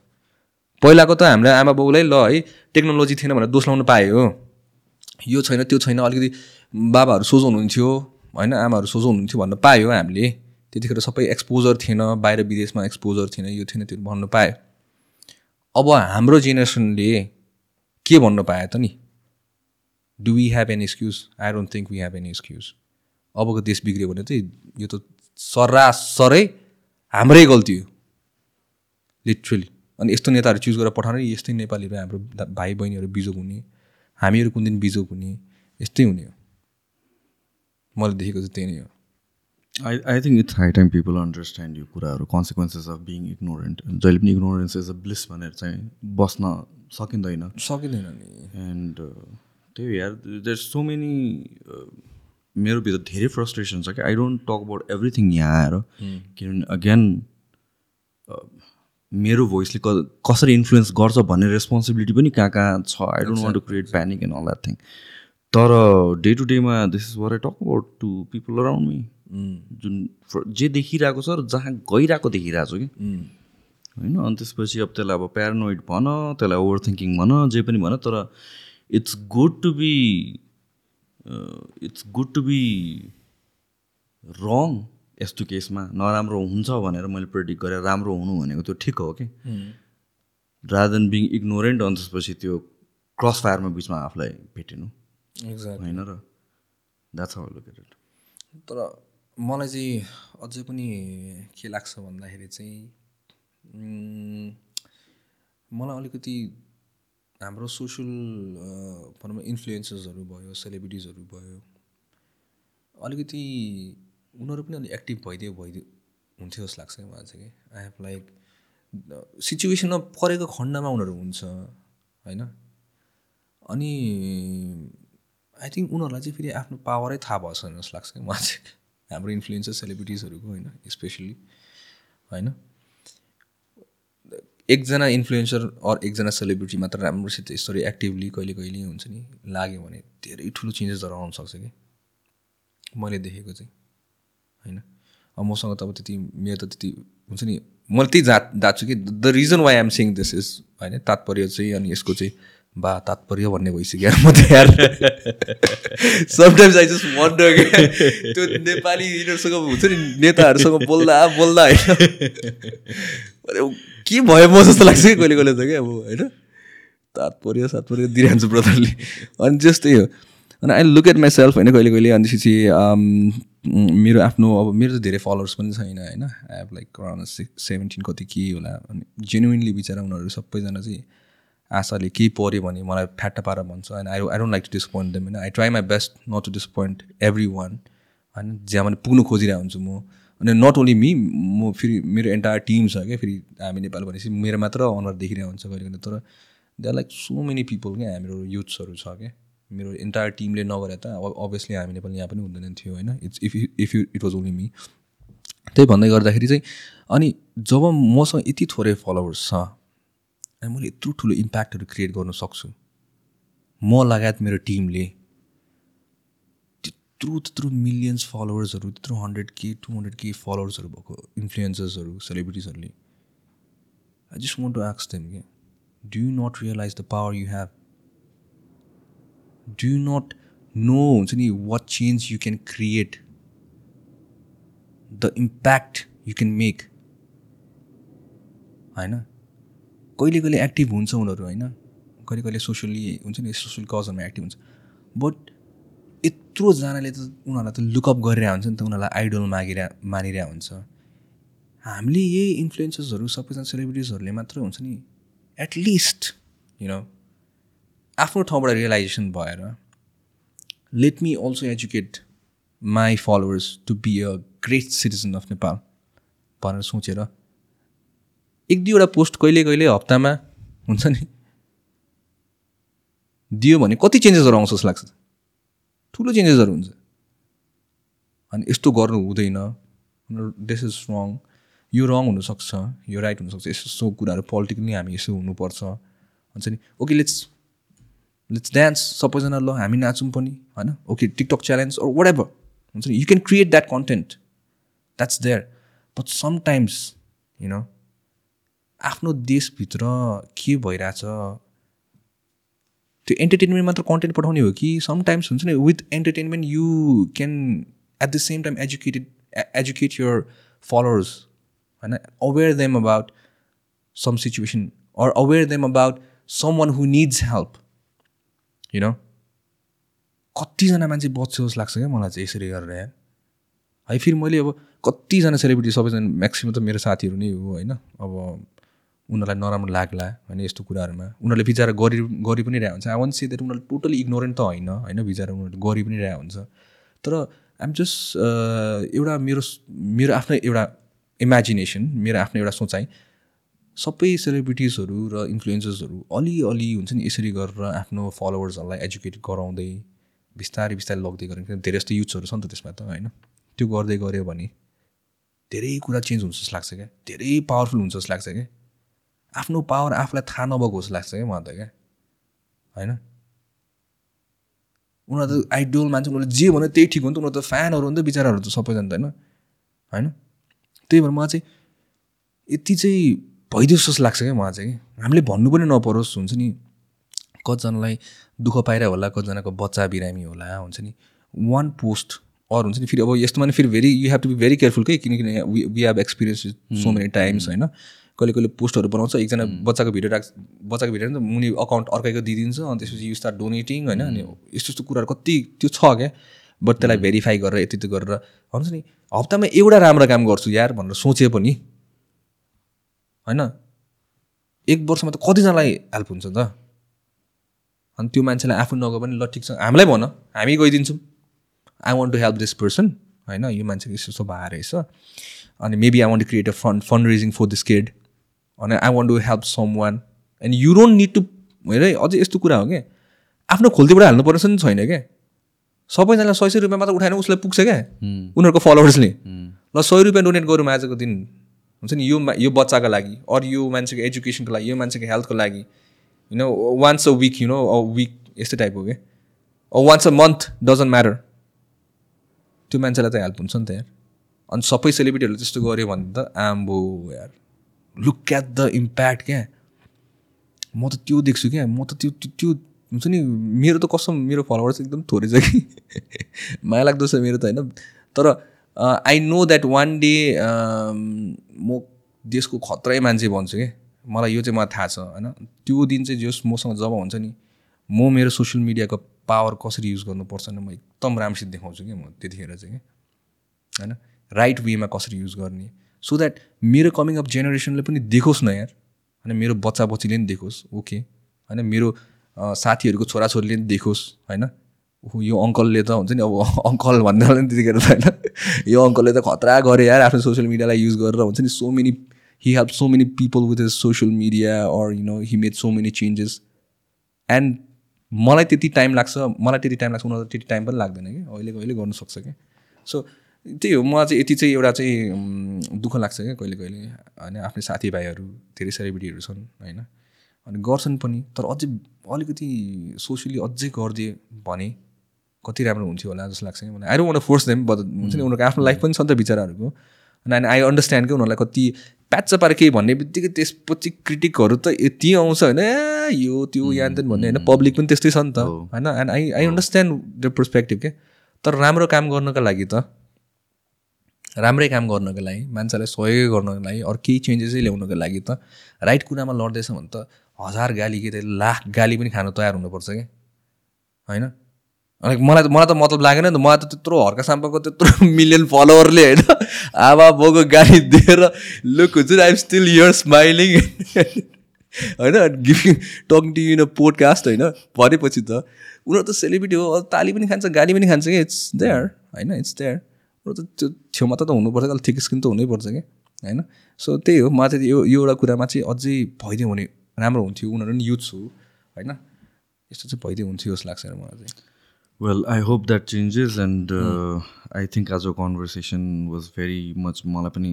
पहिलाको त हाम्रो आमा बाउलाई ल है टेक्नोलोजी थिएन भनेर दोष लाउनु पायो। हो यो छैन त्यो छैन अलिकति बाबाहरू सोझो हुनुहुन्थ्यो। होइन आमाहरू सोझो हुनुहुन्थ्यो भन्न पायो हामीले। त्यतिखेर सबै एक्सपोजर थिएन बाहिर विदेशमा एक्सपोजर थिएन यो थिएन त्यो भन्नु पायो अब हाम्रो जेनेरेसनले के भन्नु पायो त नि? Do we have an excuse I don't think we have an excuse अबको देश बिग्रियो भने चाहिँ यो त सरासरै हाम्रै गल्ती हो। लिटरली अनि यस्तो नेताहरू चुज गरेर पठाउने यस्तै नेपालीहरू हाम्रो भाइ बहिनीहरू बिजोग हुने हामीहरू कुन दिन बिजोग हुने यस्तै हुने हो। मैले देखेको चाहिँ त्यही नै हो। I I think it's high time people understand यो कुराहरू कन्सिक्वेन्सेस अफ बिङ इग्नोरेन्ट जहिले पनि इग्नोरेन्स इज अ ब्लिस भनेर चाहिँ बस्न सकिँदैन। सकिँदैन नि। एन्ड त्यही हो यार देयर सो मेनी मेरो भित्र धेरै फ्रस्ट्रेसन छ कि I don't talk about everything यहाँ आएर। किनभने अगेन मेरो भोइसले क कसरी इन्फ्लुएन्स गर्छ भन्ने रेस्पोन्सिबिलिटी पनि कहाँ कहाँ छ। I don't want to create panic and all that thing तर डे टु डेमा this is where I talk about to people around me जुन fr- जे देखिरहेको छ र जहाँ गइरहेको देखिरहेको छु कि। होइन अनि त्यसपछि अब त्यसलाई अब प्यारानोइड भन त्यसलाई ओभर थिङ्किङ भन जे पनि भन तर it's good to be it's good to be wrong यस्तो केसमा नराम्रो हुन्छ भनेर मैले प्रेडिक्ट गरेर राम्रो हुनु भनेको त्यो ठिक हो कि। देन बिङ इग्नोरेन्ट अनि त्यसपछि त्यो क्रस फायरमा बिचमा आफूलाई भेटिनु। एक्ज्याक्ट होइन र द्याट्स तर मलाई चाहिँ अझै पनि के लाग्छ भन्दाखेरि चाहिँ मलाई अलिकति हाम्रो सोसियल भनौँ न इन्फ्लुएन्सेसहरू भयो सेलिब्रिटिजहरू भयो अलिकति उनीहरू पनि अलिक एक्टिभ भइदियो भइदियो हुन्थ्यो जस्तो लाग्छ कि मलाई चाहिँ कि। आई हेभ लाइक सिचुएसनमा परेको खण्डमा उनीहरू हुन्छ होइन? अनि आई थिङ्क उनीहरूलाई चाहिँ फेरि आफ्नो पावरै थाहा भएको छैन जस्तो लाग्छ कि मलाई चाहिँ। हाम्रो इन्फ्लुएन्सर सेलिब्रिटिजहरूको होइन स्पेसली होइन? एकजना इन्फ्लुएन्सर अर एकजना सेलिब्रिटी मात्र राम्रोसित यसरी एक्टिभली कहिले कहिले हुन्छ नि लाग्यो भने धेरै ठुलो चेन्जेसहरू आउन सक्छ कि? मैले देखेको चाहिँ होइन? अब मसँग त अब त्यति मेरो त त्यति हुन्छ नि मैले त्यही जा जान्छु कि। The reason why am saying this is होइन तात्पर्य चाहिँ अनि यसको चाहिँ बा तात्पर्य भन्ने भइसक्यो म त समटाइम्स आई जस्ट वन्डर त्यो नेपाली यिनीहरूसँग हुन्छ नि नेताहरूसँग बोल्दा बोल्दा होइन। के भयो म जस्तो लाग्छ कि कहिले कहिले त क्या अब होइन? तात्पर्य सात्पर्य दिइरहन्छ ब्रदरले। अनि जस्तै हो। अनि I look at myself होइन कहिले कहिले? अनि त्यसपछि um, मेरो आफ्नो अब मेरो त धेरै फलोवर्स पनि छैन होइन? आई हेभ लाइक सेभेन्टिन कति के होला? अनि जेन्युनली बिचरा उनीहरू सबैजना चाहिँ आशाले केही पऱ्यो भने मलाई फ्याट्टा पारा भन्छ होइन। I I don't like to disappoint them होइन I try my best not to disappoint everyone होइन। जहाँ पनि पुग्नु खोजिरहेको हुन्छु म। अनि नट ओन्ली मी म फेरि मेरो एन्टायर टिम छ क्या। फेरि हामी नेपाल भनेपछि मेरो मात्र अनुहार देखिरहेको हुन्छ कहिले कहिले। तर they are like so many people क्या हाम्रो युथ्सहरू छ क्या। मेरो एन्टायर टिमले नगरे त अब अभियसली हामी नेपाल यहाँ पनि हुँदैन थियो होइन। It's if if you it was only me त्यही भन्दै गर्दाखेरि चाहिँ अनि जब मसँग यति थोरै फलोवर्स छ अनि मैले यत्रो ठुलो इम्प्याक्टहरू क्रिएट गर्न सक्छु। म लगायत मेरो टिमले त्यत्रो त्यत्रो मिलियन्स फलोवर्सहरू त्यत्रो हन्ड्रेड के टु हन्ड्रेड के फलोवर्सहरू भएको इन्फ्लुएन्सर्सहरू सेलिब्रिटिजहरूले आई जस्ट वन्ट टु आक्स देम के do you not realize the power you have do you not know हुन्छ नि what change you can create the impact you can make होइन कहिले कहिले एक्टिभ हुन्छ उनीहरू होइन? कहिले कहिले सोसियली हुन्छ नि सोसियल कजहरूमा एक्टिभ हुन्छ। बट यत्रोजनाले त उनीहरूलाई त लुकअप गरिरहेको हुन्छ नि त उनीहरूलाई आइडल मागिरह मानिरहेको हुन्छ। हामीले यही इन्फ्लुएन्सर्सहरू सबैजना सेलिब्रिटिजहरूले मात्र हुन्छ नि एटलिस्ट यु नो आफ्नो ठाउँबाट रियलाइजेसन भएर let me also educate my followers to be a great citizen of Nepal भनेर सोचेर एक दुईवटा पोस्ट कहिले कहिले हप्तामा हुन्छ नि? दियो भने कति चेन्जेसहरू आउँछ जस्तो लाग्छ। ठुलो चेन्जेसहरू हुन्छ। अनि यस्तो गर्नु हुँदैन। दिस इज रङ यो रङ हुनसक्छ। यो राइट हुनसक्छ। यस्तो यस्तो कुराहरू पोलिटिकली हामी यसो हुनुपर्छ। हुन्छ नि? ओके लेट्स लेट्स डान्स सबैजना ल। हामी नाचौँ पनि। होइन? Okay TikTok challenge or whatever हुन्छ नि? You can create that content that's there but sometimes you know आफ्नो देशभित्र के भइरहेछ? त्यो एन्टरटेनमेन्ट मात्र कन्टेन्ट पठाउने हो कि? समटाइम्स हुन्छ नि with entertainment you can at the same time educated educate your followers होइन? Aware them about some situation or aware them about someone who needs help you know कतिजना मान्छे बच्छ जस्तो लाग्छ क्या मलाई चाहिँ यसरी गरेर यार। है फेरि मैले अब कतिजना सेलिब्रिटी सबैजना म्याक्सिमम् त मेरो साथीहरू नै हो होइन? अब उनीहरूलाई नराम्रो लाग्ला होइन यस्तो कुराहरूमा। उनीहरूले बिचरा गरि गरि पनि रहेको हुन्छ। आई वान्ट सी द्याट उनीहरूले टोटली इग्नोरेन्ट त होइन होइन बिचरा उनीहरूले गरि पनि रहेको हुन्छ। तर आइम जस्ट एउटा मेरो मेरो आफ्नो एउटा इमेजिनेसन मेरो आफ्नो एउटा सोचाइ सबै सेलिब्रिटिजहरू र इन्फ्लुएन्सर्सहरू अलिअलि हुन्छ नि यसरी गरेर आफ्नो फलोवर्सहरूलाई एजुकेट गराउँदै बिस्तारै बिस्तारै लग्दै किनभने धेरै जस्तो युथ्सहरू छ नि त त्यसमा त होइन। त्यो गर्दै गऱ्यो भने धेरै कुरा चेन्ज हुन्छ जस्तो लाग्छ क्या। धेरै पावरफुल हुन्छ जस्तो लाग्छ क्या। आफ्नो पावर आफूलाई थाहा नभएको जस्तो लाग्छ क्या मलाई त क्या। होइन? उनीहरू त आइडल मान्छे उनीहरूले जे भन्यो त्यही ठिक हो नि त। उनीहरू त फ्यानहरू नि त बिचराहरू त सबैजना त होइन? होइन? त्यही भएर मलाई चाहिँ यति चाहिँ भइदियोस् जस्तो लाग्छ क्या मलाई चाहिँ कि। हामीले भन्नु पनि नपरोस् हुन्छ नि। कतिजनालाई दुःख पाइरह होला कतिजनाको बच्चा बिरामी होला हुन्छ नि। वान पोस्ट अरू हुन्छ नि। फेरि अब यस्तोमा नि फेरि very you have to be very careful के? किनकि we have experience so many times होइन? कहिले कहिले पोस्टहरू बनाउँछ एकजना बच्चाको भिडियो राख्छ बच्चाको भिडियो नि त मुनि अकाउन्ट अर्कैको दिइदिन्छ अनि त्यसपछि यु स्टार्ट डोनेटिङ होइन अनि यस्तो यस्तो कुराहरू कति त्यो छ क्या? बट त्यसलाई भेरिफाई गरेर यति यति गरेर भन्छ नि हप्तामा एउटा राम्रो काम गर्छु यार भनेर सोचे पनि होइन? एक वर्षमा त कतिजनालाई हेल्प हुन्छ त? अनि त्यो मान्छेलाई आफू नगयो भने ल ठिक छ हामीलाई भन हामी गइदिन्छौँ। I want to help this person होइन? यो मान्छेको यस्तो यस्तो भएर रहेछ। अनि maybe I want to create a fund fund raising for this kid अनि I want to help someone and you don't need to हेर है अझै यस्तो कुरा हो क्या आफ्नो खोल्तीबाट हाल्नु पर्ने नि छैन क्या सबैजनालाई सय सय रुपियाँ मात्र उठाएन उसलाई पुग्छ क्या उनीहरूको फलोवर्सले ल सय रुपियाँ डोनेट गरौँ आजको दिन। हुन्छ नि यो यो बच्चाको लागि अरू यो मान्छेको एजुकेसनको लागि यो मान्छेको हेल्थको लागि। You know once a week you know a week यस्तै टाइपको क्या once a month doesn't matter त्यो मान्छेलाई त हेल्प हुन्छ नि त यार। अनि सबै सेलिब्रिटीहरूले त्यस्तो गऱ्यो भने त आम्बो यार। लुक एट द इम्प्याक्ट क्या म त त्यो देख्छु क्या। म त त्यो त्यो हुन्छ नि मेरो त कसम मेरो फलोवर्स एकदम थोरै छ कि। [laughs] माया लाग्दो छ मेरो त होइन। तर I know that one day म देशको खत्रै मान्छे भन्छु क्या मलाई यो चाहिँ मलाई थाहा छ होइन। त्यो दिन चाहिँ जस मसँग जब हुन्छ नि म मेरो सोसियल मिडियाको पावर कसरी युज गर्नुपर्छ भने म एकदम राम्रोसित देखाउँछु कि म त्यतिखेर चाहिँ कि। होइन। राइट वेमा कसरी युज गर्ने। सो द्याट मेरो कमिङ अप जेनेरेसनले पनि देखोस् न यार। होइन मेरो बच्चा बच्चीले पनि देखोस् ओके होइन मेरो साथीहरूको छोराछोरीले पनि देखोस् होइन? ऊ यो अङ्कलले त हुन्छ नि अब [laughs] अङ्कल भन्दा पनि त्यतिखेर त होइन। यो अङ्कलले त खतरा गरे यार आफ्नो सोसियल मिडियालाई युज गरेर। हुन्छ नि so many he help so many people with social media or you know he made so many changes and मलाई त्यति टाइम लाग्छ मलाई त्यति टाइम लाग्छ उनीहरूलाई त्यति टाइम पनि लाग्दैन कि। अहिले कहिले गर्नु सक्छ कि सो त्यही हो मलाई चाहिँ यति चाहिँ एउटा चाहिँ दुःख लाग्छ क्या कहिले कहिले। होइन आफ्नै साथीभाइहरू धेरै सेलिब्रिटीहरू छन् होइन। अनि गर्छन् पनि तर अझै अलिकति सोसियली अझै गरिदिए भने कति राम्रो हुन्थ्यो होला जस्तो लाग्छ मलाई। I don't force them but हुन्छ नि उनीहरूको आफ्नो लाइफ पनि छ नि त बिचराहरूको। अनि आई अन्डरस्ट्यान्ड कि उनीहरूलाई कति प्याच पारे केही भन्ने बित्तिकै त्यसपछि क्रिटिकहरू त यति आउँछ होइन यो त्यो यहाँ त्यहाँ भन्ने होइन पब्लिक पनि त्यस्तै छ नि त। होइन and I I understand the perspective के तर राम्रो काम गर्नको लागि त राम्रै काम गर्नको लागि मान्छेलाई सहयोग गर्नको लागि अरू केही चेन्जेसै ल्याउनको लागि त राइट कुरामा लड्दैछ भने त हजार गाली के अरे लाख गाली पनि खानु तयार हुनुपर्छ कि? होइन? अनि मलाई त मलाई त मतलब लागेन नि त मलाई त त्यत्रो हर्का साम्पाको त्यत्रो [laughs] मिलियन फलोवरले होइन आमा बाउको गाली दिएर लुक हुन्छ नि आइम स्टिल यर स्माइलिङ होइन giving talking to a podcast होइन? भनेपछि त उनीहरू त सेलिब्रिटी हो ताली पनि खान्छ गाली पनि खान्छ कि? इट्स देयर होइन? इट्स देयर उनीहरू त त्यो छेउमा त हुनुपर्छ अलिक थिक स्किन त हुनैपर्छ कि होइन? सो त्यही हो मलाई चाहिँ यो यो एउटा कुरामा चाहिँ अझै भइदियो भने राम्रो हुन्थ्यो उनीहरू पनि युथ हो होइन? यस्तो चाहिँ भइदियो हुन्थ्यो जस्तो लाग्छ मलाई चाहिँ। Hope that changes, and uh, I think as a conversation was very much मलाई पनि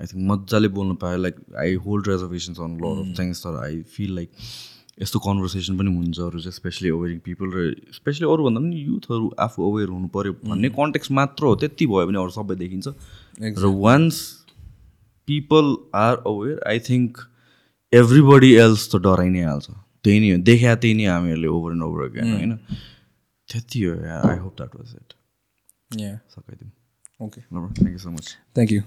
आई थिङ्क मजाले बोल्नु पायो like I hold reservations on lot of things तर आई फिल लाइक यस्तो कन्भर्सेसन पनि हुन्छ अरू चाहिँ स्पेसली अवेरिङ पिपल र स्पेसली अरूभन्दा पनि युथहरू आफू अवेर हुनु पऱ्यो भन्ने कन्टेक्स्ट मात्र हो त्यति भयो भने अरू सबै देखिन्छ। र once people are aware I think everybody else त डराइ नै हाल्छ। त्यही नै हो देखा त्यही नै हामीहरूले ओभर एन्ड ओभर अगेन होइन? त्यति हो I hope that was it सकाइदिउँ। Okay thank you so much thank you